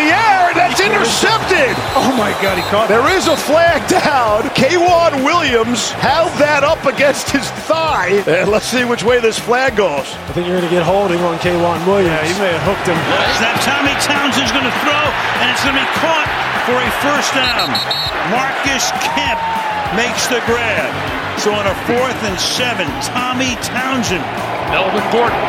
up in the air, and that's intercepted. Oh my God, he caught it. There is a flag down. Kwan Williams held that up against his thigh. And let's see which way this flag goes. I think you're going to get holding on K1 Williams. Yeah, he may have hooked him. Now Tommy Townsend's going to throw, and it's going to be caught for a first down. Marcus Kemp makes the grab. So on a fourth and seven, Tommy Townsend. Melvin Gordon.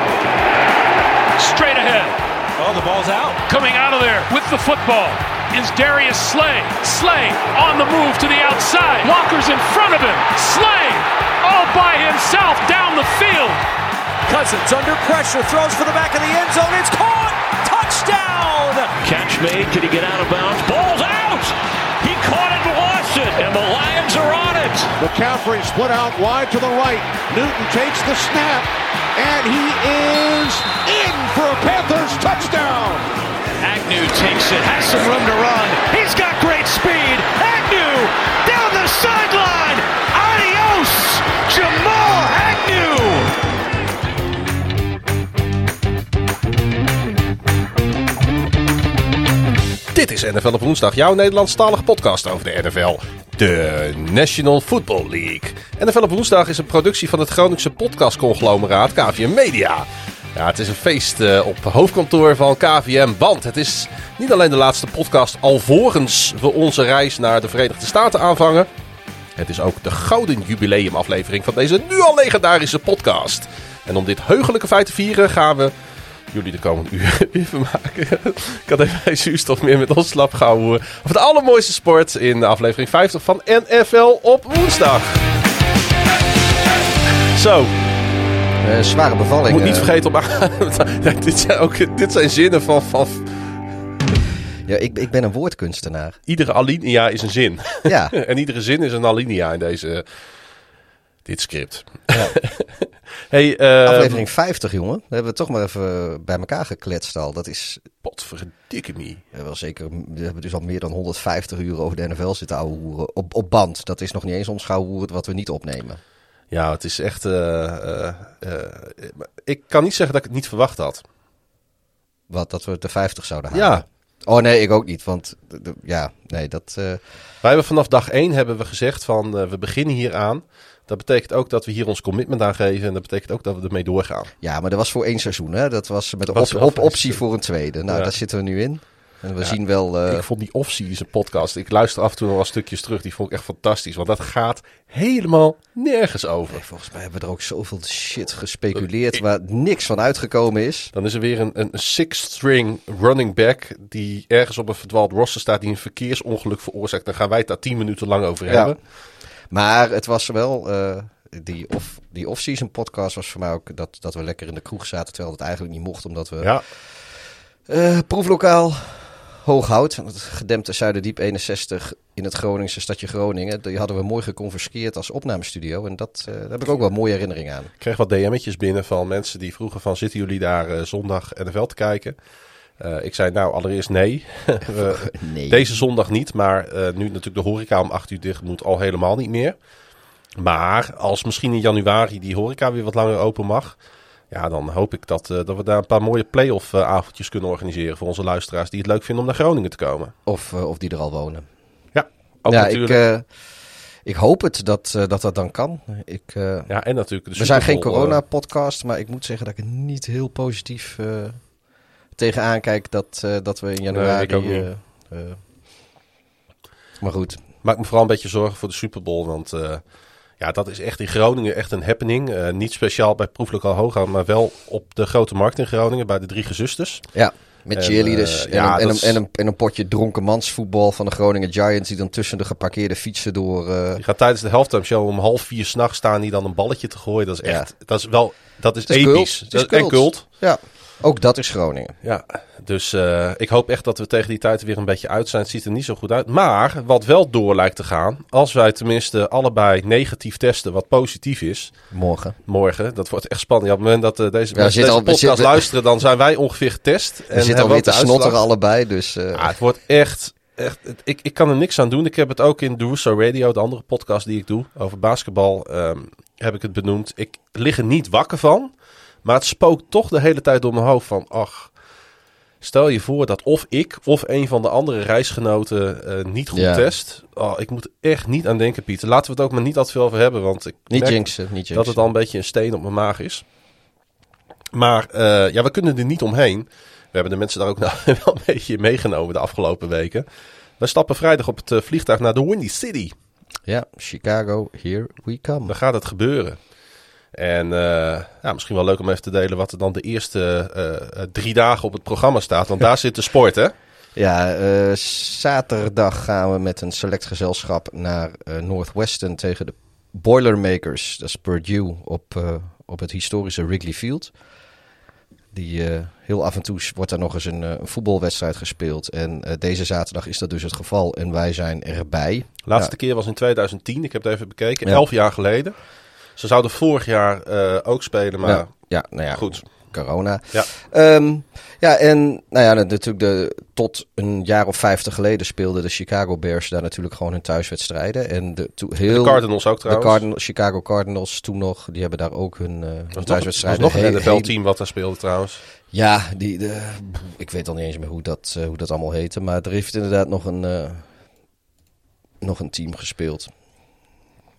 Straight ahead. Oh, the ball's out. Coming out of there with the football is Darius Slay. Slay on the move to the outside. Walker's in front of him. Slay all by himself down the field. Cousins under pressure, throws for the back of the end zone. It's caught. Touchdown. Catch made. Could he get out of bounds? Ball's out. He caught it and lost it, and the Lions are on it. McCaffrey split out wide to the right. Newton takes the snap, and he is in for a Panthers touchdown. Agnew takes it, has some room to run. He's got great speed. Agnew down the sideline. Adios, Jamal Agnew. Dit is NFL op woensdag, jouw Nederlandstalige podcast over de NFL. De National Football League. NFL op woensdag is een productie van het Groningse podcastconglomeraat KVM Media. Ja, het is een feest eh, op hoofdkantoor van KVM, want het is niet alleen de laatste podcast alvorens we onze reis naar de Verenigde Staten aanvangen. Het is ook de gouden jubileumaflevering van deze nu al legendarische podcast. En om dit heugelijke feit te vieren gaan we jullie de komende uur weer vermaken. Ik had even geen zuurstof meer met ons slap gehouden. Over de allermooiste sport in de aflevering 50 van NFL op woensdag. Zo, Eh, zware bevalling. ik moet niet eh. vergeten om... dit, zijn ook, dit zijn zinnen van, van... Ja, ik, ik ben een woordkunstenaar. Iedere alinea is een zin. Ja. en iedere zin is een alinea in deze... Dit script. hey, eh, Aflevering 50, jongen. We hebben het toch maar even bij elkaar gekletst al. Dat is Potverdikke me. wel zeker... We hebben dus al meer dan 150 uur over de NFL zitten ouwehoeren. Op, op band. Dat is nog niet eens ons gauwhoeren wat we niet opnemen. Ja, het is echt... eh, eh, eh, ik kan niet zeggen dat ik het niet verwacht had. Wat, dat we de 50 zouden halen. Ja, Oh nee, ik ook niet. Want ja, nee, dat... eh, Wij hebben vanaf dag 1 hebben we gezegd van eh, we beginnen hier aan. Dat betekent ook dat we hier ons commitment aan geven. En dat betekent ook dat we ermee doorgaan. ja, maar dat was voor één seizoen, hè. Dat was met op, op voor optie voor een tweede. Nou, Ja. daar zitten we nu in. En we Ja. zien wel... eh, ik vond die off-season podcast. Ik luister af en toe nog wel stukjes terug. Die vond ik echt fantastisch. Want dat gaat helemaal nergens over. Nee, volgens mij hebben we er ook zoveel shit gespeculeerd waar niks van uitgekomen is. Dan is er weer een, een six-string running back. Die ergens op een verdwaald roster staat. Die een verkeersongeluk veroorzaakt. Dan gaan wij het daar 10 minuten lang over Ja. Maar het was wel, eh, die, off, die off-season podcast was voor mij ook dat, dat we lekker in de kroeg zaten. Terwijl het eigenlijk niet mocht, omdat we Ja, eh, proeflokaal Hooghout, het gedempte Zuiderdiep 61 in het Groningse stadje Groningen. Die hadden we mooi geconfiskeerd als opnamestudio. En dat, eh, daar heb ik ook wel mooie herinneringen aan. ik kreeg wat DM'tjes binnen van mensen die vroegen van... zitten jullie daar eh, zondag NFL te kijken? Eh, ik zei nou allereerst nee. Nee. Deze zondag niet, maar eh, nu natuurlijk de horeca om 8 uur dicht moet al helemaal niet meer. Maar als misschien in januari die horeca weer wat langer open mag... Ja, dan hoop ik dat, eh, dat we daar een paar mooie play-off avondjes kunnen organiseren... voor onze luisteraars die het leuk vinden om naar Groningen te komen. Of, of die er al wonen. Ja, ook ja, natuurlijk. ik, ik hoop het dat, dat dat dan kan. Ik, ja, en natuurlijk we zijn geen corona-podcast, maar ik moet zeggen dat ik er niet heel positief eh, tegenaan kijk dat, eh, dat we in januari... ik ook niet. eh, eh, maar goed, maak me vooral een beetje zorgen voor de Super Bowl. Want ja, dat is echt in Groningen echt een happening. Niet speciaal bij Proeflokaal Hooghout, maar wel op de grote markt in Groningen bij de Drie Gezusters. ja. Met En, cheerleaders en, ja, een, en, dat een, is- en, een, en een potje dronkenmansvoetbal van de Groningen Giants... die dan tussen de geparkeerde fietsen door... Die gaat tijdens de halftime show om half vier s'nachts staan die dan een balletje te gooien. Dat is echt, dat is wel, dat is is episch. cult. Het is Dat- En cult. Ja, ook dat is Groningen. Ja, dus eh, ik hoop echt dat we tegen die tijd er weer een beetje uit zijn. Het ziet er niet zo goed uit. Maar wat wel door lijkt te gaan, als wij tenminste allebei negatief testen wat positief is, Morgen. morgen, dat wordt echt spannend. Ja, op het moment dat eh, deze mensen deze al- podcast zitten- luisteren, dan zijn wij ongeveer getest. We En zitten alweer te snotteren allebei, dus... eh, Ja, het wordt echt, echt ik, ik kan er niks aan doen. Ik heb het ook in de Russo Radio, de andere podcast die ik doe, over basketbal, ehm, heb ik het benoemd. Ik lig er niet wakker van, maar het spookt toch de hele tijd door mijn hoofd van, ach, Stel je voor dat of ik of een van de andere reisgenoten eh, niet goed Ja. test. Oh, ik moet echt niet aan denken, Pieter. Laten we het ook maar niet al te veel over hebben. Want ik Niet merk jinxen, niet jinxen. dat het al een beetje een steen op mijn maag is. Maar eh, ja, we kunnen er niet omheen. We hebben de mensen daar ook nou wel een beetje meegenomen de afgelopen weken. We stappen vrijdag op het eh, vliegtuig naar de Windy City. Ja, Chicago, here we come. Dan gaat het gebeuren. En eh, ja, misschien wel leuk om even te delen wat er dan de eerste eh, eh, drie dagen op het programma staat. Want daar zit de sport, hè? Ja, zaterdag gaan we met een select gezelschap naar Northwestern tegen de Boilermakers. Dat is Purdue op, op het historische Wrigley Field. Die heel af en toe wordt daar nog eens een, een voetbalwedstrijd gespeeld. En deze zaterdag is dat dus het geval. En wij zijn erbij. Laatste Ja. keer was in 2010. Ik heb het even bekeken. Ja. Elf jaar geleden. Ze zouden vorig jaar eh, ook spelen, maar Ja, ja, nou ja, goed. corona. Ja. Ehm, ja, en nou ja, natuurlijk de, tot een jaar of vijftig geleden speelden de Chicago Bears daar natuurlijk gewoon hun thuiswedstrijden. En de, toen heel, De Cardinals ook de trouwens. Cardinals, Chicago Cardinals toen nog, die hebben daar ook hun, eh, hun thuiswedstrijden. nog een NFL-team wat daar speelde trouwens. Ja, die, de, ik weet al niet eens meer hoe dat, eh, hoe dat allemaal heette. Maar er heeft inderdaad nog een, nog een team gespeeld.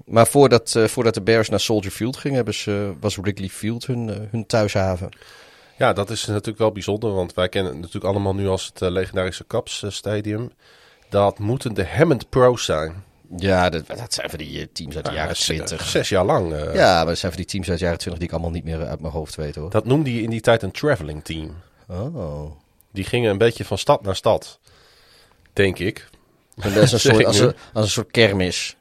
Maar voordat, eh, voordat de Bears naar Soldier Field gingen, hebben ze, was Wrigley Field hun, eh, hun thuishaven. Ja, dat is natuurlijk wel bijzonder, want wij kennen het natuurlijk allemaal nu als het eh, legendarische Caps Stadium. Dat moeten de Hammond Pros zijn. Ja, dat, dat zijn van die teams uit de jaren zes- 20. Zes jaar lang. Ja, maar dat zijn van die teams uit de jaren 20 die ik allemaal niet meer uit mijn hoofd weet hoor. Dat noemde je in die tijd een traveling team. Oh. Die gingen een beetje van stad naar stad. Denk ik. En dat is een soort, als, een, als een soort kermis.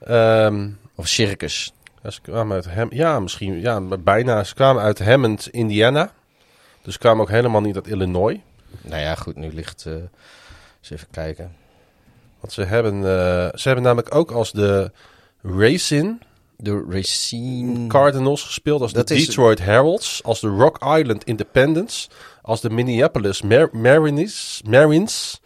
Ehm, Of circus. ja, ze kwamen uit Ham ja, misschien. Ja, bijna. Ze kwamen uit Hammond, Indiana. Dus ze kwamen ook helemaal niet uit Illinois. Nou ja, goed, nu ligt... eh eens even kijken. Want ze hebben, eh, ze hebben namelijk ook als de Racing De Racine... Cardinals gespeeld. Als Dat de is- Detroit Heralds. Als de Rock Island Independence. Als de Minneapolis Mar Marines. Marines.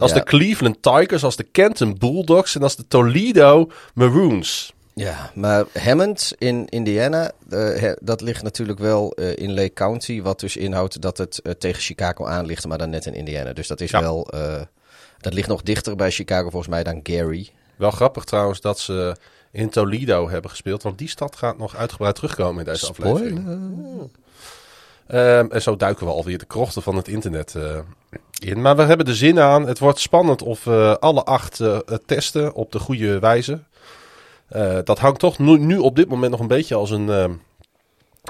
Als Ja. de Cleveland Tigers. Als de Kenton Bulldogs. En als de Toledo Maroons. Ja, maar Hammond in Indiana, eh, dat ligt natuurlijk wel eh, in Lake County. Wat dus inhoudt dat het eh, tegen Chicago aan ligt, maar dan net in Indiana. Dus dat is Ja. wel... dat ligt nog dichter bij Chicago volgens mij dan Gary. Wel grappig trouwens dat ze in Toledo hebben gespeeld. Want die stad gaat nog uitgebreid terugkomen in deze aflevering. Ehm, en zo duiken we alweer de krochten van het internet eh, in. Maar we hebben er zin aan. Het wordt spannend of we alle acht eh, testen op de goede wijze. Eh, dat hangt toch nu, nu op dit moment nog een beetje als een, ehm,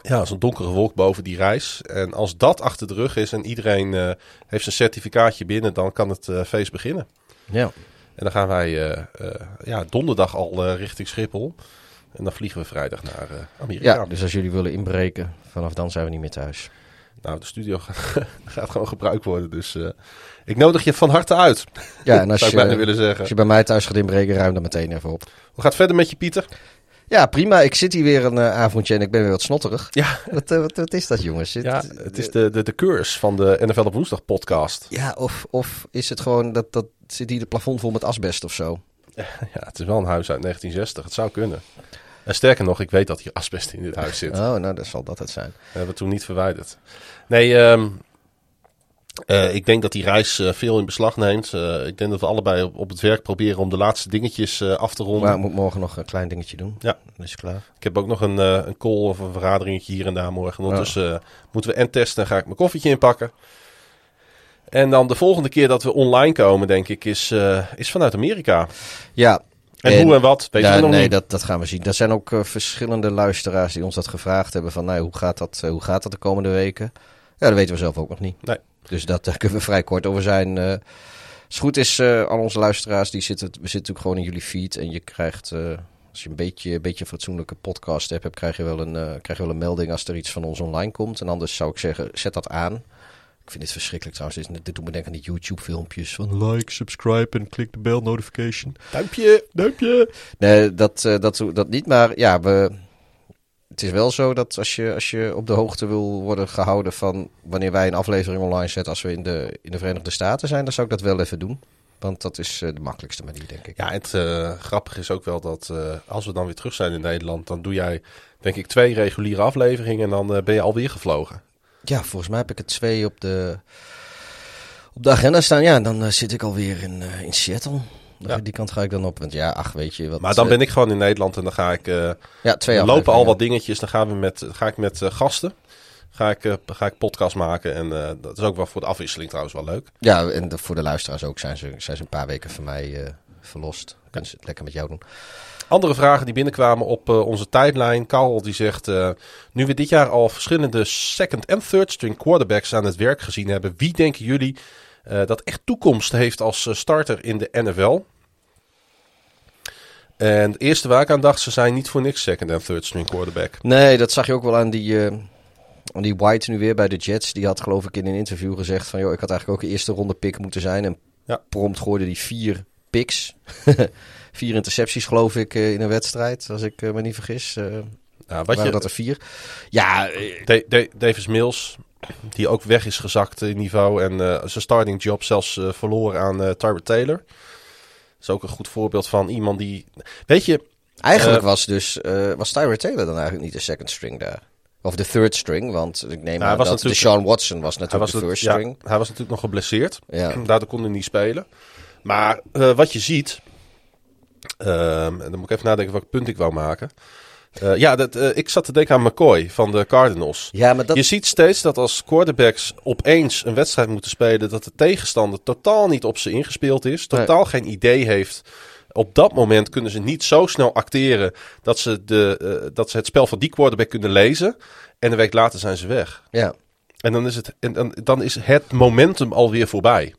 ja, als een donkere wolk boven die reis. En als dat achter de rug is en iedereen eh, heeft zijn certificaatje binnen, dan kan het eh, feest beginnen. Ja. En dan gaan wij eh, eh, ja, donderdag al eh, richting Schiphol. En dan vliegen we vrijdag naar eh, Amerika. ja, dus als jullie willen inbreken, vanaf dan zijn we niet meer thuis. Nou, de studio gaat, gaat gewoon gebruikt worden. Dus eh, ik nodig je van harte uit. Ja, en als je, willen zeggen. als je bij mij thuis gaat inbreken, ruim dan meteen even op. Hoe gaat het verder met je, Pieter? Ja, prima. Ik zit hier weer een eh, avondje en ik ben weer wat snotterig. Ja, Wat, wat, wat is dat, jongens? Zit- ja het is de, de, de curse van de NFL op woensdag podcast. Ja, of, of is het gewoon dat, dat zit hier de plafond vol met asbest of zo? Ja, het is wel een huis uit 1960. Het zou kunnen. En sterker nog, ik weet dat hier asbest in dit huis zit. Oh, nou, dat zal dat het zijn. We hebben toen niet verwijderd. Nee, ehm, eh, ik denk dat die reis eh, veel in beslag neemt. Eh, ik denk dat we allebei op, op het werk proberen om de laatste dingetjes af te ronden. Maar ik moet morgen nog een klein dingetje doen. Ja. Dan is klaar. Ik heb ook nog een, een call of een vergaderingetje hier en daar morgen. Ondertussen eh, moeten we en testen en ga ik mijn koffietje inpakken. En dan de volgende keer dat we online komen, denk ik, is, eh, is vanuit Amerika. Ja. En, hoe en wat, weet ja, je nog nee, niet. Dat, dat gaan we zien. Er zijn ook eh, verschillende luisteraars die ons dat gevraagd hebben. Van, nou, hoe gaat dat, eh, hoe gaat dat de komende weken? Ja, dat weten we zelf ook nog niet. Nee. Dus dat, daar kunnen we vrij kort over zijn. als het goed is, eh, al onze luisteraars, die zitten, we zitten natuurlijk gewoon in jullie feed. En je krijgt, als je een beetje, een beetje een fatsoenlijke podcast hebt, krijg je, wel een, krijg je wel een melding als er iets van ons online komt. En anders zou ik zeggen, zet dat aan. Ik vind dit verschrikkelijk trouwens. Dit, dit doet me denken aan die YouTube-filmpjes van like, subscribe en klik de bell notification. Duimpje. Duimpje. Nee, dat, eh, dat, dat niet. Maar ja, we, het is wel zo dat als je, als je op de hoogte wil worden gehouden van wanneer wij een aflevering online zetten als we in de, in de Verenigde Staten zijn, dan zou ik dat wel even doen. Want dat is eh, de makkelijkste manier, denk ik. Ja, het eh, grappige is ook wel dat eh, als we dan weer terug zijn in Nederland, dan doe jij denk ik twee reguliere afleveringen en dan ben je alweer gevlogen. Ja, volgens mij heb ik er twee op de, op de agenda staan, ja, dan eh, zit ik alweer in, eh, in Seattle. Ja. Die kant ga ik dan op. Want ja, ach, weet je wat. Maar dan eh, ben ik gewoon in Nederland en dan ga ik... ja, twee lopen al wat dingetjes. Dan gaan we met, ga ik met gasten. Ga ik, ga ik podcast maken. En dat is ook wel voor de afwisseling trouwens wel leuk. Ja, en de- voor de luisteraars ook zijn ze, zijn ze een paar weken van mij verlost. Kunnen ze het lekker met jou doen. Andere vragen die binnenkwamen op eh, onze tijdlijn. Karel die zegt, eh, nu we dit jaar al verschillende second en third string quarterbacks aan het werk gezien hebben. Wie denken jullie eh, dat echt toekomst heeft als starter in de NFL? En het eerste waar ik aan dacht, ze zijn niet voor niks second en third string quarterback. Nee, dat zag je ook wel aan die, aan die White nu weer bij de Jets. Die had geloof ik in een interview gezegd van... joh, ik had eigenlijk ook een eerste ronde pick moeten zijn. En Ja. prompt gooide die vier picks. vier intercepties geloof ik eh, in een wedstrijd, als ik eh, me niet vergis. Eh Ja, wat waren je, dat er vier? Ja, Da- Da- Davis Mills, die ook weg is gezakt in niveau en zijn starting job zelfs verloren aan Tyrod Taylor. Dat is ook een goed voorbeeld van iemand die... Weet je, eigenlijk was dus was Tyrod Taylor dan eigenlijk niet de second string daar. Of de third string, want ik neem aan dat natuurlijk- Deshaun Watson was natuurlijk was, de het- first ja, string. hij was natuurlijk nog geblesseerd. Ja. Daardoor kon hij niet spelen. Maar wat je ziet... ehm, en dan moet ik even nadenken welk punt ik wou maken. Eh, ja, dat, eh, ik zat te denken aan McCoy van de Cardinals. Ja, maar dat... Je ziet steeds dat als quarterbacks opeens een wedstrijd moeten spelen, dat de tegenstander totaal niet op ze ingespeeld is, Nee. totaal geen idee heeft. Op dat moment kunnen ze niet zo snel acteren dat ze, de, eh, dat ze het spel van die quarterback kunnen lezen. En een week later zijn ze weg. Ja. En dan is het, en dan, dan is het momentum alweer voorbij.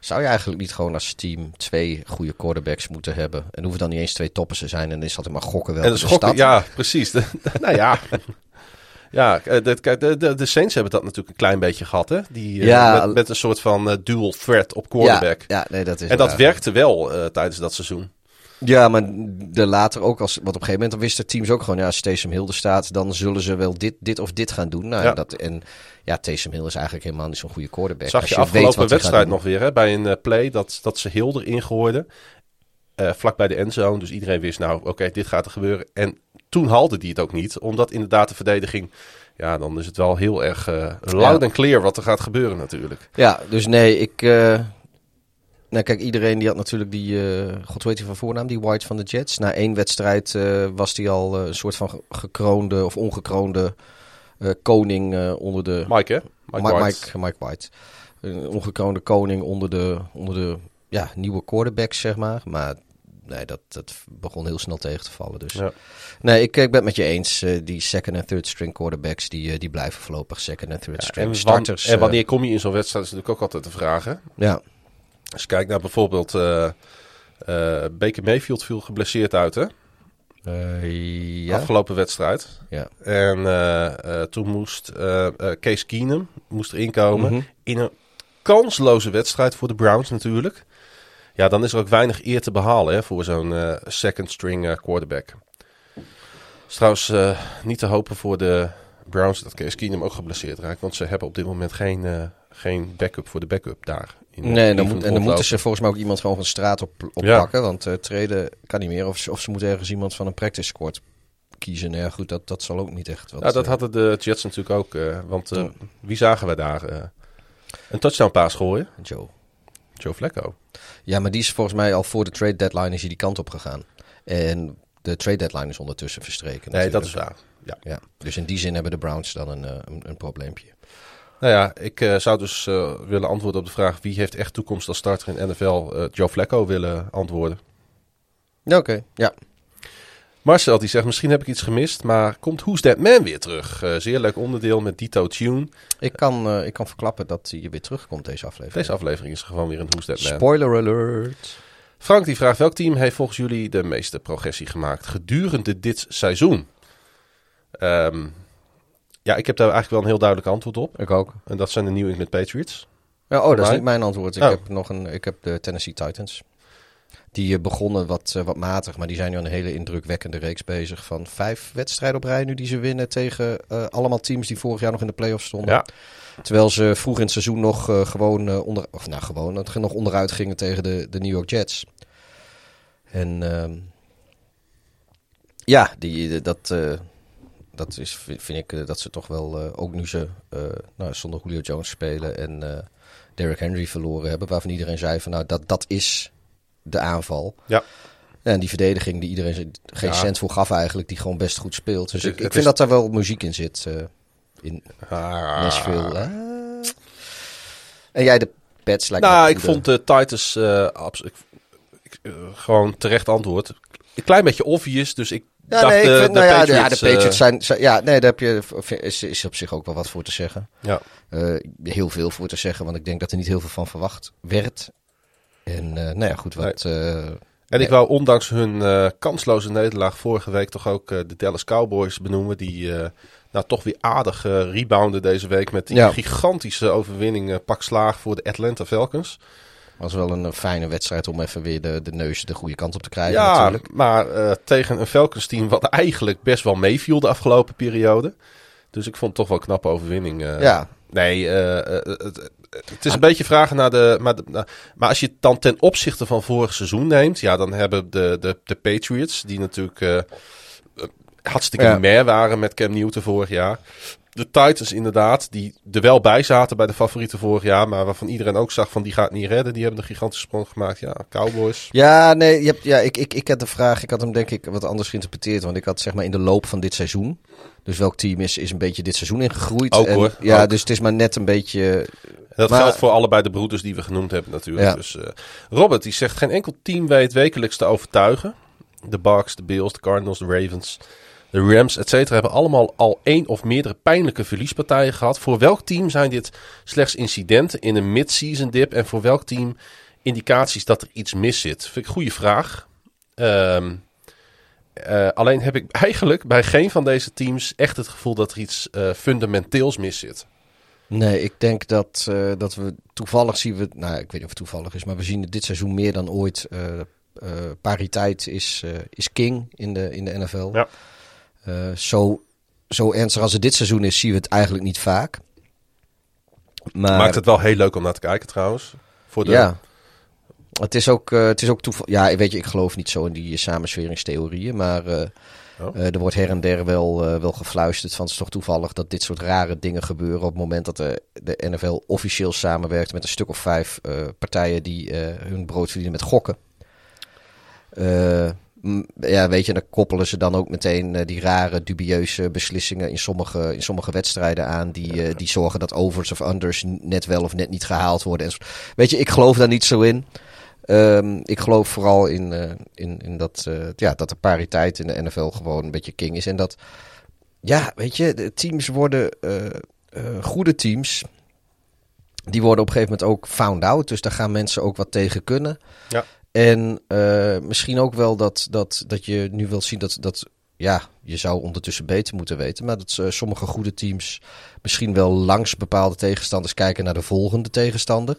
Zou je eigenlijk niet gewoon als team twee goede quarterbacks moeten hebben? En hoeven dan niet eens twee toppers te zijn en dan is dat maar gokken wel. en schokken, ja, precies. Nou ja. Ja, eh, de, de, Saints hebben dat natuurlijk een klein beetje gehad, hè? Die, eh, met, met een soort van eh, dual threat op quarterback. Ja, ja, nee, dat is En dat werkte wel tijdens dat seizoen. Ja, maar de later ook als. Want op een gegeven moment dan wisten teams ook gewoon. Ja, als Taysom Hill er staat, dan zullen ze wel dit, dit of dit gaan doen. Nou, Ja. dat, en ja, Taysom Hill is eigenlijk helemaal niet zo'n goede quarterback. Zag je weet afgelopen wedstrijd nog weer hè, bij een eh, play dat, dat ze Hill erin gooiden. eh, vlak bij de endzone. Dus iedereen wist nou, oké, dit gaat er gebeuren. En toen haalde die het ook niet. Omdat inderdaad de verdediging... Ja, dan is het wel heel erg eh loud en clear wat er gaat gebeuren natuurlijk. Ja, dus nee, ik. Nou, kijk, iedereen die had natuurlijk die. eh God weet hij van voornaam, die White van de Jets. Na één wedstrijd eh, was hij al eh, een soort van ge- gekroonde of ongekroonde koning onder de. Mike, hè? Mike, Mike, White. Mike, Mike White. Een ongekroonde koning onder de, onder de ja, nieuwe quarterbacks, zeg maar. Maar nee, dat, dat begon heel snel tegen te vallen. Dus Ja. nee, ik, ik ben het met je eens. die second en third string quarterbacks, die, die blijven voorlopig second en third Ja, string en, starters. en wanneer kom je in zo'n wedstrijd is natuurlijk ook altijd de vraag. Hè? ja. Als je kijkt naar bijvoorbeeld... eh, Baker Mayfield viel geblesseerd uit, hè? Eh, ja. Afgelopen wedstrijd. Ja. En toen moest Case Keenum moest erin komen. Mhm. In een kansloze wedstrijd voor de Browns natuurlijk. Ja, dan is er ook weinig eer te behalen hè, voor zo'n second string quarterback. Is trouwens niet te hopen voor de Browns dat Case Keenum ook geblesseerd raakt. Want ze hebben op dit moment geen, geen backup voor de backup daar. In, Nee, dan, moet, en dan moeten ze volgens mij ook iemand gewoon van de straat op, oppakken. Want eh treden kan niet meer. Of, ze- of ze moeten ergens iemand van een practice squad kiezen. Nou Ja, goed, dat, dat zal ook niet echt. Want, Ja, dat eh, hadden de Jets natuurlijk ook. eh, want wie zagen we daar? een touchdown paas gooien? Joe. Joe Flacco. Ja, maar die is volgens mij al voor de trade deadline is hij die kant op gegaan. En de trade deadline is ondertussen verstreken. Nee, dat is waar. Ja. Ja, dus in die zin hebben de Browns dan een, een, een probleempje. Nou ja, ik eh, zou dus eh, willen antwoorden op de vraag wie heeft echt toekomst als starter in NFL. eh, Joe Flacco willen antwoorden. Oké. Ja. Marcel die zegt misschien heb ik iets gemist, maar komt Who's That Man weer terug? Zeer leuk onderdeel met Dito Tune. Ik kan, ik kan verklappen dat hij weer terugkomt deze aflevering. Deze aflevering is gewoon weer een Who's That Man. Spoiler alert. Frank die vraagt welk team heeft volgens jullie de meeste progressie gemaakt gedurende dit seizoen? Ehm, ja, ik heb daar eigenlijk wel een heel duidelijk antwoord op. Ik ook. En dat zijn de New England Patriots. Ja, oh, dat is niet mijn antwoord. Ik Oh. heb nog een. Ik heb de Tennessee Titans. Die eh, begonnen wat, eh, wat matig, maar die zijn nu aan een hele indrukwekkende reeks bezig. Van vijf wedstrijden op rij nu die ze winnen tegen eh, allemaal teams die vorig jaar nog in de playoffs stonden. Ja. Terwijl ze vroeg in het seizoen nog gewoon onder, of nou gewoon, nog onderuit gingen tegen de, de New York Jets. En ehm, ja, die, dat, dat is, vind ik uh, dat ze toch wel, uh, ook nu ze uh, nou, zonder Julio Jones spelen en Derrick Henry verloren hebben, waarvan iedereen zei van nou, dat, dat is de aanval. Ja. En die verdediging die iedereen geen ja. cent voor gaf eigenlijk, die gewoon best goed speelt. Dus het, ik, ik vind is... dat daar wel muziek in zit. in ah. Nashville. En jij de Pets lijkt Nou, ik vond de Titans absoluut gewoon terecht antwoord. Een klein beetje obvious, dus ik ja, dacht, nee, ik de, vind, de nou ja, de, Patriots, ja, de Patriots eh, zijn, zijn- Ja, nee, daar heb je, is, is op zich ook wel wat voor te zeggen. Ja. Eh, heel veel voor te zeggen, want ik denk dat er niet heel veel van verwacht werd. En eh, nou ja, goed, wat... En ik wou ondanks hun kansloze nederlaag vorige week toch ook de Dallas Cowboys benoemen. Die nou toch weer aardig rebounden deze week met die Ja. gigantische overwinning pak slaag voor de Atlanta Falcons. Was wel een eh, fijne wedstrijd om even weer de, de neus de goede kant op te krijgen Ja, natuurlijk. maar eh, tegen een Falcons team wat eigenlijk best wel meeviel de afgelopen periode. Dus ik vond het toch wel een knappe overwinning. eh. Ja, Nee, het, het is een beetje vragen naar de. Maar, de- naar- maar als je het dan ten opzichte van vorig seizoen neemt, ja, dan hebben de, de, de Patriots, die natuurlijk hartstikke Ja. mer waren met Cam Newton vorig jaar. De Titans inderdaad, die er wel bij zaten bij de favorieten vorig jaar, maar waarvan iedereen ook zag van die gaat niet redden. Die hebben een gigantische sprong gemaakt. Ja, Cowboys. Ja, nee, je hebt, ja, ik, ik, ik had de vraag, ik had hem denk ik wat anders geïnterpreteerd. Want ik had zeg maar in de loop van dit seizoen. Dus welk team is, is een beetje dit seizoen ingegroeid. Ook, en, hoor, Ja, ook. dus het is maar net een beetje... Dat Maar- geldt voor allebei de broeders die we genoemd hebben natuurlijk. Ja. Dus, eh, Robert die zegt geen enkel team weet wekelijks te overtuigen. De Bucks, de Bills, de Cardinals, de Ravens, de Rams, et cetera, hebben allemaal al één of meerdere pijnlijke verliespartijen gehad. Voor welk team zijn dit slechts incidenten in een mid-season dip? En voor welk team indicaties dat er iets mis zit? Vind ik een goede vraag. Ehm, eh, alleen heb ik eigenlijk bij geen van deze teams echt het gevoel dat er iets eh, fundamenteels mis zit. Nee, ik denk dat, eh, dat we toevallig zien we... Nou, ik weet niet of het toevallig is, maar we zien dit seizoen meer dan ooit... eh, eh, pariteit is, eh, is king in de, in de NFL. Ja. Eh, zo, zo ernstig als het dit seizoen is, zien we het eigenlijk niet vaak. Maar, Maakt het wel heel leuk om naar te kijken trouwens. Voor de, Ja. Het is ook, eh, het is ook toeval. Ja, weet je, ik geloof niet zo in die samensweringstheorieën. Maar eh, Oh. er wordt her en der wel, wel gefluisterd van het is toch toevallig dat dit soort rare dingen gebeuren op het moment dat de, de NFL officieel samenwerkt met een stuk of vijf partijen die hun brood verdienen met gokken. Eh, m- ja, weet je, dan koppelen ze dan ook meteen eh, die rare, dubieuze beslissingen in sommige, in sommige wedstrijden aan. Die, eh, die zorgen dat overs of unders net wel of net niet gehaald worden. En zo- weet je, ik geloof daar niet zo in. Ehm, ik geloof vooral in, eh, in, in dat, ja, dat de pariteit in de NFL gewoon een beetje king is. En dat, ja, weet je, de teams worden goede teams. Die worden op een gegeven moment ook found out. Dus daar gaan mensen ook wat tegen kunnen. Ja. En eh, misschien ook wel dat, dat, dat je nu wilt zien dat, dat ja, je zou ondertussen beter moeten weten. Maar dat eh, sommige goede teams misschien wel langs bepaalde tegenstanders kijken naar de volgende tegenstander.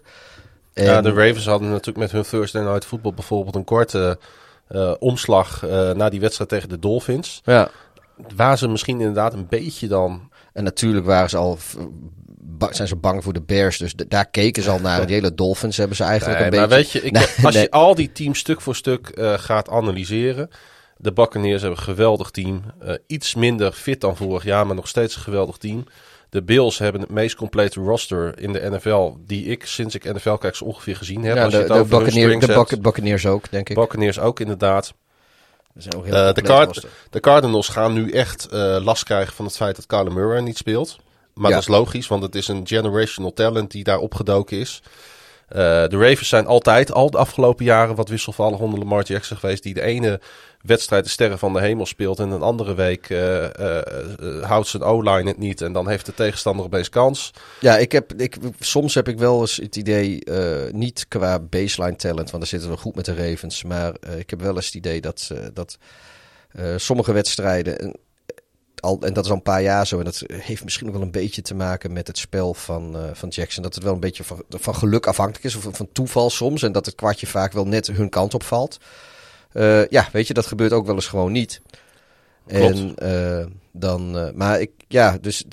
Ja, de Ravens hadden natuurlijk met hun Thursday Night Football bijvoorbeeld een korte eh, omslag na die wedstrijd tegen de Dolphins. ja. Waar ze misschien inderdaad een beetje dan... En natuurlijk waren ze al, zijn ze bang voor de Bears. Dus daar keken ze al naar. Die hele Dolphins hebben ze eigenlijk Nee, een maar beetje... weet je, ik, Nee, als nee. je al die teams stuk voor stuk eh, gaat analyseren... De Buccaneers hebben een geweldig team. Eh, iets minder fit dan vorig jaar, maar nog steeds een geweldig team. De Bills hebben het meest complete roster in de NFL... die ik sinds ik NFL kijk zo ongeveer gezien heb. Ja, als de, het de, de. Buc- Buccaneers ook, denk ik. Buccaneers ook inderdaad. Ook heel Eh, de, complete Card- roster. de Cardinals gaan nu echt last krijgen van het feit dat Kyler Murray niet speelt. Maar Ja. dat is logisch, want het is een generational talent die daar opgedoken is. Eh, de Ravens zijn altijd, al de afgelopen jaren, wat wisselvallig onder Lamar Jackson geweest. Die de ene wedstrijd de sterren van de hemel speelt en een andere week eh, eh, houdt zijn O-line het niet. En dan heeft de tegenstander opeens kans. Ja, ik heb, ik, soms heb ik wel eens het idee, niet qua baseline talent, want daar zitten we goed met de Ravens. Maar ik heb wel eens het idee dat, dat sommige wedstrijden, en, al, en dat is al een paar jaar zo, en dat heeft misschien ook wel een beetje te maken met het spel van, eh, van Jackson. Dat het wel een beetje van, van geluk afhankelijk is, of van, toeval soms. En dat het kwartje vaak wel net hun kant op valt. Eh, ja, weet je, dat gebeurt ook wel eens gewoon niet. Klopt. En eh, dan, maar ik, ja, dus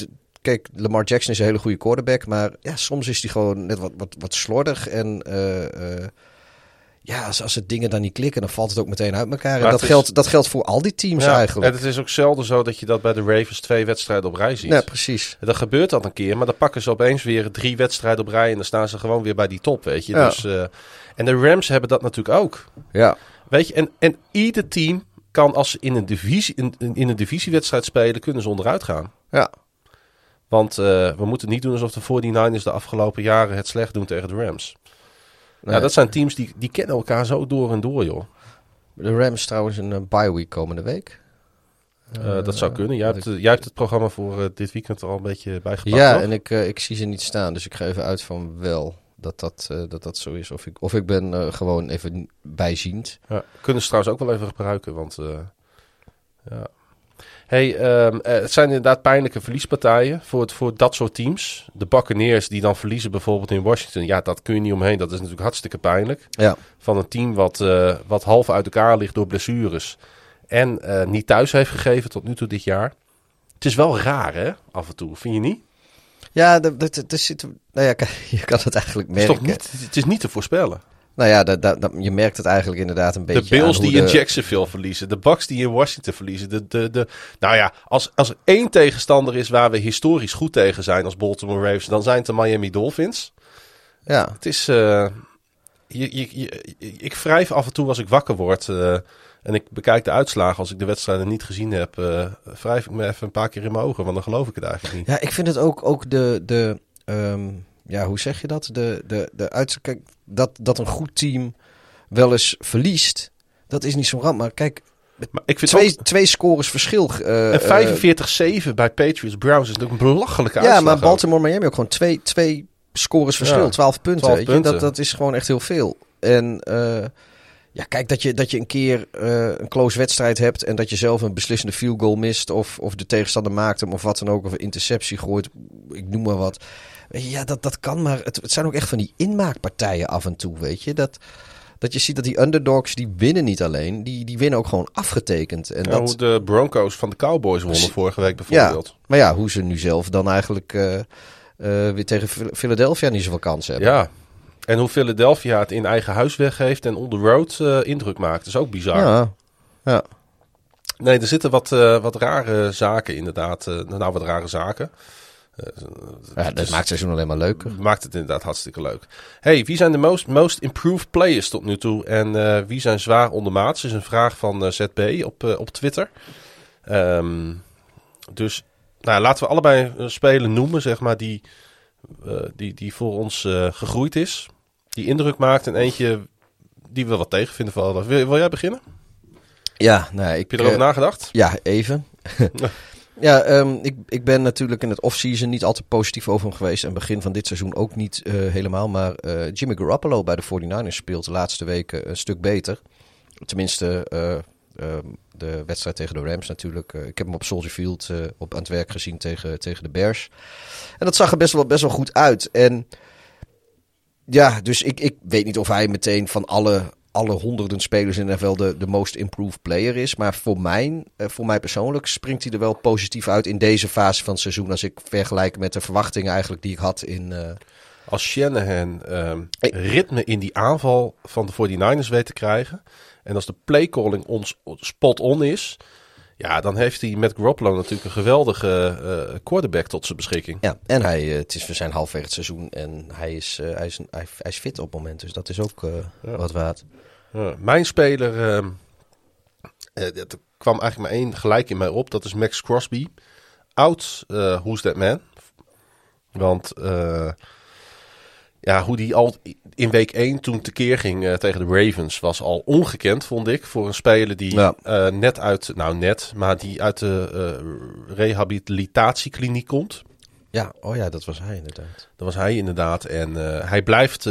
kijk, Lamar Jackson is een hele goede quarterback, maar ja, soms is hij gewoon net wat, wat, wat slordig en ja, als, als het dingen dan niet klikken, dan valt het ook meteen uit elkaar. En dat, is- geldt, dat geldt voor al die teams Ja, eigenlijk. En het is ook zelden zo dat je dat bij de Ravens twee wedstrijden op rij ziet. Ja, precies. Dat gebeurt dan een keer, maar dan pakken ze opeens weer drie wedstrijden op rij en dan staan ze gewoon weer bij die top, weet je. Ja. Dus, eh, en de Rams hebben dat natuurlijk ook. Ja, Weet je, en, en ieder team kan als ze in een, divisie, in, in een divisiewedstrijd spelen, kunnen ze onderuit gaan. ja. Want eh, we moeten niet doen alsof de 49ers de afgelopen jaren het slecht doen tegen de Rams. Nee. Ja, dat zijn teams die, die kennen elkaar zo door en door, joh. De Rams trouwens een eh, bye week komende week. Eh, dat zou kunnen. Jij hebt, eh, jij hebt het programma voor eh, dit weekend er al een beetje bijgepakt, Ja, toch? en ik, eh, ik zie ze niet staan, dus ik ga even uit van wel dat dat, eh, dat, dat zo is. Of ik, of ik ben eh, gewoon even bijziend. Ja, kunnen ze trouwens ook wel even gebruiken, want eh, ja. Hey, ehm, eh, het zijn inderdaad pijnlijke verliespartijen voor, het, voor dat soort teams. De Buccaneers die dan verliezen bijvoorbeeld in Washington. Ja, dat kun je niet omheen. Dat is natuurlijk hartstikke pijnlijk. Ja, Van een team wat, eh, wat half uit elkaar ligt door blessures. En eh, niet thuis heeft gegeven tot nu toe dit jaar. Het is wel raar, hè? Af en toe, vind je niet? ja zit, nou ja, je kan het eigenlijk Het is, merken. niet, het is niet te voorspellen. Nou ja, dat, dat, dat- je merkt het eigenlijk inderdaad een beetje De Bills die in Jacksonville verliezen. De Bucks die in Washington verliezen. De, de, de, nou ja, als, als er één tegenstander is waar we historisch goed tegen zijn als Baltimore Ravens, dan zijn het de Miami Dolphins. Ja, Het is. eh, je, je, je- ik wrijf af en toe als ik wakker word. eh, en ik bekijk de uitslagen als ik de wedstrijden niet gezien heb. eh wrijf ik me even een paar keer in mijn ogen, want dan geloof ik het eigenlijk niet. ja ik vind het ook, ook de, de ehm, ja, hoe zeg je dat? De, de, de uit, kijk, dat, dat een goed team wel eens verliest, dat is niet zo'n ramp. Maar kijk, Maar ik vind twee, ook, twee scores verschil. eh, eh, 45-7 bij Patriots Browns is natuurlijk een belachelijke Ja, uitslag. maar ook. Baltimore Miami ook gewoon twee, twee scores verschil, Ja, 12 punten. 12 weet je? Dat, dat is gewoon echt heel veel. En eh, ja, kijk, dat je, dat je een keer eh, een close wedstrijd hebt en dat je zelf een beslissende field goal mist of, of de tegenstander maakt hem of wat dan ook, of een interceptie gooit, ik noem maar wat. Ja, dat, dat kan, maar het, het zijn ook echt van die inmaakpartijen af en toe, weet je. Dat, dat je ziet dat die underdogs, die winnen niet alleen, die, die winnen ook gewoon afgetekend. En Ja, dat, hoe de Broncos van de Cowboys wonnen vorige week bijvoorbeeld. maar ja, hoe ze nu zelf dan eigenlijk eh, eh, weer tegen Phil- Philadelphia niet zoveel kans hebben. Ja. En hoe Philadelphia het in eigen huis weggeeft en on the road eh, indruk maakt. Dat is ook bizar. Ja, ja. Nee, er zitten wat, wat rare zaken inderdaad. nou, wat rare zaken. Ja dat maakt het seizoen alleen maar leuker. maakt het inderdaad hartstikke leuk. Hey, wie zijn de most, most improved players tot nu toe? En eh, wie zijn zwaar ondermaats? is een vraag van eh, ZB op, eh, op Twitter. Ehm, dus nou, laten we allebei een speler noemen, zeg maar, die, die, die voor ons gegroeid is. Die indruk maakt en eentje die we wat tegen vinden. Van, wil, wil jij beginnen? Ja, nou, ik, Heb je erover nagedacht? Ja, even. ja, ehm, ik, ik ben natuurlijk in het offseason niet altijd positief over hem geweest. En begin van dit seizoen ook niet eh, helemaal. Maar eh, Jimmy Garoppolo bij de 49ers speelt de laatste weken een stuk beter. Tenminste, eh, ehm, de wedstrijd tegen de Rams natuurlijk. Ik heb hem op Soldier Field op, aan het werk gezien tegen, tegen de Bears. En dat zag er best wel, best wel goed uit. En ja, dus ik, ik weet niet of hij meteen van alle, alle honderden spelers in de NFL de, de most improved player is. Maar voor mij, eh, voor mij persoonlijk springt hij er wel positief uit in deze fase van het seizoen. Als ik vergelijk met de verwachtingen eigenlijk die ik had in... eh, Als Shanahan ehm, ritme in die aanval van de 49ers weet te krijgen. En als de playcalling ons spot on is. Ja, dan heeft hij met Garoppolo natuurlijk een geweldige eh, quarterback tot zijn beschikking. ja, en hij, eh, het is we zijn halfweg het seizoen en hij is, eh, hij is, hij, hij is fit op het moment. Dus dat is ook wat waard. Ja, mijn speler, ehm er kwam eigenlijk maar één gelijk in mij op. Dat is Max Crosby. Oud Who's That Man. Want ja, hoe die al in week 1 toen tekeer ging eh, tegen de Ravens was al ongekend, vond ik. Voor een speler die Ja. eh, net uit, nou net, maar die uit de eh, rehabilitatiekliniek komt. Ja, oh ja, dat was hij inderdaad. Dat was hij inderdaad. En hij blijft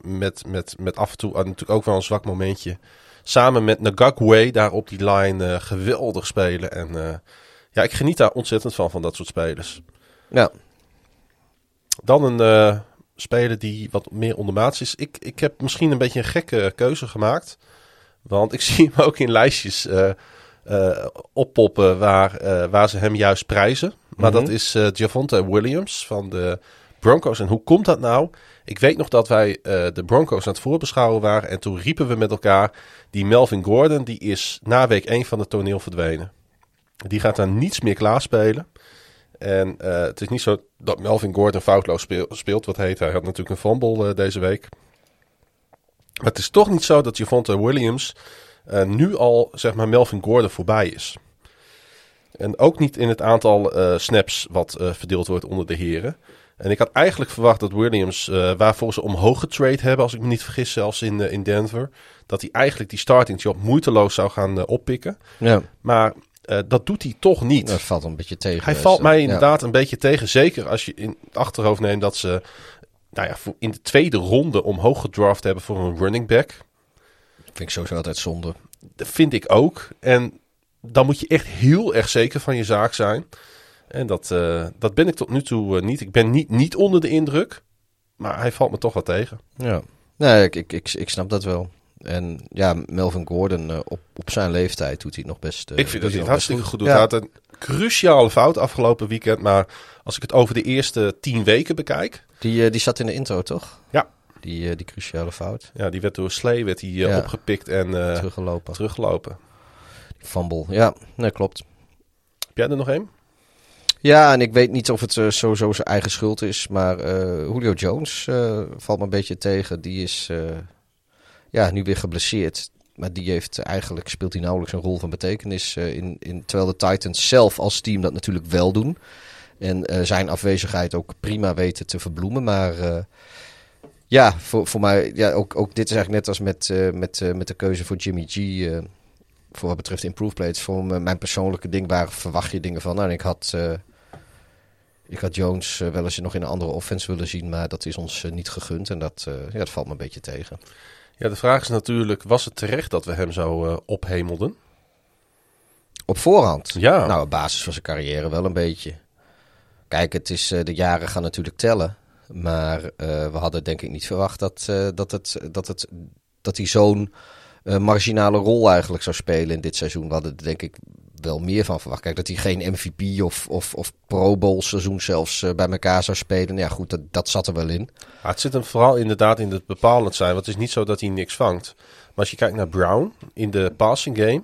met, met, met af en toe ah, natuurlijk ook wel een zwak momentje. Samen met Ngakwe daar op die line geweldig spelen. En ja, ik geniet daar ontzettend van, van dat soort spelers. Ja, Dan een speler die wat meer ondermaats is. Ik, ik heb misschien een beetje een gekke keuze gemaakt. Want ik zie hem ook in lijstjes eh, oppoppen waar, eh, waar ze hem juist prijzen. Maar Mhm. dat is Javonte Williams van de Broncos. En hoe komt dat nou? Ik weet nog dat wij de Broncos aan het voorbeschouwen waren. En toen riepen we met elkaar: die Melvin Gordon die is na week 1 van het toneel verdwenen. Die gaat daar niets meer klaarspelen. En eh, het is niet zo dat Melvin Gordon foutloos speelt. Wat heet hij? had natuurlijk een fumble uh, deze week. Maar het is toch niet zo dat Javonte Williams uh, nu al zeg maar Melvin Gordon voorbij is. En ook niet in het aantal snaps wat verdeeld wordt onder de heren. En ik had eigenlijk verwacht dat Williams, waarvoor ze omhoog getrade hebben, als ik me niet vergis, zelfs in, in Denver, dat hij eigenlijk die starting job moeiteloos zou gaan oppikken. Ja. Maar uh, dat doet hij toch niet. Dat valt een beetje tegen. Hij valt mij inderdaad ja. een beetje tegen. Zeker als je in het achterhoofd neemt dat ze nou ja, in de tweede ronde omhoog gedraft hebben voor een running back. Vind ik sowieso altijd zonde. Dat vind ik ook. En dan moet je echt heel erg zeker van je zaak zijn. En dat, uh, dat ben ik tot nu toe uh, niet. Ik ben niet, niet onder de indruk. Maar hij valt me toch wat tegen. Ja, nee, ik, ik, ik, ik snap dat wel. En ja, Melvin Gordon uh, op, op zijn leeftijd doet hij het nog best. Uh, ik vind dat hij het hartstikke goed doet. Ja. Hij had een cruciale fout afgelopen weekend. Maar als ik het over de eerste tien weken bekijk. Die, uh, die zat in de intro, toch? Ja. Die, die cruciale fout. Ja, die werd door Slee werd die, ja. opgepikt en teruggelopen. teruggelopen. Die fumble, ja, nee, klopt. Heb jij er nog één? Ja, en ik weet niet of het uh, sowieso zijn eigen schuld is. Maar Julio Jones valt me een beetje tegen. Die is ja, nu weer geblesseerd. Maar die heeft eigenlijk, speelt hij nauwelijks een rol van betekenis. Uh, in, in, terwijl de Titans zelf als team dat natuurlijk wel doen. En uh, zijn afwezigheid ook prima weten te verbloemen. Maar uh, ja, voor, voor mij, ja, ook, ook dit is eigenlijk net als met, met, met de keuze voor Jimmy G. voor wat betreft improve plates. Voor mijn persoonlijke ding, waar verwacht je dingen van? Nou, en ik had. Ik had Jones wel eens nog in een andere offense willen zien, maar dat is ons niet gegund. En dat, ja, dat valt me een beetje tegen. Ja, de vraag is natuurlijk, was het terecht dat we hem zo uh, ophemelden? Op voorhand? Ja. Nou, op basis van zijn carrière wel een beetje. Kijk, het is, uh, de jaren gaan natuurlijk tellen. Maar uh, we hadden denk ik niet verwacht dat, dat, het, dat, het, dat hij zo'n marginale rol eigenlijk zou spelen in dit seizoen. We hadden denk ik wel meer van verwacht. Kijk, dat hij geen MVP of, of, of Pro Bowl seizoen zelfs uh, bij elkaar zou spelen. Ja, goed, dat, dat zat er wel in. Ja, het zit hem vooral inderdaad in het bepalend zijn. Want het is niet zo dat hij niks vangt. Maar als je kijkt naar Brown in de passing game.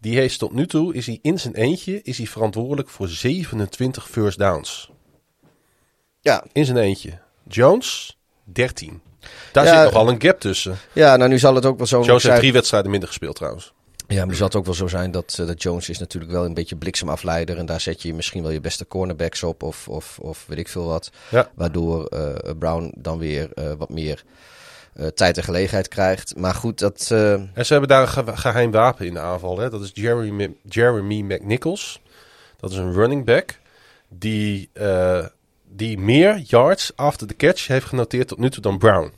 Die heeft tot nu toe, is hij in zijn eentje, is hij verantwoordelijk voor 27 first downs. Ja. In zijn eentje. Jones, 13. Daar ja, zit nogal een gap tussen. Ja, nou nu zal het ook wel zo Jones heeft drie wedstrijden minder gespeeld trouwens. Ja, maar het zal ook wel zo zijn dat, uh, dat Jones is natuurlijk wel een beetje bliksemafleider. En daar zet je misschien wel je beste cornerbacks op of, of, of weet ik veel wat. Ja. Waardoor uh, Brown dan weer uh, wat meer tijd en gelegenheid krijgt. Maar goed, dat... En ze hebben daar een ge geheim wapen in de aanval. Hè? Dat is Jeremy, Jeremy McNichols. Dat is een running back die, die meer yards after the catch heeft genoteerd tot nu toe dan Brown.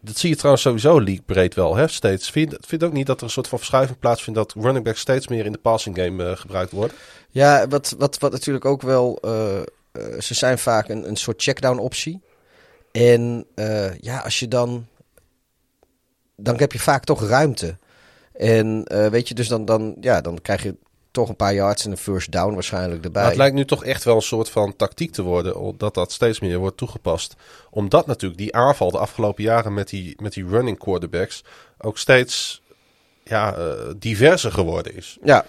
Dat zie je trouwens sowieso league breed wel, hè, steeds. Vind, vind ook niet dat er een soort van verschuiving plaatsvindt dat running backs steeds meer in de passing game uh, gebruikt worden? Ja, wat, wat, wat natuurlijk ook wel, uh, uh, ze zijn vaak een, een soort checkdown optie. En ja, als je dan, dan heb je vaak toch ruimte. En weet je, dus dan, dan, ja, dan krijg je toch een paar yards en een first down waarschijnlijk erbij. Maar het lijkt nu toch echt wel een soort van tactiek te worden, dat dat steeds meer wordt toegepast. Omdat natuurlijk die aanval de afgelopen jaren met die, met die running quarterbacks ook steeds ja, uh, diverser geworden is. Ja.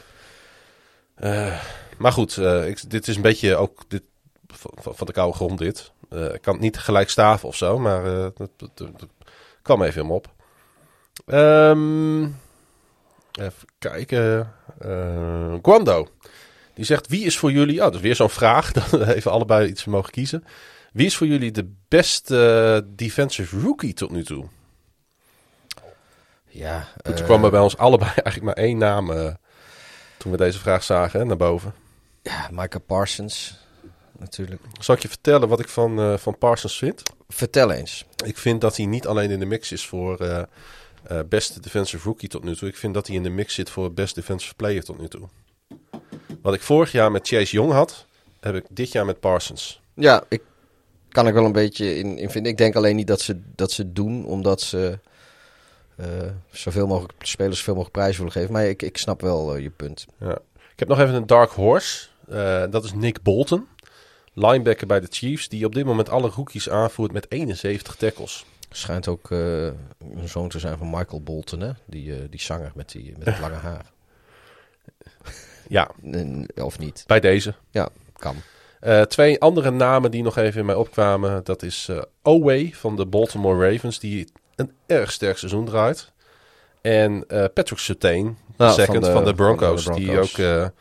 Uh, maar goed, uh, ik, dit is een beetje ook dit, van, van de koude grond dit. ik kan het niet gelijk staven of zo, maar dat, dat, dat, kwam even hem op. Um, Even kijken. Uh, Guando. Die zegt: Wie is voor jullie. Oh, dat is weer zo'n vraag. Dan even allebei iets mogen kiezen. Wie is voor jullie de beste defensive rookie tot nu toe? Ja. Toen uh, kwam er bij ons allebei eigenlijk maar één naam. Uh, toen we deze vraag zagen hè, naar boven. Ja, Michael Parsons. Natuurlijk. Zal ik je vertellen wat ik van, uh, van Parsons vind? Vertel eens. Ik vind dat hij niet alleen in de mix is voor uh, uh, beste defensive rookie tot nu toe. Ik vind dat hij in de mix zit voor best defensive player tot nu toe. Wat ik vorig jaar met Chase Young had, heb ik dit jaar met Parsons. Ja, ik kan ik wel een beetje in, in vinden. Ik denk alleen niet dat ze dat ze doen omdat ze uh, zoveel mogelijk spelers zoveel mogelijk prijzen willen geven. Maar ik, ik snap wel uh, je punt. Ja. Ik heb nog even een dark horse. Uh, dat is Nick Bolton. linebacker bij de Chiefs, die op dit moment alle rookies aanvoert met 71 tackles. Schijnt ook uh, een zoon te zijn van Michael Bolton, hè? Die, uh, die zanger met, die, met het lange haar. Ja. of niet? Bij deze. Ja, kan. Uh, twee andere namen die nog even in mij opkwamen. Dat is Oway van de Baltimore Ravens, die een erg sterk seizoen draait. En Patrick Surtain, nou, second van de, van de, Broncos, van de Broncos, die ook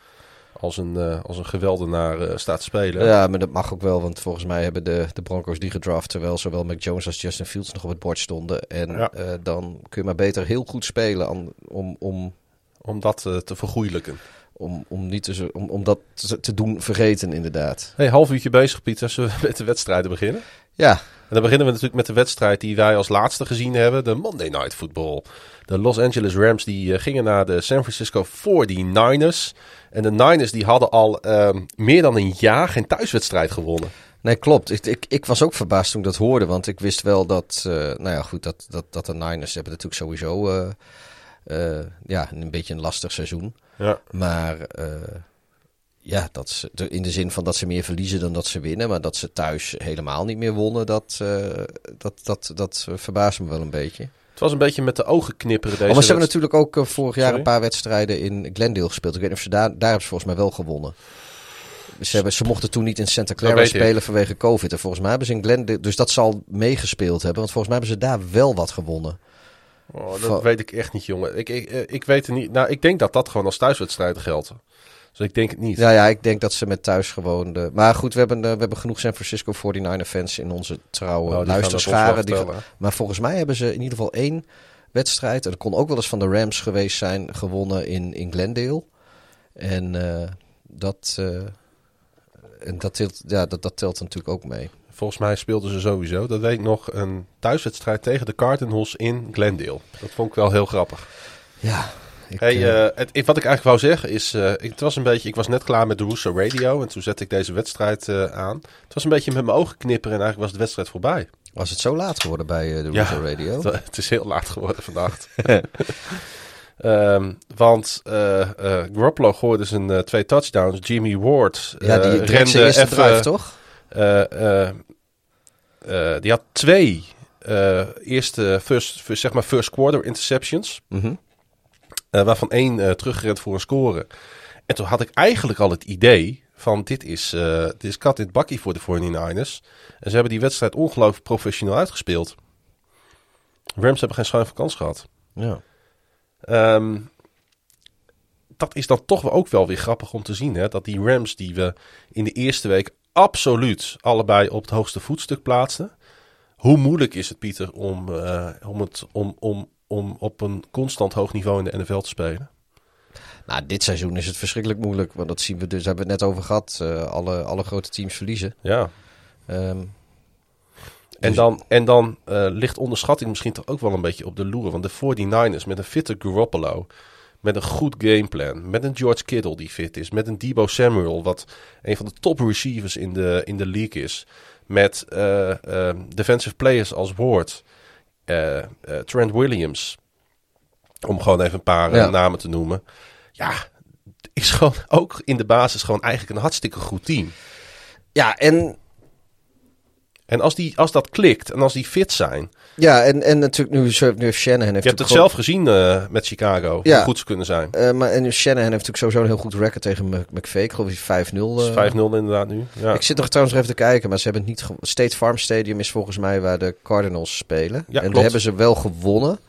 als een, uh, als een geweldenaar uh, staat spelen. Ja, maar dat mag ook wel, want volgens mij hebben de, de Broncos die gedraft, terwijl zowel Mac Jones als Justin Fields nog op het bord stonden. En ja. uh, dan kun je maar beter heel goed spelen om... Om, om, om dat te vergoeilijken. Om, om, niet te, om, om dat te, te doen vergeten, inderdaad. Hey, half uurtje bezig, Pieter. Zullen we met de wedstrijden beginnen? Ja. En dan beginnen we natuurlijk met de wedstrijd die wij als laatste gezien hebben. De Monday Night Football. De Los Angeles Rams die gingen naar de San Francisco 49ers. En de Niners die hadden al uh, meer dan een jaar geen thuiswedstrijd gewonnen. Nee, klopt. Ik, ik, ik was ook verbaasd toen ik dat hoorde. Want ik wist wel dat, uh, nou ja, goed, dat, dat, dat de Niners hebben natuurlijk sowieso uh, uh, ja, een beetje een lastig seizoen. Ja. Maar ja, dat ze, in de zin van dat ze meer verliezen dan dat ze winnen. Maar dat ze thuis helemaal niet meer wonnen, dat, dat, dat, dat verbaast me wel een beetje. Het was een beetje met de ogen knipperen deze oh, maar ze hebben natuurlijk ook uh, vorig jaar Sorry? een paar wedstrijden in Glendale gespeeld. Ik weet niet of ze daar, daar hebben ze volgens mij wel gewonnen. Ze, hebben, ze mochten toen niet in Santa Clara spelen ik. vanwege COVID. En volgens mij hebben ze in Glendale... Dus dat zal meegespeeld hebben. Want volgens mij hebben ze daar wel wat gewonnen. Oh, dat weet ik echt niet, jongen. Ik, ik, ik weet het niet. Nou, ik denk dat dat gewoon als thuiswedstrijden geldt. Dus ik denk het niet. Ja, ja, ik denk dat ze met thuis gewoon... De... Maar goed, we hebben, uh, we hebben genoeg San Francisco 49er fans in onze trouwe oh, luisterscharen. Die... Maar volgens mij hebben ze in ieder geval één wedstrijd. En dat kon ook wel eens van de Rams geweest zijn, gewonnen in, in Glendale. En uh, dat, uh, en dat, telt, ja, dat, dat telt natuurlijk ook mee. Volgens mij speelden ze sowieso, dat weet ik nog, een thuiswedstrijd tegen de Cardinals in Glendale. Dat vond ik wel heel grappig. Ja, ik, hey, uh, het, wat ik eigenlijk wou zeggen is, uh, het was een beetje, ik was net klaar met de Russo Radio en toen zette ik deze wedstrijd uh, aan. Het was een beetje met mijn ogen knipperen en eigenlijk was de wedstrijd voorbij. Was het zo laat geworden bij de Russo ja, Radio? Het, het, is heel laat geworden vannacht. um, want Garoppolo gooide zijn twee touchdowns. Jimmy Ward ja, die rende eerste even, drive, toch? die had twee eerste first, first, zeg maar first quarter interceptions. Mm -hmm. Uh, waarvan één uh, teruggerend voor een score. En toen had ik eigenlijk al het idee van dit is, uh, dit is kat in het bakkie voor de 49ers. En ze hebben die wedstrijd ongelooflijk professioneel uitgespeeld. Rams hebben geen schuin van kans gehad. Ja. Um, dat is dan toch ook wel weer grappig om te zien. Hè? Dat die Rams die we in de eerste week absoluut allebei op het hoogste voetstuk plaatsten. Hoe moeilijk is het, Pieter, om, uh, om, het, om, om, om op een constant hoog niveau in de NFL te spelen? Nou, dit seizoen is het verschrikkelijk moeilijk. Want dat zien we dus, hebben we het net over gehad. Uh, alle, alle grote teams verliezen. Ja. Um, en dan, en dan uh, ligt onderschatting misschien toch ook wel een beetje op de loer. Want de 49ers met een fitte Garoppolo, met een goed gameplan, met een George Kittle die fit is, met een Debo Samuel, wat een van de top receivers in de, in de league is, met uh, uh, defensive players als Ward, Trent Williams, om gewoon even een paar ja. namen te noemen. Ja, is gewoon ook in de basis gewoon eigenlijk een hartstikke goed team. Ja, en en als, die, als dat klikt en als die fit zijn. Ja, en, en natuurlijk nu, nu Shanahan heeft. Je hebt het zelf gezien uh, met Chicago. Ja. Hoe goed ze kunnen zijn. Uh, maar en Shanahan heeft natuurlijk sowieso een heel goed record tegen McVay. Ik geloof hij 5-0. Uh, 5-0 inderdaad nu. Ja. Ik zit nog trouwens even te kijken, maar ze hebben het niet. State Farm Stadium is volgens mij waar de Cardinals spelen. Ja, en klopt. daar hebben ze wel gewonnen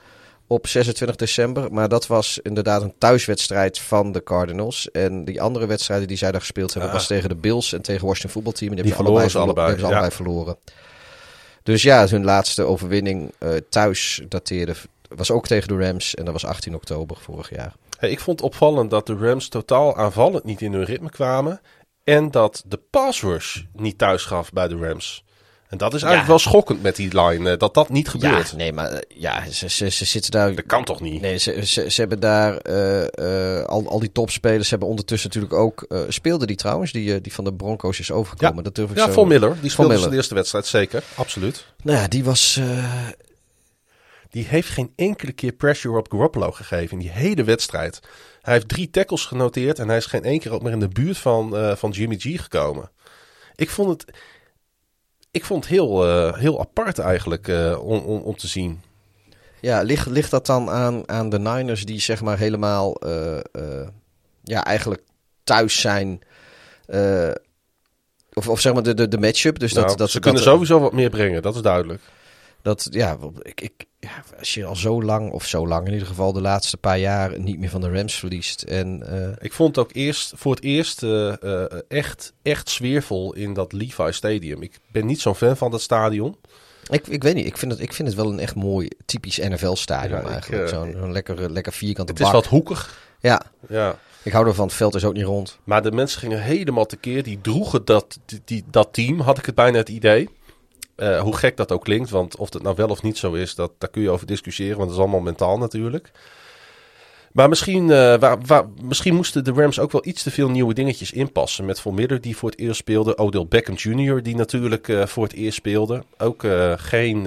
op 26 december. Maar dat was inderdaad een thuiswedstrijd van de Cardinals. En die andere wedstrijden die zij daar gespeeld hebben, ah. was tegen de Bills en tegen Washington voetbalteam. En die, die hebben allebei, allebei, hebben ze allebei verloren. Dus ja, hun laatste overwinning uh, thuis dateerde, was ook tegen de Rams. En dat was 18 oktober vorig jaar. Hey, ik vond opvallend dat de Rams totaal aanvallend niet in hun ritme kwamen. En dat de pass rush niet thuis gaf bij de Rams. En dat is eigenlijk ja. wel schokkend met die line, dat dat niet gebeurt. Ja, nee, maar ja, ze, ze, ze zitten daar... Dat kan toch niet? Nee, ze, ze, ze hebben daar uh, uh, al, al die topspelers hebben ondertussen natuurlijk ook... Uh, speelden die trouwens, die, die van de Broncos is overgekomen. Ja, dat durf ik ja zo... Von Miller, die speelde Miller. de eerste wedstrijd, zeker. Absoluut. Nou ja, die was... Die heeft geen enkele keer pressure op Garoppolo gegeven in die hele wedstrijd. Hij heeft drie tackles genoteerd en hij is geen één keer ook meer in de buurt van, van Jimmy G gekomen. Ik vond het, ik vond het heel, eh, heel apart eigenlijk eh, om, om, om te zien. Ja, ligt, ligt dat dan aan, aan de Niners die zeg maar helemaal eh, ja, eigenlijk thuis zijn? of, of zeg maar de, de, de matchup. Dus dat, Nou, dat ze dat- kunnen sowieso wat meer brengen, dat is duidelijk. Dat, ja, ik, ik, ja, als je al zo lang, of zo lang in ieder geval de laatste paar jaar niet meer van de Rams verliest. En eh, Ik vond het ook eerst, voor het eerst eh, eh, echt, echt sfeervol in dat Levi Stadium. Ik ben niet zo'n fan van dat stadion. ik, ik weet niet, ik vind, het, ik vind het wel een echt mooi, typisch NFL-stadion Ja, eigenlijk. Zo'n zo'n lekker, lekker vierkante Het is wat hoekig. Ja, Ja. ik hou ervan. Het veld is ook niet rond. Maar de mensen gingen helemaal tekeer. Die droegen dat, die, die- dat team, had ik het bijna het idee. Eh, hoe gek dat ook klinkt, want of het nou wel of niet zo is, dat, daar kun je over discussiëren, want dat is allemaal mentaal natuurlijk. Maar misschien, eh, waar, waar- misschien moesten de Rams ook wel iets te veel nieuwe dingetjes inpassen. Met Von Miller die voor het eerst speelde. Odell Beckham Jr. die natuurlijk eh, voor het eerst speelde. Ook geen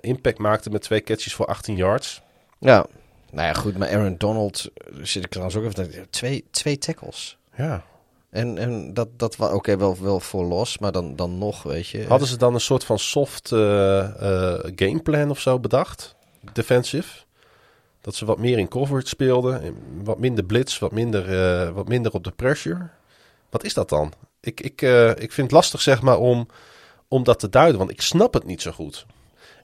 impact maakte met twee catches voor 18 yards. Ja, nou ja, goed. Maar Aaron Donald, zit ik trouwens ook even twee, twee tackles. Ja. En, en dat, dat was oké, wel, wel voor los, maar dan, dan nog, weet je. Hadden ze dan een soort van soft eh, eh, gameplan of zo bedacht? Defensive? Dat ze wat meer in coverage speelden. en Wat minder blitz, wat minder, eh, wat minder op de pressure. Wat is dat dan? Ik, ik, ik vind het lastig zeg maar om, om dat te duiden, want ik snap het niet zo goed.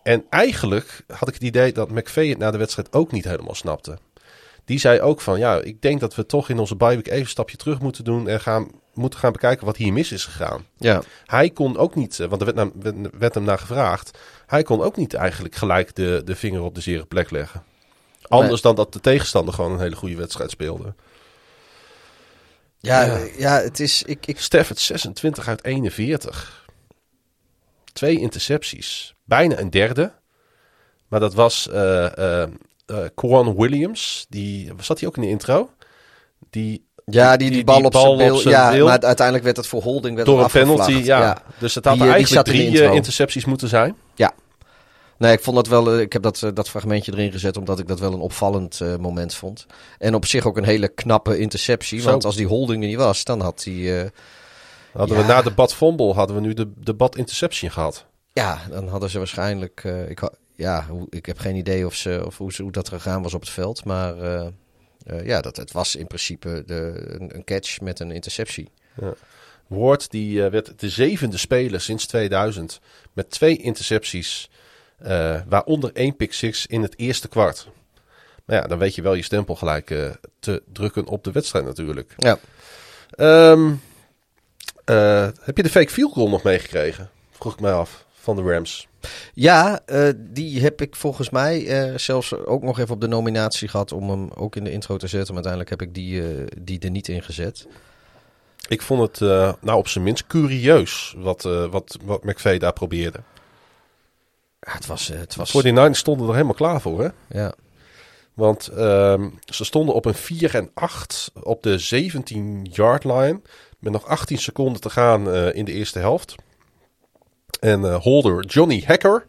En eigenlijk had ik het idee dat McVeigh het na de wedstrijd ook niet helemaal snapte. Die zei ook van, ja, ik denk dat we toch in onze bye week even een stapje terug moeten doen en gaan, moeten gaan bekijken wat hier mis is gegaan. Ja, Hij kon ook niet, eh, want er werd, naar- werd- werd hem naar gevraagd. Hij kon ook niet eigenlijk gelijk de, de vinger op de zere plek leggen. Anders dan dat de tegenstander gewoon een hele goede wedstrijd speelde. ja, Ja. ja. het is. Ik, ik, Stafford 26 uit 41. Twee intercepties. Bijna een derde. Maar dat was eh eh, Quan Williams. Die, zat hij ook in de intro? Die ja, die, die, bal op zijn zijn Ja, bil maar uiteindelijk werd het voor holding. Werd door een penalty. Ja. Dus het had eh, die eigenlijk in drie eh, intercepties moeten zijn. Nee, ik vond dat wel. eh, Ik heb dat, eh, dat fragmentje erin gezet omdat ik dat wel een opvallend eh, moment vond. En op zich ook een hele knappe interceptie. Zo. Want als die holding er niet was, dan had hij. eh, Hadden Ja. we na de bad fumble hadden we nu de, de bad interception gehad. ja, dan hadden ze waarschijnlijk. eh, ik, ja, ik heb geen idee of, ze, of hoe, ze, hoe dat gegaan was op het veld. Maar eh, eh, ja, dat, het was in principe de, een, een catch met een interceptie. Ward die eh, werd de zevende speler sinds 2000 met twee intercepties, waaronder één pick six in het eerste kwart. Maar ja, dan weet je wel je stempel gelijk te drukken op de wedstrijd natuurlijk. Ja. Ehm, eh, heb je de fake field goal nog meegekregen? Vroeg ik mij af van de Rams. Ja, eh, die heb ik volgens mij eh, zelfs ook nog even op de nominatie gehad om hem ook in de intro te zetten. Maar uiteindelijk heb ik die, eh, die er niet in gezet. Ik vond het nou op zijn minst curieus wat, wat, wat McVeigh daar probeerde. Ja, het was... Het was Voor die Niners stonden er helemaal klaar voor hè? ja. Want ehm, ze stonden op een 4 en 8 op de 17 yard line. Met nog 18 seconden te gaan in de eerste helft. En eh, holder Johnny Hacker.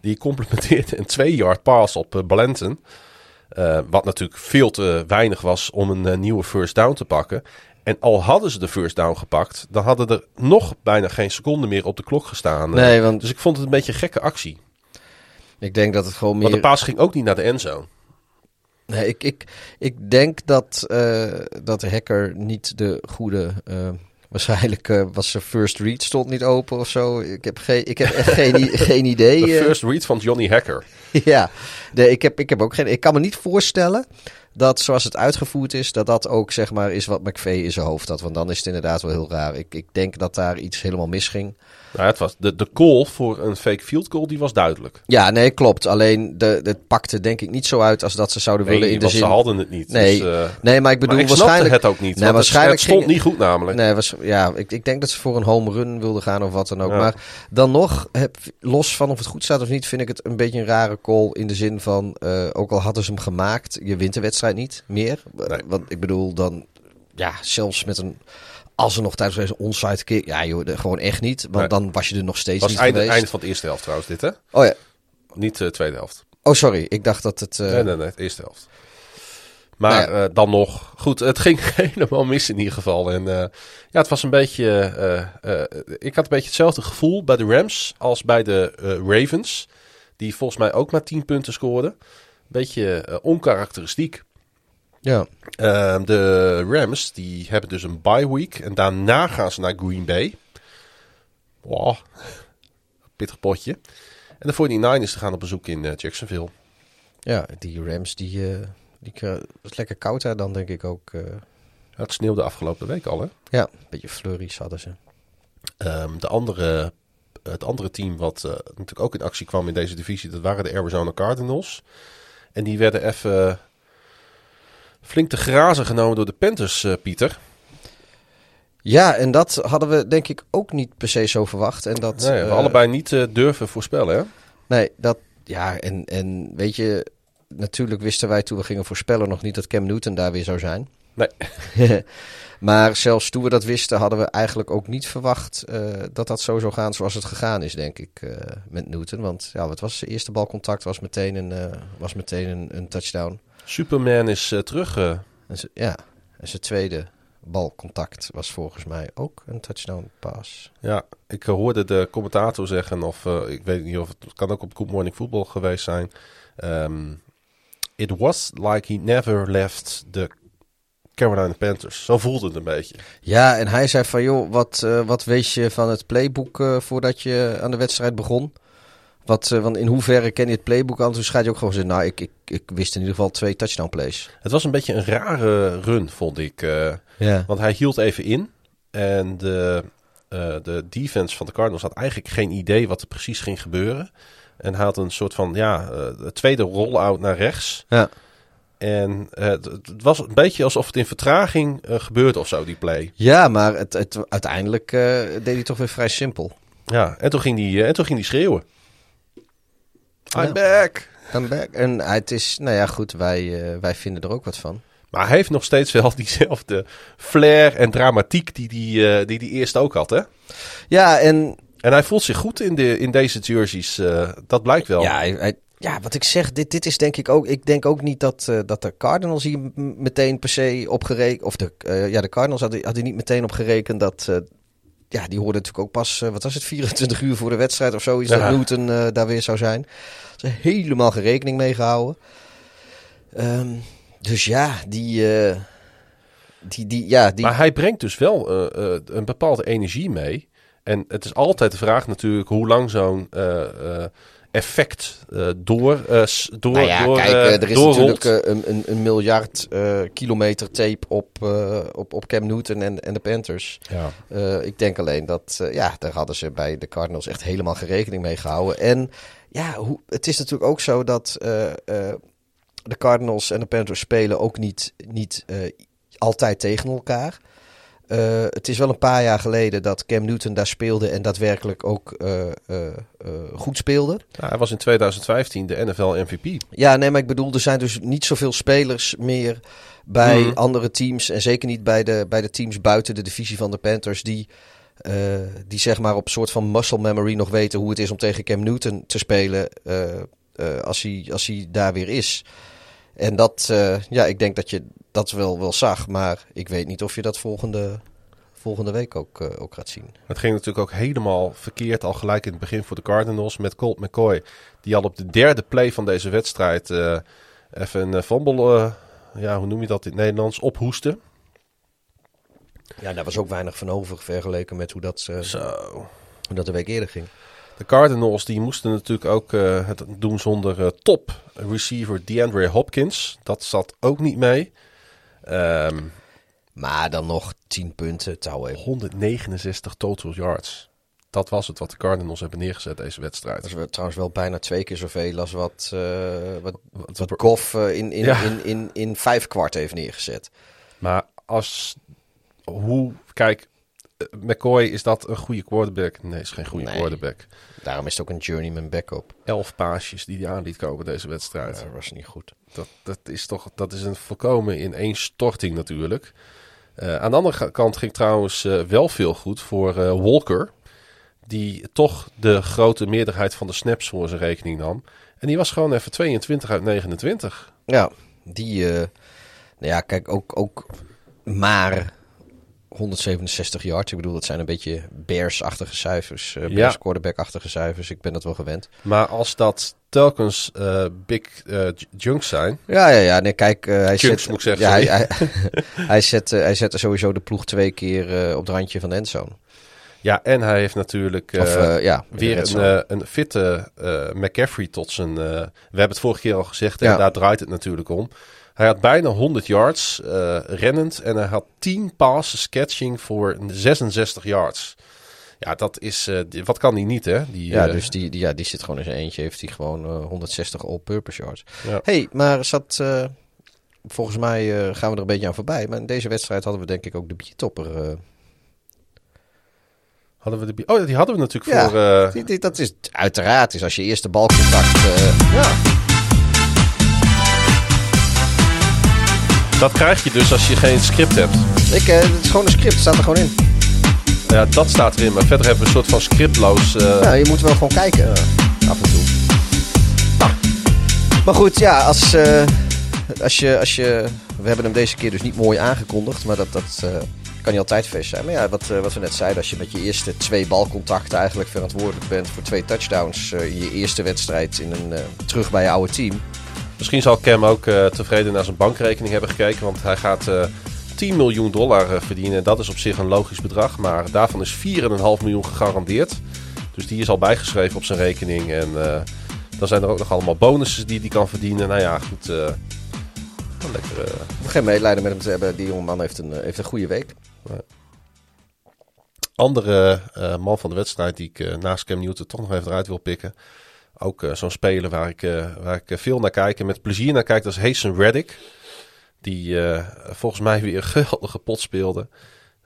Die complementeerde een 2 yard pass op eh, Blanton. Eh, wat natuurlijk veel te weinig was om een nieuwe first down te pakken. En al hadden ze de first down gepakt. Dan hadden er nog bijna geen seconde meer op de klok gestaan. Nee, want Dus ik vond het een beetje een gekke actie. ik denk dat het gewoon meer... Want de paas ging ook niet naar de endzone. Nee, ik, ik, ik denk dat, dat de hacker niet de goede. Waarschijnlijk eh, was zijn first read stond niet open of zo. Ik heb, geen, ik heb echt geen, geen idee. De eh. first read van Johnny Hacker. ja, nee, ik, heb, ik heb ook geen. Ik kan me niet voorstellen dat zoals het uitgevoerd is, dat dat ook zeg maar is wat McVeigh in zijn hoofd had. Want dan is het inderdaad wel heel raar. Ik, ik denk dat daar iets helemaal misging. Nou, het was de, de call voor een fake field goal die was duidelijk. Ja, nee, klopt. Alleen de, het pakte denk ik niet zo uit als dat ze zouden willen in de zin. ze hadden het niet. Nee, Dus, eh, Nee, maar ik bedoel maar ik snapte waarschijnlijk. het ook niet. Nee, waarschijnlijk het, stond ging- niet goed namelijk. Nee, was, ja, ik, ik denk dat ze voor een home run wilden gaan of wat dan ook. Ja. Maar dan nog, heb, los van of het goed staat of niet, vind ik het een beetje een rare call. In de zin van, eh, ook al hadden ze hem gemaakt, je wint de wedstrijd niet meer. Nee. Want ik bedoel, dan, ja, zelfs met een, als er nog tijdens deze onside kick, ja joh, de- gewoon echt niet. Want Nee. dan was je er nog steeds was niet het einde, geweest. einde van de eerste helft trouwens dit, hè? Oh ja, Niet de tweede helft. oh sorry, ik dacht dat het... eh, nee, nee, nee, eerste helft. Maar Nou ja. eh, dan nog, goed, het ging helemaal mis in ieder geval. En eh, ja, het was een beetje, eh, eh, ik had een beetje hetzelfde gevoel bij de Rams als bij de eh, Ravens. Die volgens mij ook maar 10 punten scoorden. Beetje eh, onkarakteristiek. Ja. Ehm, de Rams die hebben dus een bye week. En daarna gaan ze naar Green Bay. Wow. Pittig potje. En de 49ers die gaan op bezoek in eh, Jacksonville. ja, die Rams, die, eh die is lekker koud daar dan, denk ik ook. eh. Het sneeuwde afgelopen week al, hè? ja, een beetje flurries hadden ze. Ehm, de andere, het andere team wat eh, natuurlijk ook in actie kwam in deze divisie, dat waren de Arizona Cardinals. En die werden even flink te grazen genomen door de Panthers, eh, Pieter. Ja, en dat hadden we denk ik ook niet per se zo verwacht. En dat, Nee, we eh, allebei niet eh, durven voorspellen, hè? Nee, dat, ja, en, en weet je, natuurlijk wisten wij toen we gingen voorspellen nog niet dat Cam Newton daar weer zou zijn. Nee. maar zelfs toen we dat wisten, hadden we eigenlijk ook niet verwacht dat dat zo zou gaan zoals het gegaan is, denk ik, met Newton. Want ja, wat was zijn eerste balcontact? Was meteen een, eh, was meteen een, een touchdown. Superman is eh, terug. eh. En ja, en zijn tweede balcontact was volgens mij ook een touchdown pass. ja, ik eh, hoorde de commentator zeggen, of ik weet niet of het, het kan ook op Good Morning Football geweest zijn. Ehm, It was like he never left the Carolina Panthers. Zo voelde het een beetje. Ja, en hij zei van, joh, wat, wat wees je van het playbook voordat je aan de wedstrijd begon? Wat, eh, want in hoeverre ken je het playbook aan? Toen schijnt je ook gewoon zeggen, nou, ik, ik, ik wist in ieder geval twee touchdown plays. Het was een beetje een rare run, vond ik. eh, Ja. want hij hield even in. En de, eh, de defense van de Cardinals had eigenlijk geen idee wat er precies ging gebeuren. En hij had een soort van, ja, de tweede roll-out naar rechts. Ja. En het, het was een beetje alsof het in vertraging gebeurde of zo, die play. Ja, maar het, het, uiteindelijk deed hij toch weer vrij simpel. Ja, en toen ging die, en toen ging die schreeuwen. I'm Ja. back! I'm back. En het is, nou ja, goed, wij, eh, wij vinden er ook wat van. Maar hij heeft nog steeds wel diezelfde flair en dramatiek die die, eh, die, die eerst ook had, hè? Ja, en En hij voelt zich goed in, de, in deze jerseys. eh, dat blijkt wel. ja, hij, hij- ja, wat ik zeg, dit, dit is denk ik ook. Ik denk ook niet dat, eh, dat de Cardinals hier meteen per se op gerekend. Of de, eh, ja, de Cardinals hadden, hadden niet meteen op gerekend dat. Ja, die hoorden natuurlijk ook pas, eh, wat was het, 24 uur voor de wedstrijd of zoiets. Ja. Dat Newton eh, daar weer zou zijn. Ze helemaal geen rekening mee gehouden. Ehm, dus ja, die. eh, die, die, ja, die, Maar hij brengt dus wel een bepaalde energie mee. En het is altijd de vraag natuurlijk hoe lang zo'n effect eh, door, s- door, Nou ja, door, kijk, eh, er is doorrolt. natuurlijk een, een, miljard kilometer tape op, op, op Cam Newton en, en de Panthers. Ja. Ik denk alleen dat, ja, daar hadden ze bij de Cardinals echt helemaal geen rekening mee gehouden. En ja, hoe, het is natuurlijk ook zo dat de Cardinals en de Panthers spelen ook niet, niet altijd tegen elkaar. Eh, het is wel een paar jaar geleden dat Cam Newton daar speelde en daadwerkelijk ook eh, eh, goed speelde. Nou, hij was in 2015 de NFL MVP. Ja, nee, maar ik bedoel, er zijn dus niet zoveel spelers meer bij Mhm. andere teams. En zeker niet bij de, bij de teams buiten de divisie van de Panthers. Die, die zeg maar op een soort van muscle memory nog weten hoe het is om tegen Cam Newton te spelen. als, hij, als hij daar weer is. En dat, ja, ik denk dat je dat wel, wel zag. Maar ik weet niet of je dat volgende, volgende week ook, eh, ook gaat zien. Het ging natuurlijk ook helemaal verkeerd al gelijk in het begin voor de Cardinals met Colt McCoy. Die al op de derde play van deze wedstrijd eh, even een eh, fumble, ja, hoe noem je dat in het Nederlands, ophoesten. Ja, daar was ook weinig van over vergeleken met hoe dat, Zo. hoe dat de week eerder ging. De Cardinals die moesten natuurlijk ook het doen zonder top receiver DeAndre Hopkins. Dat zat ook niet mee. Ehm, Maar dan nog 10 punten, touw 169 total yards. Dat was het wat de Cardinals hebben neergezet deze wedstrijd. Dat is trouwens wel bijna twee keer zoveel als wat, eh wat, Wat- wat Goff eh, in, in, Ja. in, in, in vijf kwart heeft neergezet. Maar als hoe kijk, eh, McCoy is dat een goede quarterback? Nee, is geen goede Nee. quarterback. Daarom is het ook een journeyman backup. Elf paasjes die hij aan liet komen deze wedstrijd. Dat was niet goed. Dat, dat is toch dat is een volkomen in één storting natuurlijk. Eh, aan de andere kant ging trouwens eh, wel veel goed voor eh, Walker. Die toch de grote meerderheid van de snaps voor zijn rekening nam. En die was gewoon even 22 uit 29. Ja, die, Nou ja, kijk, ook, ook maar 167 yards. Ik bedoel, dat zijn een beetje Bears-achtige cijfers. Uh, Bears Ja. quarterback-achtige cijfers. Ik ben dat wel gewend. Maar als dat telkens eh, big eh, junks zijn. Ja, ja, ja. Nee, kijk, eh, hij Chunks, zet... moet ik zeggen, ja, hij, hij, hij, zet, hij zette sowieso de ploeg twee keer op het randje van de endzone. Ja, en hij heeft natuurlijk Of, ja, weer een, een fitte McCaffrey tot zijn... we hebben het vorige keer al gezegd en Ja. daar draait het natuurlijk om. Hij had bijna 100 yards rennend en hij had 10 passes catching voor 66 yards. Ja, dat is... eh, die- wat kan die niet, hè? Die, Ja, eh, dus die, die, ja, die zit gewoon in zijn eentje. Heeft hij gewoon eh, 160 all-purpose yards. Ja. hey, maar zat... eh, volgens mij eh, gaan we er een beetje aan voorbij. Maar in deze wedstrijd hadden we denk ik ook de biertopper. eh. Hadden we de... Oh, die hadden we natuurlijk Ja, voor... eh, die, die- dat is uiteraard. Is als je eerste balcontact... eh, ja. dat krijg je dus als je geen script hebt. Ik, eh, het is gewoon een script. staat er gewoon in. Ja, dat staat erin. Maar verder hebben we een soort van scriptloos... eh, Ja, je moet wel gewoon kijken. Af en toe. Nou. Maar goed, ja, als, eh, als, je, als je... We hebben hem deze keer dus niet mooi aangekondigd. Maar dat, dat eh, kan niet altijd feest zijn. Maar ja, wat, eh, wat we net zeiden. Als je met je eerste twee balcontacten eigenlijk verantwoordelijk bent voor twee touchdowns. eh, in je eerste wedstrijd in een, eh, terug bij je oude team. Misschien zal Cam ook eh, tevreden naar zijn bankrekening hebben gekeken. Want hij gaat eh 10 miljoen dollar eh, verdienen. Dat is op zich een logisch bedrag. Maar daarvan is 4,5 miljoen gegarandeerd. Dus die is al bijgeschreven op zijn rekening. En eh, dan zijn er ook nog allemaal bonussen die hij kan verdienen. Nou ja, goed. wel lekker. geen medelijden met hem te hebben. Die jongeman heeft een, heeft een goede week. andere man van de wedstrijd die ik naast Cam Newton toch nog even eruit wil pikken. Ook zo'n speler waar ik, waar ik veel naar kijk en met plezier naar kijk. Dat is Hasten Reddick. Die eh, volgens mij weer een geweldige pot speelde.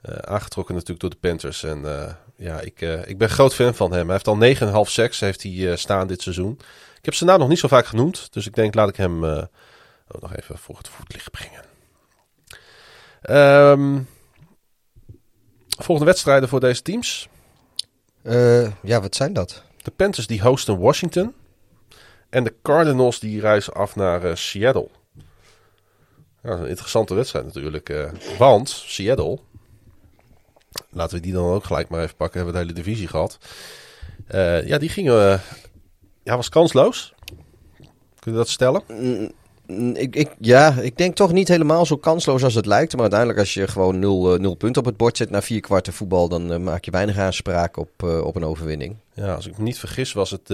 Eh, aangetrokken natuurlijk door de Panthers. En eh, ja, ik, ik ben groot fan van hem. Hij heeft al 9,5 seks heeft hij, staan dit seizoen. Ik heb zijn naam nog niet zo vaak genoemd. Dus ik denk laat ik hem ook nog even voor het voetlicht brengen. Ehm, volgende wedstrijden voor deze teams. Ja, wat zijn dat? De Panthers die hosten Washington. En de Cardinals die reizen af naar Seattle. Ja, dat is een interessante wedstrijd natuurlijk. eh, want Seattle, laten we die dan ook gelijk maar even pakken. Hebben we de hele divisie gehad. Eh, ja, die gingen, eh, ja, was kansloos. Kun je dat stellen? Mm, mm, Ik, ik, ja, ik denk toch niet helemaal zo kansloos als het lijkt. Maar uiteindelijk als je gewoon nul, eh, nul punten op het bord zet na vier kwarten voetbal... dan maak je weinig aanspraak op, op een overwinning. Ja, als ik me niet vergis was het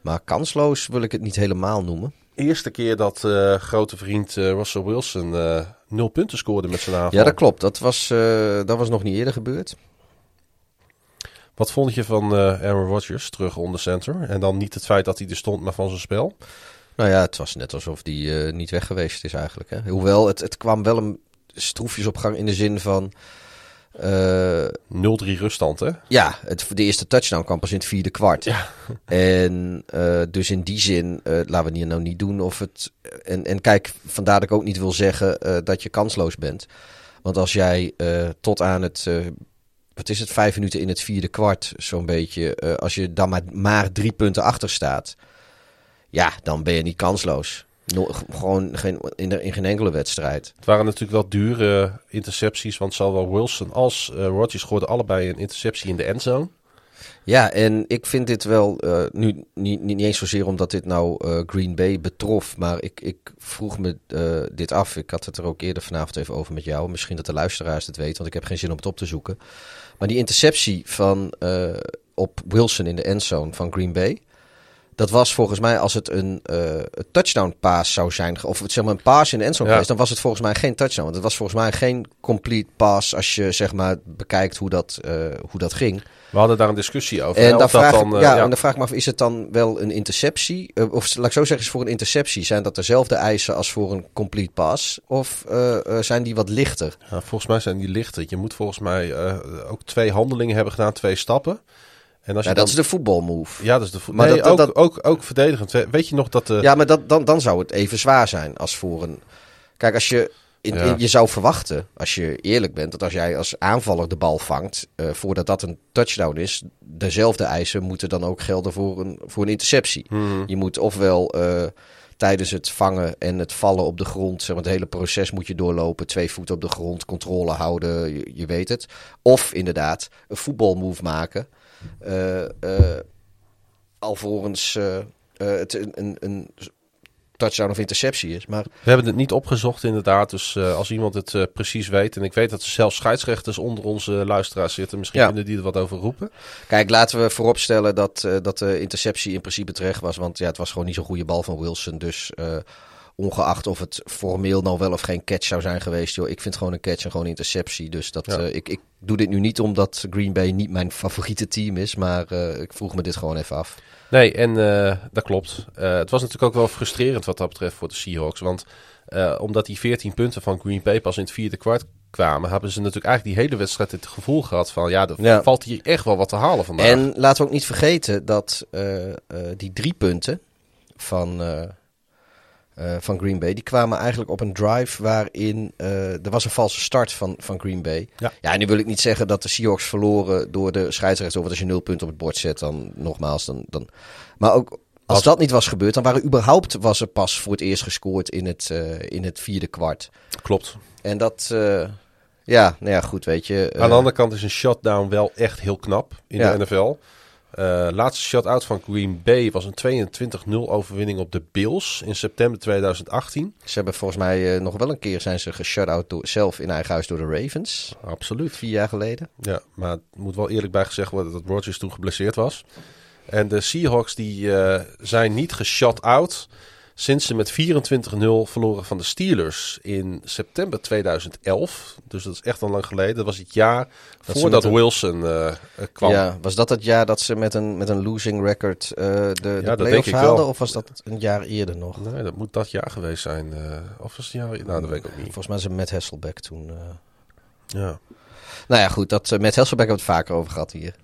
Maar kansloos wil ik het niet helemaal noemen. Eerste keer dat eh, grote vriend eh, Russell Wilson eh, nul punten scoorde met zijn aanval. Ja, dat klopt. Dat was, dat was nog niet eerder gebeurd. Wat vond je van Aaron Rodgers terug onder center? En dan niet het feit dat hij er stond, maar van zijn spel? Nou ja, het was net alsof die eh, niet weg geweest is eigenlijk. Hè. Hoewel, het, het kwam wel een stroefjes op gang in de zin van... eh, 0-3 ruststand, hè? Ja, het, de eerste touchdown kwam pas in het vierde kwart. En eh, dus in die zin, eh, laten we het nou niet doen of het... En, en kijk, vandaar dat ik ook niet wil zeggen eh, dat je kansloos bent. Want als jij eh, tot aan het... eh, wat is het, vijf minuten in het vierde kwart zo'n beetje... eh, als je dan maar, maar drie punten achter staat... Ja, dan ben je niet kansloos. No- gewoon geen, in, de, in geen enkele wedstrijd. Het waren natuurlijk wel dure intercepties, want zowel Wilson als eh Rodgers gooiden allebei een interceptie in de endzone. Ja, en ik vind dit wel, eh, nu niet, niet eens zozeer omdat dit nou eh, Green Bay betrof, maar ik, ik vroeg me dit af. Ik had het er ook eerder vanavond even over met jou. Misschien dat de luisteraars het weten, want ik heb geen zin om het op te zoeken. Maar die interceptie van, op Wilson in de endzone van Green Bay, dat was volgens mij als het een eh, touchdown pass zou zijn, of zeg maar een pass in de endzone Ja. geweest, dan was het volgens mij geen touchdown. Want het was volgens mij geen complete pass als je zeg maar bekijkt hoe dat, eh, hoe dat ging. We hadden daar een discussie over. En dan, vraag, dan, ik, eh, ja, ja. en dan vraag ik me af, is het dan wel een interceptie? Of laat ik zo zeggen, is voor een interceptie, zijn dat dezelfde eisen als voor een complete pass? Of zijn die wat lichter? Ja, volgens mij zijn die lichter. Je moet volgens mij ook twee handelingen hebben gedaan, twee stappen. En als Ja, je dat dan... is de voetbalmove. Ja, dat is de voet. Maar nee, dat- dat- ook, ook, ook verdedigend. We- Weet je nog dat de... Ja, maar dat, dan, dan zou het even zwaar zijn als voor een... Kijk, als je... In, Ja. in- je zou verwachten, als je eerlijk bent, dat als jij als aanvaller de bal vangt, eh, voordat dat een touchdown is, dezelfde eisen moeten dan ook gelden voor een, voor een interceptie. Mhm. Je moet ofwel eh, tijdens het vangen en het vallen op de grond. Zeg maar, het hele proces moet je doorlopen. Twee voeten op de grond, controle houden, je, je weet het. Of inderdaad, een voetbalmove maken. Uh, uh, alvorens uh, het een, een, een touchdown of interceptie is. Maar... We hebben het niet opgezocht inderdaad. Dus uh, als iemand het uh, precies weet. En ik weet dat er zelfs scheidsrechters onder onze luisteraars zitten. Misschien ja. kunnen die er wat over roepen. Kijk, laten we vooropstellen dat, uh, dat de interceptie in principe terecht was. Want ja, het was gewoon niet zo'n goede bal van Wilson. Dus ongeacht of het formeel nou wel of geen catch zou zijn geweest. Joh, ik vind gewoon een catch en gewoon interceptie. Dus dat, ja. ik, ik doe dit nu niet omdat Green Bay niet mijn favoriete team is. Maar ik vroeg me dit gewoon even af. Nee, en uh, dat klopt. Het was natuurlijk ook wel frustrerend wat dat betreft voor de Seahawks. Want omdat die 14 punten van Green Bay pas in het vierde kwart kwamen, hebben ze natuurlijk eigenlijk die hele wedstrijd het gevoel gehad van ja, er ja. valt hier echt wel wat te halen vandaag. En laten we ook niet vergeten dat die drie punten van uh, van Green Bay. Die kwamen eigenlijk op een drive waarin uh, er was een valse start van, van Green Bay. Ja. ja, en nu wil ik niet zeggen dat de Seahawks verloren door de scheidsrechter. Of als je nul punten op het bord zet, dan nogmaals. Dan, dan... Maar ook als dat niet was gebeurd, dan waren überhaupt was er pas voor het eerst gescoord in het, uh, in het vierde kwart. Klopt. En dat... ja, nou ja, goed, weet je. Aan de andere kant is een shutdown wel echt heel knap in ja. de NFL. Uh, laatste shutout van Green Bay was een 22-0 overwinning op de Bills in september 2018. Ze hebben volgens mij uh, nog wel een keer zijn ze geshutout zelf in eigen huis door de Ravens. Absoluut. Vier jaar geleden. Ja, maar het moet wel eerlijk bij gezegd worden dat Rodgers toen geblesseerd was. En de Seahawks die uh, zijn niet geshut-out sinds ze met 24-0 verloren van de Steelers in september 2011. Dus dat is echt al lang geleden. Dat was het jaar dat voordat een... Wilson uh, kwam. Ja, was dat het jaar dat ze met een, met een losing record uh, de, de ja, playoffs haalden? Of was dat een jaar eerder nog? Nee, dat moet dat jaar geweest zijn. Uh, of was het jaar... Nou, dat weet ik ook niet. Volgens mij zijn met Hasselbeck toen... Ja. Nou ja, goed. Dat, met Hasselbeck hebben we het vaker over gehad hier.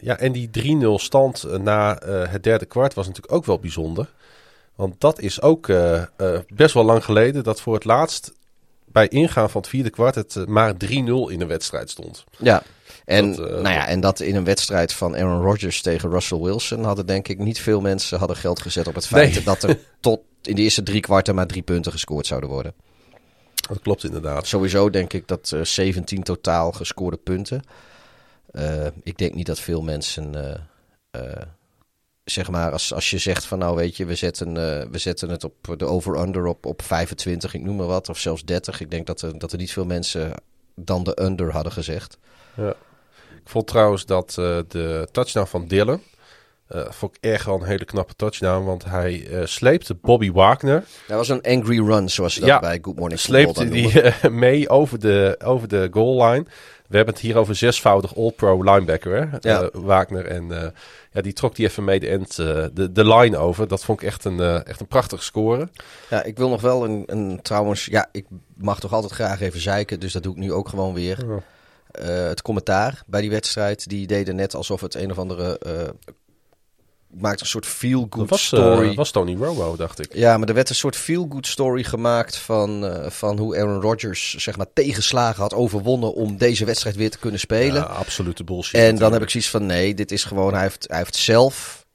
ja, en die 3-0 stand na het derde kwart was natuurlijk ook wel bijzonder. Want dat is ook uh, uh, best wel lang geleden dat voor het laatst bij ingaan van het vierde kwart het uh, maar 3-0 in een wedstrijd stond. Ja. En, dat, nou ja, en dat in een wedstrijd van Aaron Rodgers tegen Russell Wilson hadden denk ik niet veel mensen hadden geld gezet op het feit nee. dat er tot in de eerste drie kwarten maar drie punten gescoord zouden worden. Dat klopt inderdaad. Sowieso denk ik dat 17 totaal gescoorde punten. ik denk niet dat veel mensen zeg maar, als, als je zegt van nou weet je, we zetten, uh, we zetten het op de over-under op, op 25, ik noem maar wat, of zelfs 30. Ik denk dat er, dat er niet veel mensen dan de under hadden gezegd. Ja. Ik vond trouwens dat uh, de touchdown van Dylan, uh, vond ik echt wel een hele knappe touchdown, want hij uh, sleepte Bobby Wagner. Dat was een angry run, zoals ze dat ja, bij Good Morning sleepte die mee over de, over de goal line. We hebben het hier over zesvoudig All-Pro linebacker, hè? Ja. Wagner en ja, die trok die even mee de, end, uh, de, de line over. Dat vond ik echt een, uh, echt een prachtige score. Ja, ik wil nog wel een, een trouwens... Ja, ik mag toch altijd graag even zeiken. Dus dat doe ik nu ook gewoon weer. Ja. Uh, het commentaar bij die wedstrijd. Die deden net alsof het een of andere maakt een soort feel-good was, story. Uh, was Tony Romo, dacht ik. Ja, maar er werd een soort feel-good story gemaakt van, uh, van hoe Aaron Rodgers zeg maar tegenslagen had overwonnen om deze wedstrijd weer te kunnen spelen. Ja, absolute bullshit. En natuurlijk. dan heb ik zoiets van nee, dit is gewoon, hij heeft, hij heeft zelf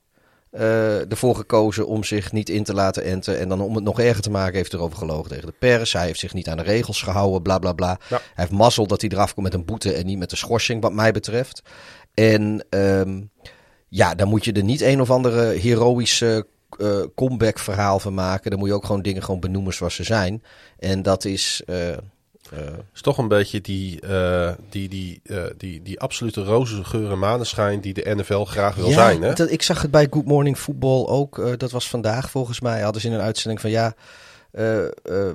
uh, ervoor gekozen om zich niet in te laten enten. En dan om het nog erger te maken heeft erover gelogen tegen de pers. Hij heeft zich niet aan de regels gehouden, bla bla bla. Ja. Hij heeft mazzel dat hij eraf komt met een boete en niet met de schorsing, wat mij betreft. En... Um, ja, dan moet je er niet een of andere heroïsche uh, comeback verhaal van maken. Dan moet je ook gewoon dingen gewoon benoemen zoals ze zijn. En dat is... Uh, uh, is toch een beetje die, uh, die, die, uh, die, die absolute roze geur en maneschijn die de NFL graag wil ja, zijn. Hè? Dat, ik zag het bij Good Morning Football ook. dat was vandaag volgens mij. Hadden ze in een uitzending van ja. Uh, uh,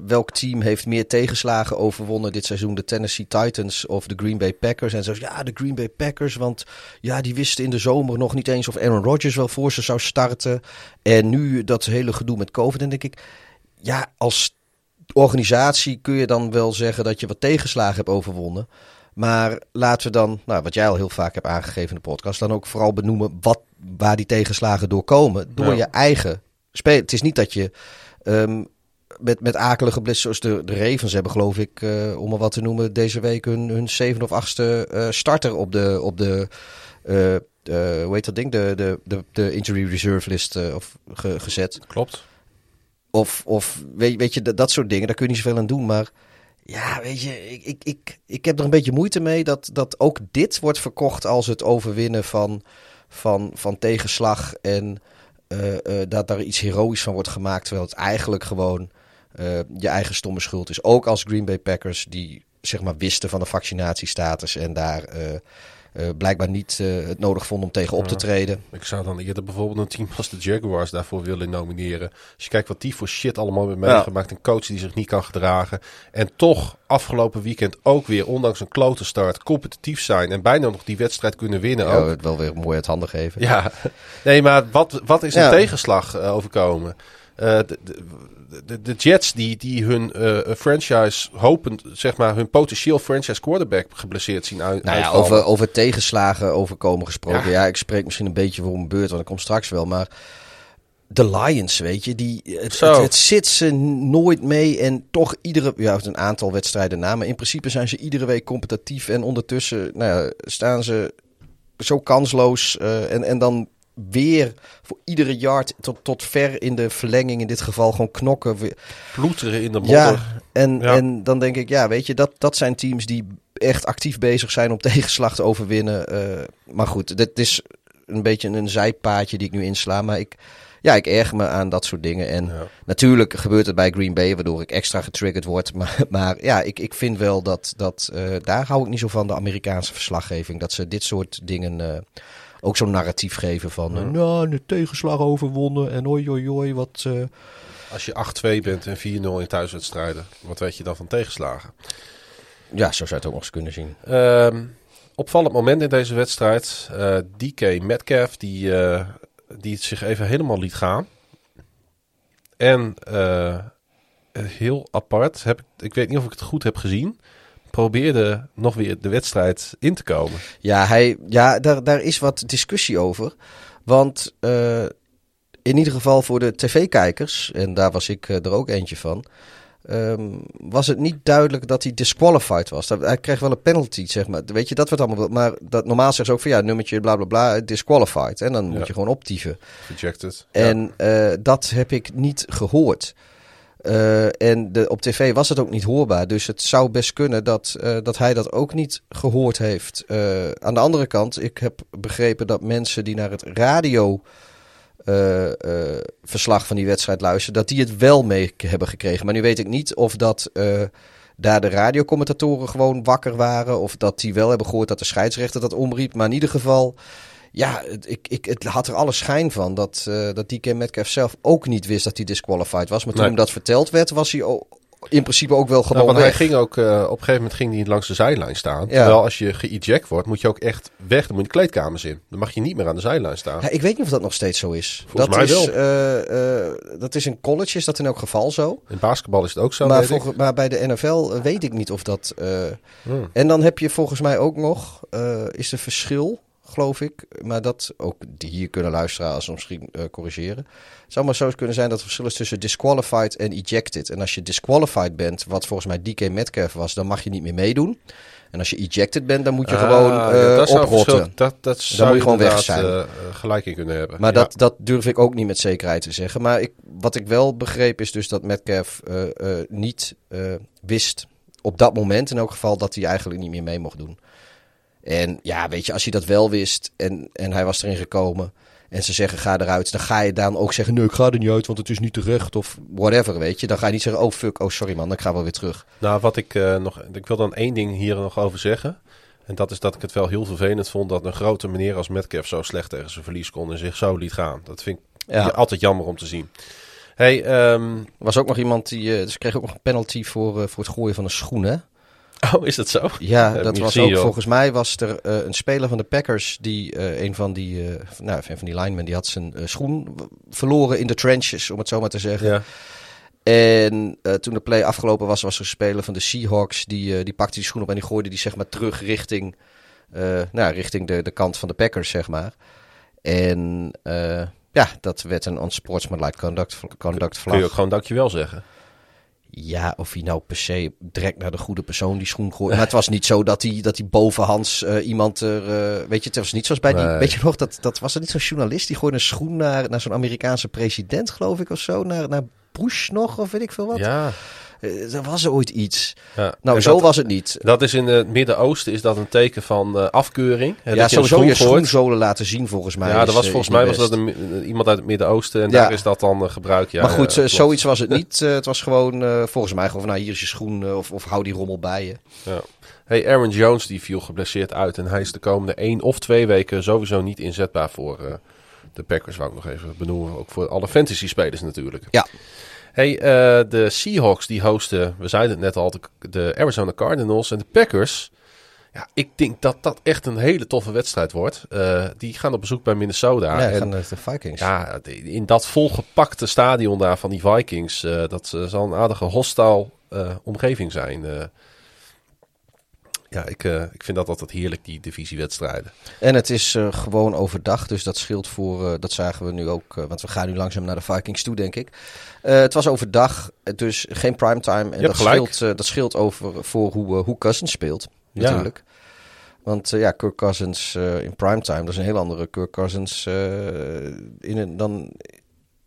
welk team heeft meer tegenslagen overwonnen dit seizoen? De Tennessee Titans of de Green Bay Packers? En zo, ja, de Green Bay Packers, want ja, die wisten in de zomer nog niet eens of Aaron Rodgers wel voor ze zou starten. En nu dat hele gedoe met COVID, dan denk ik, ja, als organisatie kun je dan wel zeggen dat je wat tegenslagen hebt overwonnen. Maar laten we dan, nou, wat jij al heel vaak hebt aangegeven in de podcast, dan ook vooral benoemen wat, waar die tegenslagen door komen. Door ja. je eigen spelen. Het is niet dat je um, met, met akelige blitzen zoals de, de Ravens hebben, geloof ik, uh, om maar wat te noemen, deze week hun, hun zevende of achtste uh, starter op de, op de uh, hoe heet dat ding, de, de, de, de injury reserve list of ge, gezet. Klopt. Of, of weet, weet je, dat, dat soort dingen, daar kun je niet zoveel aan doen. Maar ja, weet je, ik, ik, ik, ik heb er een beetje moeite mee dat, dat ook dit wordt verkocht als het overwinnen van, van, van tegenslag. En eh, eh, dat daar iets heroïs van wordt gemaakt. Terwijl het eigenlijk gewoon eh, je eigen stomme schuld is. Ook als Green Bay Packers die zeg maar wisten van de vaccinatiestatus en daar uh, blijkbaar niet uh, het nodig vonden om tegen op te treden. Ik zou dan eerder bijvoorbeeld een team als de Jaguars daarvoor willen nomineren. Als je kijkt wat die voor shit allemaal hebben meegemaakt. Ja. Een coach die zich niet kan gedragen. En toch afgelopen weekend ook weer, ondanks een klote start, competitief zijn. En bijna nog die wedstrijd kunnen winnen. Ja, ook. het wel weer mooi uit handen geven. Ja, nee, maar wat, wat is een ja. tegenslag uh, overkomen? De, de, de, Jets die, die hun uh, franchise hopend, zeg maar, hun potentieel franchise quarterback geblesseerd zien uit. Nou ja, over, over tegenslagen overkomen gesproken. Ja. ja. ik spreek misschien een beetje voor een beurt, want ik kom straks wel. Maar de Lions, weet je, die, het, het, het, zit ze nooit mee. En toch iedere, ja, een aantal wedstrijden na. Maar in principe zijn ze iedere week competitief. En ondertussen nou ja, staan ze zo kansloos. Uh, en, en dan weer voor iedere yard tot, tot ver in de verlenging in dit geval gewoon knokken. Ploeteren in de modder. Ja, en, ja. en dan denk ik, ja, weet je, dat, dat zijn teams die echt actief bezig zijn om tegenslag te overwinnen. Uh, maar goed, dit is een beetje een zijpaadje die ik nu insla. Maar ik, ja, ik erg me aan dat soort dingen. En ja. natuurlijk gebeurt het bij Green Bay, waardoor ik extra getriggerd word. Maar, maar ja, ik, ik vind wel dat, dat uh, daar hou ik niet zo van, de Amerikaanse verslaggeving. Dat ze dit soort dingen... Uh, ook zo'n narratief geven van... Ja. nou, de tegenslag overwonnen en oi, oi, oi, wat... Uh... Als je 8-2 bent en 4-0 in thuiswedstrijden, wat weet je dan van tegenslagen? Ja, zo zou je het ook nog eens kunnen zien. Um, opvallend moment in deze wedstrijd. Uh, DK Metcalf, die, uh, die het zich even helemaal liet gaan. En heel apart, heb ik, ik weet niet of ik het goed heb gezien probeerde nog weer de wedstrijd in te komen. Ja, hij, ja daar, daar is wat discussie over. Want uh, in ieder geval voor de tv-kijkers, en daar was ik uh, er ook eentje van, um, was het niet duidelijk dat hij disqualified was. Hij kreeg wel een penalty, zeg maar. Weet je, dat wordt allemaal. Maar dat, normaal zeggen ze ook van ja, nummertje bla bla bla, disqualified. En dan moet je gewoon optieven. Rejected. En ja. uh, dat heb ik niet gehoord. Uh, en de, op tv was het ook niet hoorbaar. Dus het zou best kunnen dat, uh, dat hij dat ook niet gehoord heeft. Uh, aan de andere kant, ik heb begrepen dat mensen die naar het radio verslag van die wedstrijd luisteren, dat die het wel mee hebben gekregen. Maar nu weet ik niet of dat daar de radiocommentatoren gewoon wakker waren. Of dat die wel hebben gehoord dat de scheidsrechter dat omriep. Maar in ieder geval ja, het, ik, ik, het had er alle schijn van dat, uh, dat DK Metcalf zelf ook niet wist dat hij disqualified was. Maar toen nee. hem dat verteld werd, was hij in principe ook wel gewoon nou, weg. Hij ging ook, uh, op een gegeven moment ging hij langs de zijlijn staan. Ja. Terwijl als je geëject wordt, moet je ook echt weg. Dan moet je de kleedkamers in. Dan mag je niet meer aan de zijlijn staan. Ja, ik weet niet of dat nog steeds zo is. Volgens dat mij is, wel. Uh, dat is in college is dat in elk geval zo. In basketbal is het ook zo. Maar, volgens, maar bij de NFL weet ik niet of dat... Hmm. En dan heb je volgens mij ook nog, is er verschil geloof ik. Maar dat ook die hier kunnen luisteren als misschien uh, corrigeren. Het zou maar zo kunnen zijn dat er verschil is tussen disqualified en ejected. En als je disqualified bent, wat volgens mij DK Metcalf was, dan mag je niet meer meedoen. En als je ejected bent, dan moet je ah, gewoon uh, ja, dat oprotten. Dat, dat dan moet je gewoon weg zijn. Uh, gelijk in kunnen hebben. Maar ja. dat, dat durf ik ook niet met zekerheid te zeggen. Maar ik, wat ik wel begreep is dus dat Metcalf niet wist op dat moment in elk geval dat hij eigenlijk niet meer mee mocht doen. En ja, weet je, als hij dat wel wist en, en hij was erin gekomen en ze zeggen ga eruit, dan ga je dan ook zeggen nee, ik ga er niet uit, want het is niet terecht of whatever, weet je. Dan ga je niet zeggen oh fuck, oh sorry man, dan ga wel weer terug. Nou, wat ik uh, nog, ik wil dan één ding hier nog over zeggen. En dat is dat ik het wel heel vervelend vond dat een grote meneer als Metcalf zo slecht tegen zijn verlies kon en zich zo liet gaan. Dat vind ik ja. altijd jammer om te zien. Hey, um... er was ook nog iemand die, uh, dus kreeg ook nog een penalty voor, uh, voor het gooien van een schoen, hè? Oh, is dat zo? Ja, dat was ook. Joh. Volgens mij was er uh, een speler van de Packers die uh, een van die, uh, nou, een van die linemen, die had zijn schoen verloren in de trenches, om het zo maar te zeggen. Ja. En toen de play afgelopen was, was er een speler van de Seahawks die, die pakte die schoen op en die gooide die zeg maar terug richting, nou, richting de, de kant van de Packers, zeg maar. En ja, dat werd een unsportsmanlike conduct, conduct vlag. Kun je ook gewoon dankjewel zeggen? Ja, of hij nou per se direct naar de goede persoon die schoen gooit. Maar het was niet zo dat hij, dat hij bovenhands uh, iemand er... Uh, weet je, het was niet zoals bij die... Nee. Weet je nog, dat, dat was er niet zo'n journalist die gooide een schoen naar, naar zo'n Amerikaanse president, geloof ik, of zo. Naar, naar push nog, of weet ik veel wat. Ja, Eh, er was ooit iets. ja. Nou, En zo dat, was het niet. Dat is in het Midden-Oosten is dat een teken van eh, afkeuring. Hè, ja, dat sowieso je schoenzolen laten zien volgens mij. Ja, is, dat was eh, volgens mij was dat een, eh, iemand uit het Midden-Oosten en Ja. daar is dat dan eh, gebruikt. Ja, maar goed, ja, eh, zoiets was het niet. Eh, het was gewoon eh, volgens mij gewoon van, nou hier is je schoen eh, of, of hou die rommel bij je. Hey, Aaron Jones die viel geblesseerd uit en hij is de komende één of twee weken sowieso niet inzetbaar voor eh, de Packers. Wou ik nog even benoemen, ook voor alle fantasy spelers natuurlijk. Ja. Hey, eh, de Seahawks die hosten, we zeiden het net al, de, de Arizona Cardinals en de Packers. Ja, ik denk dat dat echt een hele toffe wedstrijd wordt. Eh, die gaan op bezoek bij Minnesota. ja, en, gaan de, Vikings. ja, in dat volgepakte stadion daar van die Vikings, eh, dat zal een aardige hostile omgeving zijn. Ja, ik, eh, ik vind dat altijd heerlijk, die divisiewedstrijden. En het is eh, gewoon overdag, dus dat scheelt voor, eh, dat zagen we nu ook, want we gaan nu langzaam naar de Vikings toe, denk ik. Het was overdag, dus geen primetime. En dat scheelt, dat scheelt over voor hoe, hoe Cousins speelt, Ja. natuurlijk. Want eh, ja, Kirk Cousins in primetime, dat is een heel andere Kirk Cousins in een, dan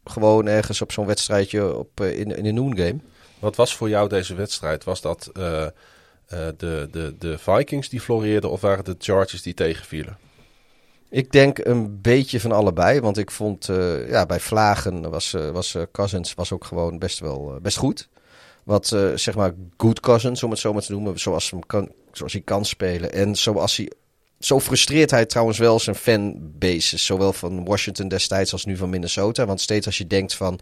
gewoon ergens op zo'n wedstrijdje op, in, in een noon game. Wat was voor jou deze wedstrijd? Was dat eh, de, de, de Vikings die floreerden of waren het de Chargers die tegenvielen? Ik denk een beetje van allebei. Want ik vond eh, ja, bij Vlagen was, eh, was Cousins was ook gewoon best wel best goed. Wat zeg maar good Cousins, om het zo maar te noemen. Zoals, hem kan, zoals hij kan spelen. En zoals hij. Zo frustreert hij trouwens wel zijn fanbase. Zowel van Washington destijds als nu van Minnesota. Want steeds als je denkt van.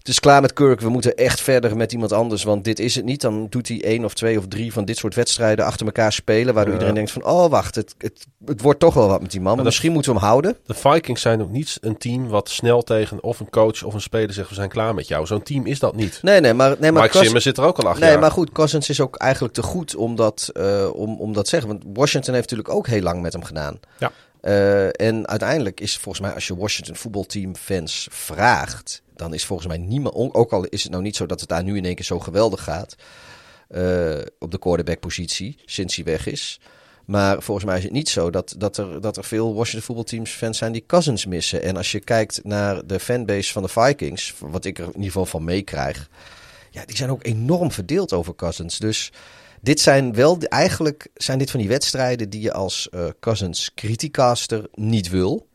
Het is klaar met Kirk. We moeten echt verder met iemand anders. Want dit is het niet. Dan doet hij één of twee of drie van dit soort wedstrijden achter elkaar spelen. Waardoor Ja. iedereen denkt van... Oh, wacht. Het, het, het wordt toch wel wat met die man. Maar misschien moeten we hem houden. De Vikings zijn ook niet een team wat snel tegen of een coach of een speler zegt we zijn klaar met jou. Zo'n team is dat niet. Nee, nee, maar... Nee, maar Mike Zimmer zit er ook al acht Nee, jaar. maar goed, Cousins is ook eigenlijk te goed om dat, eh, om, om dat te zeggen. Want Washington heeft natuurlijk ook heel lang met hem gedaan. Ja. Eh, en uiteindelijk is volgens mij, als je Washington voetbalteam fans vraagt, dan is volgens mij niemand, ook al is het nou niet zo dat het daar nu in één keer zo geweldig gaat, eh, op de quarterback positie, sinds hij weg is. Maar volgens mij is het niet zo dat, dat, er, dat er veel Washington voetbalteams fans zijn die Cousins missen. En als je kijkt naar de fanbase van de Vikings, wat ik er in ieder geval van meekrijg, ja, die zijn ook enorm verdeeld over Cousins. Dus dit zijn wel, eigenlijk zijn dit van die wedstrijden die je als eh, Cousins criticaster niet wil.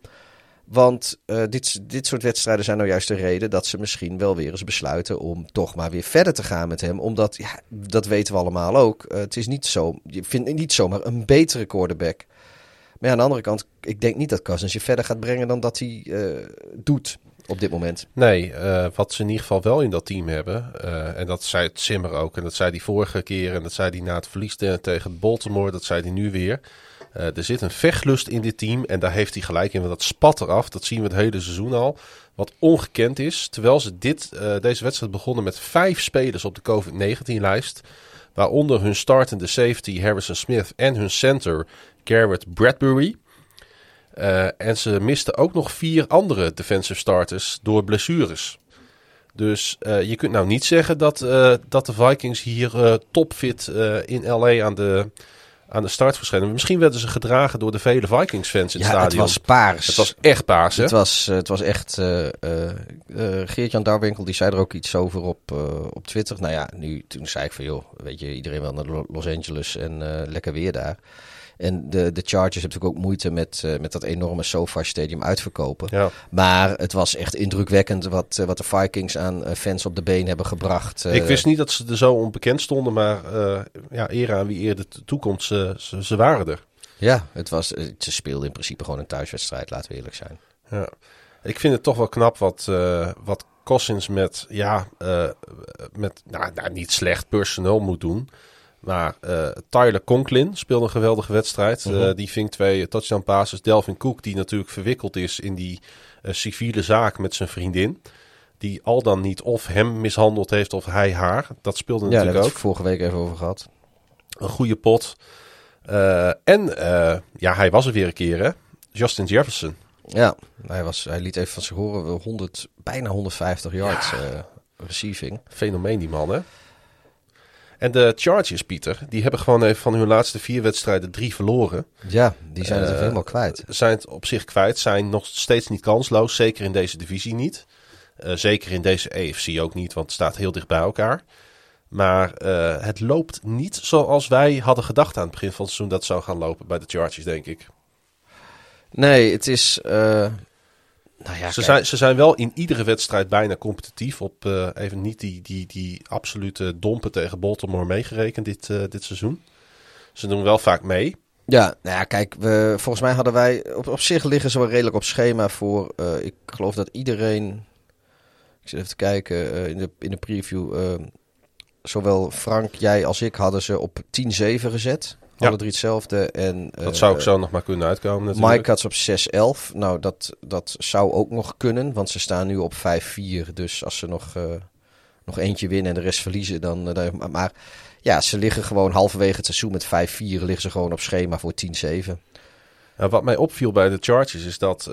Want eh, dit, dit soort wedstrijden zijn nou juist de reden dat ze misschien wel weer eens besluiten om toch maar weer verder te gaan met hem. Omdat, ja, dat weten we allemaal ook, eh, het is niet zo, je vindt niet zomaar een betere quarterback. Maar ja, aan de andere kant, ik denk niet dat Cousins je verder gaat brengen dan dat hij doet op dit moment. Nee, eh, wat ze in ieder geval wel in dat team hebben, eh, en dat zei het Zimmer ook, en dat zei hij vorige keer, en dat zei hij na het verlies te- tegen Baltimore, dat zei hij nu weer. Eh, er zit een vechtlust in dit team en daar heeft hij gelijk in, want dat spat eraf. Dat zien we het hele seizoen al. Wat ongekend is, terwijl ze dit, deze wedstrijd begonnen met vijf spelers op de COVID-19-lijst. Waaronder hun startende safety Harrison Smith en hun center Garrett Bradbury. Eh, en ze misten ook nog vier andere defensive starters door blessures. Dus eh, je kunt nou niet zeggen dat, eh, dat de Vikings hier topfit in LA aan de, aan de start verschijnen. Misschien werden ze gedragen door de vele Vikings-fans in het ja, stadion. het was paars. Het was echt paars, hè? Het was, het was echt. eh, Geert-Jan Darwinkel die zei er ook iets over op, op Twitter. Nou ja, nu, toen zei ik van joh, weet je, iedereen wil naar Lo- Los Angeles en lekker weer daar. En de, de Chargers hebben natuurlijk ook moeite met, eh, met dat enorme SoFi Stadium uitverkopen. Ja. Maar het was echt indrukwekkend wat, eh, wat de Vikings aan eh, fans op de been hebben gebracht. Ik wist niet dat ze er zo onbekend stonden, maar ja, eer aan wie eerder toekomt, ze, ze, ze waren er. Ja, het was, ze speelden in principe gewoon een thuiswedstrijd, laten we eerlijk zijn. Ja. Ik vind het toch wel knap wat, wat Cousins met, ja, met nou, nou, niet slecht personeel moet doen. Maar eh, Tyler Conklin speelde een geweldige wedstrijd. Mhm. Eh, die ving twee touchdown passes. Delvin Cook, die natuurlijk verwikkeld is in die eh, civiele zaak met zijn vriendin. Die al dan niet of hem mishandeld heeft of hij haar. Dat speelde Ja, daar natuurlijk we ook. vorige week even over gehad. Een goede pot. En ja, hij was er weer een keer hè. Justin Jefferson. Ja, hij, was, hij liet even van zich horen, 100, bijna 150 yards receiving. Fenomeen die man, hè? En de Chargers, Pieter, die hebben gewoon even van hun laatste vier wedstrijden drie verloren. Ja, die zijn het Eh, helemaal kwijt. Zijn het op zich kwijt, zijn nog steeds niet kansloos, zeker in deze divisie niet. Uh, zeker in deze AFC ook niet, want het staat heel dicht bij elkaar. Maar uh, het loopt niet zoals wij hadden gedacht aan het begin van het seizoen dat het zou gaan lopen bij de Chargers, denk ik. Nee, het is. Nou ja, ze, zijn, ze zijn wel in iedere wedstrijd bijna competitief. Op uh, even niet die, die, die absolute dompen tegen Baltimore meegerekend dit, dit seizoen. Ze doen wel vaak mee. Ja, nou ja, kijk, we, volgens mij hadden wij. Op, op zich liggen ze wel redelijk op schema voor. ik geloof dat iedereen. Ik zit even te kijken in, de, in de preview zowel Frank, jij als ik hadden ze op 10-7 gezet. Ja. Alle drie hetzelfde. En, dat zou ik zo nog maar kunnen uitkomen natuurlijk. Mike had op 6-11. Nou, dat, dat zou ook nog kunnen, want ze staan nu op 5-4. Dus als ze nog, uh, nog eentje winnen en de rest verliezen, dan... Uh, maar ja, ze liggen gewoon halverwege het seizoen met 5-4. Liggen ze gewoon op schema voor 10-7. Nou, wat mij opviel bij de Chargers is dat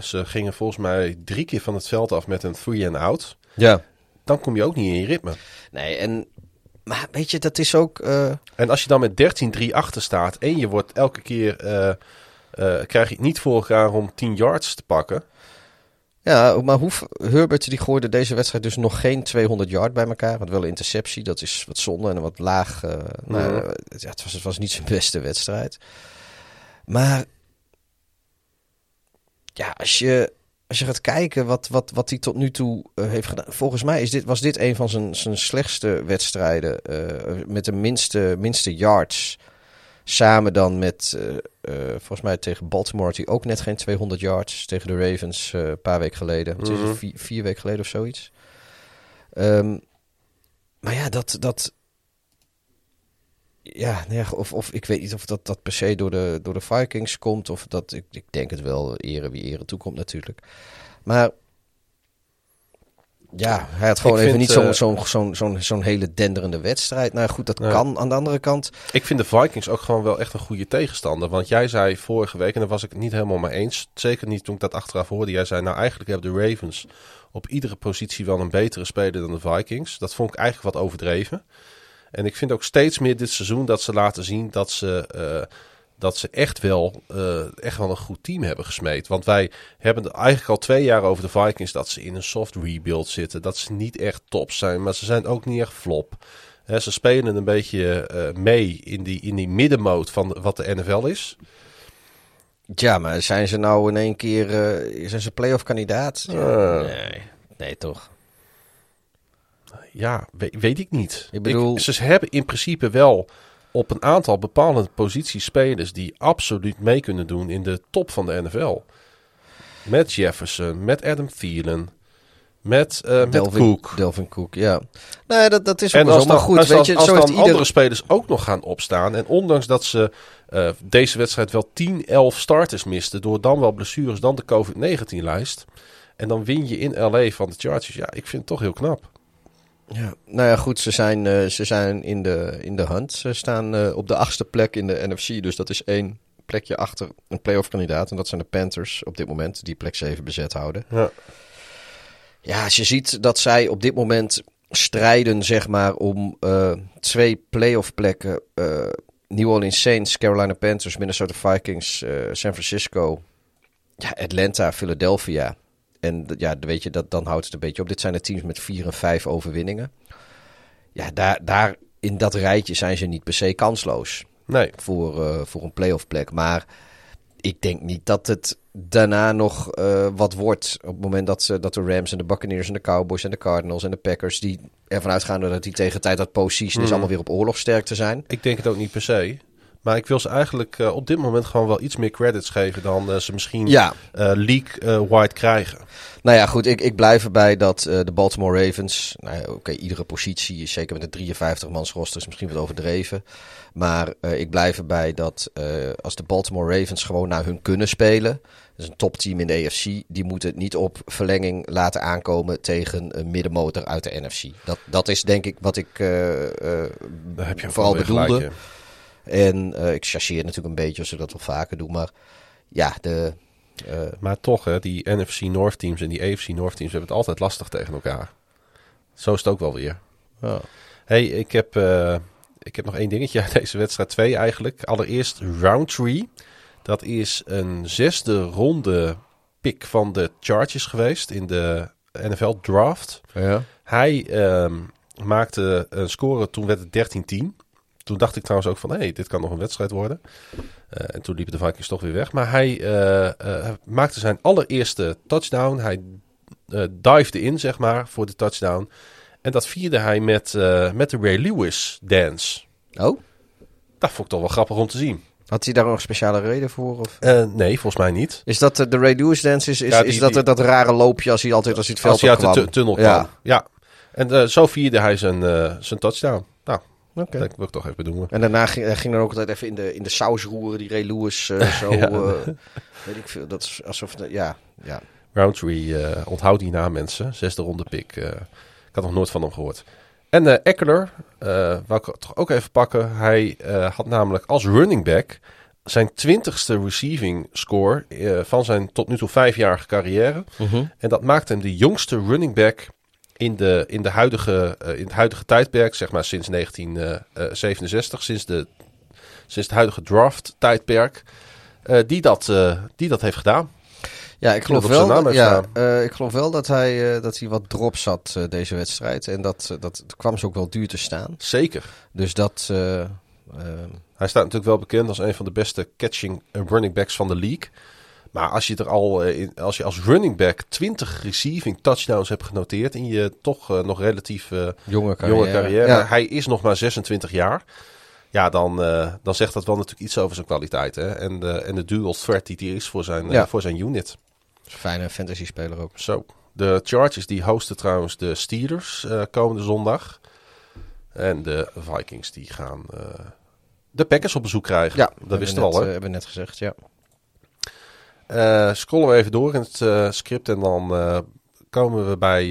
ze gingen volgens mij drie keer van het veld af met een three and out. Ja dan kom je ook niet in je ritme. Nee, en maar weet je, dat is ook. Uh... En als je dan met 13-3 achter staat en je wordt elke keer. Uh, uh, krijg je het niet voor elkaar om 10 yards te pakken. Ja, maar hoe, Herbert die gooide deze wedstrijd dus nog geen 200 yard bij elkaar. Wat wel een interceptie, dat is wat zonde en wat laag. Nou, ja, het, was, het was niet zijn beste wedstrijd. Maar ja, als je als je gaat kijken wat, wat, wat hij tot nu toe uh, heeft gedaan. Volgens mij is dit, was dit een van zijn, zijn slechtste wedstrijden. Uh, met de minste, minste yards. Samen dan met, uh, volgens mij tegen Baltimore, had hij ook net geen 200 yards. Tegen de Ravens een paar weken geleden. Mhm. vier, vier, weken geleden of zoiets. Um, maar ja, dat, dat, ja, nee, of, of ik weet niet of dat, dat per se door de, door de Vikings komt. Of dat, ik, ik denk het wel, ere wie ere toekomt natuurlijk. Maar ja, hij had gewoon even niet zo'n uh, zo'n zo'n zo'n zo'n hele denderende wedstrijd. Nou goed, dat kan. Aan de andere kant... Ik vind de Vikings ook gewoon wel echt een goede tegenstander. Want jij zei vorige week, en daar was ik het niet helemaal mee eens. Zeker niet toen ik dat achteraf hoorde. Jij zei, nou eigenlijk hebben de Ravens op iedere positie wel een betere speler dan de Vikings. Dat vond ik eigenlijk wat overdreven. En ik vind ook steeds meer dit seizoen dat ze laten zien dat ze, uh, dat ze echt, wel, uh, echt wel een goed team hebben gesmeed. Want wij hebben eigenlijk al twee jaar over de Vikings dat ze in een soft rebuild zitten. Dat ze niet echt top zijn, maar ze zijn ook niet echt flop. He, ze spelen een beetje uh, mee in die, in die middenmoot van wat de NFL is. Ja, maar zijn ze nou in één keer zijn ze playoff kandidaat? nee, nee toch? Ja, weet, weet ik niet. Ik bedoel... ze hebben in principe wel op een aantal bepaalde posities spelers die absoluut mee kunnen doen in de top van de NFL. Met Jefferson, met Adam Thielen, met, uh, met Cook. Delvin Cook, ja. Nee, dat, dat is ook wel maar goed. Als, weet je, als, dan andere spelers ook nog gaan opstaan... en ondanks dat ze uh, deze wedstrijd wel 10, 11 starters misten... door dan wel blessures, dan de COVID-19-lijst... en dan win je in LA van de Chargers. Ja, ik vind het toch heel knap. Ja, nou ja, goed, ze zijn, uh, ze zijn in, de, in de hunt. Ze staan uh, op de achtste plek in de NFC, dus dat is één plekje achter een playoff kandidaat. En dat zijn de Panthers op dit moment, die plek 7 bezet houden. Ja. ja, als je ziet dat zij op dit moment strijden, zeg maar, om uh, twee playoff plekken. New Orleans Saints, Carolina Panthers, Minnesota Vikings, San Francisco, ja, Atlanta, Philadelphia. En ja, weet je, dat, dan houdt het een beetje op. Dit zijn de teams met vier en vijf overwinningen. Ja, daar, daar in dat rijtje zijn ze niet per se kansloos. Nee. Voor, uh, voor een playoff plek. Maar ik denk niet dat het daarna nog uh, wat wordt. Op het moment dat, ze, dat de Rams en de Buccaneers en de Cowboys en de Cardinals en de Packers... die ervan uitgaan dat die tegen tijd dat postseason mm. is allemaal weer op oorlogsterkte zijn. Ik denk het ook niet per se. Maar ik wil ze eigenlijk uh, op dit moment gewoon wel iets meer credits geven dan uh, ze misschien ja. uh, league-wide krijgen. Nou ja, goed, ik, ik blijf erbij dat de Baltimore Ravens, nou ja, oké, iedere positie, zeker met een 53-mans roster, is misschien wat overdreven. Maar ik blijf erbij dat als de Baltimore Ravens gewoon naar hun kunnen spelen, dat is een topteam in de AFC, die moeten het niet op verlenging laten aankomen tegen een middenmotor uit de NFC. Dat, dat is denk ik wat ik heb je vooral bedoelde. Gelijk, en uh, ik chasseer natuurlijk een beetje, als ik dat wel vaker doe. Maar ja, de... Uh... Maar toch, hè, die NFC North teams en die AFC North teams hebben het altijd lastig tegen elkaar. Zo is het ook wel weer. Ja. hey, ik heb, uh, ik heb nog één dingetje uit deze wedstrijd. Twee eigenlijk. Allereerst Roundtree. Dat is een zesde ronde pick van de Chargers geweest in de NFL draft. Ja. Hij ehm, maakte een score, toen werd het 13-10. Toen dacht ik trouwens ook van, hé, hey, dit kan nog een wedstrijd worden. Uh, en toen liepen de Vikings toch weer weg. Maar hij uh, uh, maakte zijn allereerste touchdown. Hij divede in, zeg maar, voor de touchdown. En dat vierde hij met, met de Ray Lewis dance. Oh? Dat vond ik toch wel grappig om te zien. Had hij daar nog een speciale reden voor? Of? Uh, nee, volgens mij niet. Is dat uh, de Ray Lewis dance? Is, is, ja, die, is dat die, dat rare loopje als hij altijd als hij het veld als hij uit kwam? de tunnel kwam? Ja. ja. En uh, zo vierde hij zijn, zijn touchdown. Okay. dat wil ik toch even doen. En daarna ging, ging er ook altijd even in de, in de saus roeren, die Ray Lewis zo. ja. weet ik veel. Dat is alsof, ja, ja. Roundtree, onthoud die naam mensen. Zesde ronde pick. ik had nog nooit van hem gehoord. En uh, Eckler, uh, wou ik toch ook even pakken. Hij uh, had namelijk als running back zijn twintigste receiving score van zijn tot nu toe vijfjarige carrière. -huh. En dat maakte hem de jongste running back in, de, in, de huidige, in het huidige tijdperk, zeg maar sinds 1967, sinds, de, sinds het huidige draft tijdperk, die, dat, die dat heeft gedaan. Ja, ik geloof, wel dat, ja, uh, ik geloof wel dat hij, uh, dat hij wat drops had uh, deze wedstrijd. En dat, dat kwam ze ook wel duur te staan. Zeker. Dus dat... hij staat natuurlijk wel bekend als een van de beste catching running backs van de league. Maar als je er al in, als je als running back 20 receiving touchdowns hebt genoteerd in je toch nog relatief jonge carrière, jonge carrière ja. hij is nog maar 26 jaar. Ja, dan, dan zegt dat wel natuurlijk iets over zijn kwaliteit. Hè? En, de, en de dual threat die hij is voor zijn, ja. voor zijn unit. Fijne fantasy speler ook. Zo. De Chargers die hosten trouwens de Steelers uh, komende zondag. En de Vikings die gaan uh, de Packers op bezoek krijgen. Ja, dat wisten we al. Uh, hebben we net gezegd, ja. Uh, scrollen we even door in het script en dan komen we bij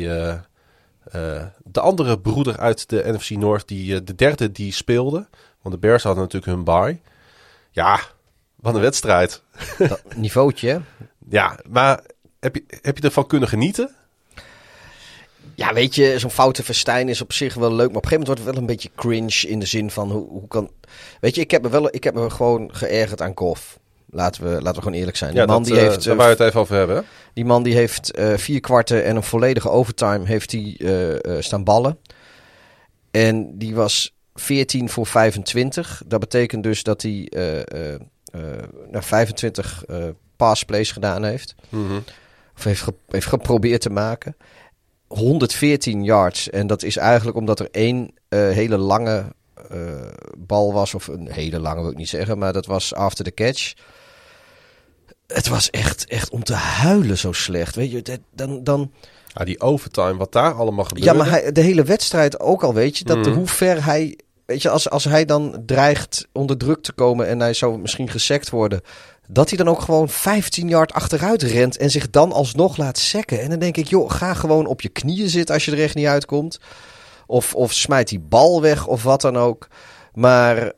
de andere broeder uit de NFC North, die de derde die speelde. Want de Bears hadden natuurlijk hun bye. Ja, wat een wedstrijd. Dat niveautje, Ja, maar heb je, heb je ervan kunnen genieten? Ja, weet je, zo'n foute Verstijn is op zich wel leuk. Maar op een gegeven moment wordt het wel een beetje cringe in de zin van hoe, hoe kan. Weet je, ik heb me wel ik heb me gewoon geërgerd aan Goff. Laten we, laten we gewoon eerlijk zijn. Die ja, man dat, die uh, heeft. Daar waar we het even over hebben. Die man die heeft uh, vier kwarten en een volledige overtime heeft hij uh, staan ballen. En die was 14 voor 25. Dat betekent dus dat hij naar 25 passplays gedaan heeft. Mm -hmm. Of heeft, ge heeft geprobeerd te maken. 114 yards. En dat is eigenlijk omdat er één uh, hele lange uh, bal was. Of een hele lange wil ik niet zeggen. Maar dat was after the catch. Het was echt, echt om te huilen zo slecht. Weet je, dan... dan ja, die overtime, wat daar allemaal gebeurde. Ja, maar hij, de hele wedstrijd ook al, weet je. Dat mm. hoe ver hij... Weet je, als, als hij dan dreigt onder druk te komen en hij zou misschien gesekt worden dat hij dan ook gewoon 15 yard achteruit rent en zich dan alsnog laat sekken. En dan denk ik, joh, ga gewoon op je knieën zitten als je er echt niet uitkomt. Of, of smijt die bal weg of wat dan ook. Maar,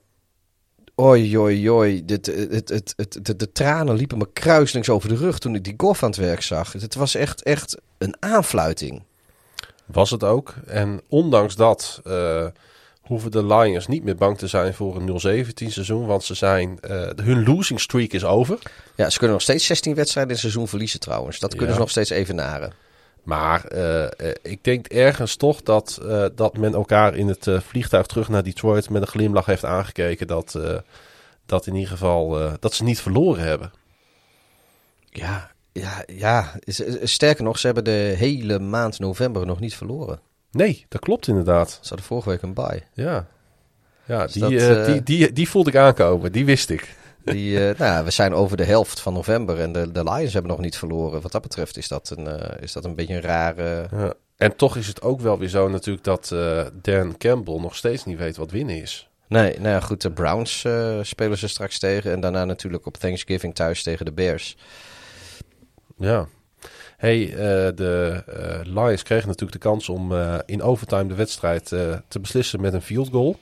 oi, oi, oi, dit, het, het, het, de, de tranen liepen me kruislings over de rug toen ik die golf aan het werk zag. Het was echt, echt een aanfluiting. Was het ook. En ondanks dat... Uh hoeven de Lions niet meer bang te zijn voor een 0-17 seizoen. Want ze zijn, uh, hun losing streak is over. Ja, ze kunnen nog steeds 16 wedstrijden in het seizoen verliezen trouwens. Dat kunnen ja. ze nog steeds evenaren. Maar uh, ik denk ergens toch dat, uh, dat men elkaar in het vliegtuig terug naar Detroit met een glimlach heeft aangekeken. Dat, dat in ieder geval dat ze niet verloren hebben. Ja, ja, ja. Sterker nog, ze hebben de hele maand november nog niet verloren. Nee, dat klopt inderdaad. Ze hadden vorige week een bye. Ja, ja die, dat, uh, die, die, die voelde ik aankomen. Die wist ik. Die, uh, nou, we zijn over de helft van november en de, de Lions hebben nog niet verloren. Wat dat betreft is dat een, uh, is dat een beetje een rare... Ja. En toch is het ook wel weer zo natuurlijk dat Dan Campbell nog steeds niet weet wat winnen is. Nee, nou ja, goed, de Browns spelen ze straks tegen. En daarna natuurlijk op Thanksgiving thuis tegen de Bears. Ja, Hey, de Lions kregen natuurlijk de kans om in overtime de wedstrijd te beslissen met een field goal.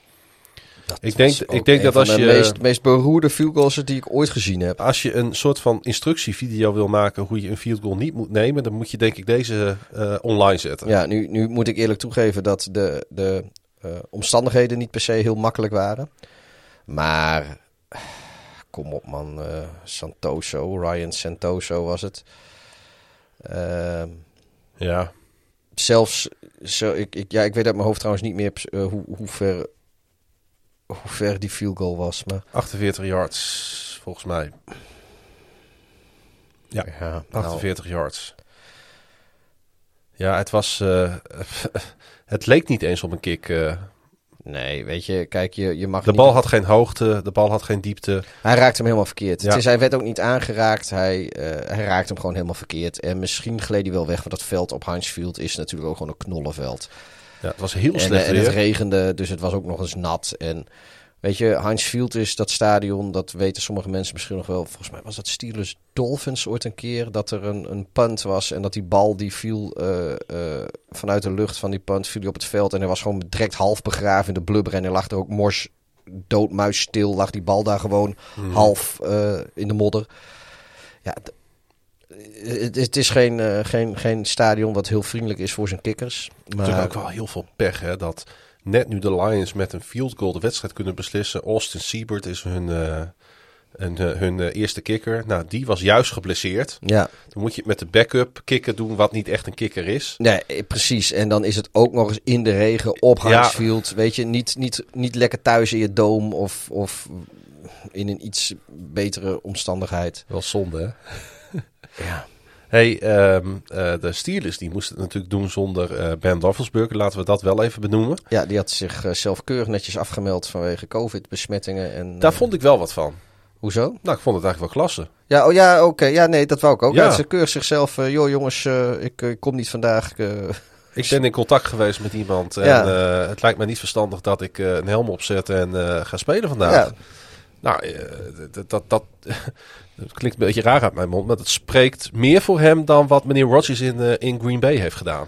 Dat ik denk, ik denk dat als de je. meest, meest beroerde field goals die ik ooit gezien heb. Als je een soort van instructievideo wil maken hoe je een field goal niet moet nemen, dan moet je denk ik deze online zetten. Ja, nu, nu moet ik eerlijk toegeven dat de, de omstandigheden niet per se heel makkelijk waren. Maar kom op man, Santoso, Ryan Santoso was het. Ehm, Ja. zelfs, zo, ik, ik, ja, ik weet uit mijn hoofd trouwens niet meer eh, hoe, hoe, ver, hoe ver die field goal was. Maar 48 yards, volgens mij. Ja, ja, nou, 48 yards. Ja, het was... eh, het leek niet eens op een kick. eh. nee, weet je, kijk, je, je mag de niet- bal had geen hoogte, de bal had geen diepte. Hij raakte hem helemaal verkeerd. Ja. Het is, hij werd ook niet aangeraakt. Hij, eh, hij raakte hem gewoon helemaal verkeerd. En misschien gleed hij wel weg, want dat veld op Heinz Field is natuurlijk ook gewoon een knollenveld. Ja, het was heel slecht eh, en het regende, dus het was ook nog eens nat. En weet je, Heinz Field is dat stadion, dat weten sommige mensen misschien nog wel. Volgens mij was dat Steelers Dolphins ooit een keer, dat er een, een punt was. En dat die bal die viel eh, eh, vanuit de lucht van die punt, viel die op het veld. En hij was gewoon direct half begraven in de blubber. En hij lag er ook mors doodmuisstil, lag die bal daar gewoon Mhm. half in de modder. Ja, het, het is geen, eh, geen, geen stadion wat heel vriendelijk is voor zijn kikkers. Maar Natuurlijk ook wel heel veel pech, hè. Dat net nu de Lions met een field goal de wedstrijd kunnen beslissen. Austin Siebert is hun, eh, een, eh, hun eerste kikker. Nou, die was juist geblesseerd. ja, Dan moet je het met de backup kikker doen, wat niet echt een kikker is. Nee, precies. En dan is het ook nog eens in de regen op Ja. Heinz Field. Weet je, niet, niet, niet lekker thuis in je doom of, of in een iets betere omstandigheid. Wel zonde, hè? Ja. Hey, ehm, eh, de Steelers die moesten het natuurlijk doen zonder eh, Ben Roethlisberger. Laten we dat wel even benoemen. Ja, die had zich keurig netjes afgemeld vanwege covid-besmettingen. En, Daar vond ik wel wat van. Hoezo? Nou, ik vond het eigenlijk wel klasse. Ja, oh ja, oké. Ja, nee, dat wou ik ook. Ja. Ja. Ze keurig zichzelf, joh jongens, ik eh, kom niet vandaag. Ik ben in contact geweest met iemand. En Ja. het lijkt mij niet verstandig dat ik een helm opzet en ga spelen vandaag. Ja. Nou, dat, dat, dat, dat klinkt een beetje raar uit mijn mond. Maar het spreekt meer voor hem dan wat meneer Rodgers in, eh, in Green Bay heeft gedaan.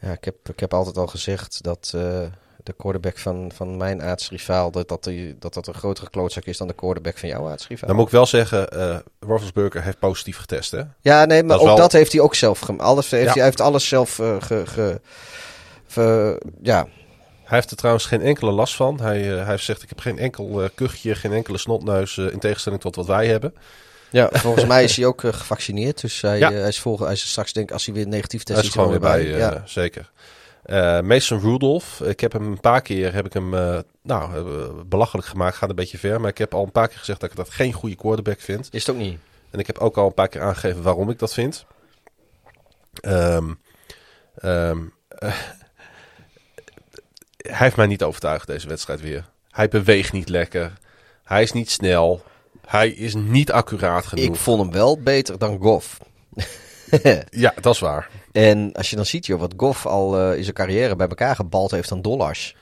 Ja, ik heb, ik heb altijd al gezegd dat eh, de quarterback van, van mijn aartsrivaal... Dat dat, die, dat dat een grotere klootzak is dan de quarterback van jouw aartsrivaal. Dan moet ik wel zeggen, eh Roethlisberger heeft positief getest, hè? Ja, nee, maar Dat ook wel- dat heeft hij ook zelf gemaakt. Alles heeft Ja. hij, heeft alles zelf ge, ge- ge- ja, Hij heeft er trouwens geen enkele last van. Hij, eh, hij heeft gezegd, ik heb geen enkel eh, kuchje, geen enkele snotneus... in tegenstelling tot wat wij hebben. Ja, volgens mij is hij ook eh, gevaccineerd. Dus hij, Ja. eh, hij, is volgen, hij is straks, denk ik, als hij weer negatief test Hij is gewoon weer bij, ja. zeker. Eh, Mason Rudolph, ik heb hem een paar keer heb ik hem, nou, belachelijk gemaakt, gaat een beetje ver. Maar ik heb al een paar keer gezegd dat ik dat geen goede quarterback vind. Is het ook niet? En ik heb ook al een paar keer aangegeven waarom ik dat vind. Ehm, ehm, eh, hij heeft mij niet overtuigd deze wedstrijd weer. Hij beweegt niet lekker. Hij is niet snel. Hij is niet accuraat genoeg. Ik vond hem wel beter dan Goff. Ja, dat is waar. En als je dan ziet, joh, wat Goff al eh, in zijn carrière bij elkaar gebald heeft aan dollars.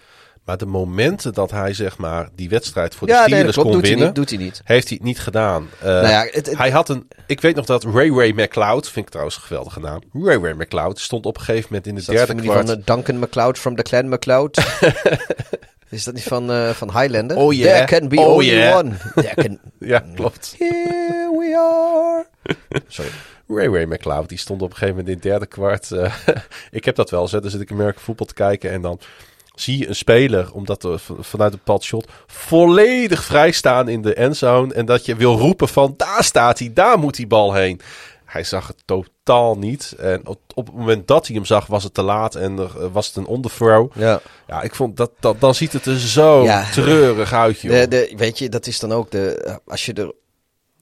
Maar de momenten dat hij zeg maar die wedstrijd voor ja, de dat Steelers kon Doet hij, winnen, niet, doet hij niet. heeft hij het niet gedaan. Eh, Nou ja, het- het- hij had een. Ik weet nog dat Ray Ray McLeod, vind ik trouwens een geweldige naam. Ray Ray McLeod stond op een gegeven moment in de derde kwart. van eh, Duncan McLeod from the Clan McLeod? is dat niet van, eh, van Highlander? Oh, yeah. There can be Oh, only yeah. one. Can... Ja, klopt. Here we are. Sorry. Ray Ray McLeod, die stond op een gegeven moment in het derde kwart. eh, ik heb dat wel eens. hè. Dan zit ik American voetbal te kijken en dan zie je een speler, omdat er vanuit een bepaald shot, volledig vrij staan in de endzone. En dat je wil roepen van, daar staat hij, daar moet die bal heen. Hij zag het totaal niet. En op, op het moment dat hij hem zag, was het te laat en er, eh, was het een underthrow. Ja. Ja, ik vond dat, dat dan ziet het er zo Ja. treurig uit, joh. De, de, weet je, dat is dan ook de. eh, Als je er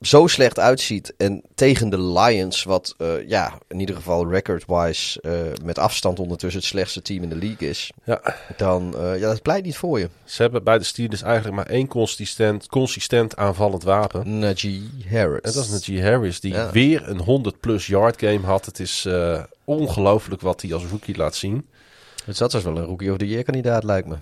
zo slecht uitziet en tegen de Lions, wat eh, ja, in ieder geval record-wise eh, met afstand ondertussen het slechtste team in de league is, Ja. dan uh, ja, dat pleit niet voor je. Ze hebben bij de Steelers eigenlijk maar één consistent, consistent aanvallend wapen. Najee Harris. En dat is Najee Harris, die Ja. weer een 100-plus yard game had. Het is ongelooflijk wat hij als rookie laat zien. Dus dat was wel een rookie of the year kandidaat, lijkt me.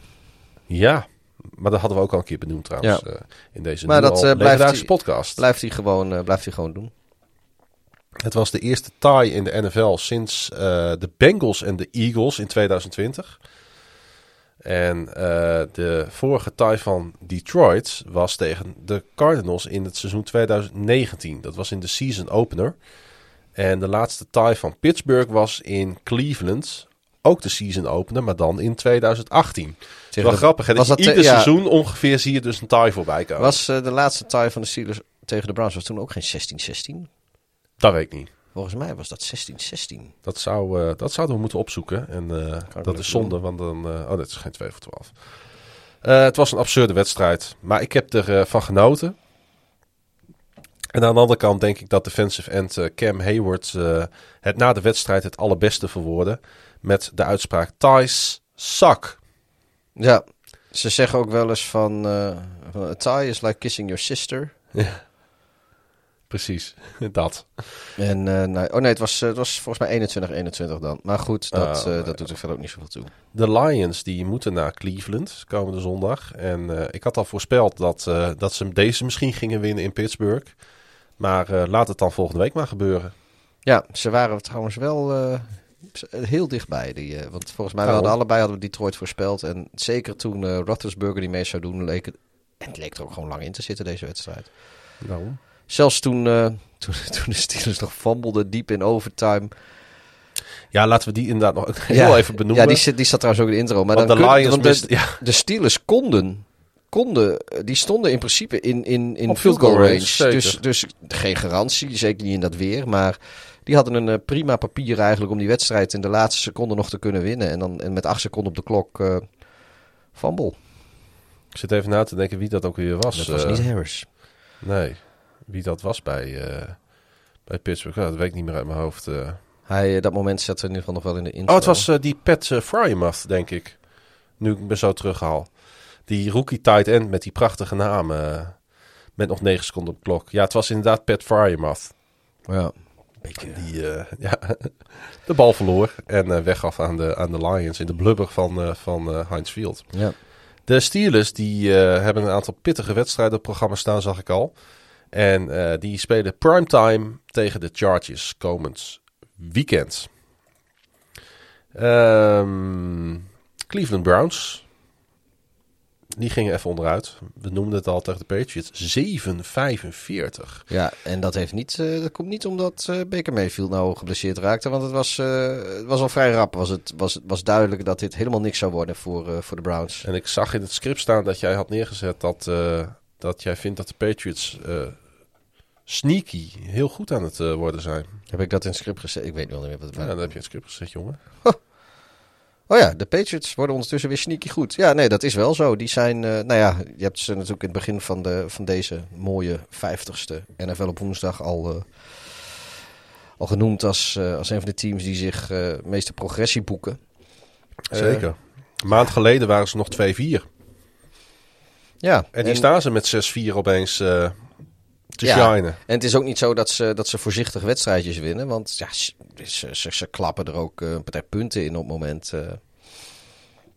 Ja, maar dat hadden we ook al een keer benoemd trouwens. Ja. Uh, in deze maar dat, uh, blijft hij, podcast. Blijft hij, gewoon, uh, blijft hij gewoon doen. Het was de eerste tie in de NFL sinds uh, de Bengals en de Eagles in 2020. En uh, de vorige tie van Detroit was tegen de Cardinals in het seizoen 2019. Dat was in de season opener. En de laatste tie van Pittsburgh was in Cleveland. Ook de season opener, maar dan in 2018. Het is wel grappig. Hè? Dat dat ieder ja, seizoen ongeveer zie je dus een tie voorbij komen. Was uh, de laatste tie van de Steelers tegen de Browns was toen ook geen 16-16? Dat weet ik niet. Volgens mij was dat 16-16. Dat, zou, eh, dat zouden we moeten opzoeken. En uh, dat is zonde, want dan... Oh, dit is geen 2 voor 12. het was een absurde wedstrijd. Maar ik heb ervan van genoten. En aan de andere kant denk ik dat defensive end Cam Hayward... het na de wedstrijd het allerbeste verwoordde. Met de uitspraak... Ties suck. Ja, ze zeggen ook wel eens van... tie is like kissing your sister. Ja. Precies, dat. En, uh, nou, oh nee, het was, het was volgens mij 21-21 dan. Maar goed, dat, uh, dat doet er verder ook niet zoveel toe. De Lions die moeten naar Cleveland komende zondag. En uh, ik had al voorspeld dat, dat ze deze misschien gingen winnen in Pittsburgh. Maar laat het dan volgende week maar gebeuren. Ja, ze waren trouwens wel heel dichtbij. Die, want volgens mij oh. hadden allebei hadden we Detroit voorspeld. En zeker toen uh, Roethlisberger die mee zou doen, leek het, en het leek er ook gewoon lang in te zitten deze wedstrijd. Waarom? Zelfs toen, uh, toen, toen de Steelers nog fummelden diep in overtime. Ja, laten we die inderdaad nog heel even benoemen. Ja, die, zit, die zat trouwens ook in de intro. Maar want dan de kun, Lions mist, de, ja. de Steelers konden, konden, die stonden in principe in, in, in field goal range. range dus, dus geen garantie, zeker niet in dat weer. Maar die hadden een uh, prima papier eigenlijk om die wedstrijd in de laatste seconde nog te kunnen winnen. En dan en met acht seconden op de klok uh, fumble. Ik zit even na te denken wie dat ook weer was. Dat was niet Harris. Nee wie dat was bij, uh, bij Pittsburgh. dat weet ik niet meer uit mijn hoofd. Uh. Hij, dat moment zette in ieder geval nog wel in de intro. Oh, het was uh, die Pat uh, denk ik. Nu ik me zo terughaal. Die rookie tight end met die prachtige naam. met nog negen seconden op de klok. Ja, het was inderdaad Pat Frymouth. Ja. Beetje. Die ja, de bal verloor en weggaf aan de, aan de Lions in de blubber van, van Heinz Field. Ja. De Steelers die hebben een aantal pittige wedstrijden op programma staan, zag ik al. En uh, die spelen primetime tegen de Chargers komend weekend. Um, Cleveland Browns. Die gingen even onderuit. We noemden het al tegen de Patriots. 7-45. Ja, en dat, heeft niet, uh, dat komt niet omdat uh, Baker Mayfield nou geblesseerd raakte. Want het was, het was al vrij rap. Was het was, was duidelijk dat dit helemaal niks zou worden voor, voor de Browns. En ik zag in het script staan dat jij had neergezet dat dat jij vindt dat de Patriots sneaky heel goed aan het worden zijn. Heb ik dat in het script gezet? Ik weet wel niet meer wat het was. Ja, dan heb je in het script gezet, jongen. Oh ja, de Patriots worden ondertussen weer sneaky goed. Ja, nee, dat is wel zo. Die zijn, uh, nou ja, je hebt ze natuurlijk in het begin van, de, van deze mooie vijftigste NFL op woensdag al, uh, al genoemd als, als een van de teams die zich meeste progressie boeken. Zeker. Een maand geleden waren ze nog 2-4. Ja. En die staan ze met 6-4 opeens te ja. shinen. En het is ook niet zo dat ze, dat ze voorzichtig wedstrijdjes winnen. Want ja, ze, ze, ze klappen er ook uh, een partij punten in op het moment. Uh,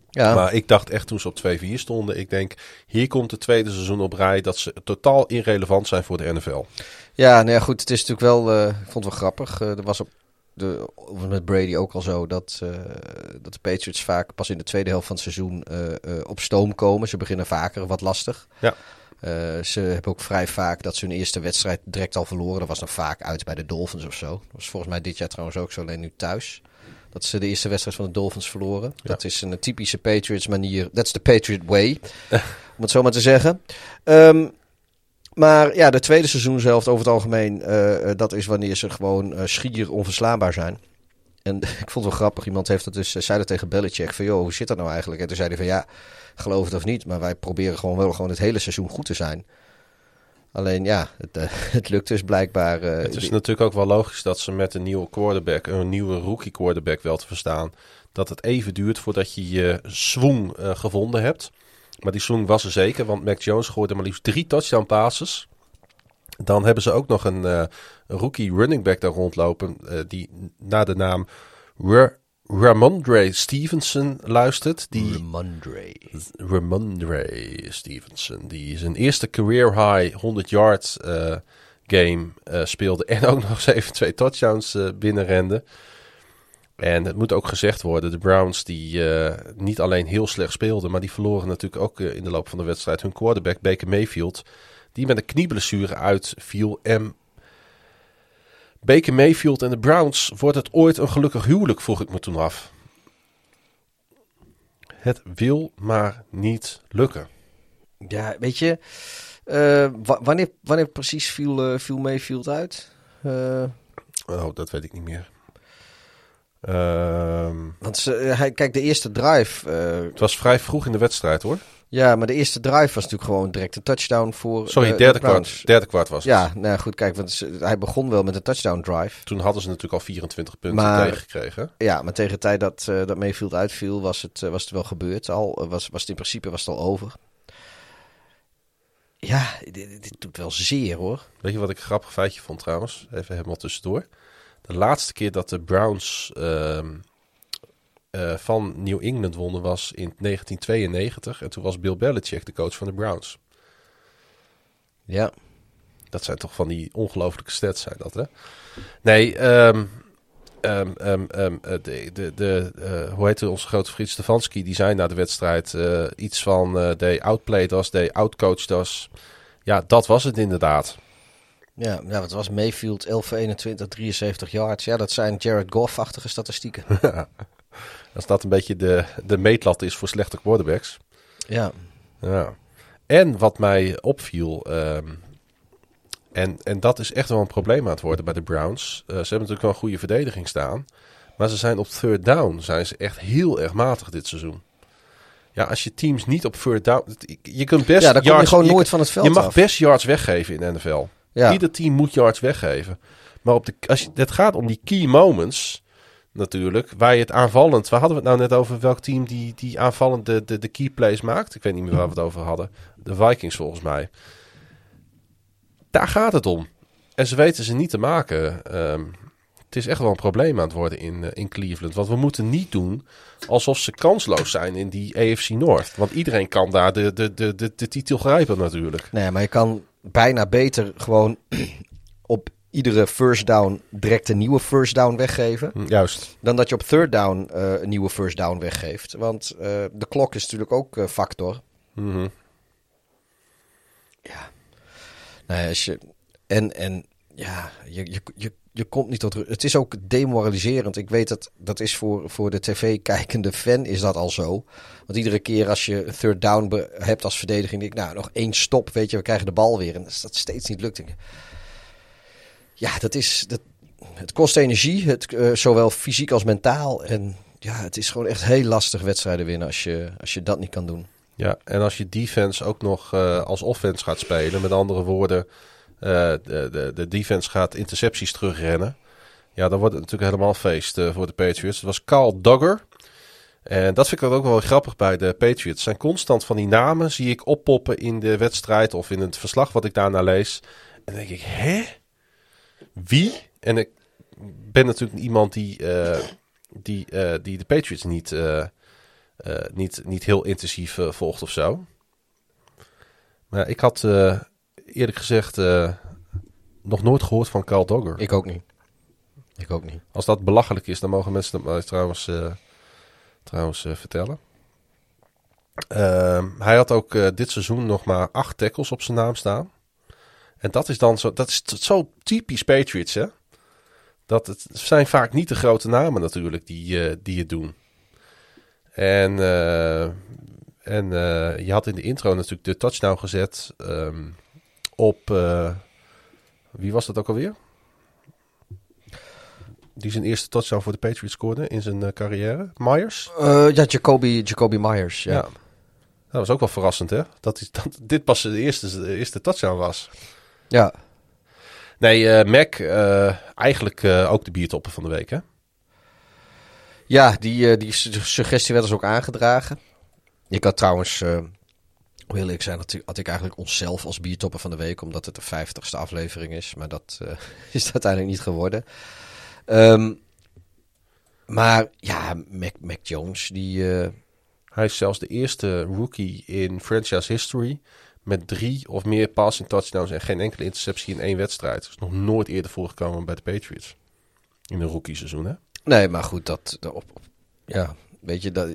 ja. Maar ik dacht echt toen ze op 2-4 stonden. Ik denk, hier komt het tweede seizoen op rij dat ze totaal irrelevant zijn voor de NFL. Ja, nou ja, goed. Het is natuurlijk wel, ik vond het wel grappig. er was op de, met Brady ook al zo dat, uh, dat de Patriots vaak pas in de tweede helft van het seizoen op stoom komen. Ze beginnen vaker wat lastig. Ja. Ze hebben ook vrij vaak dat ze hun eerste wedstrijd direct al verloren. Dat was dan vaak uit bij de Dolphins of zo. Dat was volgens mij dit jaar trouwens ook zo, alleen nu thuis. Dat ze de eerste wedstrijd van de Dolphins verloren. Ja. Dat is een typische Patriots manier. That's the Patriot way, om het zo maar te zeggen. Um, maar ja, de tweede seizoen zelf over het algemeen, uh, dat is wanneer ze gewoon uh, schier onverslaanbaar zijn. En ik vond het wel grappig, iemand heeft het dus, zei dat tegen Belichick, van joh, hoe zit dat nou eigenlijk? En toen zei hij van ja, geloof het of niet, maar wij proberen gewoon wel gewoon het hele seizoen goed te zijn. Alleen ja, het, uh, het lukt dus blijkbaar. Uh, het is natuurlijk ook wel logisch dat ze met een nieuwe quarterback, een nieuwe rookie quarterback wel te verstaan, dat het even duurt voordat je je swing uh, gevonden hebt. Maar die swing was er zeker, want Mac Jones gooide maar liefst drie touchdown passes. Dan hebben ze ook nog een, rookie running back daar rondlopen, die naar de naam Ramondre Stevenson luistert. Die, Ramondre. Ramondre Stevenson, die zijn eerste career high 100 yard uh, game speelde en ook nog eens even twee touchdowns binnenrende. En het moet ook gezegd worden, de Browns die niet alleen heel slecht speelden, maar die verloren natuurlijk ook in de loop van de wedstrijd hun quarterback Baker Mayfield, die met een knieblessure uitviel. En Baker Mayfield en de Browns, wordt het ooit een gelukkig huwelijk, vroeg ik me toen af. Het wil maar niet lukken. Ja, weet je, uh, wanneer, wanneer precies viel, viel Mayfield uit? Oh, dat weet ik niet meer. Want ze, hij, kijk, de eerste drive... eh, het was vrij vroeg in de wedstrijd hoor. Ja, maar de eerste drive was natuurlijk gewoon direct een touchdown voor Sorry, eh, de derde Browns. kwart, derde kwart was het. Ja, nou goed, kijk, want hij begon wel met een touchdown drive. Toen hadden ze natuurlijk al 24 punten Maar- tegengekregen. Ja, maar tegen de tijd dat, eh dat Mayfield uitviel, was het, eh, was het wel gebeurd. Al, was, was het in principe was het al over. Ja, dit, dit doet wel zeer hoor. Weet je wat ik een grappig feitje vond trouwens? Even helemaal tussendoor. De laatste keer dat de Browns eh, van New England wonnen was in 1992. En toen was Bill Belichick de coach van de Browns. Ja, Dat zijn toch van die ongelofelijke stats zijn dat, hè? Nee, ehm, ehm, ehm, eh, de, de, de, eh, hoe heette onze grote vriend Stefanski? Die zei na de wedstrijd iets van... eh they outplayed us, they outcoached us. Ja, dat was het inderdaad. ja, ja wat was Mayfield 11 voor 21, 73 yards. Ja, dat zijn Jared Goff-achtige statistieken. Als dat een beetje de, de meetlat is voor slechte quarterbacks. ja, Ja. En wat mij opviel, ehm, en, en dat is echt wel een probleem aan het worden bij de Browns. Eh, ze hebben natuurlijk wel een goede verdediging staan. Maar ze zijn op third down zijn ze echt heel erg matig dit seizoen. Ja, als je teams niet op third down... Je kunt best ja dan kom je yards, gewoon je- nooit van het veld Je mag af. best yards weggeven in de NFL. Ja. Ieder team moet yards weggeven. Maar op de, als je, het gaat om die key moments natuurlijk, waar je het aanvallend... Waar hadden we het nou net over welk team die, die aanvallend de, de, de key plays maakt? Ik weet niet meer waar we het over hadden. De Vikings volgens mij. Daar gaat het om. En ze weten ze niet te maken. Ehm, het is echt wel een probleem aan het worden in, eh, in Cleveland. Want we moeten niet doen alsof ze kansloos zijn in die AFC North. Want iedereen kan daar de, de, de, de, de titel grijpen natuurlijk. Nee, maar je kan bijna beter gewoon op iedere first down direct een nieuwe first down weggeven. Hm, Juist. Dan dat je op third down eh, een nieuwe first down weggeeft. Want eh, de klok is natuurlijk ook eh, factor. Mhm. Nee, als je, en, en ja, je, je, je, je komt niet tot. Het is ook demoraliserend. Ik weet dat dat is voor, voor de tv-kijkende fan is dat al zo. Want iedere keer als je een third down hebt als verdediging, denk ik, nou, nog één stop, weet je, we krijgen de bal weer. En als dat steeds niet lukt, denk ik, ja, dat is, dat, het kost energie, het, eh, zowel fysiek als mentaal. En ja, het is gewoon echt heel lastig wedstrijden winnen als je, als je dat niet kan doen. Ja, en als je defense ook nog eh, als offense gaat spelen, met andere woorden, eh, de, de, de defense gaat intercepties terugrennen. Ja, dan wordt het natuurlijk helemaal feest voor de Patriots. Het was Carl Duggar. En dat vind ik ook wel grappig bij de Patriots. Zijn constant van die namen zie ik oppoppen in de wedstrijd of in het verslag wat ik daarna lees. En dan denk ik, hè? Wie? En ik ben natuurlijk iemand die, eh, die, eh, die de Patriots niet, eh, niet, niet heel intensief volgt of zo. Maar ik had eerlijk gezegd nog nooit gehoord van Carl Dogger. Ik ook niet. Ik ook niet. Als dat belachelijk is, dan mogen mensen dat mij trouwens, trouwens vertellen. Ehm, hij had ook dit seizoen nog maar acht tackles op zijn naam staan. En dat is dan zo, dat is zo typisch Patriots, hè? Dat het zijn vaak niet de grote namen natuurlijk die, eh, die het doen. En, eh, en eh, je had in de intro natuurlijk de touchdown gezet ehm, op. wie was dat ook alweer? Die zijn eerste touchdown voor de Patriots scoorde in zijn carrière. Myers. Ja, Jacoby, Jacoby Myers. Ja. Ja. Dat was ook wel verrassend, hè? Dat, is, dat dit pas de eerste, de eerste touchdown was. Ja. Nee, eh, Mac, eh, eigenlijk eh, ook de biertopper van de week, hè? Ja, die, die su- suggestie werd dus ook aangedragen. Ik had trouwens, eh hoe eerlijk zijn, had, had ik eigenlijk onszelf als biertopper van de week, omdat het de vijftigste aflevering is. Maar dat is uiteindelijk niet geworden. Ehm, maar ja, Mac, Mac Jones, die... Hij is zelfs de eerste rookie in franchise history met drie of meer passing touchdowns en geen enkele interceptie in één wedstrijd. Dat is nog nooit eerder voorgekomen bij de Patriots. In een rookie seizoen, hè? Nee, maar goed, dat, op, ja, weet je, dat,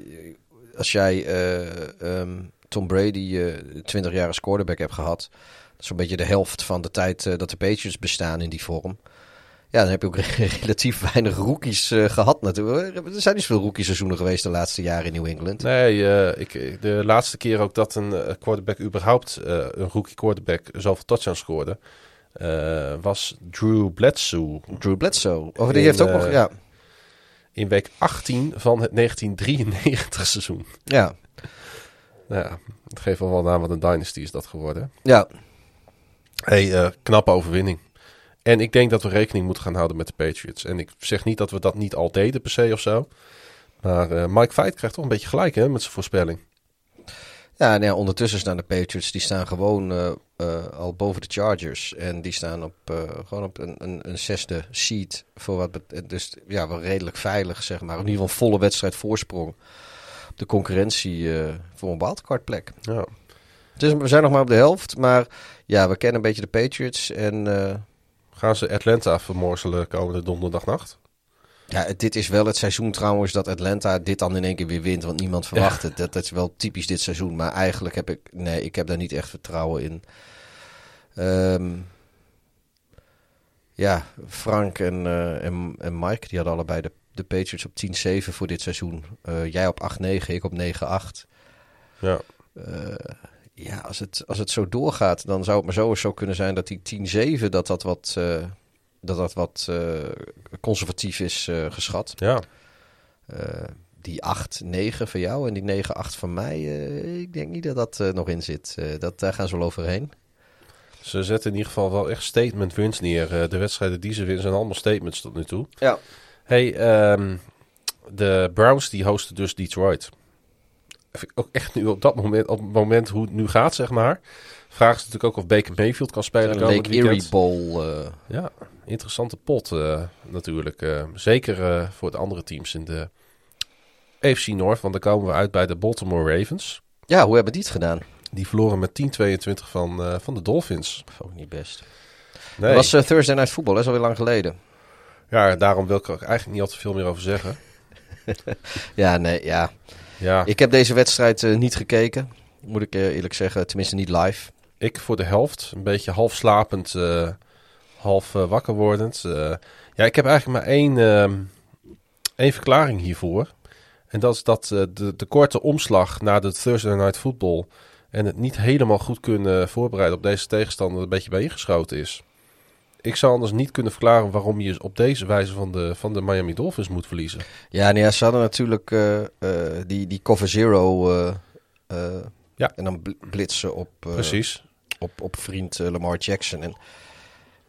als jij eh, ehm, Tom Brady eh 20 jaar als quarterback hebt gehad, dat is zo'n beetje de helft van de tijd eh, dat de Patriots bestaan in die vorm. Ja, dan heb je ook relatief weinig rookies eh, gehad natuurlijk. Er zijn niet zoveel rookie seizoenen geweest de laatste jaren in New England. Nee, eh, ik, de laatste keer ook dat een eh, quarterback überhaupt, een rookie quarterback, zoveel touchdowns scoorde. was Drew Bledsoe. Drew Bledsoe. Of die In, heeft ook nog, ja. In week 18 van het 1993 seizoen. Ja, Nou ja, het geeft wel wel aan wat een dynasty is dat geworden. ja. hey, knappe overwinning. En ik denk dat we rekening moeten gaan houden met de Patriots. En ik zeg niet dat we dat niet al deden per se of zo. Maar eh, Mike Fight krijgt toch een beetje gelijk hè, met zijn voorspelling. Ja, nou ja, ondertussen staan de Patriots, die staan gewoon eh, eh, al boven de Chargers. En die staan op, gewoon op een, een, een zesde seed. Voor wat dus ja, wel redelijk veilig, zeg maar. In ieder geval volle wedstrijd voorsprong. De concurrentie voor een wildcard plek. Ja. Dus we zijn nog maar op de helft. Maar ja, we kennen een beetje de Patriots. En Gaan ze Atlanta vermorzelen komende donderdagnacht? ja, dit is wel het seizoen trouwens dat Atlanta dit dan in één keer weer wint. Want niemand verwacht het. Dat, dat is wel typisch dit seizoen. Maar eigenlijk heb ik, nee, ik heb daar niet echt vertrouwen in. Ehm, ja, Frank en, eh, en, en Mike, die hadden allebei de, de Patriots op 10-7 voor dit seizoen. Eh, jij op 8-9, ik op 9-8. Ja. Eh, ja, als het, als het zo doorgaat, dan zou het maar zo eens zo kunnen zijn dat die 10-7 dat dat wat, eh, dat dat wat eh, conservatief is eh, geschat. Ja. Die 8-9 van jou en die 9-8 van mij, ik denk niet dat dat nog in zit. Dat, daar gaan ze wel overheen. Ze zetten in ieder geval wel echt statement wins neer. De wedstrijden die ze winnen zijn allemaal statements tot nu toe. Ja. Hey, ehm, de Browns die hosten dus Detroit. Ook echt nu op dat moment, op het moment hoe het nu gaat, zeg maar. Vragen ze natuurlijk ook of Baker Mayfield kan spelen. Een Lake Erie. Bowl. eh, Ja, interessante pot eh, natuurlijk. eh, zeker voor de andere teams in de AFC North. Want dan komen we uit bij de Baltimore Ravens. ja, hoe hebben die het gedaan? Die verloren met 10-22 van, van de Dolphins. Ook niet best. Nee. Het was Thursday Night Football, dat is alweer lang geleden. Ja, daarom wil ik er eigenlijk niet al te veel meer over zeggen. Ja, nee, ja. Ja, ik, Ik heb deze wedstrijd eh, niet gekeken, moet ik eh, eerlijk zeggen. Tenminste niet live. voor de helft, een beetje half slapend, eh, half wakker wordend. Ja, ik heb eigenlijk maar één, ehm, één verklaring hiervoor. En dat is dat de, de korte omslag naar de Thursday Night Football... en het niet helemaal goed kunnen voorbereiden op deze tegenstander... een beetje bij ingeschoten is. Ik zou anders niet kunnen verklaren waarom je op deze wijze van de, van de Miami Dolphins moet verliezen. Ja, nee, ja, ze hadden natuurlijk eh, eh, die, die cover zero eh, Ja. en dan bl- blitsen op, Precies. op, op vriend Lamar Jackson. En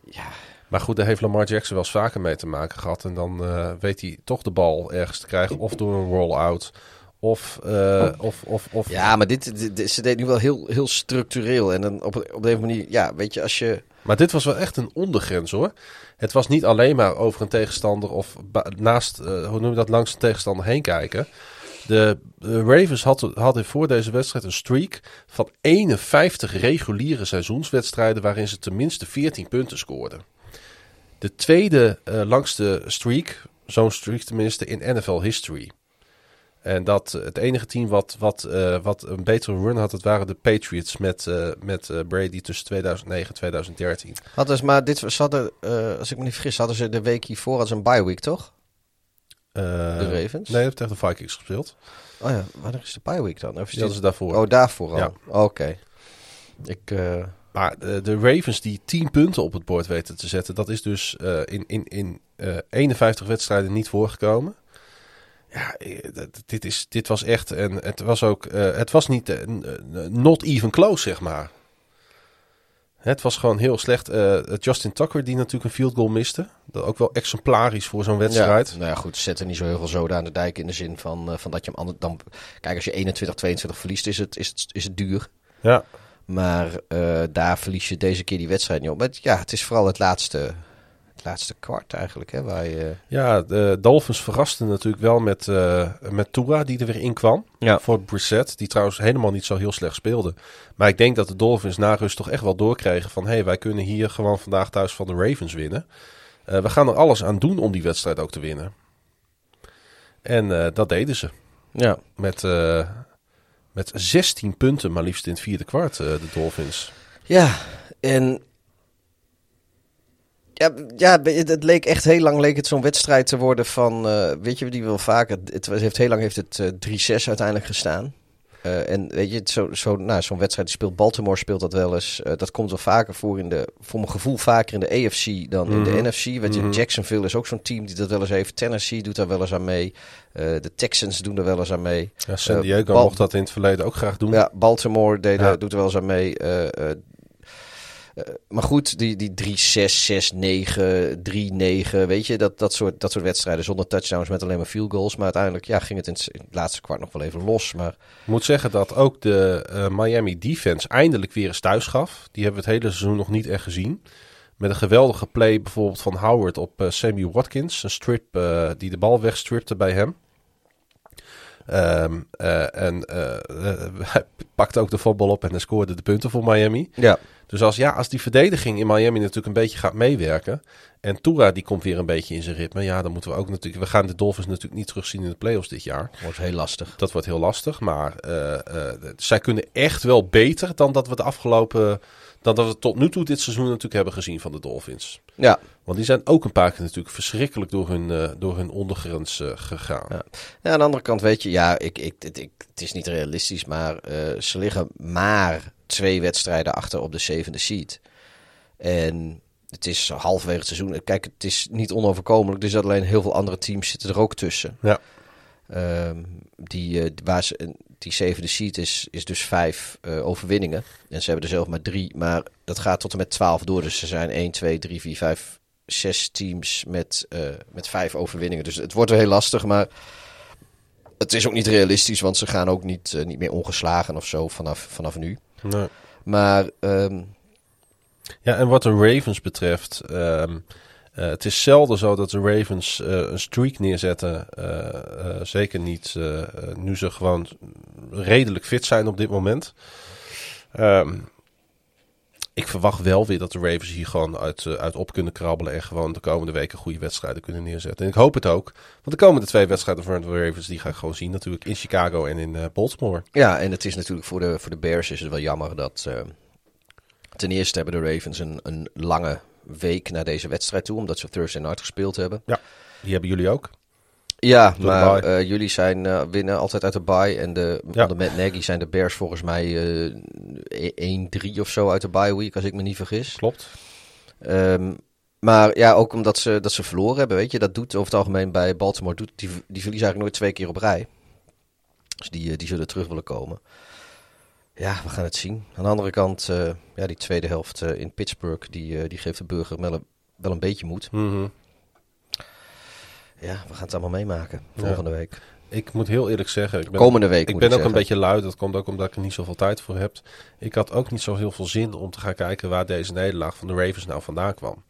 ja, Maar goed, daar heeft Lamar Jackson wel eens vaker mee te maken gehad. En dan weet hij toch de bal ergens te krijgen. Of door een roll-out. Of, eh, of, of, of ja maar dit, dit- dit- ze deed nu wel heel, heel structureel. En dan op, op deze manier, ja, weet je, als je... Maar dit was wel echt een ondergrens hoor. Het was niet alleen maar over een tegenstander of naast, eh, hoe noem je dat, langs een tegenstander heen kijken. De, de Ravens hadden, hadden voor deze wedstrijd een streak van 51 reguliere seizoenswedstrijden waarin ze tenminste 14 punten scoorden. De tweede eh, langste streak, zo'n streak tenminste, in NFL history. En dat het enige team wat, wat, eh, wat een betere run had, dat waren de Patriots met, eh, met eh, Brady tussen 2009 en 2013. Hadden ze, maar dit, ze hadden, als ik me niet vergis, hadden ze de week hiervoor als een bye week, toch? De Ravens? Nee, dat tegen de Vikings gespeeld. Oh ja, wanneer is de bye week dan? Of is Die hadden dit- ze daarvoor. Oh, daarvoor al. Ja. Oké. Ik, Maar de, de Ravens die 10 punten op het bord weten te zetten, dat is dus in, in, in eh 51 wedstrijden niet voorgekomen. Ja, eh, dit, is, dit was echt. En het was ook. eh, het was niet. eh, not even close, zeg maar. Het was gewoon heel slecht. Eh, Justin Tucker, die natuurlijk een field goal miste. Dat ook wel exemplarisch voor zo'n wedstrijd. Ja, nou ja, goed, zet er niet zo heel veel zoden aan de dijk in de zin van, van dat je hem anders dan. Kijk, als je 21, 22 verliest, is het, is het, is het duur. Ja. Maar daar verlies je deze keer die wedstrijd niet op. Maar ja, het is vooral het laatste, het laatste kwart eigenlijk. Hè, waar je, Ja, de Dolphins verrasten natuurlijk wel met, eh met Tua, die er weer in kwam. Ja. Voor Brissett, die trouwens helemaal niet zo heel slecht speelde. Maar ik denk dat de Dolphins na rust toch echt wel doorkregen van... hé, hey, wij kunnen hier gewoon vandaag thuis van de Ravens winnen. Eh, we gaan er alles aan doen om die wedstrijd ook te winnen. En eh, dat deden ze. ja. Met, eh, met 16 punten maar liefst in het vierde kwart, de Dolphins. ja, en. Ja, ja, het leek echt heel lang leek het zo'n wedstrijd te worden van, eh, weet je, die wil vaker. Het heeft heel lang heeft het eh, 3-6 uiteindelijk gestaan. Uh, en weet je, zo'n zo, nou, zo'n wedstrijd die speelt Baltimore speelt dat wel eens. Uh, dat komt wel vaker voor in de, voor mijn gevoel vaker in de AFC dan in de Mhm. NFC. Weet je, Mhm. Jacksonville is ook zo'n team die dat wel eens heeft. Tennessee doet daar wel eens aan mee. Uh, de Texans doen er wel eens aan mee. Ja, San Diego mocht dat in het verleden ook graag doen. Ja, Baltimore deed, Ja. doet er wel eens aan mee. Eh, maar goed, die, die 3-6, 6-9, 3-9, weet je, dat, dat, soort, dat soort wedstrijden zonder touchdowns met alleen maar field goals. Maar uiteindelijk ja, ging het in het, laatste kwart nog wel even los. Maar Ik moet zeggen dat ook de eh, Miami defense eindelijk weer eens thuis gaf. Die hebben we het hele seizoen nog niet echt gezien. Met een geweldige play bijvoorbeeld van Howard op eh, Sammy Watkins. Een strip die de bal wegstripte bij hem. Ehm, eh, en eh, hij pakte ook de voetbal op en hij scoorde de punten voor Miami. ja, Dus als, ja, als die verdediging in Miami natuurlijk een beetje gaat meewerken. En Tura die komt weer een beetje in zijn ritme. Ja, dan moeten we ook natuurlijk. We gaan de Dolphins natuurlijk niet terugzien in de playoffs dit jaar. wordt heel lastig. Dat wordt heel lastig. Maar eh, zij kunnen echt wel beter dan dat we de afgelopen. Dan dat we tot nu toe dit seizoen natuurlijk hebben gezien van de Dolphins. Ja, Want die zijn ook een paar keer natuurlijk verschrikkelijk door hun, eh, door hun ondergrens eh, gegaan. Ja. Ja, aan de andere kant weet je, ja, ik, ik, het, ik, het is niet realistisch, maar eh, ze liggen maar twee wedstrijden achter op de zevende seed. En het is halverwege het seizoen. Kijk, het is niet onoverkomelijk. Dus alleen heel veel andere teams zitten er ook tussen. Ja. Ehm, die, waar ze, die zevende seed is, is dus vijf overwinningen. En ze hebben er zelf maar drie. Maar dat gaat tot en met twaalf door. Dus er zijn 1, 2, 3, 4, 5, zes teams met, eh, met vijf overwinningen. Dus het wordt wel heel lastig. Maar het is ook niet realistisch. Want ze gaan ook niet, eh, niet meer ongeslagen of zo vanaf, vanaf nu. Nee. Maar ehm, Ja, en wat de Ravens betreft. ehm, eh, het is zelden zo dat de Ravens een streak neerzetten. zeker niet nu ze gewoon redelijk fit zijn op dit moment. Ehm, ik verwacht wel weer dat de Ravens hier gewoon uit, eh, uit op kunnen krabbelen. En gewoon de komende weken goede wedstrijden kunnen neerzetten. En ik hoop het ook. Want de komende twee wedstrijden van de Ravens die ga ik gewoon zien natuurlijk. In Chicago en in eh, Baltimore. Ja, en het is natuurlijk voor de, voor de Bears is het wel jammer dat... eh, ten eerste hebben de Ravens een, een lange week naar deze wedstrijd toe, omdat ze Thursday Night gespeeld hebben. Die hebben jullie ook. Ja, de maar eh, jullie zijn eh, winnen altijd uit de bye. En de, Ja. Matt Nagy zijn de Bears volgens mij eh 1-3 of zo uit de bye week, als ik me niet vergis. Klopt. Ehm, maar ja, ook omdat ze, dat ze verloren hebben, weet je. Dat doet over het algemeen bij Baltimore, doet, die, die verliezen eigenlijk nooit twee keer op rij. Dus die, die zullen terug willen komen. Ja, we gaan het zien. Aan de andere kant, ja, die tweede helft in Pittsburgh, die, die geeft de burger wel een, wel een beetje moed. Mhm. Ja, we gaan het allemaal meemaken Ja. volgende week. Ik moet heel eerlijk zeggen. Ik ben Komende week Ik ben ik ook een beetje lui. Dat komt ook omdat ik er niet zoveel tijd voor heb. Ik had ook niet zo heel veel zin om te gaan kijken waar deze nederlaag van de Ravens nou vandaan kwam.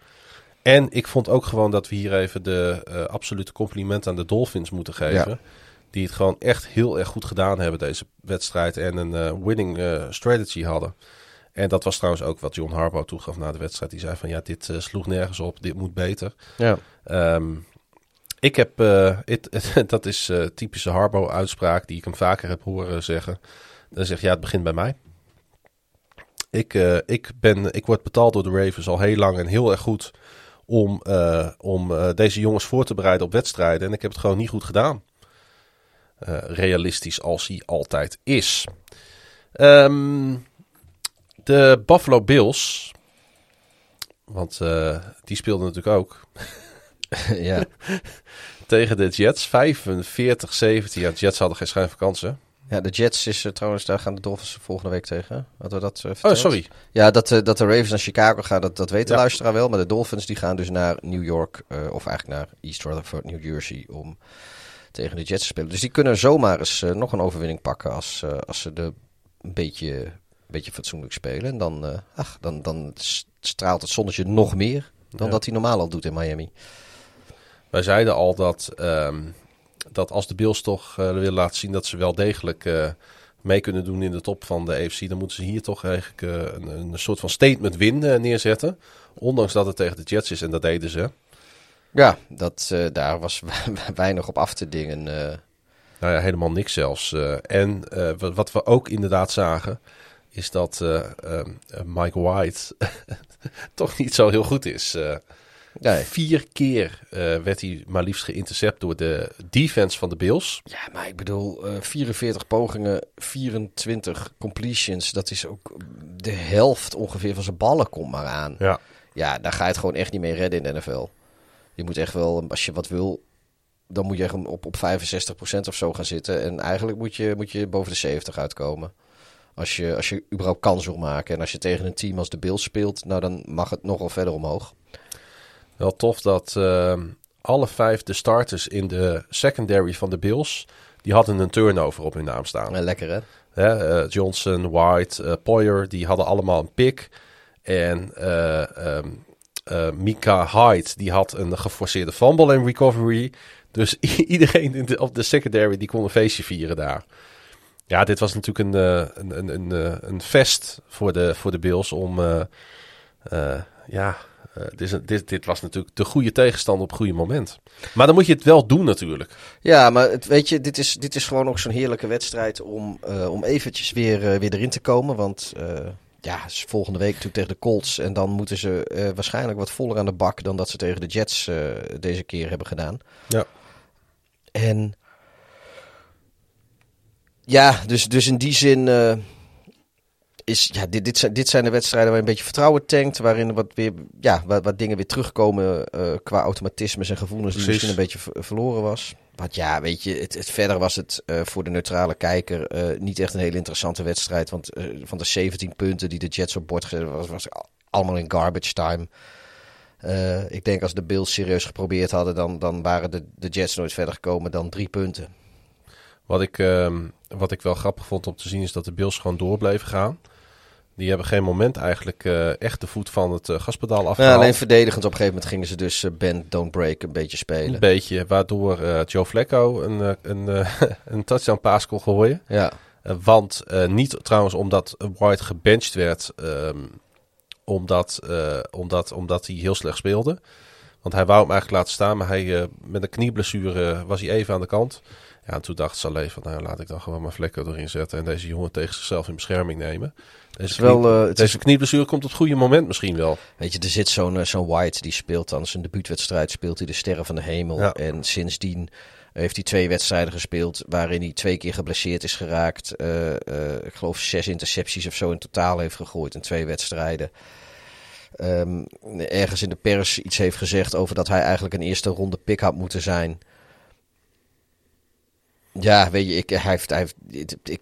En ik vond ook gewoon dat we hier even de eh, absolute compliment aan de Dolphins moeten geven. Die het gewoon echt heel erg goed gedaan hebben deze wedstrijd. En een eh, winning eh, strategy hadden. En dat was trouwens ook wat John Harbaugh toegaf na de wedstrijd. Die zei van ja, dit sloeg nergens op. Dit moet beter. Ja. Ehm, ik heb, eh, dat is eh, typische Harbo-uitspraak die ik hem vaker heb horen zeggen. Dan zegt ja, het begint bij mij. Ik, eh, ik, ben, ik word betaald door de Ravens al heel lang en heel erg goed om, om deze jongens voor te bereiden op wedstrijden. En ik heb het gewoon niet goed gedaan. Realistisch als hij altijd is. Ehm, de Buffalo Bills. Want die speelden natuurlijk ook ja. tegen de Jets. 45-17. Ja, de Jets hadden geen schijn van kansen. ja, de Jets is eh, trouwens, daar gaan de Dolphins volgende week tegen. Hadden we dat eh, Oh, sorry. Ja, dat, eh, dat de Ravens naar Chicago gaan, dat, dat weet de Ja. luisteraar wel. Maar de Dolphins die gaan dus naar New York, of eigenlijk naar East Rutherford, New Jersey, om tegen de Jets te spelen. Dus die kunnen zomaar eens nog een overwinning pakken als, als ze de een beetje, een beetje fatsoenlijk spelen. En dan, ach, dan, dan straalt het zonnetje nog meer dan Ja. dat hij normaal al doet in Miami. Wij zeiden al dat, ehm, dat als de Bills toch eh, willen laten zien dat ze wel degelijk eh, mee kunnen doen in de top van de AFC, dan moeten ze hier toch eigenlijk eh, een, een soort van statement win neerzetten. Ondanks dat het tegen de Jets is en dat deden ze. Ja, dat, daar was weinig op af te dingen. Nou ja, helemaal niks zelfs. En wat, wat we ook inderdaad zagen, is dat eh, ehm, Mike White toch niet zo heel goed is. Eh, Nee. Vier keer eh, werd hij maar liefst geïntercept door de defense van de Bills. Ja, maar ik bedoel, eh 44 pogingen, 24 completions. Dat is ook de helft ongeveer van zijn ballen komt maar aan. Ja. Ja, daar ga je het gewoon echt niet mee redden in de NFL. Je moet echt wel, als je wat wil, dan moet je echt op, op 65% of zo gaan zitten. En eigenlijk moet je, moet je boven de 70 uitkomen. Als je, als je überhaupt kans wil maken. En als je tegen een team als de Bills speelt, nou dan mag het nogal verder omhoog. Wel tof dat ehm, alle vijf de starters in de secondary van de Bills... die hadden een turnover op hun naam staan. En lekker hè? Hè, eh, Johnson, White, eh, Poyer, die hadden allemaal een pick. En eh, ehm, eh, Mika Hyde, die had een geforceerde fumble en recovery. Dus iedereen in de, op de secondary, die kon een feestje vieren daar. Ja, dit was natuurlijk een, een, een, een, een fest voor de, voor de Bills om... ja, eh, dit, is een- dit, dit was natuurlijk de goede tegenstander op het goede moment. Maar dan moet je het wel doen natuurlijk. Ja, maar het, weet je, dit is, dit is gewoon ook zo'n heerlijke wedstrijd om, eh, om eventjes weer, eh, weer erin te komen. Want eh, ja, is volgende week natuurlijk tegen de Colts. En dan moeten ze eh, waarschijnlijk wat voller aan de bak dan dat ze tegen de Jets eh, deze keer hebben gedaan. Ja. En ja, dus, dus in die zin eh, is, ja, dit, dit, zijn, dit zijn de wedstrijden waar je een beetje vertrouwen tankt. Waarin wat, weer, ja, wat, wat dingen weer terugkomen eh, qua automatismes en gevoelens die misschien een beetje ver- verloren was. Want ja, weet je, het, het, verder was het eh, voor de neutrale kijker eh, niet echt een hele interessante wedstrijd. Want van de 17 punten die de Jets op bord gezet was, was allemaal in garbage time. Ik denk als de Bills serieus geprobeerd hadden, dan, dan waren de, de Jets nooit verder gekomen dan drie punten. Wat ik, ehm, wat ik wel grappig vond om te zien is dat de Bills gewoon door bleven gaan. Die hebben geen moment eigenlijk eh, echt de voet van het eh, gaspedaal Ja, afgehaald. alleen verdedigend op een gegeven moment gingen ze dus bend, don't break een beetje spelen. Een beetje, waardoor Joe Flacco een, een, een touchdown pass kon gooien. Ja, want niet trouwens omdat White gebenched werd, ehm, omdat, omdat, omdat hij heel slecht speelde. Want hij wou hem eigenlijk laten staan, maar hij, met een knieblessure was hij even aan de kant. Ja, en toen dacht Saleh van, nou laat ik dan gewoon maar Flacco erin zetten en deze jongen tegen zichzelf in bescherming nemen. Deze, is wel, knie- eh, deze is- knieblessure komt op het goede moment misschien wel. weet je, er zit zo'n eh, zo'n White die speelt dan zijn debuutwedstrijd, speelt hij de Sterren van de Hemel. Ja. En sindsdien heeft hij twee wedstrijden gespeeld waarin hij twee keer geblesseerd is geraakt. Eh, ik geloof zes intercepties of zo in totaal heeft gegooid in twee wedstrijden. Ehm, ergens in de pers iets heeft gezegd over dat hij eigenlijk een eerste ronde pick had moeten zijn. Ja, weet je, ik, hij heeft, hij heeft, ik,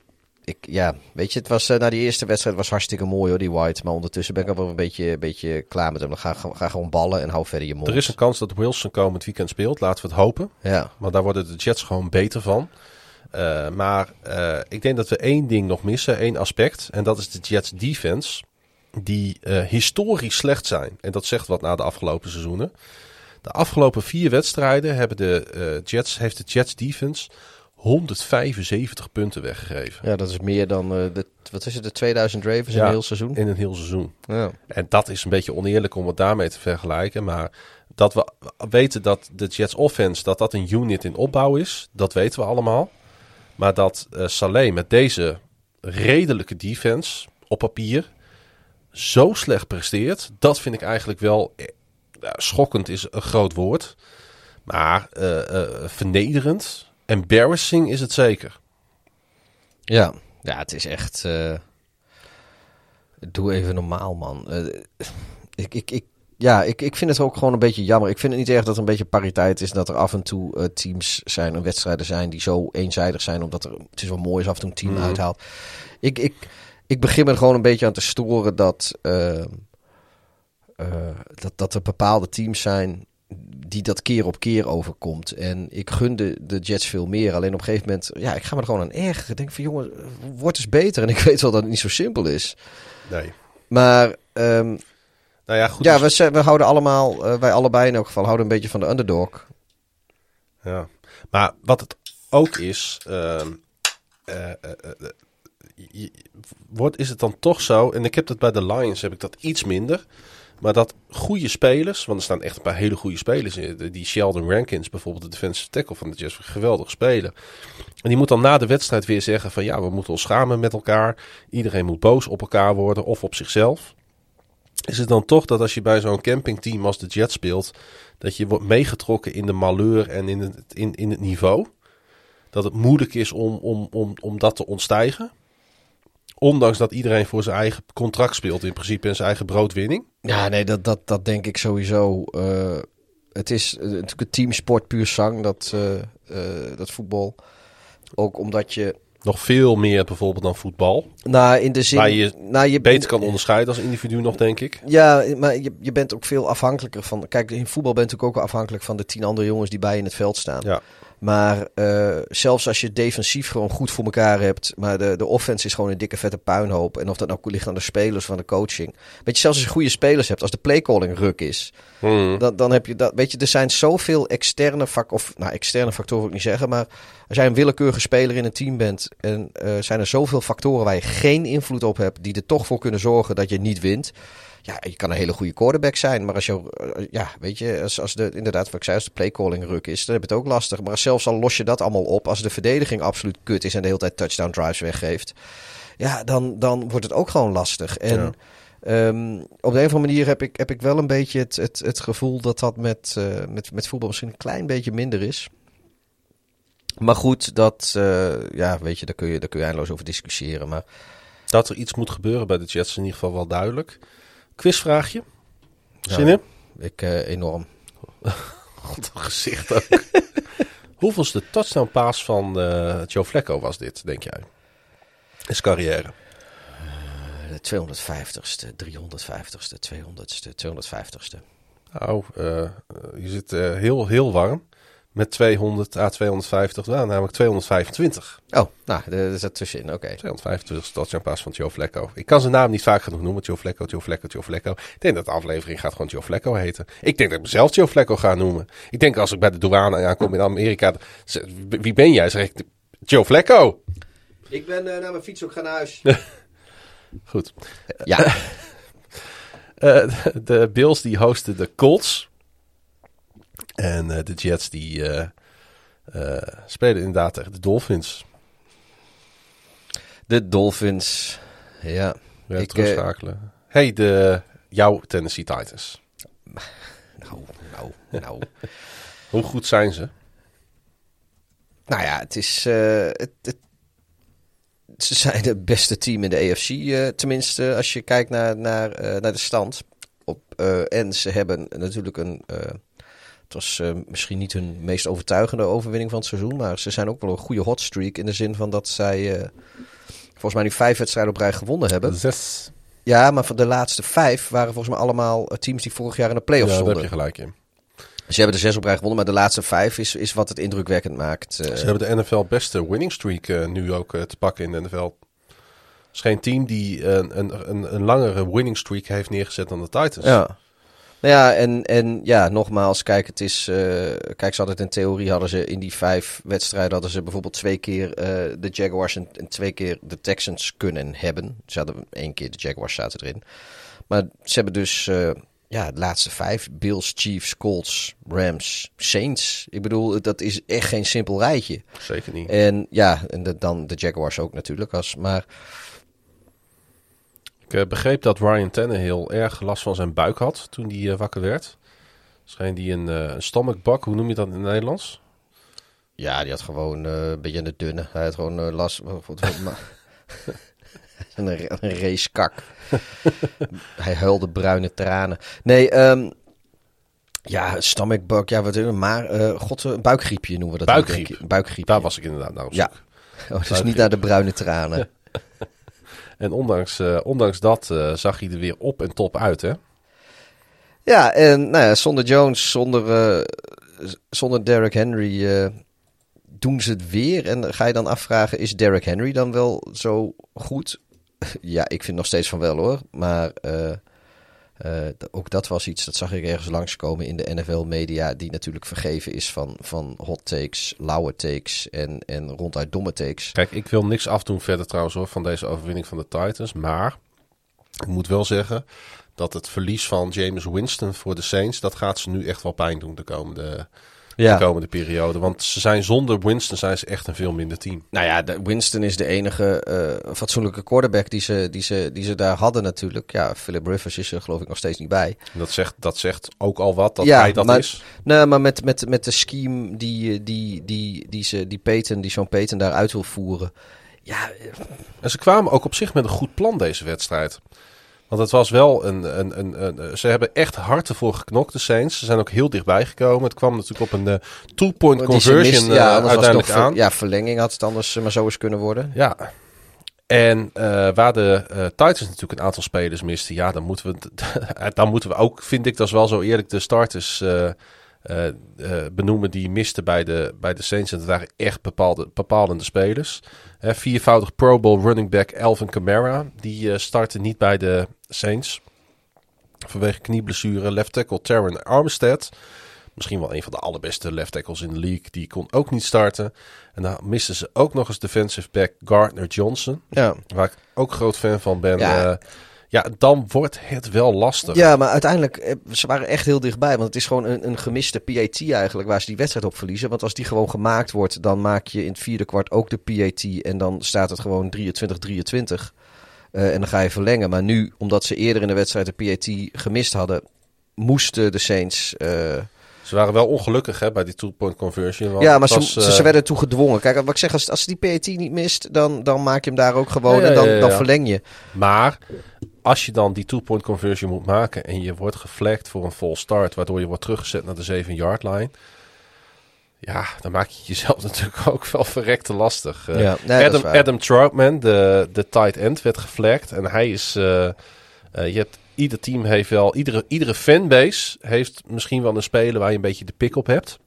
ik, ja, weet je, het was eh, na die eerste wedstrijd was hartstikke mooi hoor, die White. Maar ondertussen ben ik al wel een beetje, een beetje klaar met hem. Dan ga, ga gewoon ballen en hou verder je mond. Er is een kans dat Wilson komend weekend speelt, laten we het hopen. Ja, Want daar worden de Jets gewoon beter van. Eh, maar eh, ik denk dat we één ding nog missen, één aspect. En dat is de Jets defense. Die historisch slecht zijn. En dat zegt wat na de afgelopen seizoenen. De afgelopen vier wedstrijden hebben de, Jets, heeft de Jets defense 175 punten weggegeven. ja, dat is meer dan, eh, de, wat is het, de 2000 Ravens in een heel seizoen. In een heel seizoen. Ja. En dat is een beetje oneerlijk om het daarmee te vergelijken. Maar dat we weten dat de Jets offense dat dat een unit in opbouw is, dat weten we allemaal. Maar dat eh Saleh met deze redelijke defense op papier zo slecht presteert, dat vind ik eigenlijk wel eh, schokkend is een groot woord. Maar vernederend, embarrassing is het zeker. Ja, ja het is echt. eh, doe even normaal, man. Eh, ik, ik, ik, ja, ik, ik vind het ook gewoon een beetje jammer. Ik vind het niet erg dat er een beetje pariteit is. Dat er af en toe eh, teams zijn en wedstrijden zijn die zo eenzijdig zijn. Omdat er, het is wel mooi als af en toe een team Mhm. uithaalt. Ik, ik, ik begin me er gewoon een beetje aan te storen dat, dat, dat er bepaalde teams zijn die dat keer op keer overkomt. En ik gunde de Jets veel meer. Alleen op een gegeven moment, ja, ik ga me er gewoon aan ergeren. Ik denk van, jongen, word eens beter. En ik weet wel dat het niet zo simpel is. Nee. Maar ehm, Nou ja, goed. ja, dus- we, we houden allemaal, eh, wij allebei in elk geval, houden een beetje van de underdog. Ja, maar wat het ook is, ehm, eh, eh, wordt, is het dan toch zo, en ik heb dat bij de Lions, heb ik dat iets minder, maar dat goede spelers, want er staan echt een paar hele goede spelers in, die Sheldon Rankins bijvoorbeeld, de defensive tackle van de Jets, geweldig spelen. En die moet dan na de wedstrijd weer zeggen van ja, we moeten ons schamen met elkaar, iedereen moet boos op elkaar worden of op zichzelf. Is het dan toch dat als je bij zo'n campingteam als de Jets speelt, dat je wordt meegetrokken in de malheur en in het, in, in het niveau? Dat het moeilijk is om, om, om, om dat te ontstijgen? Ondanks dat iedereen voor zijn eigen contract speelt in principe en zijn eigen broodwinning? Ja, nee, dat, dat, dat denk ik sowieso. Uh, het is natuurlijk een teamsport puur zang, dat, uh, uh, dat voetbal. Ook omdat je nog veel meer bijvoorbeeld dan voetbal. Nou, in de zin... Waar je, nou, je beter kan onderscheiden als individu nog, denk ik. Ja, maar je, je bent ook veel afhankelijker van... Kijk, in voetbal bent je ook afhankelijk van de tien andere jongens die bij je in het veld staan. Ja. Maar uh, zelfs als je defensief gewoon goed voor elkaar hebt, maar de, de offense is gewoon een dikke vette puinhoop. En of dat nou ligt aan de spelers van de coaching. Weet je, zelfs als je goede spelers hebt, als de playcalling ruk is, hmm. dan, dan heb je dat. Weet je, er zijn zoveel externe fac of nou externe factoren wil ik niet zeggen, maar als jij een willekeurige speler in een team bent en uh, zijn er zoveel factoren waar je geen invloed op hebt, die er toch voor kunnen zorgen dat je niet wint ja, je kan een hele goede quarterback zijn. Maar als je, ja, weet je, als, als de, inderdaad, wat ik zei, als de playcalling ruk is, dan heb je het ook lastig. Maar zelfs al los je dat allemaal op, als de verdediging absoluut kut is en de hele tijd touchdown drives weggeeft, ja, dan, dan wordt het ook gewoon lastig. En Ja. ehm, op de een of andere manier heb ik, heb ik wel een beetje het, het, het gevoel dat dat met, eh, met, met voetbal misschien een klein beetje minder is. Maar goed, dat, eh, ja, weet je, daar kun je, daar kun je eindeloos over discussiëren. Maar Dat er iets moet gebeuren bij de Jets is in ieder geval wel duidelijk. Quizvraagje. Zin in? ik eh, enorm. God, een gezicht ook. Hoeveelste touchdown pass van eh, Joe Flacco was dit, denk jij? Zijn carrière. De 250ste, 350ste, 200ste, 250ste. Nou, eh, eh, je zit eh, heel, heel warm. Met 200 à 250, nou, namelijk 225. Oh, nou, er zit tussenin, oké. 225 touchdown pass van Joe Flacco. Ik kan zijn naam niet vaak genoeg noemen. Joe Flacco, Joe Flacco, Joe Flacco. Ik denk dat de aflevering gaat gewoon Joe Flacco heten. Ik denk dat ik mezelf Joe Flacco ga noemen. Ik denk als ik bij de douane aankom in Amerika. Wie ben jij? Zeg ik, Joe Flacco. Ik ben naar mijn fiets ook gaan naar huis. Goed. ja, Eh, de, de Bills die hosten de Colts. En eh, de Jets die eh, eh, spelen inderdaad tegen de Dolphins. de Dolphins. Ja, Weer Ik, terugschakelen. hey, de, jouw Tennessee Titans. nou, nou, nou. Hoe goed zijn ze? nou ja, het is... het, het- ze zijn het beste team in de AFC, tenminste als je kijkt naar, naar, naar de stand. Op, en ze hebben natuurlijk een... het was eh, misschien niet hun meest overtuigende overwinning van het seizoen, maar ze zijn ook wel een goede hot streak in de zin van dat zij eh, volgens mij nu vijf wedstrijden op rij gewonnen hebben. Zes. Ja, maar van de laatste vijf waren volgens mij allemaal eh, teams die vorig jaar in de playoffs Ja, daar heb je gelijk in. Ze hebben er zes op rij gewonnen, maar de laatste vijf is, is wat het indrukwekkend maakt. Ze hebben de NFL beste winning streak nu ook te pakken in de NFL. Er is geen team die een, een, een, een langere winning streak heeft neergezet dan de Titans. Ja. Nou ja, en, en ja, nogmaals, kijk, het is. eh, kijk, ze hadden het in theorie hadden ze in die vijf wedstrijden hadden ze bijvoorbeeld twee keer eh, de Jaguars en, en twee keer de Texans kunnen hebben. Ze hadden één keer de Jaguars zaten erin. Maar ze hebben dus eh, ja, de laatste vijf: Bills, Chiefs, Colts, Rams, Saints. Ik bedoel, dat is echt geen simpel rijtje. Zeker niet. En ja, en de- dan de Jaguars ook natuurlijk. Als, maar Ik eh, begreep dat Ryan Tannehill erg last van zijn buik had toen hij eh, wakker werd. Schijnt hij een, een stomachbug, hoe noem je dat in het Nederlands? Ja, die had gewoon een beetje de dunne. Hij had gewoon last ma- een, een racekak. Hij huilde bruine tranen. Nee, ehm ja, stomachbug. Ja, wat maar god, een buikgriepje noemen we dat. ook, Buikgriep. Buikgriepje. Daar was ik inderdaad naar op Ja. zoek. Oh, dus niet naar de bruine tranen. En ondanks, eh, ondanks dat eh, zag hij er weer op en top uit, hè? Ja, en nou ja, zonder Jones, zonder, eh, zonder Derrick Henry doen ze het weer. En ga je dan afvragen, is Derrick Henry dan wel zo goed? ja, ik vind nog steeds van wel hoor. Maar eh, ook dat was iets, dat zag ik ergens langskomen in de NFL-media... die natuurlijk vergeven is van, van hot takes, lauwe takes en, en ronduit domme takes. Kijk, ik wil niks afdoen verder trouwens hoor, van deze overwinning van de Titans. Maar ik moet wel zeggen dat het verlies van James Winston voor de Saints... dat gaat ze nu echt wel pijn doen de komende, de komende periode. Want ze zijn zonder Winston zijn ze echt een veel minder team. Nou ja, de Winston is de enige uh, fatsoenlijke quarterback die ze, die, ze, die ze daar hadden natuurlijk. Ja, Philip Rivers is er geloof ik nog steeds niet bij. Dat zegt, dat zegt ook al wat, dat ja, hij dat maar, is. Nee, maar met, met, met de scheme die, die, die, die, ze, die Peyton, die Sean Peyton daaruit wil voeren. Ja. En ze kwamen ook op zich met een goed plan deze wedstrijd. Want het was wel een, een, een, een, Ze hebben echt hard ervoor geknokt, de Saints. Ze zijn ook heel dichtbij gekomen. Het kwam natuurlijk op een uh, two-point conversion mist, ja, uh, uiteindelijk aan. Ja, verlenging had het anders maar zo eens kunnen worden. Ja. En waar de Titans natuurlijk een aantal spelers misten, ja, dan moeten we, dan moeten we ook, vind ik, dat is wel zo eerlijk, de starters benoemen die misten bij de, bij de Saints. En dat waren echt bepaalde, bepalende spelers. viervoudig Pro Bowl running back Alvin Kamara. Die startte niet bij de Saints. Vanwege knieblessure. Left tackle Terran Armstead. Misschien wel een van de allerbeste left tackles in de league. Die kon ook niet starten. En dan misten ze ook nog eens defensive back Gardner Johnson. Ja. Waar ik ook groot fan van ben. Ja. Ja, dan wordt het wel lastig. Ja, maar uiteindelijk, eh, ze waren echt heel dichtbij. Want het is gewoon een, een gemiste PAT eigenlijk waar ze die wedstrijd op verliezen. Want als die gewoon gemaakt wordt, dan maak je in het vierde kwart ook de PAT. En dan staat het gewoon 23-23. Uh, eh, en dan ga je verlengen. Maar nu, omdat ze eerder in de wedstrijd de PAT gemist hadden, moesten de Saints... Uh, ze waren wel ongelukkig hè, bij die two-point conversion. ja, maar ze, ze, werden toe gedwongen. Kijk, wat ik zeg, als, als die PAT niet mist, dan, dan maak je hem daar ook gewoon en dan, dan verleng je. Maar als je dan die two-point conversion moet maken en je wordt geflagd voor een full start, waardoor je wordt teruggezet naar de 7-yard line. Ja, dan maak je jezelf natuurlijk ook wel verrekte lastig. Uh, ja, Adam, Adam Troutman, de, de tight end, werd geflagd. En hij is. Uh, uh, je hebt, ieder team heeft wel. Iedere, iedere fanbase heeft misschien wel een speler waar je een beetje de pick op hebt.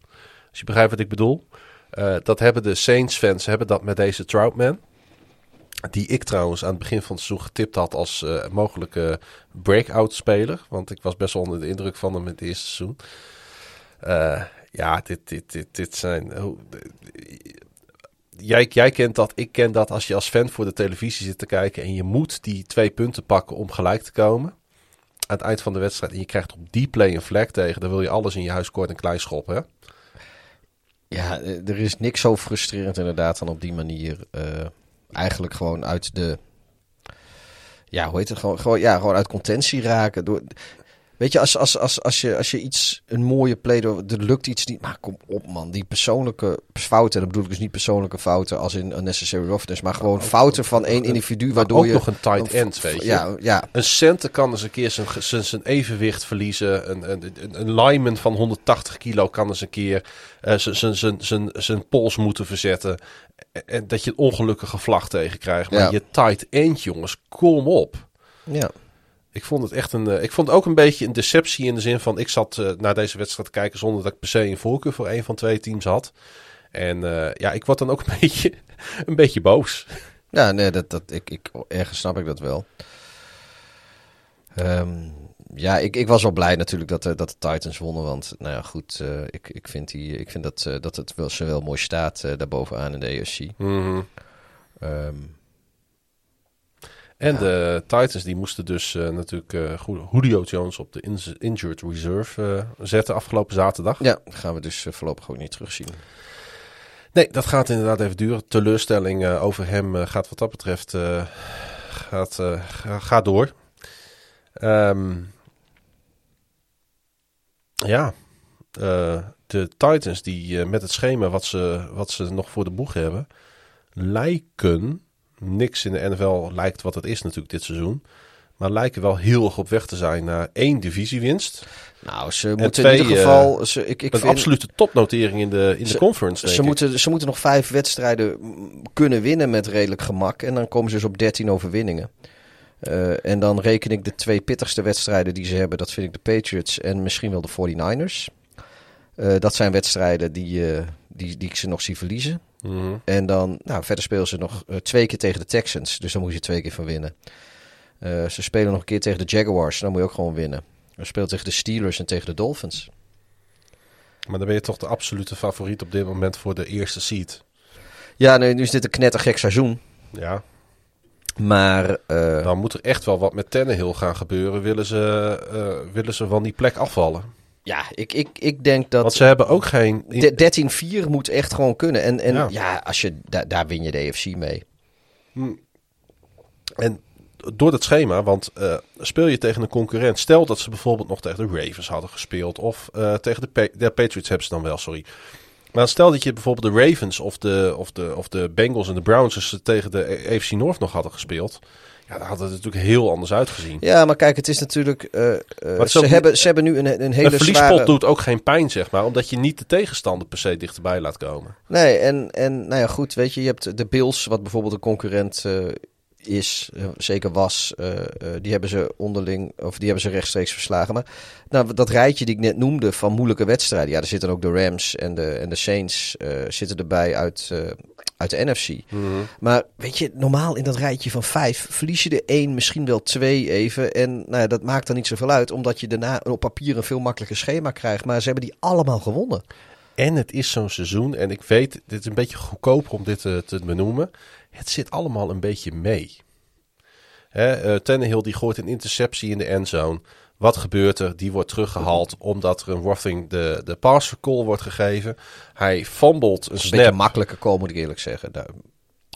Als je begrijpt wat ik bedoel. dat hebben de Saints fans hebben dat met deze Troutman. Die ik trouwens aan het begin van het seizoen getipt had als mogelijke breakout speler. Want ik was best wel onder de indruk van hem in het eerste seizoen. Uh, ja, dit, dit, dit, dit zijn. Jij, jij kent dat, ik ken dat als je als fan voor de televisie zit te kijken. En je moet die twee punten pakken om gelijk te komen. Aan het eind van de wedstrijd. En je krijgt op die play een vlek tegen. Dan wil je alles in je huis kort en klein schoppen. Ja, er is niks zo frustrerend inderdaad dan op die manier eigenlijk gewoon uit de. Ja, hoe heet het? Gewoon, gewoon, ja, gewoon uit contentie raken. Door, Weet je, als, als, als, als, je, als je iets, een mooie play, er lukt iets niet. Maar kom op man, die persoonlijke fouten, en dat bedoel ik dus niet persoonlijke fouten als in unnecessary roughness, maar gewoon fouten van één individu waardoor ook je... nog een tight end, weet je. Ja, ja. Een center kan eens een keer zijn, zijn, zijn evenwicht verliezen. Een, een, een, lineman van 180 kilo kan eens een keer uh, zijn, zijn, zijn, zijn, zijn pols moeten verzetten. En dat je een ongelukkige vlag tegen krijgt. Maar je tight end, jongens, kom op. Ja. Ik vond het echt een. Uh, ik vond het ook een beetje een deceptie in de zin van. Ik zat uh, naar deze wedstrijd te kijken zonder dat ik per se een voorkeur voor een van twee teams had. En uh, ja, ik word dan ook een beetje, een beetje boos. Ja, nee, dat, dat, ik, ik, ergens snap ik dat wel. Um, ja, ik, ik was wel blij natuurlijk dat, dat de Titans wonnen. Want, nou ja, goed. ik, ik vind, die, ik vind dat, dat het wel, zo wel mooi staat daarbovenaan in de AFC. Mm -hmm. um, en de Titans die moesten dus uh, natuurlijk uh, Julio Jones op de injured reserve uh, zetten afgelopen zaterdag. Ja, gaan we dus voorlopig ook niet terugzien. Nee, dat gaat inderdaad even duren. Teleurstelling over hem gaat wat dat betreft gaat, gaat door. Um, ja, de Titans die met het schema wat ze, wat ze nog voor de boeg hebben, lijken niks in de NFL lijkt wat het is natuurlijk dit seizoen. Maar lijken wel heel erg op weg te zijn naar één divisiewinst. Nou, ze moeten in ieder geval... Ze, ik, ik een vind, absolute topnotering in de, in de conference, ze moeten, ze moeten nog vijf wedstrijden kunnen winnen met redelijk gemak. En dan komen ze dus op 13 overwinningen. Uh, en dan reken ik de twee pittigste wedstrijden die ze hebben. Dat vind ik de Patriots en misschien wel de 49ers. Uh, eh, dat zijn wedstrijden die, uh, die, die ik ze nog zie verliezen. Mhm. En dan, nou, verder spelen ze nog uh, twee keer tegen de Texans. Dus dan moet je twee keer van winnen. Uh, ze spelen nog een keer tegen de Jaguars. Dan moet je ook gewoon winnen. Ze spelen tegen de Steelers en tegen de Dolphins. Maar dan ben je toch de absolute favoriet op dit moment voor de eerste seed. Ja, nu, nu is dit een knettergek seizoen. Ja. Maar... Uh, dan moet er echt wel wat met Tannehill gaan gebeuren. Willen ze, willen ze van die plek afvallen? Ja, ik, ik, ik denk dat... Want ze hebben ook geen... de- 13-4 moet echt gewoon kunnen. En, en Ja. ja, als je, da- daar win je de EFC mee. En door dat schema, want eh, speel je tegen een concurrent, stel dat ze bijvoorbeeld nog tegen de Ravens hadden gespeeld, of eh, tegen de, Pa- de Patriots hebben ze dan wel, sorry. Maar stel dat je bijvoorbeeld de Ravens of de, of de, of de Bengals en de Browns als ze tegen de AFC North nog hadden gespeeld, ja, dan had het natuurlijk heel anders uitgezien. Ja, maar kijk, het is natuurlijk... het is ze, ook- hebben, ze hebben nu een, een hele een verliespot zware... doet ook geen pijn, zeg maar, omdat je niet de tegenstander per se dichterbij laat komen. Nee, en, en nou ja, goed, weet je, je hebt de Bills, wat bijvoorbeeld een concurrent eh, is, eh, zeker was, eh, eh, die hebben ze onderling, of die hebben ze rechtstreeks verslagen. Maar nou, dat rijtje die ik net noemde van moeilijke wedstrijden, ja, er zitten ook de Rams en de, en de Saints zitten erbij uit, uit de NFC. Maar weet je, normaal in dat rijtje van vijf verlies je er één, misschien wel twee even. En nou ja, dat maakt dan niet zoveel uit, omdat je daarna op papier een veel makkelijker schema krijgt. Maar ze hebben die allemaal gewonnen. En het is zo'n seizoen, en ik weet, dit is een beetje goedkoper om dit te, te benoemen. Het zit allemaal een beetje mee. Hè, eh, Tannehill die gooit een interceptie in de endzone. Wat gebeurt er? Die wordt teruggehaald omdat er een Worthing de, de passer call wordt gegeven. Hij fumbled een Een beetje snap. makkelijker call, moet ik eerlijk zeggen.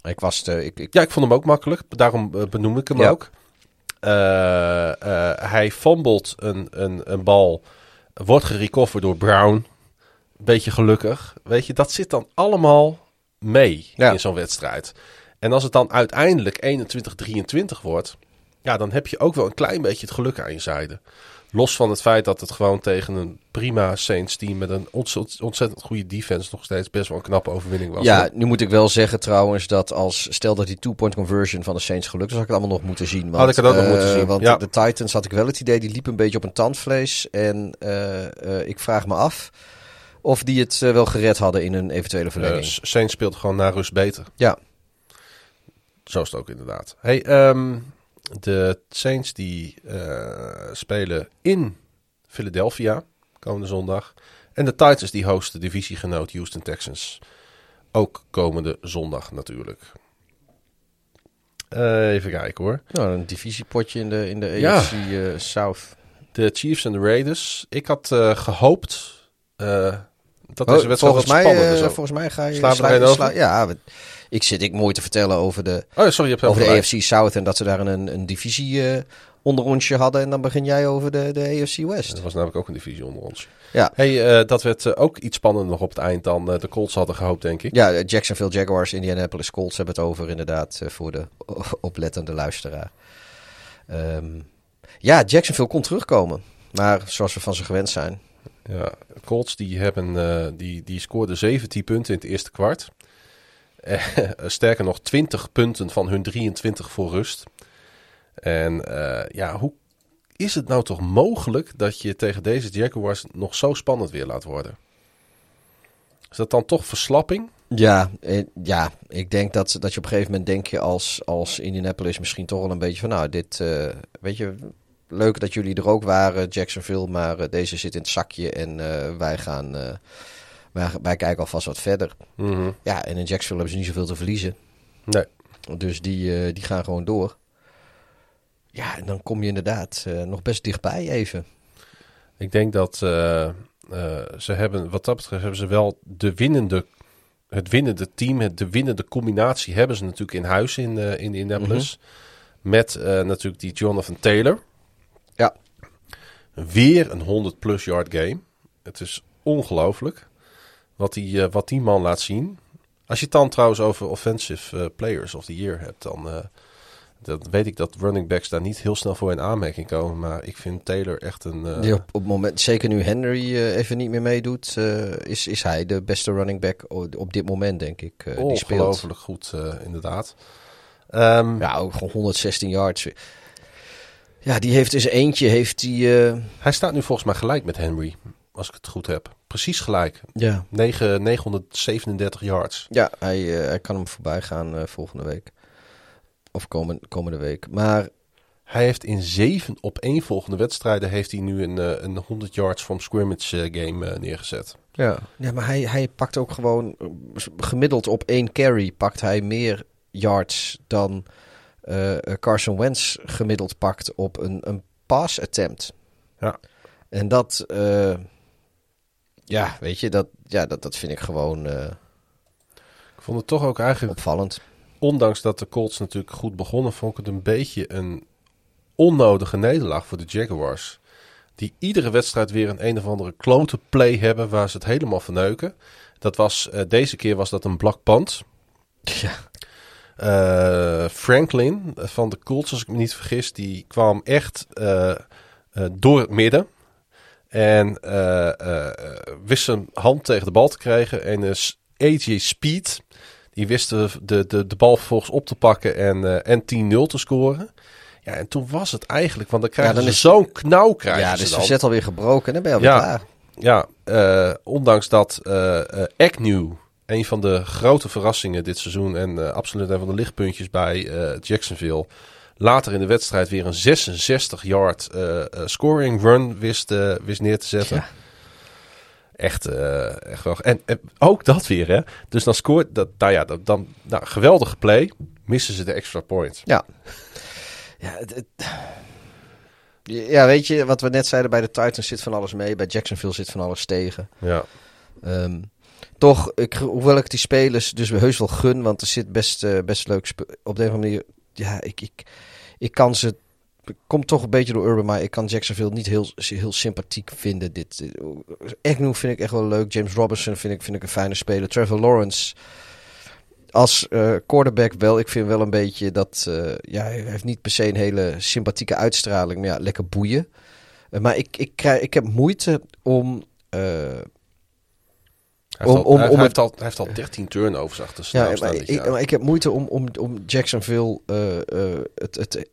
Ik was de, ik, ik, Ja, ik vond hem ook makkelijk. Daarom eh, benoem ik hem Ja. ook. Eh, hij fumbled een, een, een bal. Wordt gerecoverd door Brown. Beetje gelukkig. Weet je, dat zit dan allemaal mee Ja. in zo'n wedstrijd. En als het dan uiteindelijk 21-23 wordt... Ja, dan heb je ook wel een klein beetje het geluk aan je zijde. Los van het feit dat het gewoon tegen een prima Saints team... met een ontzettend, goede defense nog steeds best wel een knappe overwinning was. ja, nu moet ik wel zeggen trouwens dat als stel dat die two-point conversion van de Saints gelukt was, had ik het allemaal nog moeten zien. Want, Had ik het ook nog eh, moeten zien, Want ja. de Titans had ik wel het idee, die liep een beetje op een tandvlees. En eh, eh, ik vraag me af of die het eh, wel gered hadden in een eventuele Eh, verlenging. Saints speelt gewoon na rust beter. ja, Zo is het ook inderdaad. Hey, ehm, de Saints die eh, spelen in Philadelphia komende zondag. En de Titans die hosten divisiegenoot Houston Texans. Ook komende zondag natuurlijk. Eh, even kijken hoor. nou, een divisiepotje in de, in de Ja. AFC eh, South. De Chiefs en de Raiders. Ik had eh, gehoopt eh, dat Oh, deze wedstrijd volgens, wat mij, spannender volgens mij ga je... Slaan sla-? Ja, we- ik zit ik mooi te vertellen over de, Oh, sorry, je hebt over de. AFC South en dat ze daar een, een divisie eh onderrondje hadden. En dan begin jij over de, de AFC West. Dat was namelijk ook een divisie onder ons. Ja. Hey, eh, dat werd eh, ook iets spannender nog op het eind dan de Colts hadden gehoopt, denk ik. Ja, Jacksonville Jaguars, Indianapolis Colts hebben het over inderdaad voor de oplettende luisteraar. Ehm, ja, Jacksonville kon terugkomen. Maar zoals we van ze gewend zijn. Ja, Colts die hebben, die, die scoorden 17 punten in het eerste kwart. Eh, sterker nog, 20 punten van hun 23 voor rust. En eh, ja, hoe is het nou toch mogelijk dat je tegen deze Jaguars nog zo spannend weer laat worden? Is dat dan toch verslapping? Ja, eh, ja ik denk dat, dat je op een gegeven moment denk je als, als Indianapolis misschien toch wel een beetje van... Nou, dit, weet je, leuk dat jullie er ook waren, Jacksonville. Maar deze zit in het zakje en wij gaan... wij, wij kijken alvast wat verder. Mhm. Ja, en in Jacksonville hebben ze niet zoveel te verliezen. Nee. Dus die, eh, die gaan gewoon door. Ja, en dan kom je inderdaad eh, nog best dichtbij even. Ik denk dat eh, ze hebben, wat dat betreft, hebben ze wel de winnende, het winnende team, het, de winnende combinatie hebben ze natuurlijk in huis in, eh in Indianapolis. Met eh, natuurlijk die Jonathan Taylor. Ja. Weer een 100 plus yard game. Het is ongelooflijk wat die, eh, wat die man laat zien. Als je het dan trouwens over offensive eh, players of the year hebt, dan eh, dat weet ik dat running backs daar niet heel snel voor in aanmerking komen. Maar ik vind Taylor echt een... Die op, op het moment, zeker nu Henry even niet meer meedoet, is, is hij de beste running back op dit moment, denk ik. die speelt. Ongelooflijk goed, inderdaad. Ehm, Ja, ook gewoon 116 yards. Ja, die heeft dus eentje, heeft die... Hij staat nu volgens mij gelijk met Henry, als ik het goed heb. Precies gelijk. ja, 9, 937 yards. ja hij, eh, hij kan hem voorbij gaan eh, volgende week. Of komende, komende week. Maar Hij heeft in zeven op één volgende wedstrijden heeft hij nu een, eh, een 100 yards from scrimmage game neergezet. Ja, ja maar hij, hij pakt ook gewoon gemiddeld op één carry pakt hij meer yards dan Carson Wentz gemiddeld pakt op een, een pass attempt. Ja. En dat, ja, weet je, dat, ja, dat, dat vind ik gewoon uh, ik vond het toch ook eigenlijk opvallend. Ondanks dat de Colts natuurlijk goed begonnen, vond ik het een beetje een onnodige nederlaag voor de Jaguars. Die iedere wedstrijd weer een een of andere klote play hebben waar ze het helemaal verneuken. Dat was, uh, deze keer was dat een black punt. Ja. Uh, Franklin van de Colts, als ik me niet vergis, die kwam echt uh, door het midden. En wist zijn hand tegen de bal te krijgen. En is AJ Speed, die wist de, de, de, de bal vervolgens op te pakken en, en 10-0 te scoren. Ja, en toen was het eigenlijk, want dan krijgen ja, dan ze zo'n knauw krijgen Ja, dus de verzet alweer gebroken en dan ben je alweer ja, klaar. Ja, uh, ondanks dat uh, uh, Agnew, een van de grote verrassingen dit seizoen en absoluut een van de lichtpuntjes bij Jacksonville, later in de wedstrijd weer een 66-yard scoring run wist, wist neer te zetten. Ja. Echt, echt wel. En, en, ook dat weer, hè. Dus dan scoort dat, nou ja, dat, dan, nou, geweldige play, missen ze de extra point. Ja. Ja, het, het... ja, weet je, wat we net zeiden, bij de Titans zit van alles mee. Bij Jacksonville zit van alles tegen. Ja. Um, toch, ik, hoewel ik die spelers dus heus wel gun, want er zit best, uh, best leuk op de een manier. Ja, ik, ik, ik kan ze. Komt toch een beetje door Urban, maar ik kan Jacksonville niet heel, heel sympathiek vinden. Dit, vind ik echt wel leuk. James Robinson vind ik, vind ik een fijne speler. Trevor Lawrence als uh, quarterback wel. Ik vind wel een beetje dat... Uh, ja, hij heeft niet per se een hele sympathieke uitstraling. Maar ja, lekker boeien. Uh, maar ik, ik, krijg, ik heb moeite om... Hij heeft, al, om, hij, om hij, heeft al, hij heeft al 13 turnovers achter ja, maar, ik, maar ik heb moeite om, om, om Jacksonville het, het,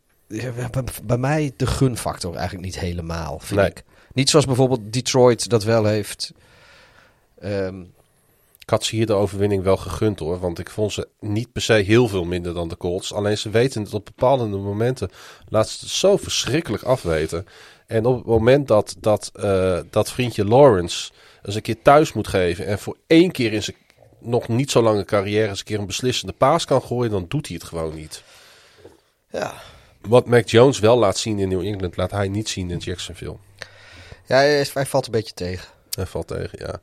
bij mij de gunfactor eigenlijk niet helemaal, vind nee. ik. Niet zoals bijvoorbeeld Detroit dat wel heeft. Um, ik had ze hier de overwinning wel gegund hoor. Want ik vond ze niet per se heel veel minder dan de Colts. Alleen ze weten het op bepaalde momenten. Laten ze het zo verschrikkelijk afweten. En op het moment dat, dat, uh, dat vriendje Lawrence eens een keer thuis moet geven. En voor één keer in zijn nog niet zo lange carrière eens een keer een beslissende paas kan gooien. Dan doet hij het gewoon niet. Ja. Wat Mac Jones wel laat zien in New England, laat hij niet zien in Jacksonville. Ja, hij, hij valt een beetje tegen. Hij valt tegen, ja.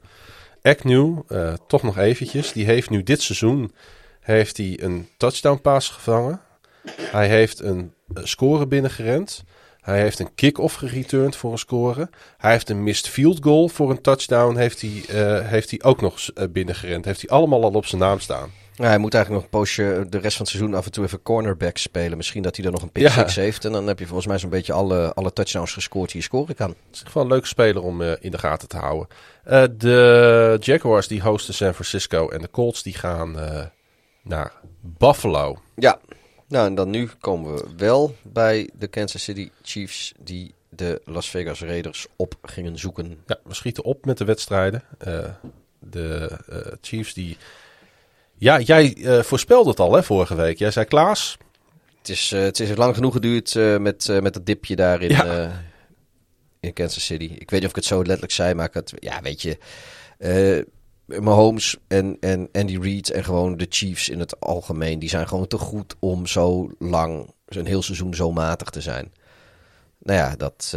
Agnew, uh, toch nog eventjes. Die heeft nu dit seizoen heeft hij een touchdown pass gevangen. Hij heeft een score binnengerend. Hij heeft een kick-off gereturned voor een score. Hij heeft een missed field goal voor een touchdown. Heeft hij, uh, heeft hij ook nog uh, binnengerend. Heeft hij allemaal al op zijn naam staan. Ja, hij moet eigenlijk nog een poosje de rest van het seizoen af en toe even cornerback spelen. Misschien dat hij er nog een pick six ja. heeft. En dan heb je volgens mij zo'n beetje alle, alle touchdowns gescoord die je scoren kan. Het is gewoon een leuke speler om uh, in de gaten te houden. Uh, de Jaguars die hosten San Francisco en de Colts die gaan naar Buffalo. Ja, nou en dan nu komen we wel bij de Kansas City Chiefs die de Las Vegas Raiders op gingen zoeken. Ja, we schieten op met de wedstrijden. de Chiefs die ja, jij uh, voorspelde het al hè, vorige week. Jij zei Klaas. Het is, het is lang genoeg geduurd met, met dat dipje daar in, ja. in Kansas City. Ik weet niet of ik het zo letterlijk zei, maar ik had, ja, weet je. Mahomes en, en Andy Reid en gewoon de Chiefs in het algemeen, die zijn gewoon te goed om zo lang, een heel seizoen zo matig te zijn. Nou ja, dat.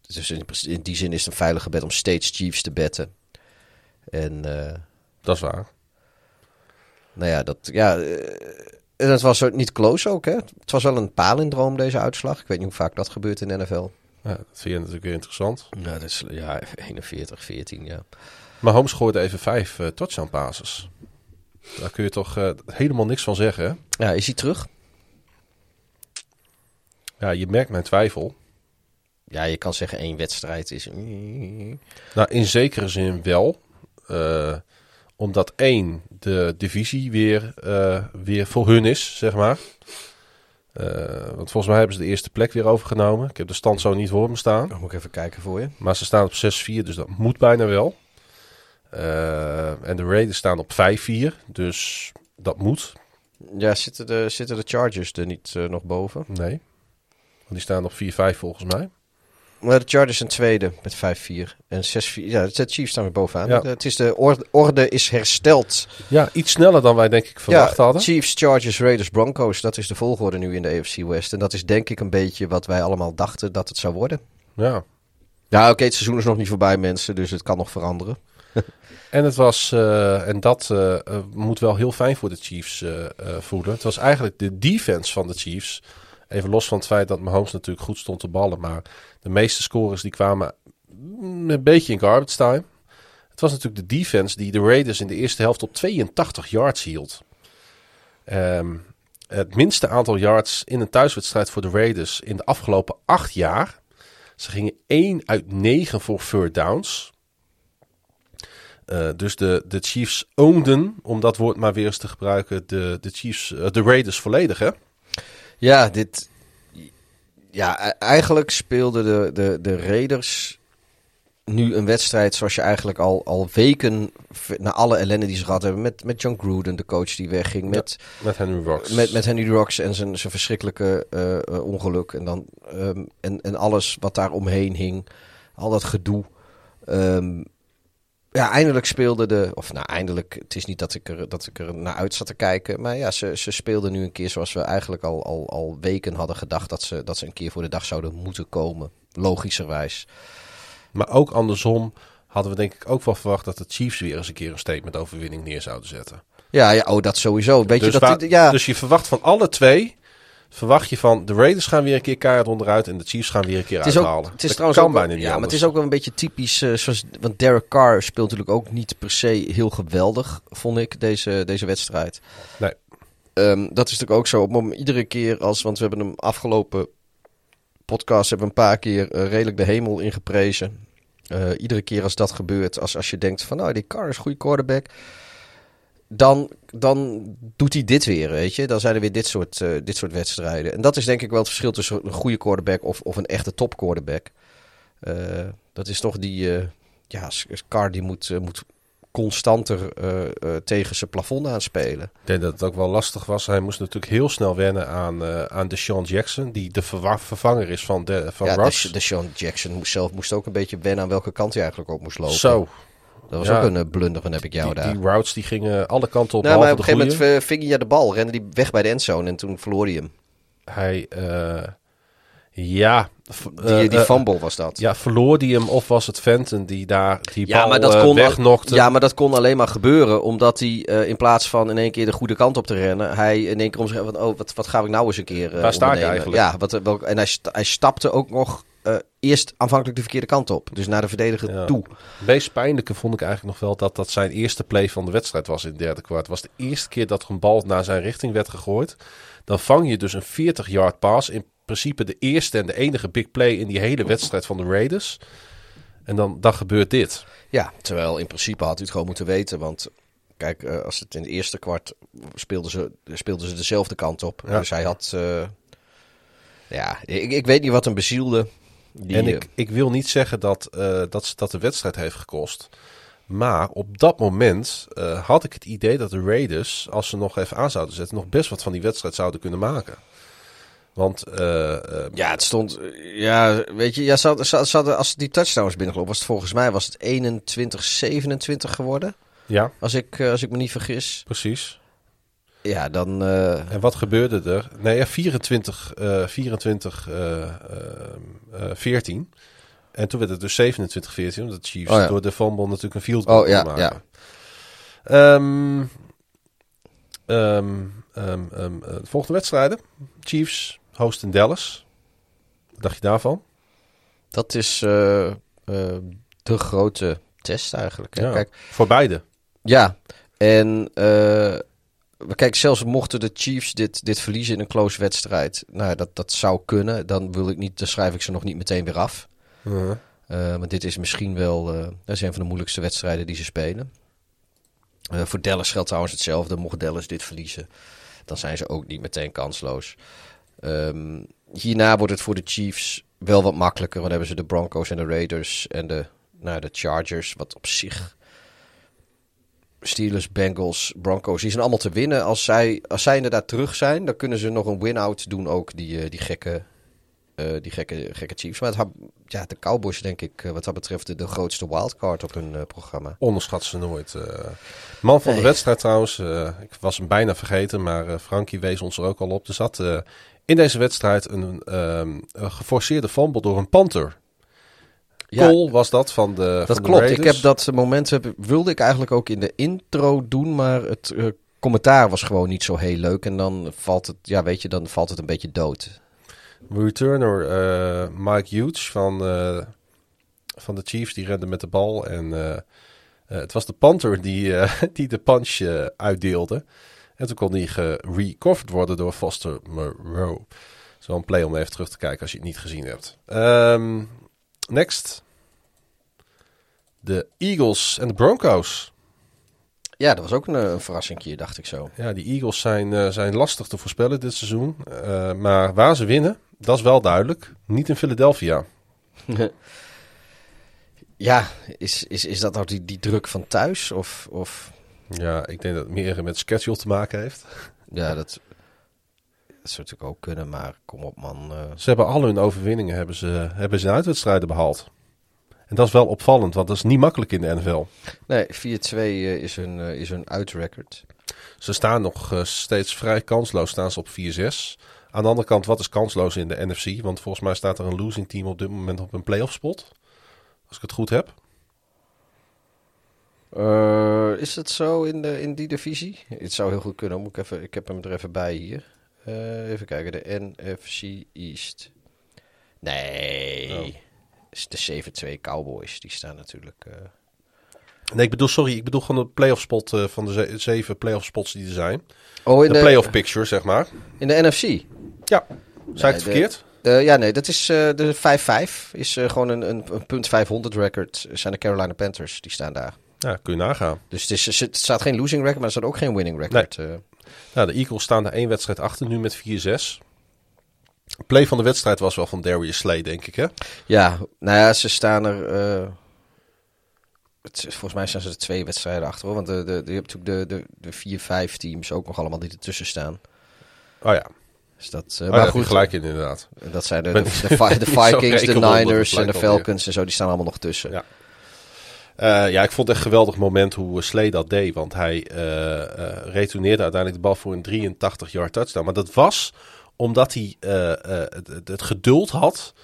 dus in, in, die zin is het een veilige bet om steeds Chiefs te betten. En. dat is waar nou ja, dat, ja, en het was niet close ook, hè? Het was wel een palindroom, deze uitslag. Ik weet niet hoe vaak dat gebeurt in de NFL. Ja, dat vind je natuurlijk weer interessant. Ja, dat is, ja 41, 14, ja. Maar Holmes gooide even vijf uh, touchdown passes. Daar kun je toch uh, helemaal niks van zeggen, hè? Ja, is hij terug? Ja, je merkt mijn twijfel. Ja, je kan zeggen één wedstrijd is... Nou, in zekere zin wel. Uh, omdat één, de divisie weer, uh, weer voor hun is, zeg maar. Uh, want volgens mij hebben ze de eerste plek weer overgenomen. Ik heb de stand zo niet voor me staan. Dan moet ik even kijken voor je. Maar ze staan op 6-4, dus dat moet bijna wel. Uh, en de Raiders staan op 5-4, dus dat moet. Ja, zitten de, zitten de Chargers er niet nog boven? Nee, want die staan op 4-5 volgens mij. Maar de Chargers een tweede met 5-4 en 6-4. Ja, de Chiefs staan weer bovenaan. Ja. Het is de orde, orde, is hersteld. Ja, iets sneller dan wij denk ik verwacht ja, hadden. Chiefs, Chargers, Raiders, Broncos. Dat is de volgorde nu in de AFC West. En dat is denk ik een beetje wat wij allemaal dachten dat het zou worden. Ja. Ja, oké, het seizoen is nog niet voorbij, mensen, dus het kan nog veranderen. En het was, uh, en dat uh, moet wel heel fijn voor de Chiefs voelen. Het was eigenlijk de defense van de Chiefs. Even los van het feit dat Mahomes natuurlijk goed stond te ballen. Maar de meeste scores die kwamen een beetje in garbage time. Het was natuurlijk de defense die de Raiders in de eerste helft op 82 yards hield. Um, het minste aantal yards in een thuiswedstrijd voor de Raiders in de afgelopen acht jaar. Ze gingen 1 uit 9 voor third downs. Uh, dus de, de Chiefs oomden, om dat woord maar weer eens te gebruiken, de, de, Chiefs, uh, de Raiders volledig, hè? Ja, dit, ja, e-, eigenlijk speelden de, de, de Raiders nu een wedstrijd zoals je eigenlijk al, al weken na alle ellende die ze gehad hebben. Met, met John Gruden, de coach die wegging. Met, met Henry Rocks. Met, met Henry Rocks en zijn, zijn verschrikkelijke uh, ongeluk. En, dan, um, en, en alles wat daar omheen hing. Al dat gedoe. Um, ja, eindelijk speelde de. Of nou, eindelijk. Het is niet dat ik er, dat ik er naar uit zat te kijken. Maar ja, ze, ze speelden nu een keer zoals we eigenlijk al, al, al weken hadden gedacht. Dat ze, dat ze een keer voor de dag zouden moeten komen. Logischerwijs. Maar ook andersom hadden we denk ik ook wel verwacht dat de Chiefs weer eens een keer een statement overwinning neer zouden zetten. Ja, ja oh, dat sowieso. Weet dus, je, dat, waar, ja. dus je verwacht van alle twee verwacht je van de Raiders gaan weer een keer keihard onderuit en de Chiefs gaan weer een keer het is uithalen. Ook, het is dat trouwens kan ook, bijna niet Ja, maar het is ook wel een beetje typisch. Uh, zoals, want Derek Carr speelt natuurlijk ook niet per se heel geweldig, vond ik, deze, deze wedstrijd. Nee. Um, dat is natuurlijk ook zo. Op moment, iedere keer als, want we hebben hem afgelopen podcast hebben we een paar keer uh, redelijk de hemel ingeprezen. Uh, iedere keer als dat gebeurt, als, als je denkt van nou, die Carr is een goede quarterback dan, dan doet hij dit weer, weet je. Dan zijn er weer dit soort, uh, dit soort wedstrijden. En dat is denk ik wel het verschil tussen een goede quarterback of, of een echte top quarterback. Uh, dat is toch die, uh, ja, Carr die moet, moet constanter tegen zijn plafond aanspelen. Ik denk dat het ook wel lastig was. Hij moest natuurlijk heel snel wennen aan, aan Deshaun Jackson, die de vervanger is van, de, van ja, Russ. De, Deshaun Jackson moest zelf moest ook een beetje wennen aan welke kant hij eigenlijk op moest lopen. Zo, dat was Ja. ook een uh, blunder van heb ik jou die, daar. die routes die gingen alle kanten op. nou, maar op een gegeven moment goeie. uh, ving hij de bal, rende hij weg bij de endzone en toen verloor hij hem. Hij, eh, ja. Die, eh, die eh, fumble was dat. Ja, verloor die hem of was het Fenton die daar die Ja, bal maar dat eh, kon, wegnokte? ja, maar dat kon alleen maar gebeuren omdat hij eh, in plaats van in één keer de goede kant op te rennen, hij in één keer om zich van, oh, wat, wat ga ik nou eens een keer eh Waar sta ik eigenlijk? Ja, wat, welk, en hij, hij stapte ook nog eh, eerst aanvankelijk de verkeerde kant op. Dus naar de verdediger Ja. toe. Het meest pijnlijke vond ik eigenlijk nog wel dat dat zijn eerste play van de wedstrijd was in het derde kwart. Het was de eerste keer dat er een bal naar zijn richting werd gegooid. Dan vang je dus een 40-yard pass. In principe de eerste en de enige big play in die hele wedstrijd van de Raiders. En dan, dan gebeurt dit. Ja, terwijl in principe had u het gewoon moeten weten. Want kijk, eh, als het in het eerste kwart speelden ze, speelden ze dezelfde kant op. Ja. Dus hij had... eh, ja, ik, ik weet niet wat hem bezielde. Die, en eh, ik, ik wil niet zeggen dat, eh, dat dat de wedstrijd heeft gekost. Maar op dat moment eh, had ik het idee dat de Raiders, als ze nog even aan zouden zetten, nog best wat van die wedstrijd zouden kunnen maken. Want Ja, het stond. Ja, weet je, ja, ze hadden- als die touchdowns binnengelopen was het volgens mij was het 21-27 geworden. ja, Als ik, als ik me niet vergis. precies. Ja, dan. eh, En wat gebeurde er? Nee, ja, 24, eh 24 eh, eh, eh, 14. En toen werd het dus 27, 14. Omdat Chiefs Oh ja. door de fumble natuurlijk een field goal Oh, ja, maken. ja. Ehm, eh, de volgende wedstrijden. Chiefs host in Dallas. Wat dacht je daarvan? dat is eh, eh, de grote test eigenlijk. Hè? Ja, Kijk, Voor beide. ja, en. eh, Kijk, zelfs mochten de Chiefs dit, dit verliezen in een close wedstrijd. Nou, dat, dat zou kunnen. Dan, wil ik niet, dan schrijf ik ze nog niet meteen weer af. Uh, maar dit is misschien wel eh, dat is een van de moeilijkste wedstrijden die ze spelen. Uh, voor Dallas geldt trouwens hetzelfde. Mocht Dallas dit verliezen, dan zijn ze ook niet meteen kansloos. Ehm, hierna wordt het voor de Chiefs wel wat makkelijker. Want dan hebben ze de Broncos en de Raiders en de, nou, de Chargers. Wat op zich... Steelers, Bengals, Broncos, die zijn allemaal te winnen. Als zij, als zij inderdaad terug zijn, dan kunnen ze nog een win-out doen ook. Die, eh, die gekke eh, die gekke, gekke Chiefs. Maar het, ja, de Cowboys denk ik eh, wat dat betreft de, de grootste wildcard op hun programma. onderschat ze nooit. Man van de wedstrijd trouwens. ik was hem bijna vergeten, maar Frankie wees ons er ook al op. Er zat in deze wedstrijd een, ehm, een geforceerde fumble door een Panther. Cole was dat van de Dat van de klopt. Ik heb dat moment heb- wilde ik eigenlijk ook in de intro doen, maar het eh, commentaar was gewoon niet zo heel leuk. En dan valt het, ja, weet je, dan valt het een beetje dood. Returner eh, Mike Hughes van, eh, van de Chiefs, die rende met de bal. En het was de Panther die, die de punch uitdeelde. En toen kon die gerecoverd worden door Foster Moreau. Zo'n play om even terug te kijken als je het niet gezien hebt. Ehm, next. De Eagles en de Broncos. Ja, dat was ook een, eh, een verrassingje, dacht ik zo. Ja, die Eagles zijn, eh, zijn lastig te voorspellen dit seizoen. Eh, maar waar ze winnen, dat is wel duidelijk. Niet in Philadelphia. Ja, is, is, is dat nou die, die druk van thuis? Of, of Ja, ik denk dat het meer met schedule te maken heeft. ja, dat, dat zou natuurlijk ook kunnen, maar kom op man. Ze hebben al hun overwinningen hebben ze, hebben ze in uitwedstrijden behaald. En dat is wel opvallend, want dat is niet makkelijk in de NFL. Nee, 4-2 eh, is hun, eh, is hun uitrecord. Ze staan nog eh, steeds vrij kansloos, staan ze op 4-6. Aan de andere kant, wat is kansloos in de NFC? Want volgens mij staat er een losing team op dit moment op een playoff spot. Als ik het goed heb. Is het zo in, de, in die divisie? Het zou heel goed kunnen. Moet ik, even, ik heb hem er even bij hier. Even kijken, de NFC East. Nee, Oh. Is de 7-2 Cowboys. Die staan natuurlijk... eh, Nee, ik bedoel, sorry, ik bedoel gewoon de playoff spot eh, van de ze- zeven playoff spots die er zijn. Oh, in De de, playoff picture, zeg maar. in de NFC? Ja, zei ik het de- verkeerd? Eh, ja, nee, dat is de 5-5. Is gewoon een, een, een punt 500 record. Zijn de Carolina Panthers, die staan daar. Ja, kun je nagaan. Dus het, is, het staat geen losing record, maar er staat ook geen winning record. eh. Nou, de Eagles staan er één wedstrijd achter, nu met 4-6. Play van de wedstrijd was wel van Darius Slay, denk ik, hè? Ja, nou ja, ze staan er. eh, het, volgens mij staan ze er twee wedstrijden achter hoor. Want de, de, je hebt natuurlijk de, de, de vier, vijf teams ook nog allemaal die ertussen staan. Oh ja, Dus dat, eh, oh, maar ja goed, gelijk in inderdaad. dat zijn de, de, Vikings, de Niners en de. Falcons en zo. Die staan allemaal nog tussen. Ja. Eh, ja, ik vond het echt een geweldig moment hoe eh, Slay dat deed. Want hij eh eh, retourneerde uiteindelijk de bal voor een 83-yard touchdown. Maar dat was omdat hij eh, eh, het, het- het geduld had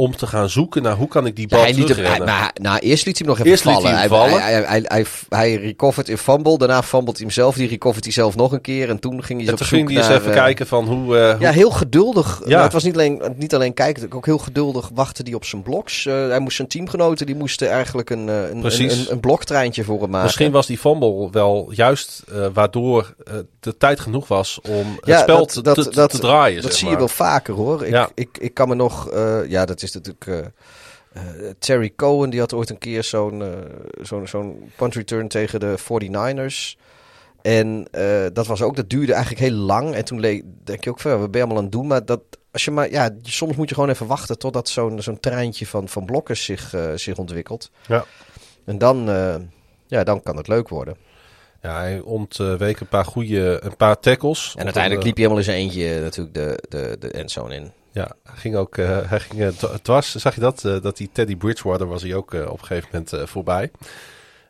om te gaan zoeken naar hoe kan ik die Ja, bal liet hij, terugrennen. maar, nou, eerst liet hij hem nog even Eerst liet vallen. hij hem vallen. hij, hij, hij, hij, recovert in fumble. Daarna fumbled hij hem zelf. Die recovert hij zelf nog een keer. En toen ging hij en op zoek ging hij eens naar, even eh, kijken van hoe... eh, hoe Ja, heel geduldig. Ja. Nou, het was niet alleen, niet alleen kijken, ook heel geduldig wachtte hij op zijn bloks. Eh, hij moest zijn teamgenoten, die moesten eigenlijk een, een, een, een, een bloktreintje voor hem maken. Misschien was die fumble wel juist waardoor de tijd genoeg was om het Ja, spel dat- te, dat- te, dat- te draaien. Dat zeg zie je wel vaker hoor. Ik, Ja. ik, ik kan me nog, ja, dat is natuurlijk. eh, eh, Terry Cohen, die had ooit een keer zo'n eh, zo'n zo'n punt return tegen de 49ers. En dat was ook, dat duurde eigenlijk heel lang. En toen denk je ook van, wat ben je allemaal aan het doen? Maar dat, als je maar, ja, soms moet je gewoon even wachten totdat zo'n zo'n treintje van, van blokkers zich, zich ontwikkelt. Ja. En dan, ja, dan kan het leuk worden. Ja, hij ontweek een paar goede, een paar tackles. En uiteindelijk liep hij helemaal in zijn eentje natuurlijk de, de, de endzone in. Ja, hij ging ook, eh, hij ging eh, dwa- dwars. Zag je dat? Eh, dat die Teddy Bridgewater was hij ook eh, op een gegeven moment eh, voorbij.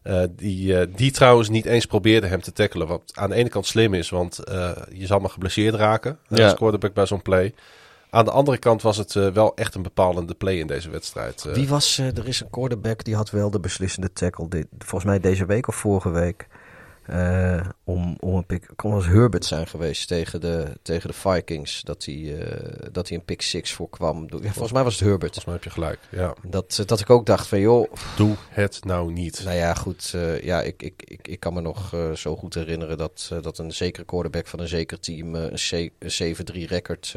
Eh, die, eh, die trouwens niet eens probeerde hem te tackelen. Wat aan de ene kant slim is, want eh, je zal maar geblesseerd raken. eh, Ja. Als quarterback bij zo'n play. Aan de andere kant was het eh, wel echt een bepalende play in deze wedstrijd. eh. Wie was, eh, er is een quarterback die had wel de beslissende tackle. Dit, volgens mij deze week of vorige week. Eh, om, om een pick. Kon als Herbert zijn geweest tegen de, tegen de Vikings. Dat hij, eh, dat hij een pick six voorkwam. Ja, volgens mij was het Herbert. Volgens mij heb je gelijk. Ja. Dat, eh, dat ik ook dacht van joh. Doe het nou niet. Nou ja, goed. ja, ik, ik, ik, ik kan me nog zo goed herinneren dat, dat een zekere quarterback van een zeker team een, C- een 7-3 record.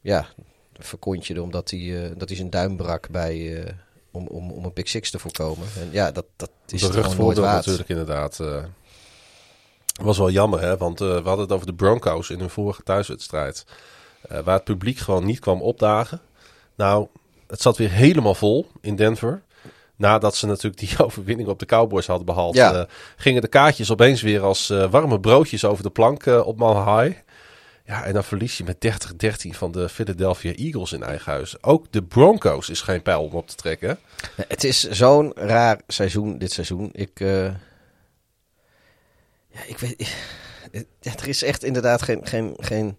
ja, verkontje omdat hij, dat hij zijn duim brak bij, om, om, om een pick six te voorkomen. En ja, dat, dat is Berucht gewoon nooit waard. natuurlijk inderdaad. eh was wel jammer, hè? Want eh, we hadden het over de Broncos in hun vorige thuiswedstrijd. eh, waar het publiek gewoon niet kwam opdagen. Nou, het zat weer helemaal vol in Denver. Nadat ze natuurlijk die overwinning op de Cowboys hadden behaald, Ja. eh, gingen de kaartjes opeens weer als warme broodjes over de plank op Mile High. Ja, en dan verlies je met 30-13 van de Philadelphia Eagles in eigen huis. Ook de Broncos is geen pijl om op te trekken. Het is zo'n raar seizoen, dit seizoen. Ik, eh, ja, ik weet, er is echt inderdaad geen, geen, geen,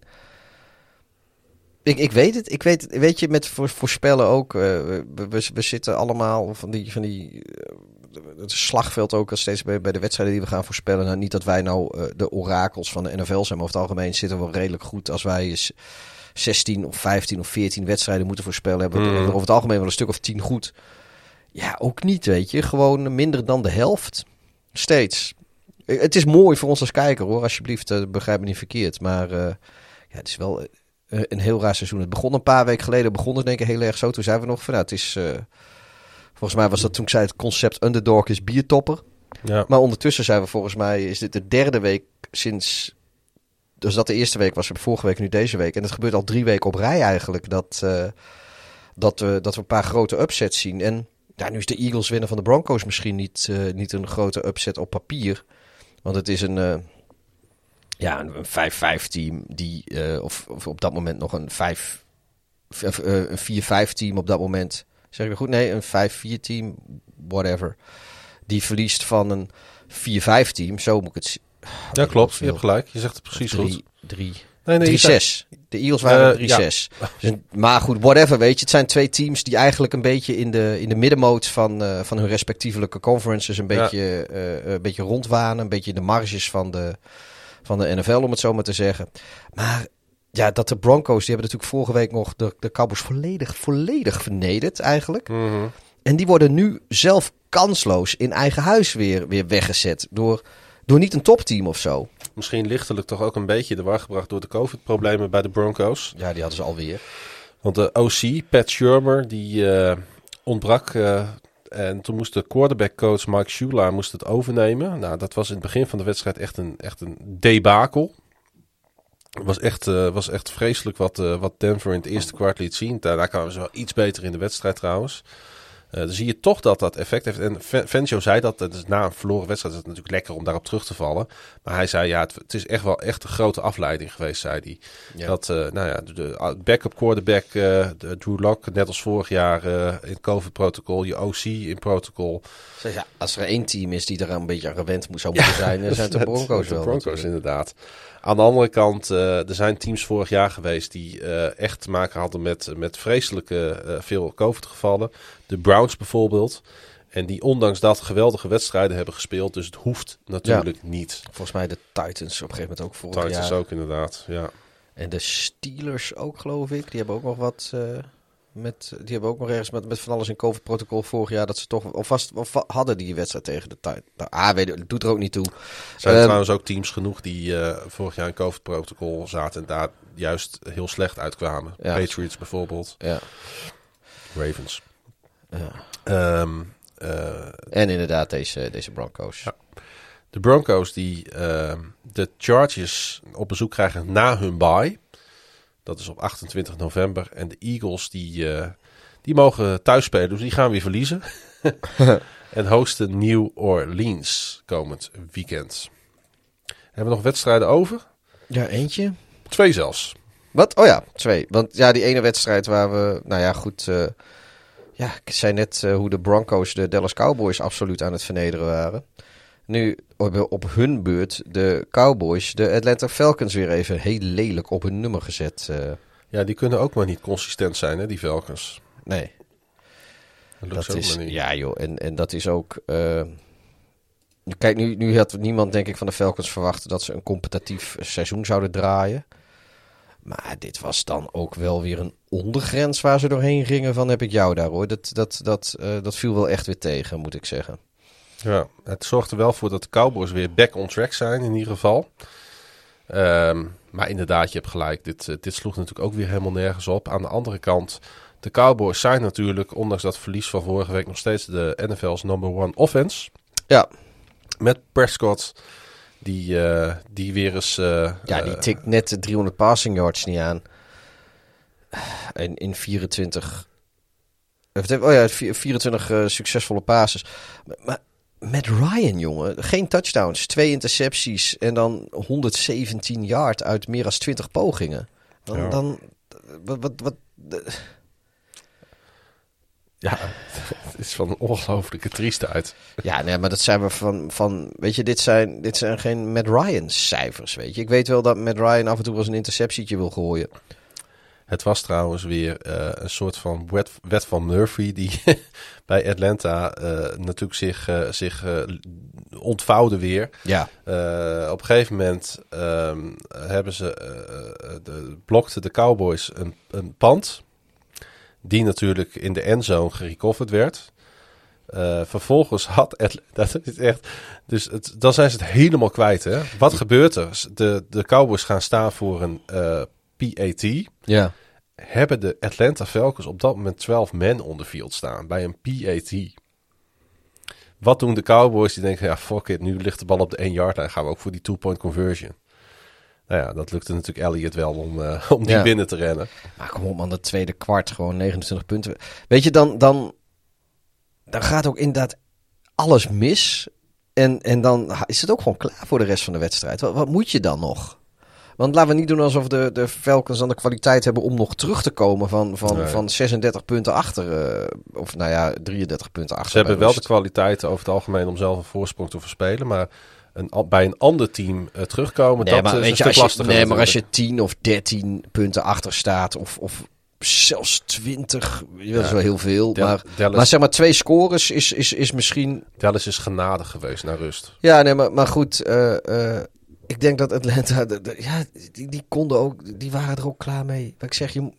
Ik, ik weet het. Ik weet, het. weet je, met voorspellen ook. Uh, we, we, zitten allemaal van die, van die uh, het slagveld ook al steeds bij, bij de wedstrijden die we gaan voorspellen. Nou, niet dat wij nou uh, de orakels van de NFL zijn, maar over het algemeen zitten we redelijk goed als wij 16 of 15 of 14 wedstrijden moeten voorspellen. Hebben we mm. over het algemeen wel een stuk of 10 goed. Ja, ook niet, weet je. Gewoon minder dan de helft. Steeds. Het is mooi voor ons als kijker hoor, alsjeblieft. begrijp me niet verkeerd. Maar ja, het is wel een heel raar seizoen. Het begon een paar weken geleden, begon het denk ik heel erg zo. Toen zeiden we nog van, nou, het is... Volgens mij was dat toen ik zei het concept underdog is biertopper. Ja. Maar ondertussen zijn we volgens mij, is dit de derde week sinds... Dus dat de eerste week was, vorige week nu deze week. En het gebeurt al drie weken op rij eigenlijk, dat, uh, dat, we, dat we een paar grote upsets zien. En ja, nu is de Eagles winnen van de Broncos misschien niet, uh, niet een grote upset op papier. Want het is een ja, een 5-5 team die, uh, of, of, op dat moment nog een 5, uh, een 4-5 team op dat moment. Zeg ik goed? Nee, een 5-4 team, whatever. Die verliest van een 4-5 team, zo moet ik het zien. Ja, klopt. Je hebt gelijk. Je zegt het precies drie, goed. 3 nee, nee, 6. De Eagles waren uh, 3-6. Ja. Dus, maar goed, whatever, weet je. Het zijn twee teams die eigenlijk een beetje in de, in de middenmoot van, uh, van hun respectievelijke conferences een beetje, ja. uh, een beetje rondwanen. Een beetje in de marges van de, van de NFL, om het zo maar te zeggen. Maar ja, dat de Broncos, die hebben natuurlijk vorige week nog de, de Cowboys volledig, volledig vernederd eigenlijk. Mm -hmm. En die worden nu zelf kansloos in eigen huis weer, weer weggezet door, door niet een topteam of zo. Misschien lichtelijk toch ook een beetje de war gebracht door de COVID-problemen bij de Broncos. Ja, die hadden ze alweer. Want de OC, Pat Shermer, die uh, ontbrak uh, en toen moest de quarterbackcoach Mike Shula moest het overnemen. Nou, dat was in het begin van de wedstrijd echt een, echt een debakel. Het was echt, uh, was echt vreselijk wat, uh, wat Denver in het eerste kwart liet zien. Daarna kwamen ze wel iets beter in de wedstrijd trouwens. Uh, dan zie je toch dat dat effect heeft. En Fencio zei dat, dat is na een verloren wedstrijd is het natuurlijk lekker om daarop terug te vallen. Maar hij zei, ja, het, het is echt wel echt een grote afleiding geweest, zei hij. Ja. Dat, uh, nou ja, de backup quarterback, uh, de Drew Lock, net als vorig jaar in het COVID-protocol, je OC in protocol. Dus ja, als er één team is die er een beetje aan gewend zou moeten ja, zijn, dan zijn het de Broncos wel. De Broncos inderdaad. Aan de andere kant, uh, er zijn teams vorig jaar geweest die uh, echt te maken hadden met, met vreselijke uh, veel COVID-gevallen. De Browns bijvoorbeeld. En die ondanks dat geweldige wedstrijden hebben gespeeld. Dus het hoeft natuurlijk ja. niet. Volgens mij de Titans op een gegeven moment ook vorig Titans jaar. Titans ook inderdaad, ja. En de Steelers ook, geloof ik. Die hebben ook nog wat... Met, die hebben ook nog ergens met, met van alles in COVID-protocol vorig jaar dat ze toch of vast of hadden die wedstrijd tegen de tijd. Nou, ah, weet doet er ook niet toe. Er zijn um, trouwens ook teams genoeg die uh, vorig jaar in COVID-protocol zaten en daar juist heel slecht uitkwamen. Ja. Patriots bijvoorbeeld. Ja. Ravens. Ja. Um, uh, en inderdaad deze, deze Broncos. Ja. De Broncos die uh, de Chargers op bezoek krijgen na hun bye. Dat is op 28 november. En de Eagles die, uh, die mogen thuis spelen. Dus die gaan weer verliezen. en hosten New Orleans komend weekend. Hebben we nog wedstrijden over? Ja, eentje. Twee zelfs. Wat? Oh ja, twee. Want ja, die ene wedstrijd waar we... Nou ja, goed... Uh, ja, ik zei net uh, hoe de Broncos de Dallas Cowboys absoluut aan het vernederen waren. Nu op, op hun beurt de Cowboys, de Atlanta Falcons weer even heel lelijk op hun nummer gezet. Uh. Ja, die kunnen ook maar niet consistent zijn, hè, die Falcons. Nee. Dat, dat is, ja joh, en, en dat is ook... Uh, kijk, nu, nu had niemand denk ik van de Falcons verwacht dat ze een competitief seizoen zouden draaien. Maar dit was dan ook wel weer een ondergrens waar ze doorheen gingen van heb ik jou daar hoor. Dat, dat, dat, uh, dat viel wel echt weer tegen, moet ik zeggen. Ja, het zorgt er wel voor dat de Cowboys weer back on track zijn in ieder geval. Um, maar inderdaad, je hebt gelijk. Dit, uh, dit sloeg natuurlijk ook weer helemaal nergens op. Aan de andere kant, de Cowboys zijn natuurlijk, ondanks dat verlies van vorige week, nog steeds de NFL's number one offense. Ja. Met Prescott, die, uh, die weer eens... Uh, ja, die tikt net de 300 passing yards niet aan. En in 24... Oh ja, 24 uh, succesvolle passes. Maar, maar Matt Ryan, jongen. Geen touchdowns, twee intercepties en dan 117 yard uit meer dan 20 pogingen. Dan, ja. dan wat, wat, wat ja, het is van een ongelofelijke triestheid. Ja, nee, maar dat zijn we van, van weet je, dit zijn, dit zijn geen Matt Ryan cijfers, weet je. Ik weet wel dat Matt Ryan af en toe wel eens een interceptietje wil gooien. Het was trouwens weer eh, een soort van wet, wet van Murphy die bij Atlanta eh, natuurlijk zich, eh, zich ontvouwde weer. Ja. Op een gegeven moment ehm, hebben ze, de, blokten de Cowboys een, een pand. Die natuurlijk in de endzone gerecoverd werd. Vervolgens had Atlanta, dat is echt, dus het, dan zijn ze het helemaal kwijt. Hè? Wat gebeurt er? De, de Cowboys gaan staan voor een PAT. Ja. Hebben de Atlanta Falcons op dat moment 12 men on the field staan bij een PAT. Wat doen de Cowboys? Die denken, ja, fuck it, nu ligt de bal op de 1 yard lijn. Gaan we ook voor die two-point conversion. Nou ja, dat lukte natuurlijk Elliott wel om, eh, om die Ja. binnen te rennen. Maar kom op man, dat tweede kwart gewoon 29 punten. Weet je, dan, dan, dan gaat ook inderdaad alles mis. En, en dan is het ook gewoon klaar voor de rest van de wedstrijd. Wat, wat moet je dan nog? Want laten we niet doen alsof de, de Falcons dan de kwaliteit hebben om nog terug te komen van, van, Nee. van 36 punten achter. eh, of nou ja, 33 punten achter. Ze hebben wel de rust. kwaliteiten over het algemeen om zelf een voorsprong te verspelen. Maar een, bij een ander team eh, terugkomen, Nee, dat maar, is een je, stuk je, lastiger. nee, maar als je 10 of 13 punten achter staat, of, of zelfs 20, dat is Ja. wel heel veel. Del- maar, Dallas- maar zeg maar, twee scores is, is, is misschien Dallas is genadig geweest naar rust. Ja, nee, maar, maar goed. eh, eh, ik denk dat Atlanta, de- de- ja, die, die konden ook, die waren er ook klaar mee. Wat ik zeg, je, mo-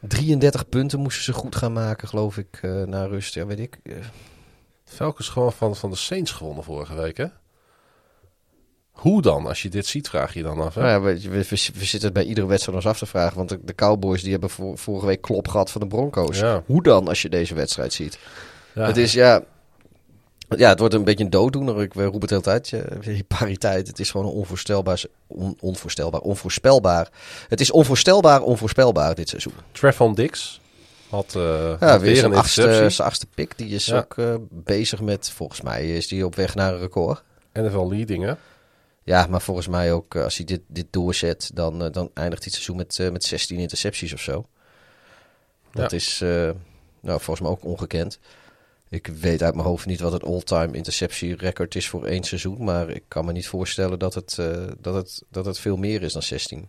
33 punten moesten ze goed gaan maken, geloof ik, eh na rust. Ja, weet ik. eh. Falcons gewoon van, van de Saints gewonnen vorige week, hè? Hoe dan? Als je dit ziet, vraag je je dan af. Hè? Nou ja, we, we, we zitten het bij iedere wedstrijd ons af te vragen. Want de, de Cowboys die hebben vor- vorige week klop gehad van de Broncos. Ja. Hoe dan als je deze wedstrijd ziet? Ja. Het is ja. Ja, het wordt een beetje een dooddoener. Ik we roep het de hele tijd. Die pariteit. Het is gewoon onvoorstelbaar, on, onvoorstelbaar, onvoorspelbaar. Het is onvoorstelbaar, onvoorspelbaar dit seizoen. Trevon Dix had, eh, Ja, had weer een achtste, zijn achtste pick. Die is Ja. ook eh, bezig met, volgens mij is die op weg naar een record. NFL leading, hè? Ja, maar volgens mij ook, eh, als hij dit, dit doorzet, dan, eh, dan eindigt dit seizoen met, eh, met 16 intercepties of zo. Dat Ja. is, eh, nou, volgens mij ook ongekend. Ik weet uit mijn hoofd niet wat het all-time interceptie record is voor één seizoen. Maar ik kan me niet voorstellen dat het, eh, dat het, dat het veel meer is dan 16.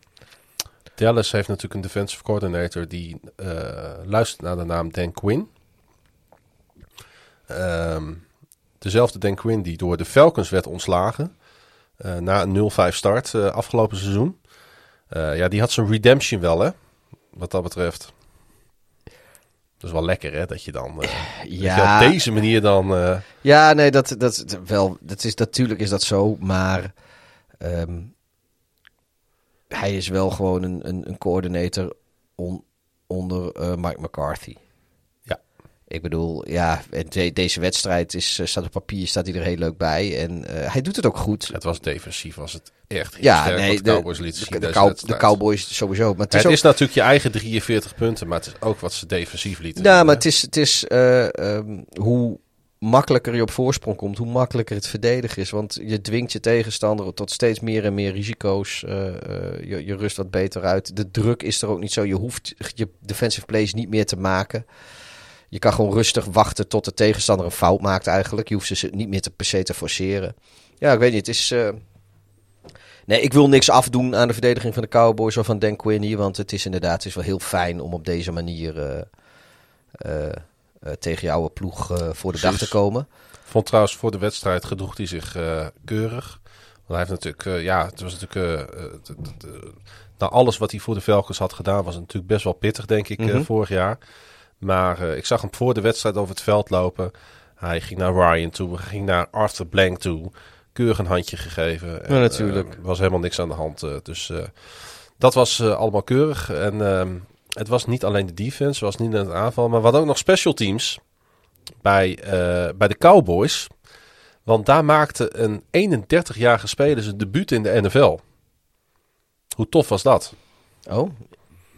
Dallas heeft natuurlijk een defensive coordinator die eh, luistert naar de naam Dan Quinn. Ehm, dezelfde Dan Quinn die door de Falcons werd ontslagen eh, na een 0-5 start afgelopen seizoen. Ja, die had zijn redemption wel, hè? Wat dat betreft. Dat is wel lekker, hè? Dat je dan eh, dat je op deze manier dan... eh, Ja, nee, dat, dat, dat- wel, dat is, natuurlijk is dat zo, maar ehm, hij is wel gewoon een, een, een coördinator on- onder eh, Mike McCarthy. Ik bedoel, ja, de- deze wedstrijd is, eh, staat op papier, staat hij er heel leuk bij. En eh, hij doet het ook goed. het was defensief, was het echt Ja, sterk nee, de Cowboys lieten zien de, de, Cow- Cowboys sowieso. Maar het is Het ook, is natuurlijk je eigen 43 punten, maar het is ook wat ze defensief lieten Nou, maar hè? het is, het is eh, ehm, hoe makkelijker je op voorsprong komt, hoe makkelijker het verdedigen is. Want je dwingt je tegenstander tot steeds meer en meer risico's. je, je rust wat beter uit. De druk is er ook niet zo. Je hoeft je defensive plays niet meer te maken. Je kan gewoon rustig wachten tot de tegenstander een fout maakt eigenlijk. Je hoeft ze niet meer te, per se te forceren. Ja, ik weet niet. Het is... eh, Nee, ik wil niks afdoen aan de verdediging van de Cowboys of van Dan Quinn hier. Want het is inderdaad het is wel heel fijn om op deze manier eh, eh, tegen jouw ploeg voor de dag te komen. vond trouwens voor de wedstrijd gedroeg hij zich keurig. Want hij heeft natuurlijk, ja, het was natuurlijk, na alles wat hij voor de Falcons had gedaan, was natuurlijk best wel pittig, denk ik, Mhm. vorig jaar. Maar eh, ik zag hem voor de wedstrijd over het veld lopen. Hij ging naar Ryan toe, ging naar Arthur Blank toe. Keurig een handje gegeven. En, natuurlijk. eh, Er was helemaal niks aan de hand. eh, dus eh, dat was eh, allemaal keurig. En ehm, het was niet alleen de defense, het was niet alleen het aanval. Maar we hadden ook nog special teams bij, eh, bij de Cowboys. Want daar maakte een 31-jarige speler zijn debuut in de NFL. Hoe tof was dat? Oh,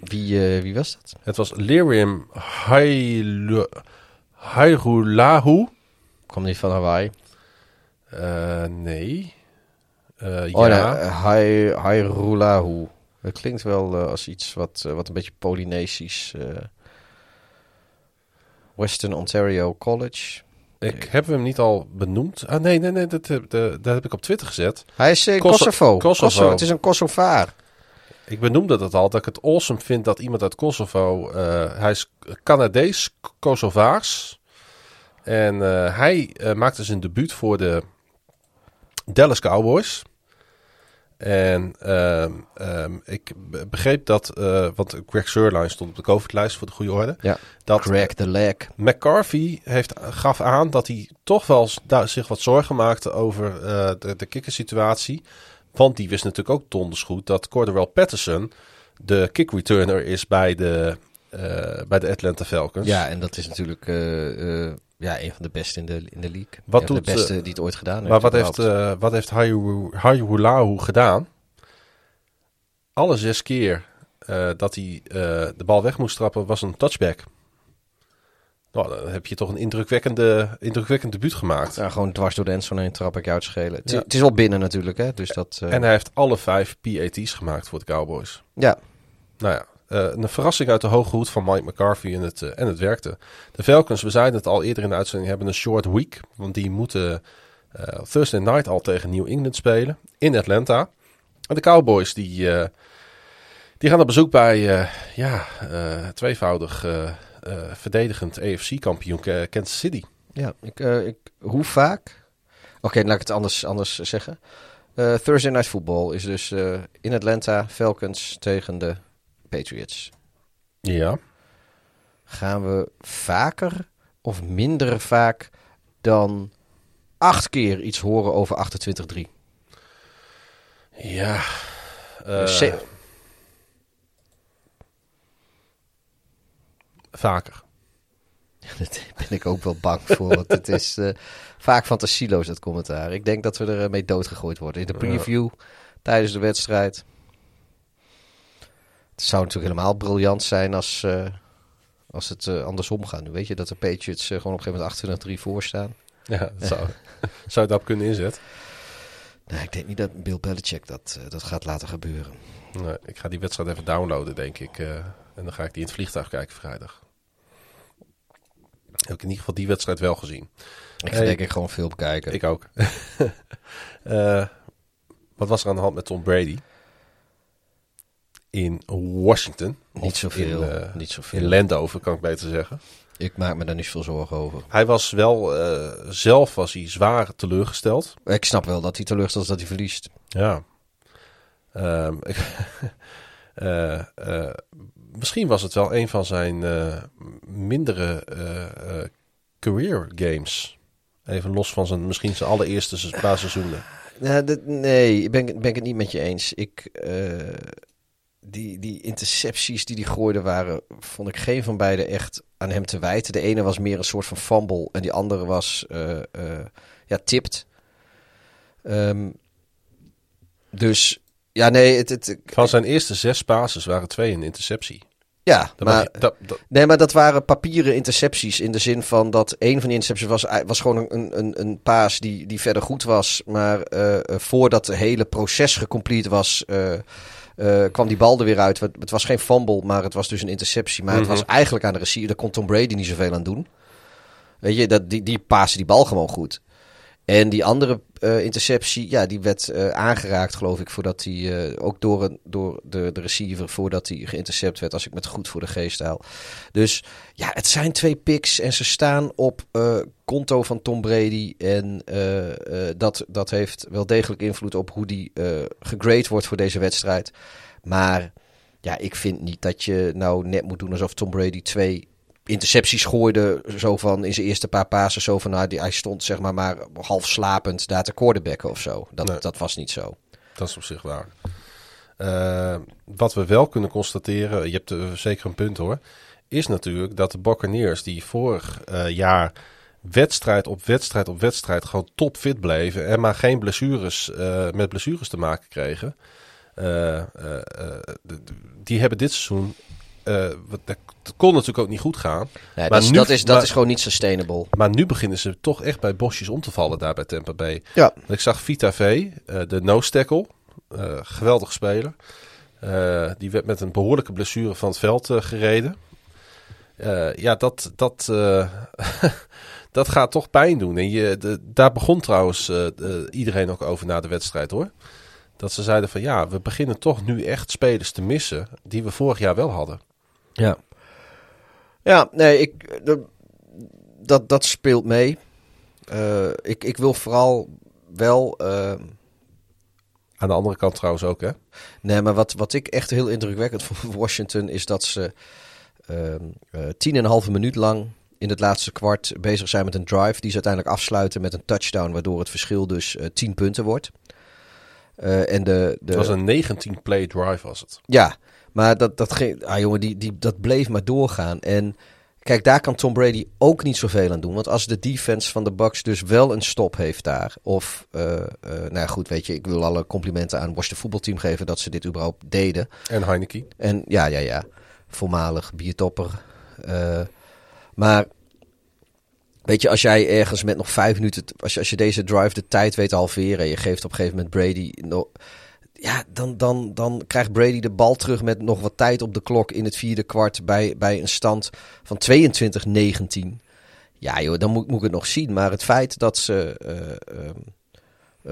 wie, eh, wie was dat? Het was Lirium Hairulahu. Kwam niet van Hawaii. Eh, nee. Eh, Oh ja. nee, Hai- Hairulahu. Dat klinkt wel als iets wat, wat een beetje Polynesisch. Western Ontario College. Ik heb hem niet al benoemd. Ah, nee, nee, nee. Dat, dat heb ik op Twitter gezet. Hij is in Koso- Kosovo. Kosovo. Kosovo. Het is een Kosovaar. Ik benoemde dat al, dat ik het awesome vind dat iemand uit Kosovo... eh, hij is Canadees, Kosovaars. En eh, hij eh, maakte zijn debuut voor de Dallas Cowboys. En ehm, ehm, ik be- begreep dat, want Greg Sörlein stond op de COVID-lijst voor de goede orde. Ja, dat Greg the leg. McCarthy heeft, gaf aan dat hij toch wel zich wat zorgen maakte over de, de kickersituatie. Want die wist natuurlijk ook donders goed dat Cordarrelle Patterson de kick returner is bij de, eh, bij de Atlanta Falcons. Ja, en dat is natuurlijk eh, eh, ja, een van de beste in de, in de league. Wat Een doet, de beste die het ooit gedaan heeft. maar wat heeft, überhaupt. wat heeft gedaan? Alle zes keer dat hij de bal weg moest trappen, was een touchback. Nou, dan heb je toch een indrukwekkende, indrukwekkend debuut gemaakt. ja, gewoon dwars door de endzone heen trap ik uit schelen. Het, Ja. het is wel binnen natuurlijk, hè? Dus dat. eh, En hij heeft alle vijf PAT's gemaakt voor de Cowboys. ja, Nou ja, eh, een verrassing uit de hoge hoed van Mike McCarthy en het, eh, en het werkte. De Falcons, we zeiden het al eerder in de uitzending, hebben een short week. Want die moeten Thursday night al tegen New England spelen in Atlanta. En de Cowboys die, die gaan op bezoek bij ja, tweevoudig verdedigend AFC-kampioen Kansas City. ja ik, eh, ik, hoe vaak? Oké, laat ik het anders, anders zeggen. Eh, Thursday Night Football is dus eh, in Atlanta Falcons tegen de Patriots. Ja. Gaan we vaker of minder vaak dan acht keer iets horen over 28-3? Ja. eh, Se- vaker. Daar ben ik ook wel bang voor. Want het is eh, vaak fantasieloos, dat commentaar. Ik denk dat we er eh, mee doodgegooid worden. In de preview, tijdens de wedstrijd. Het zou natuurlijk helemaal briljant zijn als, eh, als het eh, andersom gaat. Nu weet je dat de Patriots gewoon op een gegeven moment 28-3 voor staan. Ja, dat zou, zou je dat kunnen inzetten. Nee, ik denk niet dat Bill Belichick dat, dat gaat laten gebeuren. Nee, ik ga die wedstrijd even downloaden, denk ik. en dan ga ik die in het vliegtuig kijken vrijdag. Heb ik in ieder geval die wedstrijd wel gezien. Ik Hey. denk ik gewoon veel bekijken. Ik ook. Eh, wat was er aan de hand met Tom Brady? In Washington. niet zoveel. In, eh, niet zoveel. in Landover, kan ik beter zeggen. ik maak me daar niet veel zorgen over. Hij was wel, eh, zelf was hij zwaar teleurgesteld. Ik snap wel dat hij teleurgesteld is dat hij verliest. Ja. Eh, misschien was het wel een van zijn eh, mindere eh, eh, career games. Even los van zijn, misschien zijn allereerste paar seizoenen. Ja, dat- nee, ben, ben ik het niet met je eens. Ik, die, die intercepties die hij gooide waren, vond ik geen van beide echt aan hem te wijten. De ene was meer een soort van fumble en die andere was ja, tipt. Ehm, dus ja, nee, het, het, Van zijn eerste zes passes waren twee een interceptie. Ja, Dat maar, je- dat, dat- nee, maar dat waren papieren intercepties in de zin van dat een van die intercepties was, was gewoon een, een, een paas die, die verder goed was, maar eh, eh, voordat het hele proces gecomplete was, eh, kwam die bal er weer uit. Het, was geen fumble, maar het was dus een interceptie. Maar Mhm. het was eigenlijk aan de receiver. Daar kon Tom Brady niet zoveel aan doen. Weet je, dat, die, die paasde die bal gewoon goed. En die andere eh, interceptie, ja, die werd eh, aangeraakt, geloof ik, voordat hij eh, ook door, een, door de, de receiver, voordat hij geïntercept werd, als ik met goed voor de geest haal. Dus ja, het zijn twee picks en ze staan op konto van Tom Brady. En dat, dat heeft wel degelijk invloed op hoe die eh gegrade wordt voor deze wedstrijd. Maar ja, ik vind niet dat je nou net moet doen alsof Tom Brady twee intercepties gooide. Zo van in zijn eerste paar pasen. Zo van nou, die, hij stond zeg maar maar half slapend daar te quarterbacken of zo. Dat, Nee. dat was niet zo. dat is op zich waar. Eh, wat we wel kunnen constateren, je hebt eh, zeker een punt hoor, is natuurlijk dat de Buccaneers die vorig eh, jaar wedstrijd op wedstrijd op wedstrijd gewoon topfit bleven en maar geen blessures met blessures te maken kregen. die hebben dit seizoen, wat- dat kon natuurlijk ook niet goed gaan. Nee, Maar dat, is, nu- dat, is, dat maar- is gewoon niet sustainable. Maar nu beginnen ze toch echt bij bosjes om te vallen daar bij Tampa Bay. Ja. Want Ik zag Vita V, eh, de nose tackle, eh, geweldig speler. Die werd met een behoorlijke blessure van het veld gereden. Ja, dat, dat, dat gaat toch pijn doen. En je, de, daar begon trouwens de- iedereen ook over na de wedstrijd hoor. Dat ze zeiden van ja, we beginnen toch nu echt spelers te missen die we vorig jaar wel hadden. Ja. Ja, nee, ik, dat, dat, speelt mee. Uh, ik, ik wil vooral wel. Uh, Aan de andere kant trouwens ook, hè? Nee, maar wat, wat ik echt heel indrukwekkend vond voor Washington is dat ze uh, tien en een halve minuut lang in het laatste kwart bezig zijn met een drive. Die ze uiteindelijk afsluiten met een touchdown, waardoor het verschil dus uh, 10 punten wordt. En de, de... Het was een 19-play drive, was het. Ja, maar dat, dat, ging, ah, jongen, die, die, dat bleef maar doorgaan. En kijk, daar kan Tom Brady ook niet zoveel aan doen. Want als de defense van de Bucks dus wel een stop heeft daar. Of, uh, uh, nou ja, goed, weet je, ik wil alle complimenten aan het Washington voetbalteam geven dat ze dit überhaupt deden. En Heineken. En ja, ja, ja. Voormalig biertopper. Uh, maar Weet je, als jij ergens met nog vijf minuten, als je, als je deze drive de tijd weet te halveren en je geeft op een gegeven moment Brady nog, ja, dan, dan, dan krijgt Brady de bal terug met nog wat tijd op de klok in het vierde kwart bij, bij een stand van 22-19. Ja joh, dan moet, moet ik het nog zien. Maar het feit dat ze uh, uh,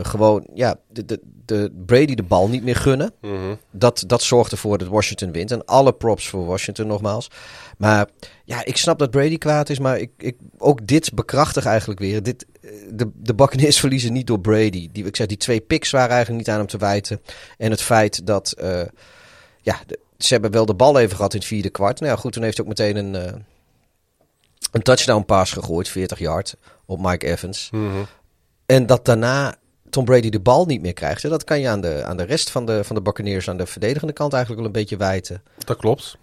gewoon ja, de, de, de Brady de bal niet meer gunnen, mm -hmm. dat, dat zorgt ervoor dat Washington wint. En alle props voor Washington nogmaals. Maar ja, ik snap dat Brady kwaad is, maar ik, ik, ook dit bekrachtig eigenlijk weer. Dit, de, de Buccaneers verliezen niet door Brady. Die, ik zeg, die twee picks waren eigenlijk niet aan hem te wijten. En het feit dat, uh, ja, de, ze hebben wel de bal even gehad in het vierde kwart. Nou ja, goed, toen heeft hij ook meteen een, uh, een touchdown pass gegooid, 40 yard, op Mike Evans. Mm -hmm. En dat daarna Tom Brady de bal niet meer krijgt. Dat kan je aan de, aan de rest van de, van de Buccaneers, aan de verdedigende kant eigenlijk wel een beetje wijten. Dat klopt.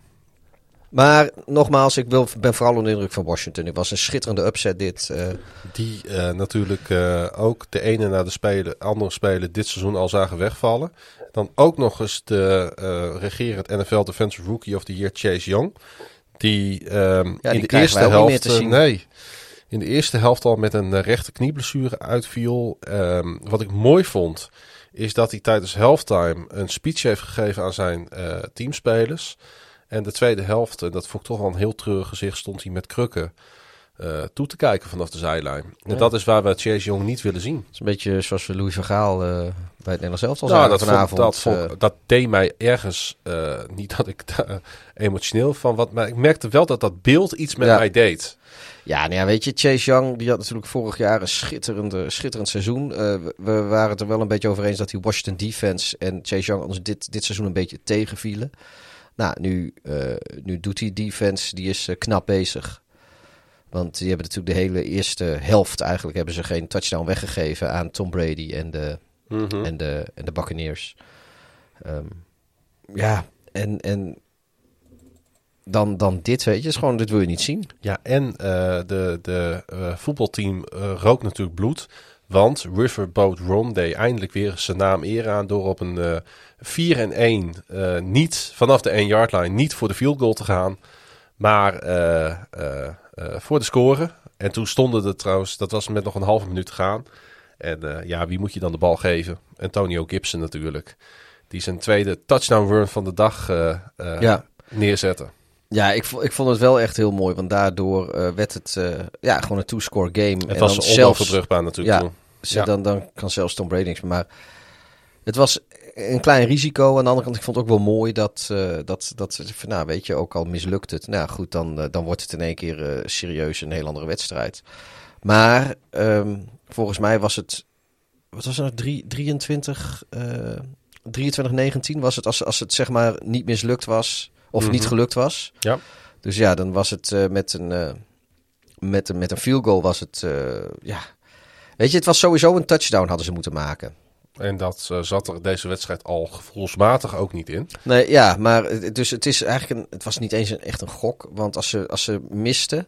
Maar nogmaals, ik wil, ben vooral onder de indruk van Washington. Het was een schitterende upset dit. Uh... Die uh, natuurlijk uh, ook de ene na de spelen, andere spelen dit seizoen al zagen wegvallen. Dan ook nog eens de regerend NFL Defensive Rookie of the Year Chase Young. Die, um, ja, die in de eerste helft... zien. nee, in de eerste helft al met een rechte knieblessure uitviel. Um, wat ik mooi vond, is dat hij tijdens halftime een speech heeft gegeven aan zijn teamspelers. En de tweede helft, en dat vond ik toch wel een heel treurig gezicht, stond hij met krukken uh, toe te kijken vanaf de zijlijn. Ja. En dat is waar we Chase Young niet willen zien. Het is een beetje zoals we Louis van Gaal uh, bij het Nederlands elftal nou, dat vanavond. Vond, dat, vond, uh, dat deed mij ergens, niet dat ik daar emotioneel van wat, maar ik merkte wel dat dat beeld iets met Ja. mij deed. Ja, nou ja, weet je, Chase Young die had natuurlijk vorig jaar een schitterende, schitterend seizoen. Uh, we, we waren het er wel een beetje over eens dat die Washington defense en Chase Young ons dit, dit seizoen een beetje tegenvielen. Nou, nu, uh, nu doet die defense, die is uh, knap bezig. Want die hebben natuurlijk de hele eerste helft eigenlijk hebben ze geen touchdown weggegeven aan Tom Brady en de, Mm -hmm. en de, en de Buccaneers. Um, ja, en, en dan, dan dit, weet je, is gewoon, dit wil je niet zien. Ja, en uh, de, de uh, voetbalteam uh, rookt natuurlijk bloed. Want Riverboat Ron deed eindelijk weer zijn naam eer aan door op een uh, 4 en 1 uh, niet vanaf de 1 yard line niet voor de field goal te gaan, maar voor de score. En toen stonden er trouwens, dat was met nog een halve minuut te gaan. En ja, wie moet je dan de bal geven? Antonio Gibson natuurlijk. Die zijn tweede touchdown run van de dag ja. neerzette. Ja, ik, ik vond het wel echt heel mooi, want daardoor uh, werd het uh, ja, gewoon een two-score game. Het en was onoverbrugbaar natuurlijk. Ja. Dan, dan kan zelfs Tom Brady niks meer. Maar het was een klein risico. Aan de andere kant, ik vond het ook wel mooi dat, uh, dat, dat nou weet je, ook al mislukt het. Nou goed, dan, dan wordt het in één keer serieus een heel andere wedstrijd. Maar um, volgens mij was het, wat was het, 3, 23, 23, 19 was het, als, als het zeg maar niet mislukt was... Of mm -hmm. niet gelukt was. Ja. Dus ja, dan was het uh, met, een, uh, met, een, met een field goal was het... Uh, ja. Weet je, het was sowieso een touchdown hadden ze moeten maken. En dat zat er deze wedstrijd al gevoelsmatig ook niet in. Nee, ja, maar dus het is eigenlijk een, het was niet eens een, echt een gok. Want als ze, als ze misten,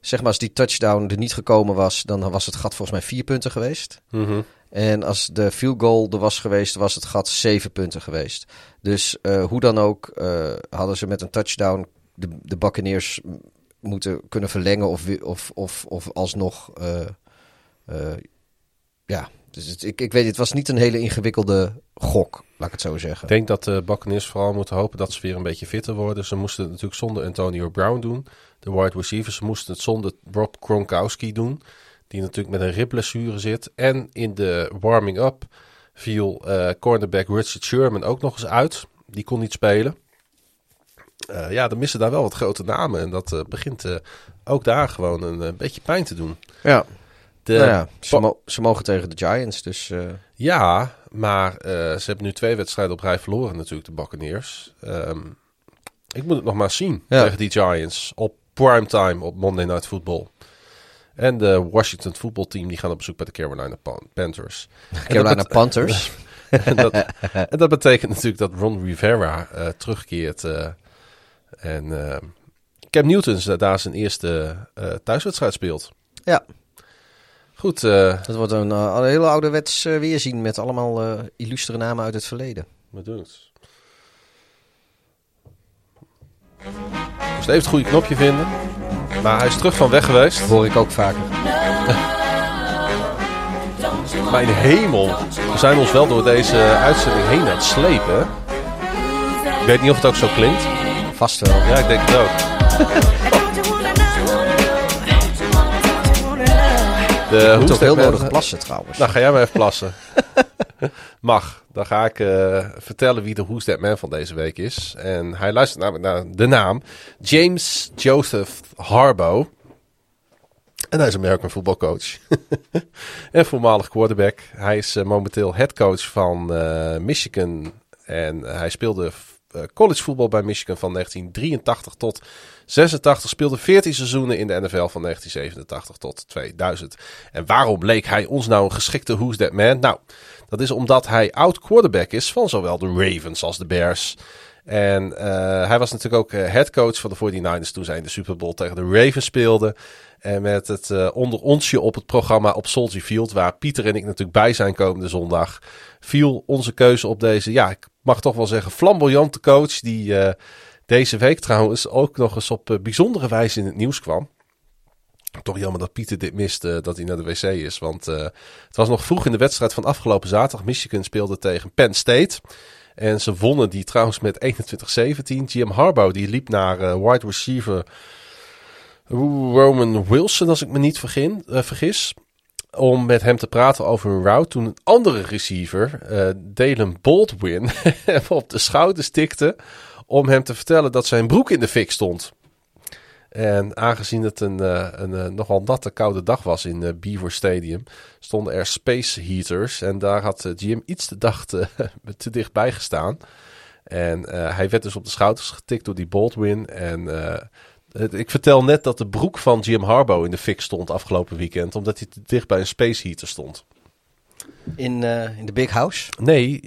zeg maar als die touchdown er niet gekomen was, dan was het gat volgens mij vier punten geweest. Mm -hmm. En als de field goal er was geweest, was het gat zeven punten geweest. Dus uh, hoe dan ook uh, hadden ze met een touchdown de, de Buccaneers moeten kunnen verlengen of, of, of, of alsnog... Uh, ja, dus het, ik, ik weet het was niet een hele ingewikkelde gok, laat ik het zo zeggen. Ik denk dat de Buccaneers vooral moeten hopen dat ze weer een beetje fitter worden. Ze moesten het natuurlijk zonder Antonio Brown doen, de wide receivers. Moesten het zonder Rob Gronkowski doen die natuurlijk met een ribblessure zit. En in de warming-up viel uh, cornerback Richard Sherman ook nog eens uit. Die kon niet spelen. Uh, ja, dan missen daar wel wat grote namen. En dat uh, begint ook daar gewoon een beetje pijn te doen. Ja, de, nou ja ze, mo ze, mogen tegen de Giants, dus... Ja, maar ze hebben nu twee wedstrijden op rij verloren natuurlijk, de Buccaneers. Um, ik moet het nog maar zien ja. tegen die Giants op primetime op Monday Night Football. En de Washington voetbalteam die gaan op bezoek bij de Carolina Panthers. Carolina Panthers. en, dat, en, dat, betekent natuurlijk dat Ron Rivera uh, terugkeert. Uh, en uh, Cam Newton daar zijn eerste thuiswedstrijd speelt. Ja. Goed. dat wordt een, een hele ouderwets weerzien met allemaal illustere namen uit het verleden. Het. Dus even het goede knopje vinden. Maar hij is terug van weg geweest. Dat hoor ik ook vaker. Mijn hemel. We zijn ons wel door deze uitzending heen aan het slepen. Ik weet niet of het ook zo klinkt. Vast wel. Ja, ik denk het ook. De, moet toch heel nodig plassen trouwens. Nou, ga jij maar even plassen. Mag. Dan ga ik uh, vertellen wie de Who's That Man van deze week is. En hij luistert namelijk naar de naam James Joseph Harbo. En hij is American voetbalcoach. en voormalig quarterback. Hij is uh, momenteel headcoach van uh, Michigan. En hij speelde college voetbal bij Michigan van 1983 tot 86. Speelde 14 seizoenen in de NFL van 1987 tot 2000. En waarom bleek hij ons nou een geschikte Who's That Man? Nou, dat is omdat hij oud quarterback is van zowel de Ravens als de Bears. En uh, hij was natuurlijk ook uh, headcoach van de 49ers toen zij in de Super Bowl tegen de Ravens speelden. En met het uh, onder onsje op het programma op Soldier Field, waar Pieter en ik natuurlijk bij zijn komende zondag, viel onze keuze op deze, ja, ik mag toch wel zeggen, flamboyante coach. Die deze week trouwens ook nog eens op bijzondere wijze in het nieuws kwam. Toch jammer dat Pieter dit miste, dat hij naar de wc is. Want uh, het was nog vroeg in de wedstrijd van afgelopen zaterdag. Michigan speelde tegen Penn State. En ze wonnen die trouwens met 21-17. Jim Harbaugh die liep naar wide receiver Roman Wilson, als ik me niet vergis. Om met hem te praten over een route. Toen een andere receiver, Dalen Baldwin, op de schouders tikte. Om hem te vertellen dat zijn broek in de fik stond. En aangezien het een, uh, een uh, nogal natte koude dag was in uh, Beaver Stadium, stonden er space heaters. En daar had Jim iets te, dag te, te dichtbij gestaan. En hij werd dus op de schouders getikt door die Baldwin. En ik vertel net dat de broek van Jim Harbaugh in de fik stond afgelopen weekend, omdat hij te dicht bij een space heater stond. In, in de Big House? Nee,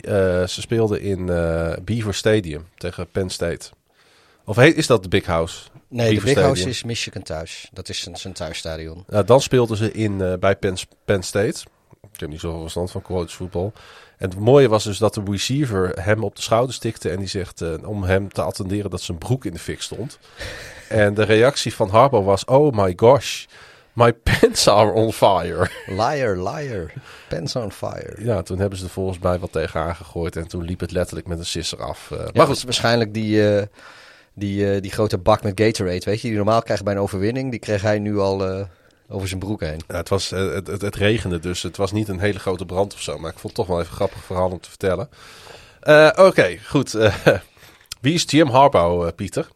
ze speelden in Beaver Stadium tegen Penn State. Of heet, is dat de Big House? Nee, de Big House is Michigan thuis. Dat is zijn, zijn thuisstadion. Dan speelden ze in, bij Penn, Penn State. Ik heb niet zoveel verstand van college voetbal. En het mooie was dus dat de receiver hem op de schouder stikte. En die zegt uh, om hem te attenderen dat zijn broek in de fik stond. en de reactie van Harbaugh was: Oh my gosh. My pants are on fire. Liar, liar. Pants on fire. Ja, toen hebben ze er volgens mij wat tegen aangegooid. En toen liep het letterlijk met een sisser af. Uh, ja, maar goed. waarschijnlijk die, uh, die, uh, die grote bak met Gatorade, weet je, die normaal krijgt bij een overwinning, die kreeg hij nu al over zijn broek heen. Ja, het, was, het, het, het, regende, dus het was niet een hele grote brand of zo. Maar ik vond het toch wel even een grappig verhaal om te vertellen. Oké, okay, goed. wie is Jim Harbaugh, Pieter?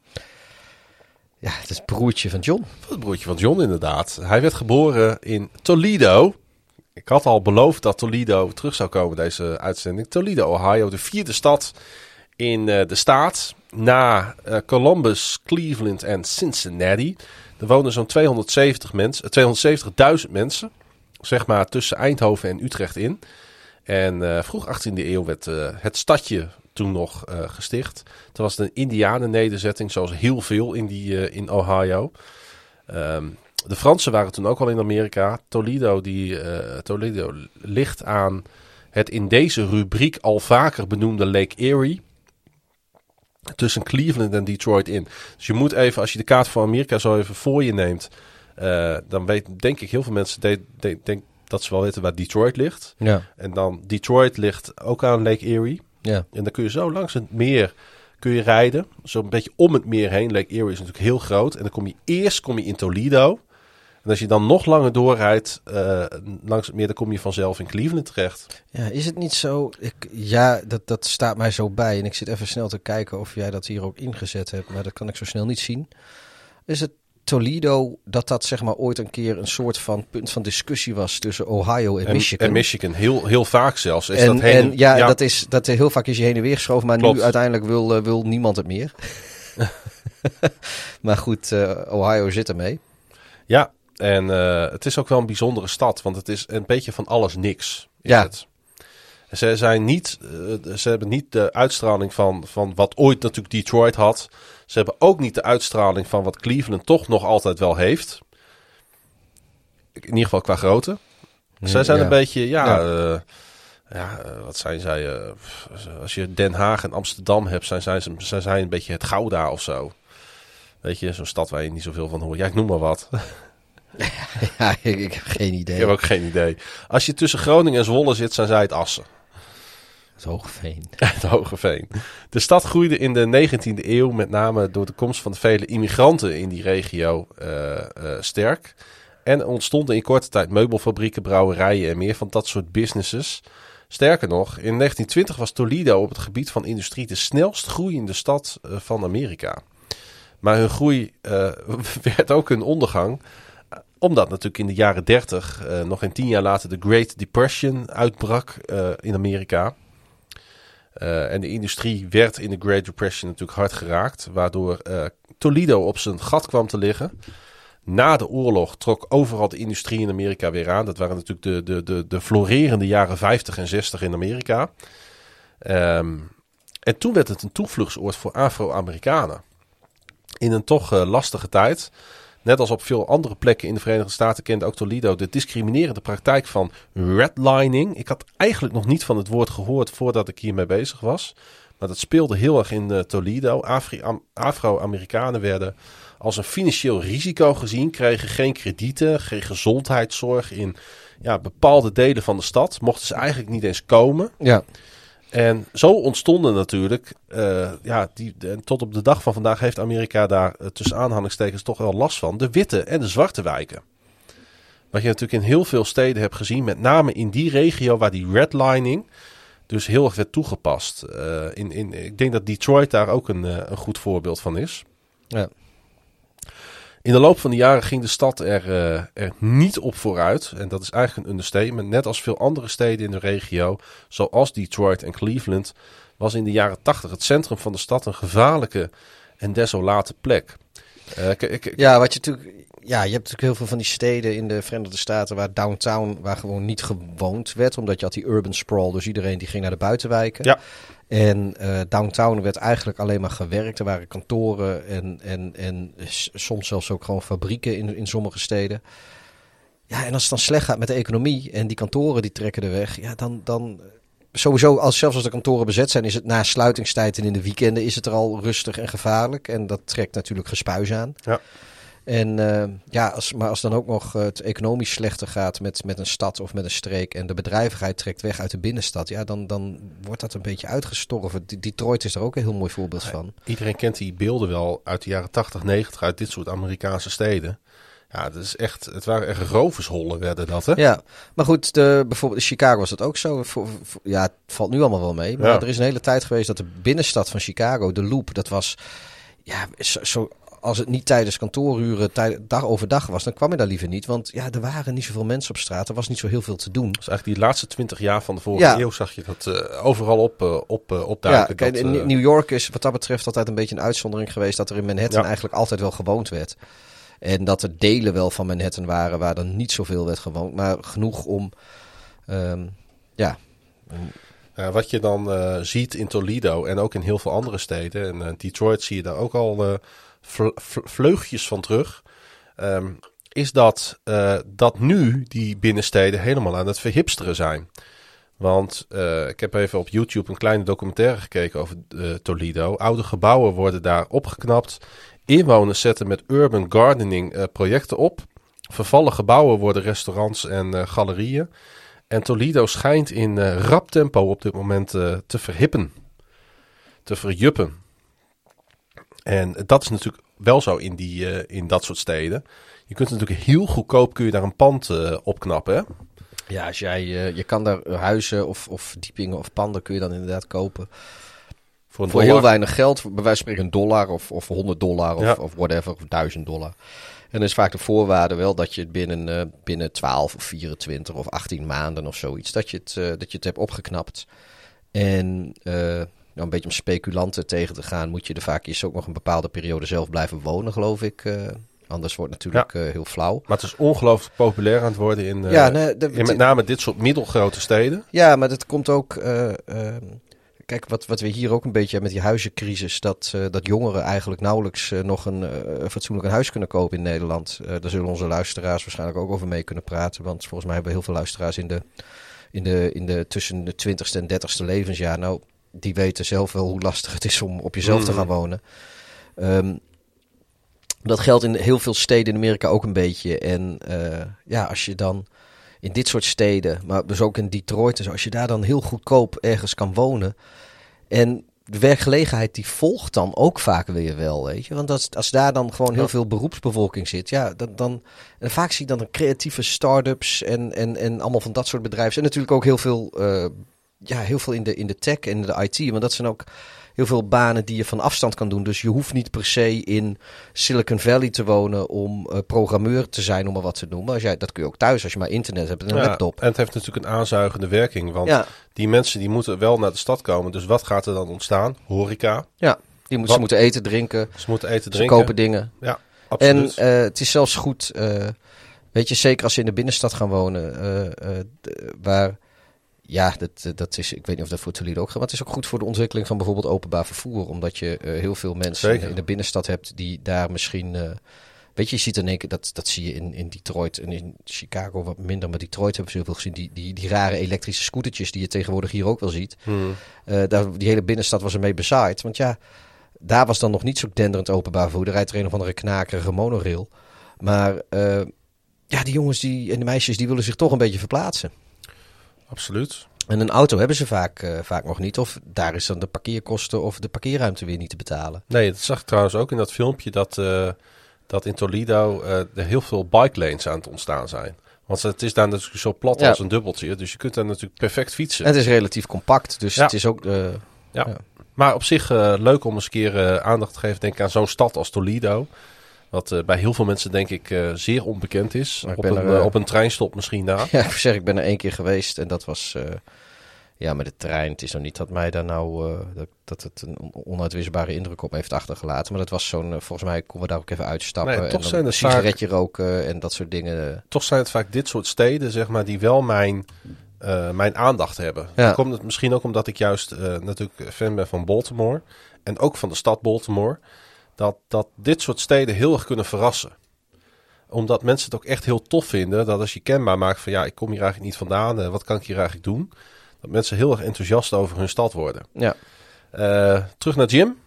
Ja, het is het broertje van John. Het broertje van John, inderdaad. Hij werd geboren in Toledo. Ik had al beloofd dat Toledo terug zou komen, deze uitzending. Toledo, Ohio, de vierde stad in uh, de staat. Na uh, Columbus, Cleveland en Cincinnati. Er wonen zo'n 270 mensen, 270.000 mensen. Zeg maar tussen Eindhoven en Utrecht in. En uh, vroeg 18e eeuw werd het stadje toen nog gesticht. Toen was een Indianen-nederzetting, zoals heel veel in, die, in Ohio. Um, de Fransen waren toen ook al in Amerika. Toledo, die, Toledo ligt aan het in deze rubriek al vaker benoemde Lake Erie tussen Cleveland en Detroit in. Dus je moet even, als je de kaart van Amerika zo even voor je neemt, uh, dan weet denk ik heel veel mensen de, de, denk dat ze wel weten waar Detroit ligt. Ja. En dan Detroit ligt ook aan Lake Erie. Ja. En dan kun je zo langs het meer kun je rijden, zo een beetje om het meer heen. Lake Erie is natuurlijk heel groot. En dan kom je eerst kom je in Toledo. En als je dan nog langer doorrijdt uh, langs het meer, dan kom je vanzelf in Cleveland terecht. Ja, is het niet zo? Ik, ja, dat, dat staat mij zo bij. En ik zit even snel te kijken of jij dat hier ook ingezet hebt. Maar dat kan ik zo snel niet zien. Is het Toledo, dat dat zeg maar ooit een keer een soort van punt van discussie was tussen Ohio en, Michigan. En Michigan, heel, heel vaak zelfs. Is en, dat heen, en ja, ja, Dat, is, dat heel vaak is je heen en weer geschoven, maar Klopt. nu uiteindelijk wil, uh, wil niemand het meer. maar goed, uh, Ohio zit ermee. Ja, en uh, het is ook wel een bijzondere stad, want het is een beetje van alles niks. ja. Het. Ze, zijn niet, ze hebben niet de uitstraling van, van wat ooit natuurlijk Detroit had. Ze hebben ook niet de uitstraling van wat Cleveland toch nog altijd wel heeft. In ieder geval qua grootte. Zij zijn een beetje, ja, ja. Uh, ja uh, wat zijn zij? Uh, als je Den Haag en Amsterdam hebt, zijn zij, zijn zij een beetje het Gouda of zo. Weet je, zo'n stad waar je niet zoveel van hoort. Ja, ik noem maar wat. ja, ik, ik, heb geen idee. Ik heb ook geen idee. Als je tussen Groningen en Zwolle zit, zijn zij het Assen. Het Hogeveen. het Hogeveen. De stad groeide in de 19e eeuw met name door de komst van de vele immigranten in die regio uh, sterk. En ontstonden in korte tijd meubelfabrieken, brouwerijen en meer van dat soort businesses. Sterker nog, in 1920 was Toledo op het gebied van industrie de snelst groeiende stad uh, van Amerika. Maar hun groei werd ook hun ondergang omdat natuurlijk in de jaren 30, uh, nog een tien jaar later, de Great Depression uitbrak in Amerika. Uh, en de industrie werd in de Great Depression natuurlijk hard geraakt, waardoor Toledo op zijn gat kwam te liggen. Na de oorlog trok overal de industrie in Amerika weer aan. Dat waren natuurlijk de, de, de, de florerende jaren 50 en 60 in Amerika. Um, en toen werd het een toevluchtsoord voor Afro-Amerikanen. In een toch lastige tijd. Net als op veel andere plekken in de Verenigde Staten kende ook Toledo de discriminerende praktijk van redlining. Ik had eigenlijk nog niet van het woord gehoord voordat ik hiermee bezig was. Maar dat speelde heel erg in uh, Toledo. Afro-Amerikanen werden als een financieel risico gezien, kregen geen kredieten, geen gezondheidszorg in ja, bepaalde delen van de stad. Mochten ze eigenlijk niet eens komen. Ja. En zo ontstonden natuurlijk, uh, ja, die, de, tot op de dag van vandaag heeft Amerika daar uh, tussen aanhalingstekens toch wel last van, de witte en de zwarte wijken. Wat je natuurlijk in heel veel steden hebt gezien, met name in die regio waar die redlining dus heel erg werd toegepast. Uh, in, in, ik denk dat Detroit daar ook een, een goed voorbeeld van is. Ja. In de loop van de jaren ging de stad er, uh, er niet op vooruit. En dat is eigenlijk een understatement. Net als veel andere steden in de regio, zoals Detroit en Cleveland, was in de jaren 80 het centrum van de stad een gevaarlijke en desolate plek. Uh, ik, ja, wat je natuurlijk. Ja, je hebt natuurlijk heel veel van die steden in de Verenigde Staten waar downtown, waar gewoon niet gewoond werd, omdat je had die urban sprawl, dus iedereen die ging naar de buitenwijken. Ja. En uh, downtown werd eigenlijk alleen maar gewerkt. Er waren kantoren en, en, en soms zelfs ook gewoon fabrieken in, in sommige steden. Ja, en als het dan slecht gaat met de economie en die kantoren die trekken er weg, ja, dan, dan sowieso, als, zelfs als de kantoren bezet zijn, is het na sluitingstijd en in de weekenden is het er al rustig en gevaarlijk. En dat trekt natuurlijk gespuis aan. Ja. En uh, ja, als, maar als dan ook nog het economisch slechter gaat met, met een stad of met een streek en de bedrijvigheid trekt weg uit de binnenstad, ja, dan, dan wordt dat een beetje uitgestorven. Detroit is er ook een heel mooi voorbeeld van. Iedereen kent die beelden wel uit de jaren 80, 90 uit dit soort Amerikaanse steden. Ja, dat is echt, het waren echt rovershollen werden dat, hè? Ja, maar goed, de, bijvoorbeeld in Chicago was dat ook zo. Voor, voor, ja, het valt nu allemaal wel mee. Maar ja. er is een hele tijd geweest dat de binnenstad van Chicago, de Loop, dat was ja, zo, zo als het niet tijdens kantooruren, dag overdag was, dan kwam je daar liever niet. Want ja, er waren niet zoveel mensen op straat. Er was niet zo heel veel te doen. Dus eigenlijk die laatste twintig jaar van de vorige ja. eeuw zag je dat uh, overal op, uh, op, uh, opduiken. Ja, kijk, dat, New York is wat dat betreft altijd een beetje een uitzondering geweest. Dat er in Manhattan ja. eigenlijk altijd wel gewoond werd. En dat er delen wel van Manhattan waren waar er niet zoveel werd gewoond. Maar genoeg om, um, ja... Ja, wat je dan uh, ziet in Toledo en ook in heel veel andere steden. En uh, Detroit zie je daar ook al uh, vleugjes van terug. Um, is dat, dat nu die binnensteden helemaal aan het verhipsteren zijn. Want ik heb even op YouTube een kleine documentaire gekeken over Toledo. Oude gebouwen worden daar opgeknapt. Inwoners zetten met urban gardening projecten op. Vervallen gebouwen worden restaurants en galerieën. En Toledo schijnt in rap tempo op dit moment te verhippen. Te verjuppen. En dat is natuurlijk wel zo in, die, eh, in dat soort steden. Je kunt natuurlijk heel goedkoop kun je daar een pand eh, opknappen. Hè? Ja, als jij, eh, je kan daar huizen of, of verdiepingen of panden kun je dan inderdaad kopen. Voor, heel weinig geld, bij wijze van spreken een dollar of, of 100 dollar of, Ja. of whatever, of 1000 dollar. En dan is vaak de voorwaarde wel dat je het binnen, eh, binnen 12 of 24 of 18 maanden of zoiets, dat je het, eh, dat je het hebt opgeknapt. En eh, nou, een beetje om speculanten tegen te gaan, moet je er vaak eerst ook nog een bepaalde periode zelf blijven wonen, geloof ik. anders wordt het natuurlijk heel flauw. Maar het is ongelooflijk populair aan het worden in, eh, Ja, nee, de- in met name dit soort middelgrote steden. Ja, maar dat komt ook. eh, ehm, kijk, wat, wat we hier ook een beetje hebben met die huizencrisis. Dat, eh, dat jongeren eigenlijk nauwelijks eh, nog een eh, fatsoenlijk een huis kunnen kopen in Nederland. Daar zullen onze luisteraars waarschijnlijk ook over mee kunnen praten. Want volgens mij hebben we heel veel luisteraars in de, in de, in de tussen de 20ste en 30ste levensjaar. Nou, die weten zelf wel hoe lastig het is om op jezelf te gaan wonen. Ehm, dat geldt in heel veel steden in Amerika ook een beetje. En ja, als je dan in dit soort steden, maar dus ook in Detroit en zo, als je daar dan heel goedkoop ergens kan wonen. En de werkgelegenheid die volgt dan ook vaak weer wel, weet je. Want als, als daar dan gewoon heel veel beroepsbevolking zit, ja, dan, dan en vaak zie je dan creatieve start-ups en, en, en allemaal van dat soort bedrijven. En natuurlijk ook heel veel, eh, ja, heel veel in de, in de tech en de IT, want dat zijn ook heel veel banen die je van afstand kan doen. Dus je hoeft niet per se in Silicon Valley te wonen om eh, programmeur te zijn, om maar wat te noemen. Als jij, dat kun je ook thuis, als je maar internet hebt en een Ja, laptop. En het heeft natuurlijk een aanzuigende werking. Want Ja. die mensen die moeten wel naar de stad komen. Dus wat gaat er dan ontstaan? Horeca. Ja, die moet, ze moeten eten, drinken, Ze moeten eten, ze drinken. kopen dingen. Ja, En absoluut. eh, het is zelfs goed, eh, weet je, zeker als ze in de binnenstad gaan wonen, waar, ja, dat, dat is, ik weet niet of dat voor Toledo ook gaat, maar het is ook goed voor de ontwikkeling van bijvoorbeeld openbaar vervoer, omdat je eh, heel veel mensen Zeker. in de binnenstad hebt die daar misschien, eh, weet je, je ziet in één keer, dat, dat zie je in, in Detroit en in Chicago wat minder, maar Detroit hebben ze heel veel gezien, die, die, die rare elektrische scootertjes die je tegenwoordig hier ook wel ziet. Hmm. Eh, daar, die hele binnenstad was ermee bezaaid. Want ja, daar was dan nog niet zo denderend openbaar vervoer. Er rijdt er een of andere knakerige monorail. Maar eh, ja, die jongens die, en de meisjes die willen zich toch een beetje verplaatsen. Absoluut. En een auto hebben ze vaak, eh, vaak nog niet. Of daar is dan de parkeerkosten of de parkeerruimte weer niet te betalen. Nee, dat zag ik trouwens ook in dat filmpje dat, eh, dat in Toledo eh, er heel veel bike lanes aan het ontstaan zijn. Want het is daar natuurlijk zo plat Ja. als een dubbeltje. Dus je kunt daar natuurlijk perfect fietsen. En het is relatief compact. Dus Ja. het is ook... Ja. Ja. Maar op zich leuk om eens een keer aandacht te geven denk ik, aan zo'n stad als Toledo. Wat eh, bij heel veel mensen denk ik eh, zeer onbekend is. Op een, er, eh, op een treinstop misschien na. Ja, ik zeg, ik ben er één keer geweest en dat was... ja, met de trein. Het is nog niet dat mij daar nou... dat, dat het een on- onuitwisbare indruk op heeft achtergelaten. Maar dat was zo'n... volgens mij konden we daar ook even uitstappen. Nee, toch zijn een vaak- sigaretje roken en dat soort dingen. Toch zijn het vaak dit soort steden zeg maar, die wel mijn, mijn aandacht hebben. Ja. Dan komt het misschien ook omdat ik juist natuurlijk fan ben van Baltimore. En ook van de stad Baltimore. Dat, dat dit soort steden heel erg kunnen verrassen. Omdat mensen het ook echt heel tof vinden. Dat als je kenbaar maakt van ja, ik kom hier eigenlijk niet vandaan. eh, wat kan ik hier eigenlijk doen? Dat mensen heel erg enthousiast over hun stad worden. Ja. Eh, terug naar Jim.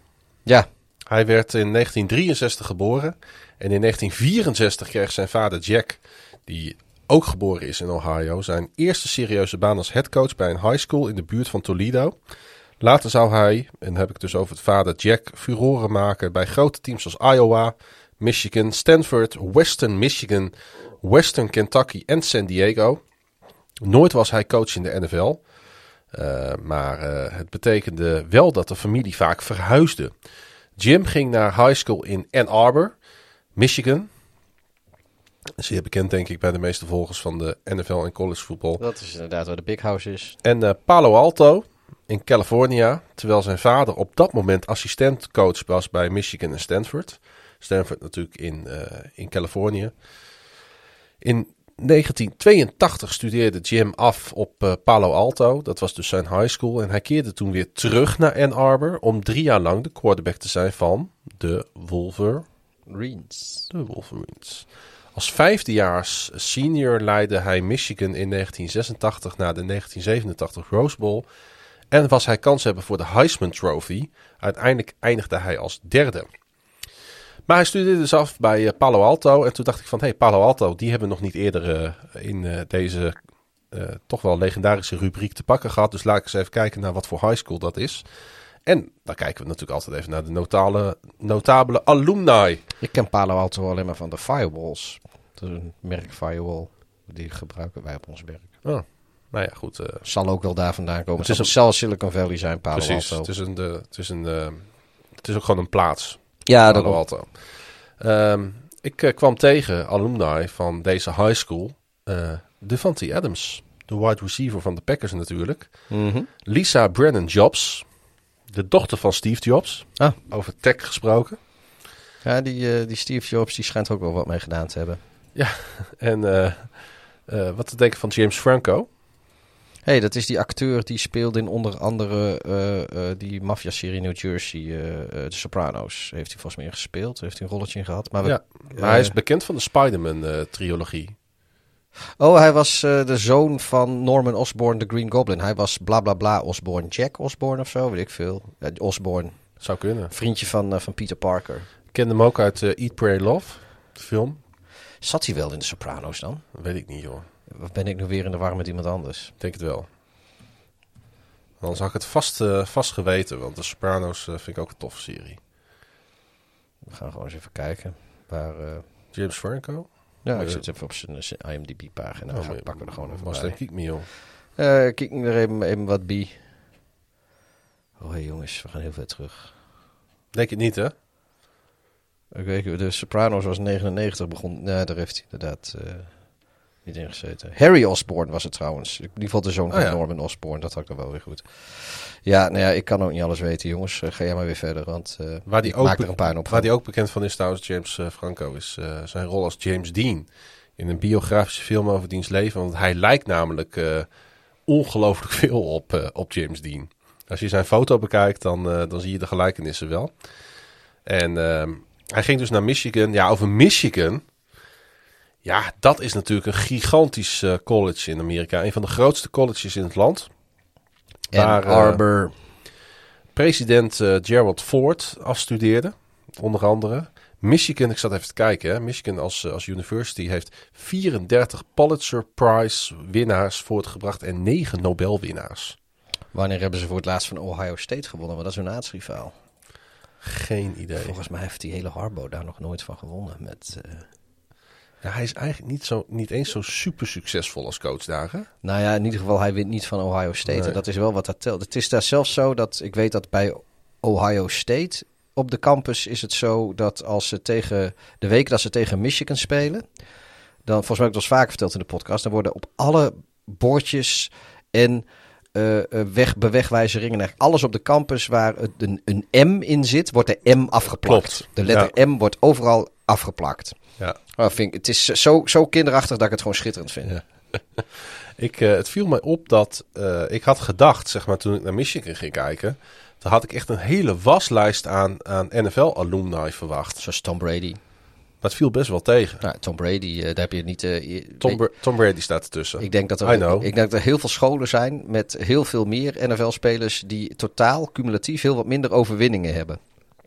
Ja, Hij werd in 1963 geboren. En in 1964 kreeg zijn vader Jack, die ook geboren is in Ohio, zijn eerste serieuze baan als headcoach bij een high school in de buurt van Toledo. Later zou hij, en dan heb ik dus over het vader Jack, furoren maken bij grote teams als Iowa, Michigan, Stanford, Western Michigan, Western Kentucky en San Diego. Nooit was hij coach in de NFL. Uh, maar uh, het betekende wel dat de familie vaak verhuisde. Jim ging naar high school in Ann Arbor, Michigan. Zeer bekend denk ik bij de meeste volgers van de NFL en college voetbal. dat is inderdaad waar de big house is. En uh, Palo Alto in California, terwijl zijn vader op dat moment assistentcoach was bij Michigan en Stanford. Stanford natuurlijk in, uh, in Californië. In 1982 studeerde Jim af op uh, Palo Alto. Dat was dus zijn high school. En hij keerde toen weer terug naar Ann Arbor om drie jaar lang de quarterback te zijn van de Wolverines. De Wolverines. Als vijfdejaars senior leidde hij Michigan in 1986 naar de 1987 Rose Bowl. En was hij kans hebben voor de Heisman Trophy. Uiteindelijk eindigde hij als derde. Maar hij studeerde dus af bij uh, Palo Alto. En toen dacht ik van, hé, hey, Palo Alto, die hebben we nog niet eerder uh, in uh, deze toch wel legendarische rubriek te pakken gehad. Dus laat ik eens even kijken naar wat voor high school dat is. En dan kijken we natuurlijk altijd even naar de notale, notabele alumni. Ik ken Palo Alto alleen maar van de firewalls. Dat is een merk firewall. Die gebruiken wij op ons werk. Oh, nou ja, goed. uh, Zal ook wel daar vandaan komen. Het Het is zal een Silicon Valley zijn, Palo precies. Het is, een, de, het, is een, eh, het is ook gewoon een plaats. ja, dat Palo Alto. Ehm, ik eh, kwam tegen alumni van deze high school. eh Devante Adams, de wide receiver van de Packers natuurlijk. Mhm. Lisa Brennan Jobs, de dochter van Steve Jobs. Ah. Over tech gesproken. Ja, die, eh, die Steve Jobs die schijnt ook wel wat mee gedaan te hebben. En eh, eh, wat te denken van James Franco. Hey, dat is die acteur die speelde in onder andere eh, eh, die maffia-serie New Jersey, eh The Sopranos. Heeft hij volgens mij gespeeld, heeft hij een rolletje in gehad. Maar we- Ja, maar hij is bekend van de Spider-Man-trilogie. Oh, hij was de zoon van Norman Osborn, de Green Goblin. Hij was bla bla bla Osborn, Jack Osborn of zo, weet ik veel. Osborn, Zou kunnen. vriendje van, van Peter Parker. Ik ken hem ook uit Eat, Pray, Love, de film. Zat hij wel in de Sopranos dan? Weet ik niet, joh. Of ben ik nu weer in de war met iemand anders? Ik denk het wel. Anders had ik het vast, eh, vast geweten, want de Sopranos eh, vind ik ook een toffe serie. We gaan gewoon eens even kijken. Waar, eh, James Franco? ja, ik zit even op zijn, IMDb-pagina. Oh, Dan pakken we er gewoon even Was bij. ik me, joh. Ik er even, even wat bij. Oh, hey, jongens, we gaan heel ver terug. Denk het niet, hè? Ik weet, de Sopranos was 99 begon. Nee, daar heeft hij inderdaad niet in gezeten. Harry Osborn was het trouwens. In ieder geval de zoon Oh, van ja. Norman Osborn. Dat had ik dan wel weer goed. Ja, nou ja, ik kan ook niet alles weten, jongens. Eh, ga jij maar weer verder, want eh Waar die, ook maak er een puin op. waar die ook bekend van is trouwens, James eh, Franco, is zijn rol als James Dean. In een biografische film over diens leven. Want hij lijkt namelijk ongelooflijk veel op, op James Dean. Als je zijn foto bekijkt, dan, dan zie je de gelijkenissen wel. En ehm, hij ging dus naar Michigan. Ja, over Michigan. Ja, dat is natuurlijk een gigantisch eh, college in Amerika. Een van de grootste colleges in het land. Waar, eh, Arbor. president eh, Gerald Ford afstudeerde, onder andere. Michigan, ik zat even te kijken, hè. Michigan als, als university heeft 34 Pulitzer Prize winnaars voortgebracht en 9 Nobelwinnaars. Wanneer hebben ze voor het laatst van Ohio State gewonnen? Want dat is een aardsrivaal. Geen idee. Volgens mij heeft die hele Harbo daar nog nooit van gewonnen. Met, Ja, hij is eigenlijk niet, zo, niet eens zo super succesvol als coach daar, hè? Nou ja, in ieder geval, hij wint niet van Ohio State. Nee. En dat is wel wat dat telt. Het is daar zelfs zo dat ik weet dat bij Ohio State op de campus is het zo dat als ze tegen de week dat ze tegen Michigan spelen, dan volgens mij heb ik het vaker verteld in de podcast, dan worden op alle bordjes en eh, weg, bewegwijzeringen en alles op de campus waar het een, een M in zit, wordt de M afgeplakt. Klopt. De letter M wordt overal afgeplakt. Ja. Oh, vind ik, het is zo, zo kinderachtig dat ik het gewoon schitterend vind. Ja. Ik, eh, het viel mij op dat eh, ik had gedacht, zeg maar, toen ik naar Michigan ging kijken, dan had ik echt een hele waslijst aan, aan NFL-alumni verwacht. Zoals Tom Brady. Maar het viel best wel tegen. Nou, Tom Brady, eh, daar heb je niet... je- Tom, Tom Brady staat ertussen. ik denk, dat I er, know. ik denk dat er heel veel scholen zijn met heel veel meer NFL-spelers die totaal cumulatief heel wat minder overwinningen hebben.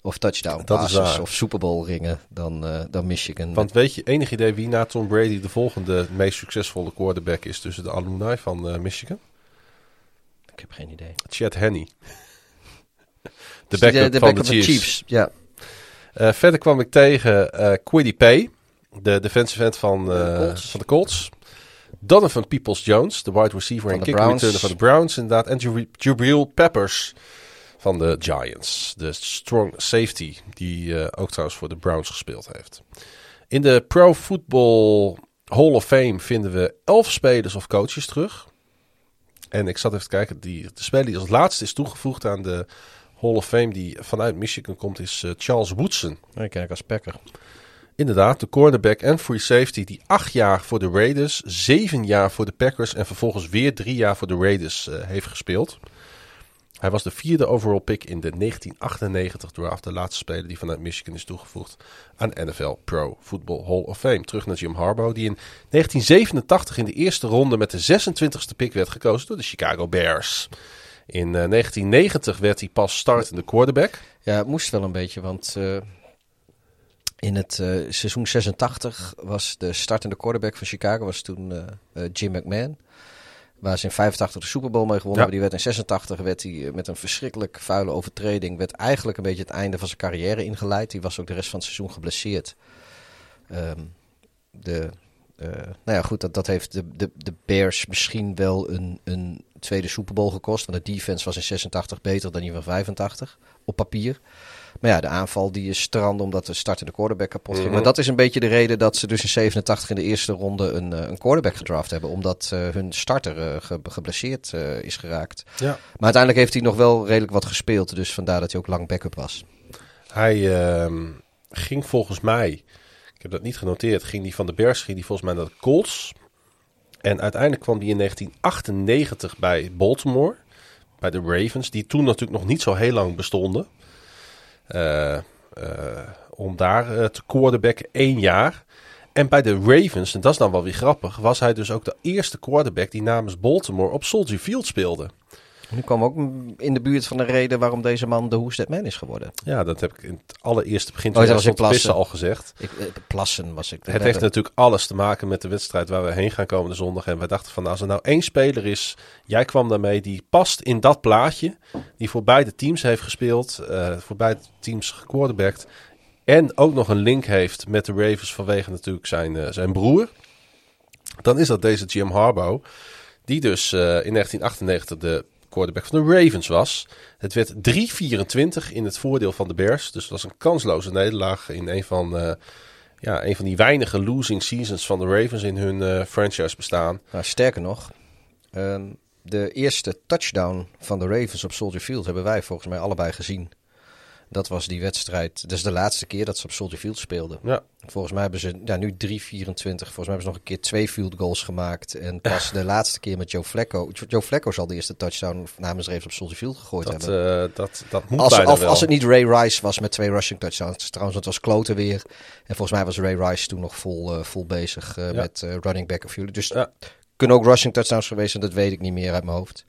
Of touchdown Dat is passes of Super Bowl ringen dan, eh, dan Michigan. Want weet je, enig idee wie na Tom Brady de volgende meest succesvolle quarterback is tussen de alumni van eh, Michigan? ik heb geen idee. Chad Henney. De backup de van de Chiefs. Ja, Eh, verder kwam ik tegen Quiddy Pay, de defensive end van, van de Colts. Donovan Peoples-Jones, de wide receiver en Browns. returner van de Browns inderdaad. En Jubri- Jubril Peppers van de Giants, de strong safety, die eh, ook trouwens voor de Browns gespeeld heeft. In de Pro Football Hall of Fame vinden we elf spelers of coaches terug. En ik zat even te kijken, die, de speler die als laatste is toegevoegd aan de Hall of Fame, die vanuit Michigan komt, is eh, Charles Woodson. ik als Packer. Inderdaad, de cornerback en free safety die acht jaar voor de Raiders, zeven jaar voor de Packers en vervolgens weer drie jaar voor de Raiders eh, heeft gespeeld. Hij was de vierde overall pick in de 1998 draft, de laatste speler die vanuit Michigan is toegevoegd aan NFL Pro Football Hall of Fame. Terug naar Jim Harbaugh, die in 1987 in de eerste ronde met de 26e pick werd gekozen door de Chicago Bears. In eh, 1990 werd hij pas startende quarterback. Ja, het moest wel een beetje, want eh, in het eh, seizoen 86 was de startende quarterback van Chicago was toen eh, eh, Jim McMahon. Waar ze in 85 de Super Bowl mee gewonnen hebben. Die werd in 86 werd hij met een verschrikkelijk vuile overtreding. Werd eigenlijk een beetje het einde van zijn carrière ingeleid. Die was ook de rest van het seizoen geblesseerd. Ehm, de, uh, nou ja, goed, dat, dat heeft de, de, de Bears misschien wel een, een tweede Super Bowl gekost. Want de defense was in 86 beter dan die van 85 op papier. Maar ja, de aanval die is strand omdat de startende quarterback kapot ging. Mhm. Maar dat is een beetje de reden dat ze dus in 87 in de eerste ronde een, uh, een quarterback gedraft hebben. Omdat uh, hun starter uh, ge geblesseerd is geraakt. Ja. Maar uiteindelijk heeft hij nog wel redelijk wat gespeeld. Dus vandaar dat hij ook lang backup was. Hij ehm, ging volgens mij, ik heb dat niet genoteerd, ging die van de Bears ging die volgens mij naar de Colts. En uiteindelijk kwam hij in 1998 bij Baltimore, bij de Ravens, die toen natuurlijk nog niet zo heel lang bestonden. Uh, uh, om daar uh, te quarterbacken één jaar. En bij de Ravens, en dat is dan wel weer grappig, was hij dus ook de eerste quarterback die namens Baltimore op Soldier Field speelde. Nu kwam ook in de buurt van de reden waarom deze man de Who's That Man is geworden. Ja, dat heb ik in het allereerste begin oh, van oh, het al gezegd. Ik, plassen was ik. Het heeft natuurlijk alles te maken met de wedstrijd waar we heen gaan komende zondag. En wij dachten van, nou, als er nou één speler is, jij kwam daarmee, die past in dat plaatje. Die voor beide teams heeft gespeeld, uh, voor beide teams gequarterbackt. En ook nog een link heeft met de Ravens vanwege natuurlijk zijn, uh, zijn broer. Dan is dat deze Jim Harbaugh. Die dus uh, in 1998 de quarterback van de Ravens was. Het werd 3-24 in het voordeel van de Bears. Dus het was een kansloze nederlaag in een van, uh, ja, een van die weinige losing seasons van de Ravens in hun uh, franchise bestaan. Nou, sterker nog, um, de eerste touchdown van de Ravens op Soldier Field hebben wij volgens mij allebei gezien. Dat was die wedstrijd. Dat is de laatste keer dat ze op Soldier Field speelden. Ja. Volgens mij hebben ze ja, nu 3-24. Volgens mij hebben ze nog een keer twee field goals gemaakt. En pas de laatste keer met Joe Flacco. Joe Flacco zal de eerste touchdown namens Ravens op Soldier Field gegooid dat, hebben. Uh, dat, dat moet als, wel. als het niet Ray Rice was met twee rushing touchdowns. Trouwens, het was kloten weer. En volgens mij was Ray Rice toen nog vol, uh, vol bezig uh, ja. met running back of jullie. Dus kunnen ook rushing touchdowns geweest zijn. Dat weet ik niet meer uit mijn hoofd.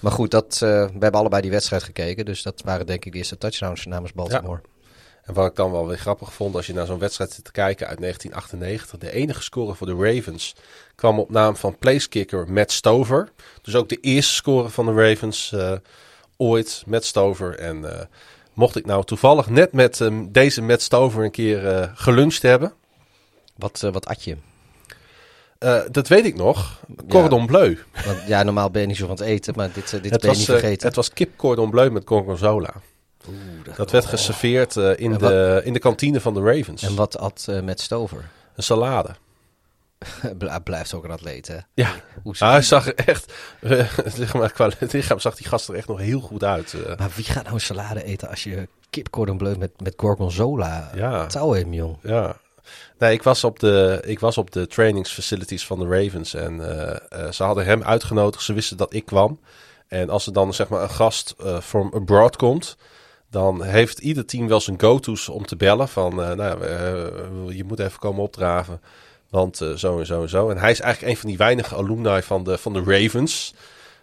Maar goed, dat, uh, we hebben allebei die wedstrijd gekeken. Dus dat waren denk ik de eerste touchdowns namens Baltimore. Ja. En wat ik dan wel weer grappig vond, als je naar zo'n wedstrijd zit te kijken uit 1998. De enige score voor de Ravens kwam op naam van placekicker Matt Stover. Dus ook de eerste score van de Ravens uh, ooit, Matt Stover. En uh, mocht ik nou toevallig net met um, deze Matt Stover een keer geluncht hebben. Wat, wat at je? Uh, dat weet ik nog. Cordon ja, bleu. Want, ja, normaal ben je niet zo van het eten, maar dit, dit het ben je was, niet vergeten. het was kip cordon bleu met gorgonzola. Oeh, dat, dat werd geserveerd in, de, in de kantine van de Ravens. En wat at met Stover? Een salade. Blijft ook een atleet, hè? Ja, Hoe ah, hij zag er echt... zeg maar, qua lichaam zag die gast er echt nog heel goed uit. Uh. Maar wie gaat nou een salade eten als je kip cordon bleu met, met gorgonzola ja. touw hem, jong? Ja. Nee, ik was op de, ik was op de trainingsfacilities van de Ravens en uh, uh, ze hadden hem uitgenodigd. Ze wisten dat ik kwam. En als er dan zeg maar een gast uh, from abroad komt, dan heeft ieder team wel zijn go-to's om te bellen. Van, nou, je moet even komen opdraven, want zo en zo en zo. En hij is eigenlijk een van die weinige alumni van de, van de Ravens.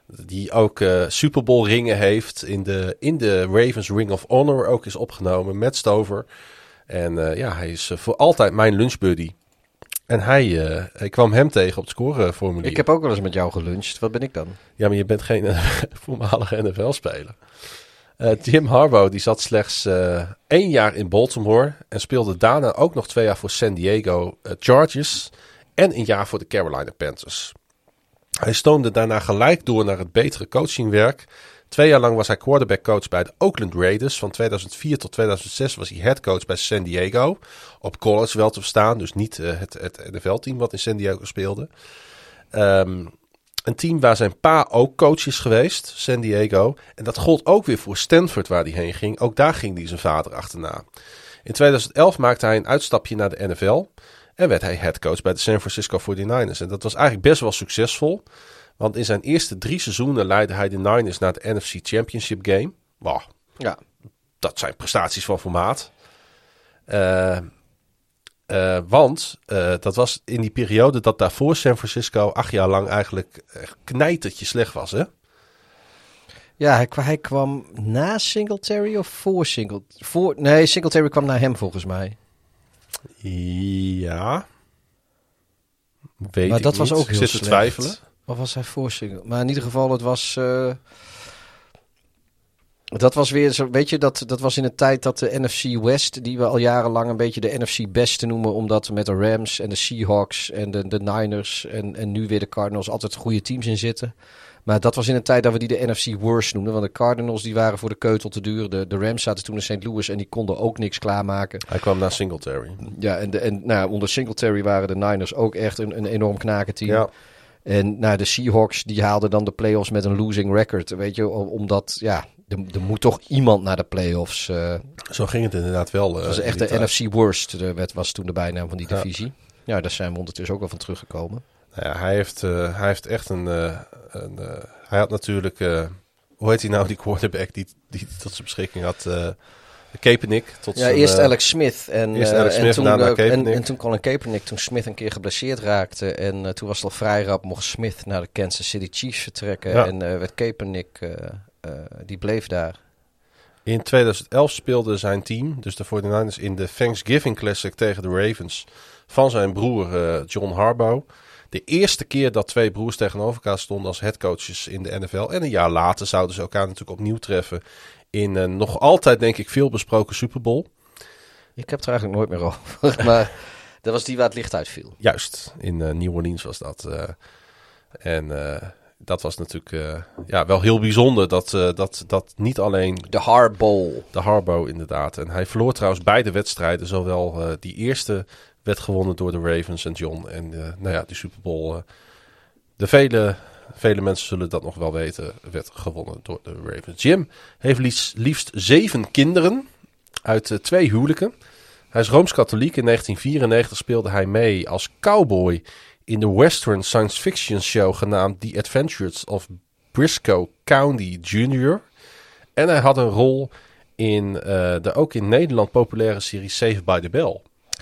Die ook Super Bowl ringen heeft. In de, in de Ravens Ring of Honor ook is opgenomen met Stover. En uh, ja, hij is uh, voor altijd mijn lunchbuddy. En hij, uh, ik kwam hem tegen op het scoreformulier. Ik heb ook wel eens met jou geluncht. Wat ben ik dan? Ja, maar je bent geen voormalige NFL-speler. Jim Harbaugh die zat slechts één jaar in Baltimore en speelde daarna ook nog twee jaar voor San Diego Chargers en een jaar voor de Carolina Panthers. Hij stoomde daarna gelijk door naar het betere coachingwerk. Twee jaar lang was hij quarterback coach bij de Oakland Raiders. Van 2004 tot 2006 was hij head coach bij San Diego. Op college wel te verstaan, dus niet uh, het, het NFL-team wat in San Diego speelde. Um, een team waar zijn pa ook coach is geweest, San Diego. En dat gold ook weer voor Stanford waar hij heen ging. Ook daar ging hij zijn vader achterna. In 2011 maakte hij een uitstapje naar de NFL. En werd hij head coach bij de San Francisco 49ers. En dat was eigenlijk best wel succesvol. Want in zijn eerste drie seizoenen leidde hij de Niners naar de NFC Championship Game. Wow, ja. dat zijn prestaties van formaat. Uh, uh, want uh, dat was in die periode dat daarvoor San Francisco acht jaar lang eigenlijk knijtertje slecht was, hè? Ja, hij, hij kwam na Singletary of voor Singletary? Voor, nee, Singletary kwam naar hem volgens mij. Ja. Weet maar dat ik was niet. ook heel Zit slecht. te twijfelen. Of was hij voorzinger? Maar in ieder geval, het was... eh, dat was weer zo, weet je, dat, dat was in een tijd dat de NFC West, die we al jarenlang een beetje de NFC Best noemen, omdat met de Rams en de Seahawks en de, de Niners en, en nu weer de Cardinals altijd goede teams in zitten. Maar dat was in een tijd dat we die de NFC Worst noemden, want de Cardinals die waren voor de keutel te duur. De, de Rams zaten toen in St. Louis en die konden ook niks klaarmaken. Hij kwam naar Singletary. Ja, en, de, en nou, onder Singletary waren de Niners ook echt een, een enorm knakenteam. Ja. En nou, de Seahawks die haalden dan de playoffs met een losing record. Weet je, om- omdat ja, er, moet toch iemand naar de playoffs. eh Zo ging het inderdaad wel. dat eh, was echt de tijd. NFC Worst, de, werd, was toen de bijnaam van die divisie. Ja, daar zijn we ondertussen ook wel van teruggekomen. Nou ja, hij, heeft, eh, hij heeft echt een... een hij had natuurlijk... hoe heet hij nou, die quarterback die, die tot zijn beschikking had? Kaepernick. Tot Ja, zijn, eerst eh, Alex Smith. En, eerst eh, en toen, daarna eh, en, en toen Colin Kaepernick, toen Smith een keer geblesseerd raakte. En toen was het al vrij rap, mocht Smith naar de Kansas City Chiefs vertrekken. Ja. En werd Kaepernick, die bleef daar. In 2011 speelde zijn team, dus de 49ers, in de Thanksgiving Classic tegen de Ravens van zijn broer John Harbaugh. De eerste keer dat twee broers tegenover elkaar stonden als headcoaches in de NFL. En een jaar later zouden ze elkaar natuurlijk opnieuw treffen in een nog altijd, denk ik, veel besproken Super Bowl. Ik heb het er eigenlijk nooit meer over. maar dat was die waar het licht uitviel. Juist, in eh, New Orleans was dat. eh. en eh, dat was natuurlijk eh, ja, wel heel bijzonder dat, eh, dat, dat niet alleen De Har Bowl. de Harbo inderdaad. En hij verloor trouwens beide wedstrijden. Zowel eh, die eerste werd gewonnen door de Ravens en John. En eh, nou ja, die Super Bowl. eh, de vele, vele mensen zullen dat nog wel weten. Werd gewonnen door de Ravens. Jim heeft liefst, zeven kinderen uit eh, twee huwelijken. Hij is Rooms-Katholiek. In 1994 speelde hij mee als cowboy in de western science fiction show genaamd The Adventures of Briscoe County Jr. En hij had een rol in eh, de ook in Nederland populaire serie Saved by the Bell.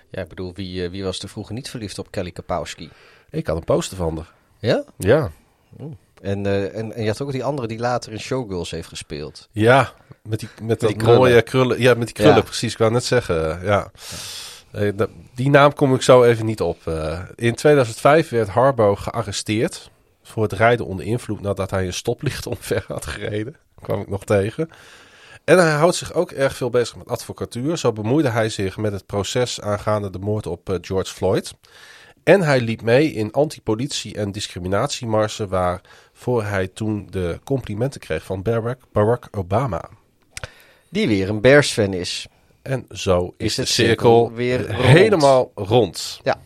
Ja, ik bedoel, wie, eh, wie was er vroeger niet verliefd op Kelly Kapowski? Ik had een poster van haar. Ja? Ja, En, eh, en, en je had ook die andere die later in Showgirls heeft gespeeld. ja met die, met dat krullen. mooie krullen. Ja, met die krullen, Ja. precies. Ik wou net zeggen, eh, ja. Eh, die naam kom ik zo even niet op. In 2005 werd Harbo gearresteerd voor het rijden onder invloed nadat hij een stoplicht omver had gereden. kwam ik nog tegen. En hij houdt zich ook erg veel bezig met advocatuur. Zo bemoeide hij zich met het proces aangaande de moord op George Floyd. En hij liep mee in antipolitie- en discriminatiemarsen... waarvoor hij toen de complimenten kreeg van Barack, Barack Obama. Die weer een Bears-fan is. En zo is, Is de het cirkel, cirkel weer rond. helemaal rond. Ja.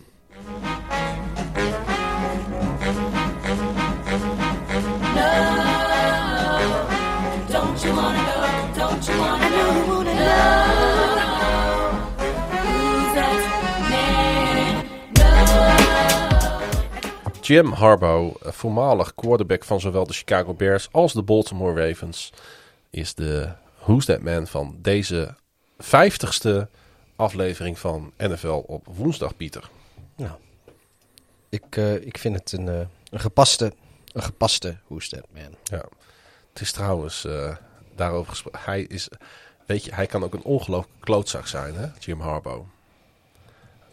Jim Harbaugh, voormalig quarterback van zowel de Chicago Bears als de Baltimore Ravens, is de Who's That Man van deze vijftigste aflevering van NFL op woensdag, Pieter. Ik, eh, ik vind het een, eh, een gepaste, een gepaste Who's That Man. Ja. Het is trouwens eh, daarover gesproken. Hij is, weet je, hij kan ook een ongelooflijke klootzak zijn, hè, Jim Harbaugh.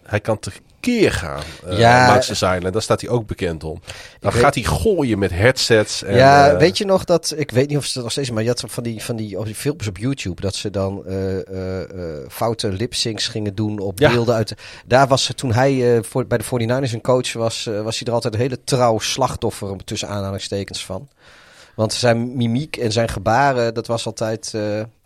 Hij kan tekeer gaan eh Ja. de zijlijn. Daar staat hij ook bekend om. Dan weet- gaat hij gooien met headsets. En, ja, eh, weet je nog dat, ik weet niet of ze dat nog steeds, maar je had van die, van die, of die filmpjes op YouTube, dat ze dan eh, foute lip-syncs gingen doen op Ja. beelden uit. Daar was toen hij voor, bij de 49ers een coach was, was hij er altijd een hele trouw slachtoffer tussen aanhalingstekens van. Want zijn mimiek en zijn gebaren, dat was altijd...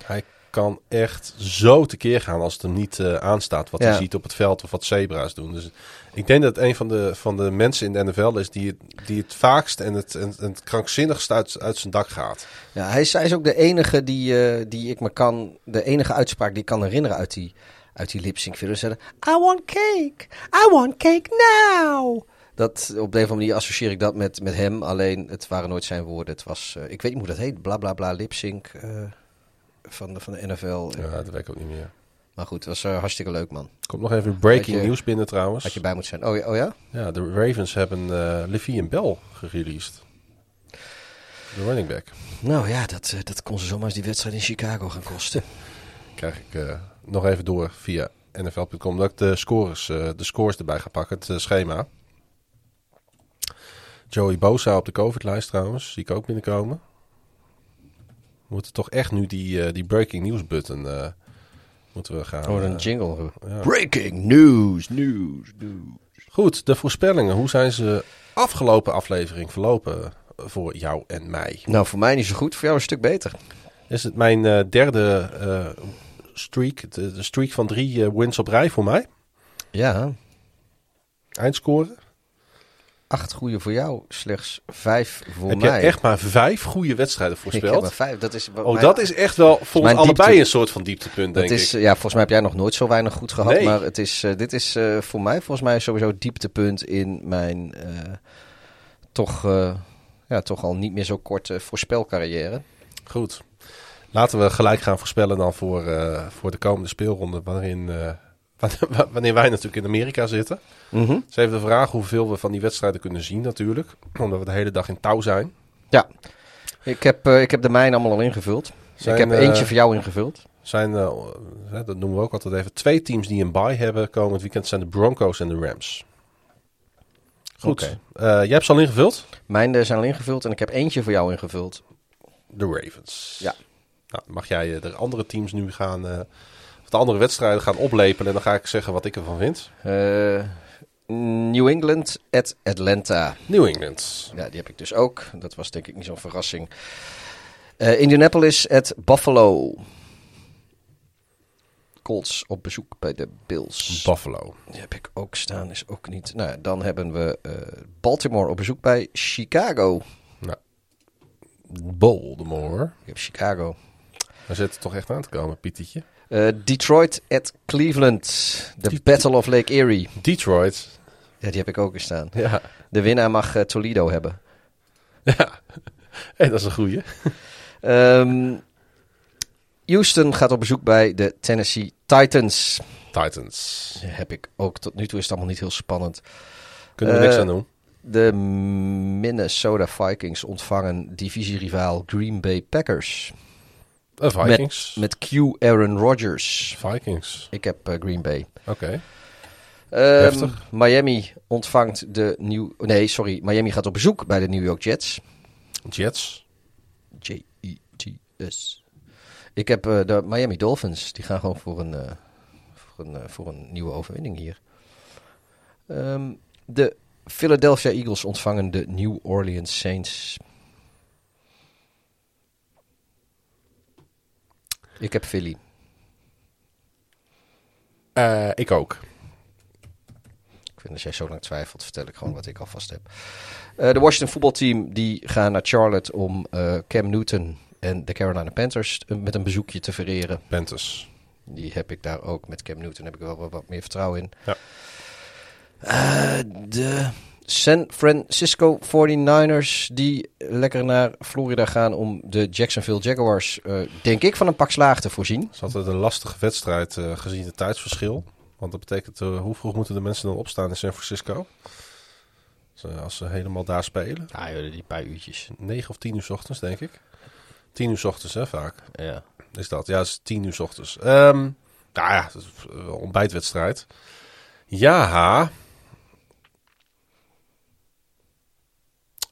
Hij kan echt zo tekeer gaan als het hem niet eh, aanstaat. Wat Ja. hij ziet op het veld of wat zebra's doen. Dus ik denk dat het een van de, van de mensen in de NFL is die het, die het vaakst en het, en, en het krankzinnigst uit, uit zijn dak gaat. Ja, hij is, hij is ook de enige die, eh, die ik me kan, de enige uitspraak die ik kan herinneren uit die, uit die lip sync film. Zeggen, I want cake, I want cake now. Dat, op de een of andere manier associeer ik dat met, met hem, alleen het waren nooit zijn woorden. Het was, eh, ik weet niet hoe dat heet, bla bla bla lip sync van, de, van de NFL. Ja, dat ik ook niet meer. Maar goed, het was eh, hartstikke leuk man. Komt nog even breaking news binnen trouwens. Had je bij moet zijn. Oh, ja- oh ja? Ja, de Ravens hebben uh, Levi en Bell gereleased. De running back. Nou ja, dat, eh, dat kon ze zomaar eens die wedstrijd in Chicago gaan kosten. Krijg ik eh, nog even door via nfl.com dat ik de scores, eh, de scores erbij ga pakken, het eh, schema. Joey Bosa op de COVID-lijst trouwens. Zie ik ook binnenkomen. We moeten toch echt nu die, eh, die breaking news button eh, moeten we gaan. Oh, een eh, jingle. ja. Breaking news, news, news. Goed, de voorspellingen. Hoe zijn ze afgelopen aflevering verlopen voor jou en mij? Nou, voor mij niet zo goed. Voor jou een stuk beter. Is het mijn derde eh, streak, de, de streak van drie wins op rij voor mij? Ja, Eindscoren. Acht goede voor jou, slechts vijf voor Heb mij. je echt maar vijf goede wedstrijden Ik heb voorspeld? vijf. Dat is, Oh, dat is echt wel volgens mijn allebei diepte- een soort van dieptepunt, denk Het is, ik. ja, volgens mij heb jij nog nooit zo weinig goed gehad. Nee. Maar het is, eh, dit is eh, voor mij volgens mij sowieso dieptepunt in mijn eh, toch, ja, toch al niet meer zo korte voorspelcarrière. Goed. Laten we gelijk gaan voorspellen dan voor, voor de komende speelronde. Waarin, wanneer- wij natuurlijk in Amerika zitten. Mhm. Dus even de vraag hoeveel we van die wedstrijden kunnen zien natuurlijk. Omdat we de hele dag in touw zijn. Ja, ik heb, eh, ik heb de mijne allemaal al ingevuld. Zijn, ik heb eh, eentje voor jou ingevuld. Zijn, eh, eh, dat noemen we ook altijd even, twee teams die een bye hebben komend weekend zijn de Broncos en de Rams. Goed. Eh, jij hebt ze al ingevuld? Mijne zijn al ingevuld en ik heb eentje voor jou ingevuld. De Ravens. Ja. Nou, mag jij eh, de andere teams nu gaan, eh, de andere wedstrijden gaan oplepelen en dan ga ik zeggen wat ik ervan vind. Eh, New England at Atlanta. New England. Ja, die heb ik dus ook. Dat was denk ik niet zo'n verrassing. Eh, Indianapolis at Buffalo. Colts op bezoek bij de Bills. Buffalo. Die heb ik ook staan, is ook niet. Nou, dan hebben we eh, Baltimore op bezoek bij Chicago. Baltimore. Ik heb Chicago. Daar zit het toch echt aan te komen, Pietietje. Eh, Detroit at Cleveland. The Battle of Lake Erie. Detroit. Ja, die heb ik ook eens staan. Ja. De winnaar mag eh, Toledo hebben. Ja. Hey, dat is een goeie. Ehm, Houston gaat op bezoek bij de Tennessee Titans. Titans. Heb ik ook. Tot nu toe is het allemaal niet heel spannend. Kunnen we niks Eh, aan doen. De Minnesota Vikings ontvangen divisierivaal Green Bay Packers. De Vikings. Met Q Aaron Rodgers. Vikings. Ik heb eh, Green Bay. Oké. Ehm, Heftig. Miami ontvangt de nieuw. Nee, sorry. Miami gaat op bezoek bij de New York Jets. Jets. J-E-T-S. Ik heb eh, de Miami Dolphins. Die gaan gewoon voor een, voor een, voor een nieuwe overwinning hier. Ehm, de Philadelphia Eagles ontvangen de New Orleans Saints. Ik heb Philly. Eh, ik ook. Ik vind als jij zo lang twijfelt, vertel ik gewoon wat ik alvast heb. Eh, de Washington voetbalteam die gaan naar Charlotte om eh, Cam Newton en de Carolina Panthers met een bezoekje te vereren. Panthers. Die heb ik daar ook. Met Cam Newton heb ik wel wat, wat meer vertrouwen in. Ja. De San Francisco 49ers die lekker naar Florida gaan om de Jacksonville Jaguars, eh, denk ik, van een pak slaag te voorzien. Het is altijd een lastige wedstrijd eh, gezien het tijdsverschil. Want dat betekent, eh, hoe vroeg moeten de mensen dan opstaan in San Francisco? Dus, als ze helemaal daar spelen. Ah, joh, die paar uurtjes. 9 of 10 uur 's ochtends, denk ik. 10 uur 's ochtends, hè, vaak. Ja. Is dat? Ja, het is 10 uur 's ochtends. Ehm nou ja, ontbijtwedstrijd. Ja.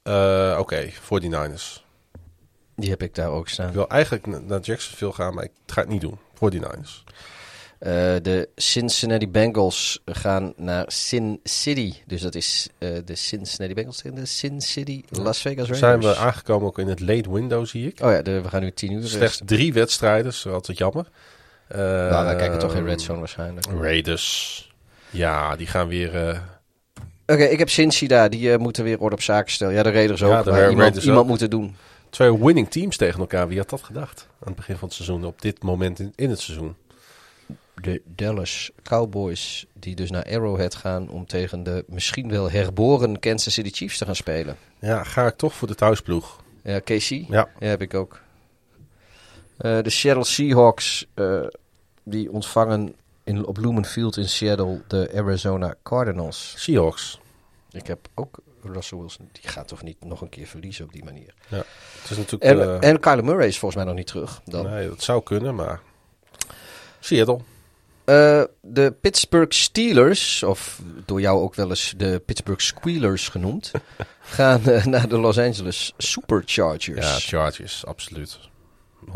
Eh Oké, 49ers. Die heb ik daar ook staan. Ik wil eigenlijk na- naar Jacksonville gaan, maar ik ga het niet doen. 49ers. Eh, de Cincinnati Bengals gaan naar Sin City. Dus dat is eh, de Cincinnati Bengals tegen de Sin City Las Vegas Raiders. Zijn we aangekomen ook in het late window, zie ik. Oh ja, de- we gaan nu tien uur. Slechts drie wedstrijden, dat is altijd jammer. Eh, Nou, wij kijken toch geen Red Zone waarschijnlijk. Raiders. Ja, die gaan weer... Oké, ik heb Cincy daar. Die eh, moeten weer orde op zaken stellen. Ja, de Raiders ook. Ja, de maar iemand, Raiders iemand ook. moet het doen. twee winning teams tegen elkaar. Wie had dat gedacht? Aan het begin van het seizoen, op dit moment in, in het seizoen. De Dallas Cowboys, die dus naar Arrowhead gaan om tegen de misschien wel herboren Kansas City Chiefs te gaan spelen. Ja, ga ik toch voor de thuisploeg. Ja, KC? Ja. Ja, heb ik ook. Eh, de Seattle Seahawks, eh, die ontvangen in, op Lumen Field in Seattle de Arizona Cardinals. Seahawks. Ik heb ook Russell Wilson. Die gaat toch niet nog een keer verliezen op die manier. Ja. Het is natuurlijk... En, eh, en Kyler Murray is volgens mij nog niet terug. Dan. nee, dat zou kunnen, maar... Seattle. Eh, de Pittsburgh Steelers, of door jou ook wel eens de Pittsburgh Squealers genoemd, gaan eh, naar de Los Angeles Superchargers. Ja, Chargers, absoluut. 100%.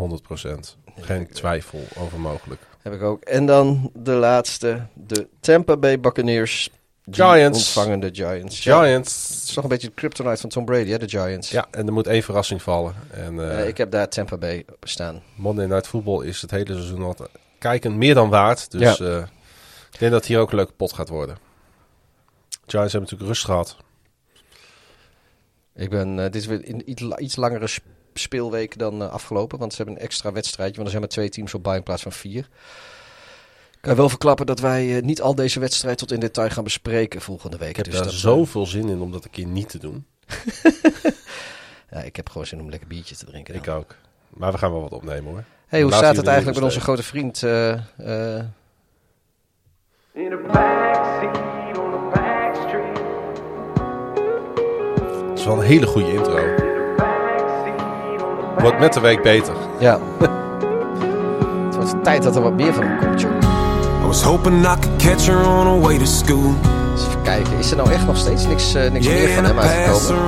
Geen twijfel over mogelijk. Heb ik ook. En dan de laatste, de Tampa Bay Buccaneers. Giants. Ontvangen de Giants. Ja, Giants. het is toch een beetje de kryptonite van Tom Brady, hè, de Giants. Ja, en er moet één verrassing vallen. En eh, ik heb daar Tampa Bay op staan. Monday Night Football is het hele seizoen al kijken meer dan waard. Dus Ja. eh, ik denk dat hier ook een leuke pot gaat worden. Giants hebben natuurlijk rust gehad. Ik ben, eh, dit is weer een iets, iets langere sp- speelweek dan eh, afgelopen. Want ze hebben een extra wedstrijdje. Want er zijn maar twee teams op bij in plaats van vier. Ik kan wel verklappen dat wij eh, niet al deze wedstrijd tot in detail gaan bespreken volgende week. Ik heb Dus daar dat, eh, zoveel zin in om dat een keer niet te doen. ja, ik heb gewoon zin om lekker biertje te drinken. Ik ook. Maar we gaan wel wat opnemen hoor. Hey, hoe staat het eigenlijk met onze grote vriend? eh, eh, Het is wel een hele goede intro. Wordt met de week beter. ja. het wordt tijd dat er wat meer van hem komt, joh. I was hoping I could catch her on her way to school. Eens even kijken. Is er nou echt nog steeds niks, eh, niks meer van hem uitgekomen?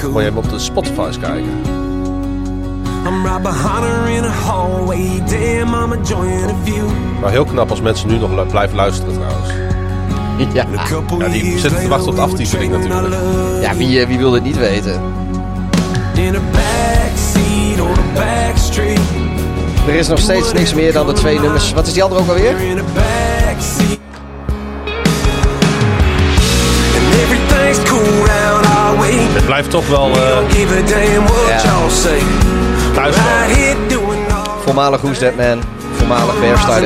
cool. Moet je hem op de Spotify's kijken. I'm right behind her in a hallway. Damn, I'm enjoying a view. Maar heel knap als mensen nu nog blijven luisteren trouwens. Ja, Ja, die zitten te wachten op de aftiteling trading natuurlijk. ja wie, eh, wie wil het niet weten? Er is nog steeds niks meer dan de twee nummers. Wat is die andere ook alweer? Het blijft toch wel eh what Ja. thuis. Voormalig Who's That Man. Voormalig Bear Star.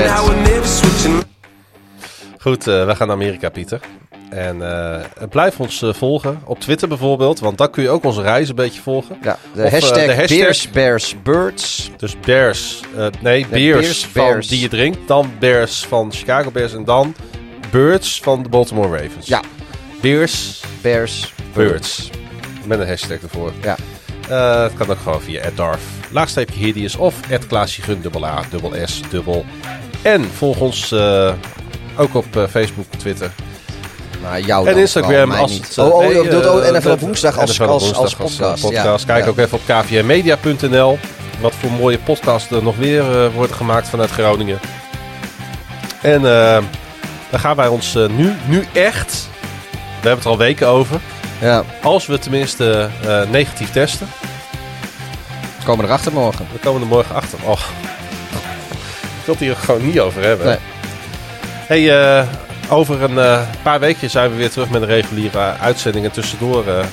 Goed, eh, we gaan naar Amerika, Pieter. En eh, blijf ons eh, volgen op Twitter bijvoorbeeld, want daar kun je ook onze reis een beetje volgen. Ja, de Of, eh, hashtag, de hashtag- Bears, Bears, Birds. Dus Bears, nee, Beers, Bears, van Bears. die je drinkt. Dan Bears van Chicago Bears en dan Birds van de Baltimore Ravens. Ja. Bears, Bears, Birds. Met een hashtag ervoor. Ja. Het kan ook gewoon via @darf, laagstreepje Hideous of @klaasjegun, dubbel A, dubbel S, dubbel N. Volg ons ook op Facebook, Twitter. Maar jou En Instagram als het, oh, oh, nee, je bedoelt eh, ook NFL op woensdag als, NFL als, woensdag als podcast. podcast. Ja, Kijk ja. ook even op kvmedia.nl. Wat voor mooie podcasts er nog weer eh, worden gemaakt vanuit Groningen. En eh dan gaan wij ons nu, nu echt, we hebben het er al weken over, Ja, als we tenminste negatief testen, we komen erachter morgen. we komen er morgen achter. Oh. Ik wil het hier gewoon niet over hebben. Nee. Hey, over een eh, paar weken zijn we weer terug met een reguliere uitzending. En tussendoor, eh,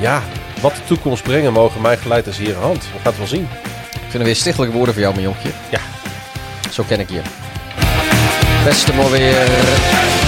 ja, wat de toekomst brengen mogen mij geleid is hier aan hand. We gaan het wel zien. Ik vind er weer stichtelijke woorden voor jou, mijn jonkje. Ja. Zo ken ik je. Beste mooi weer.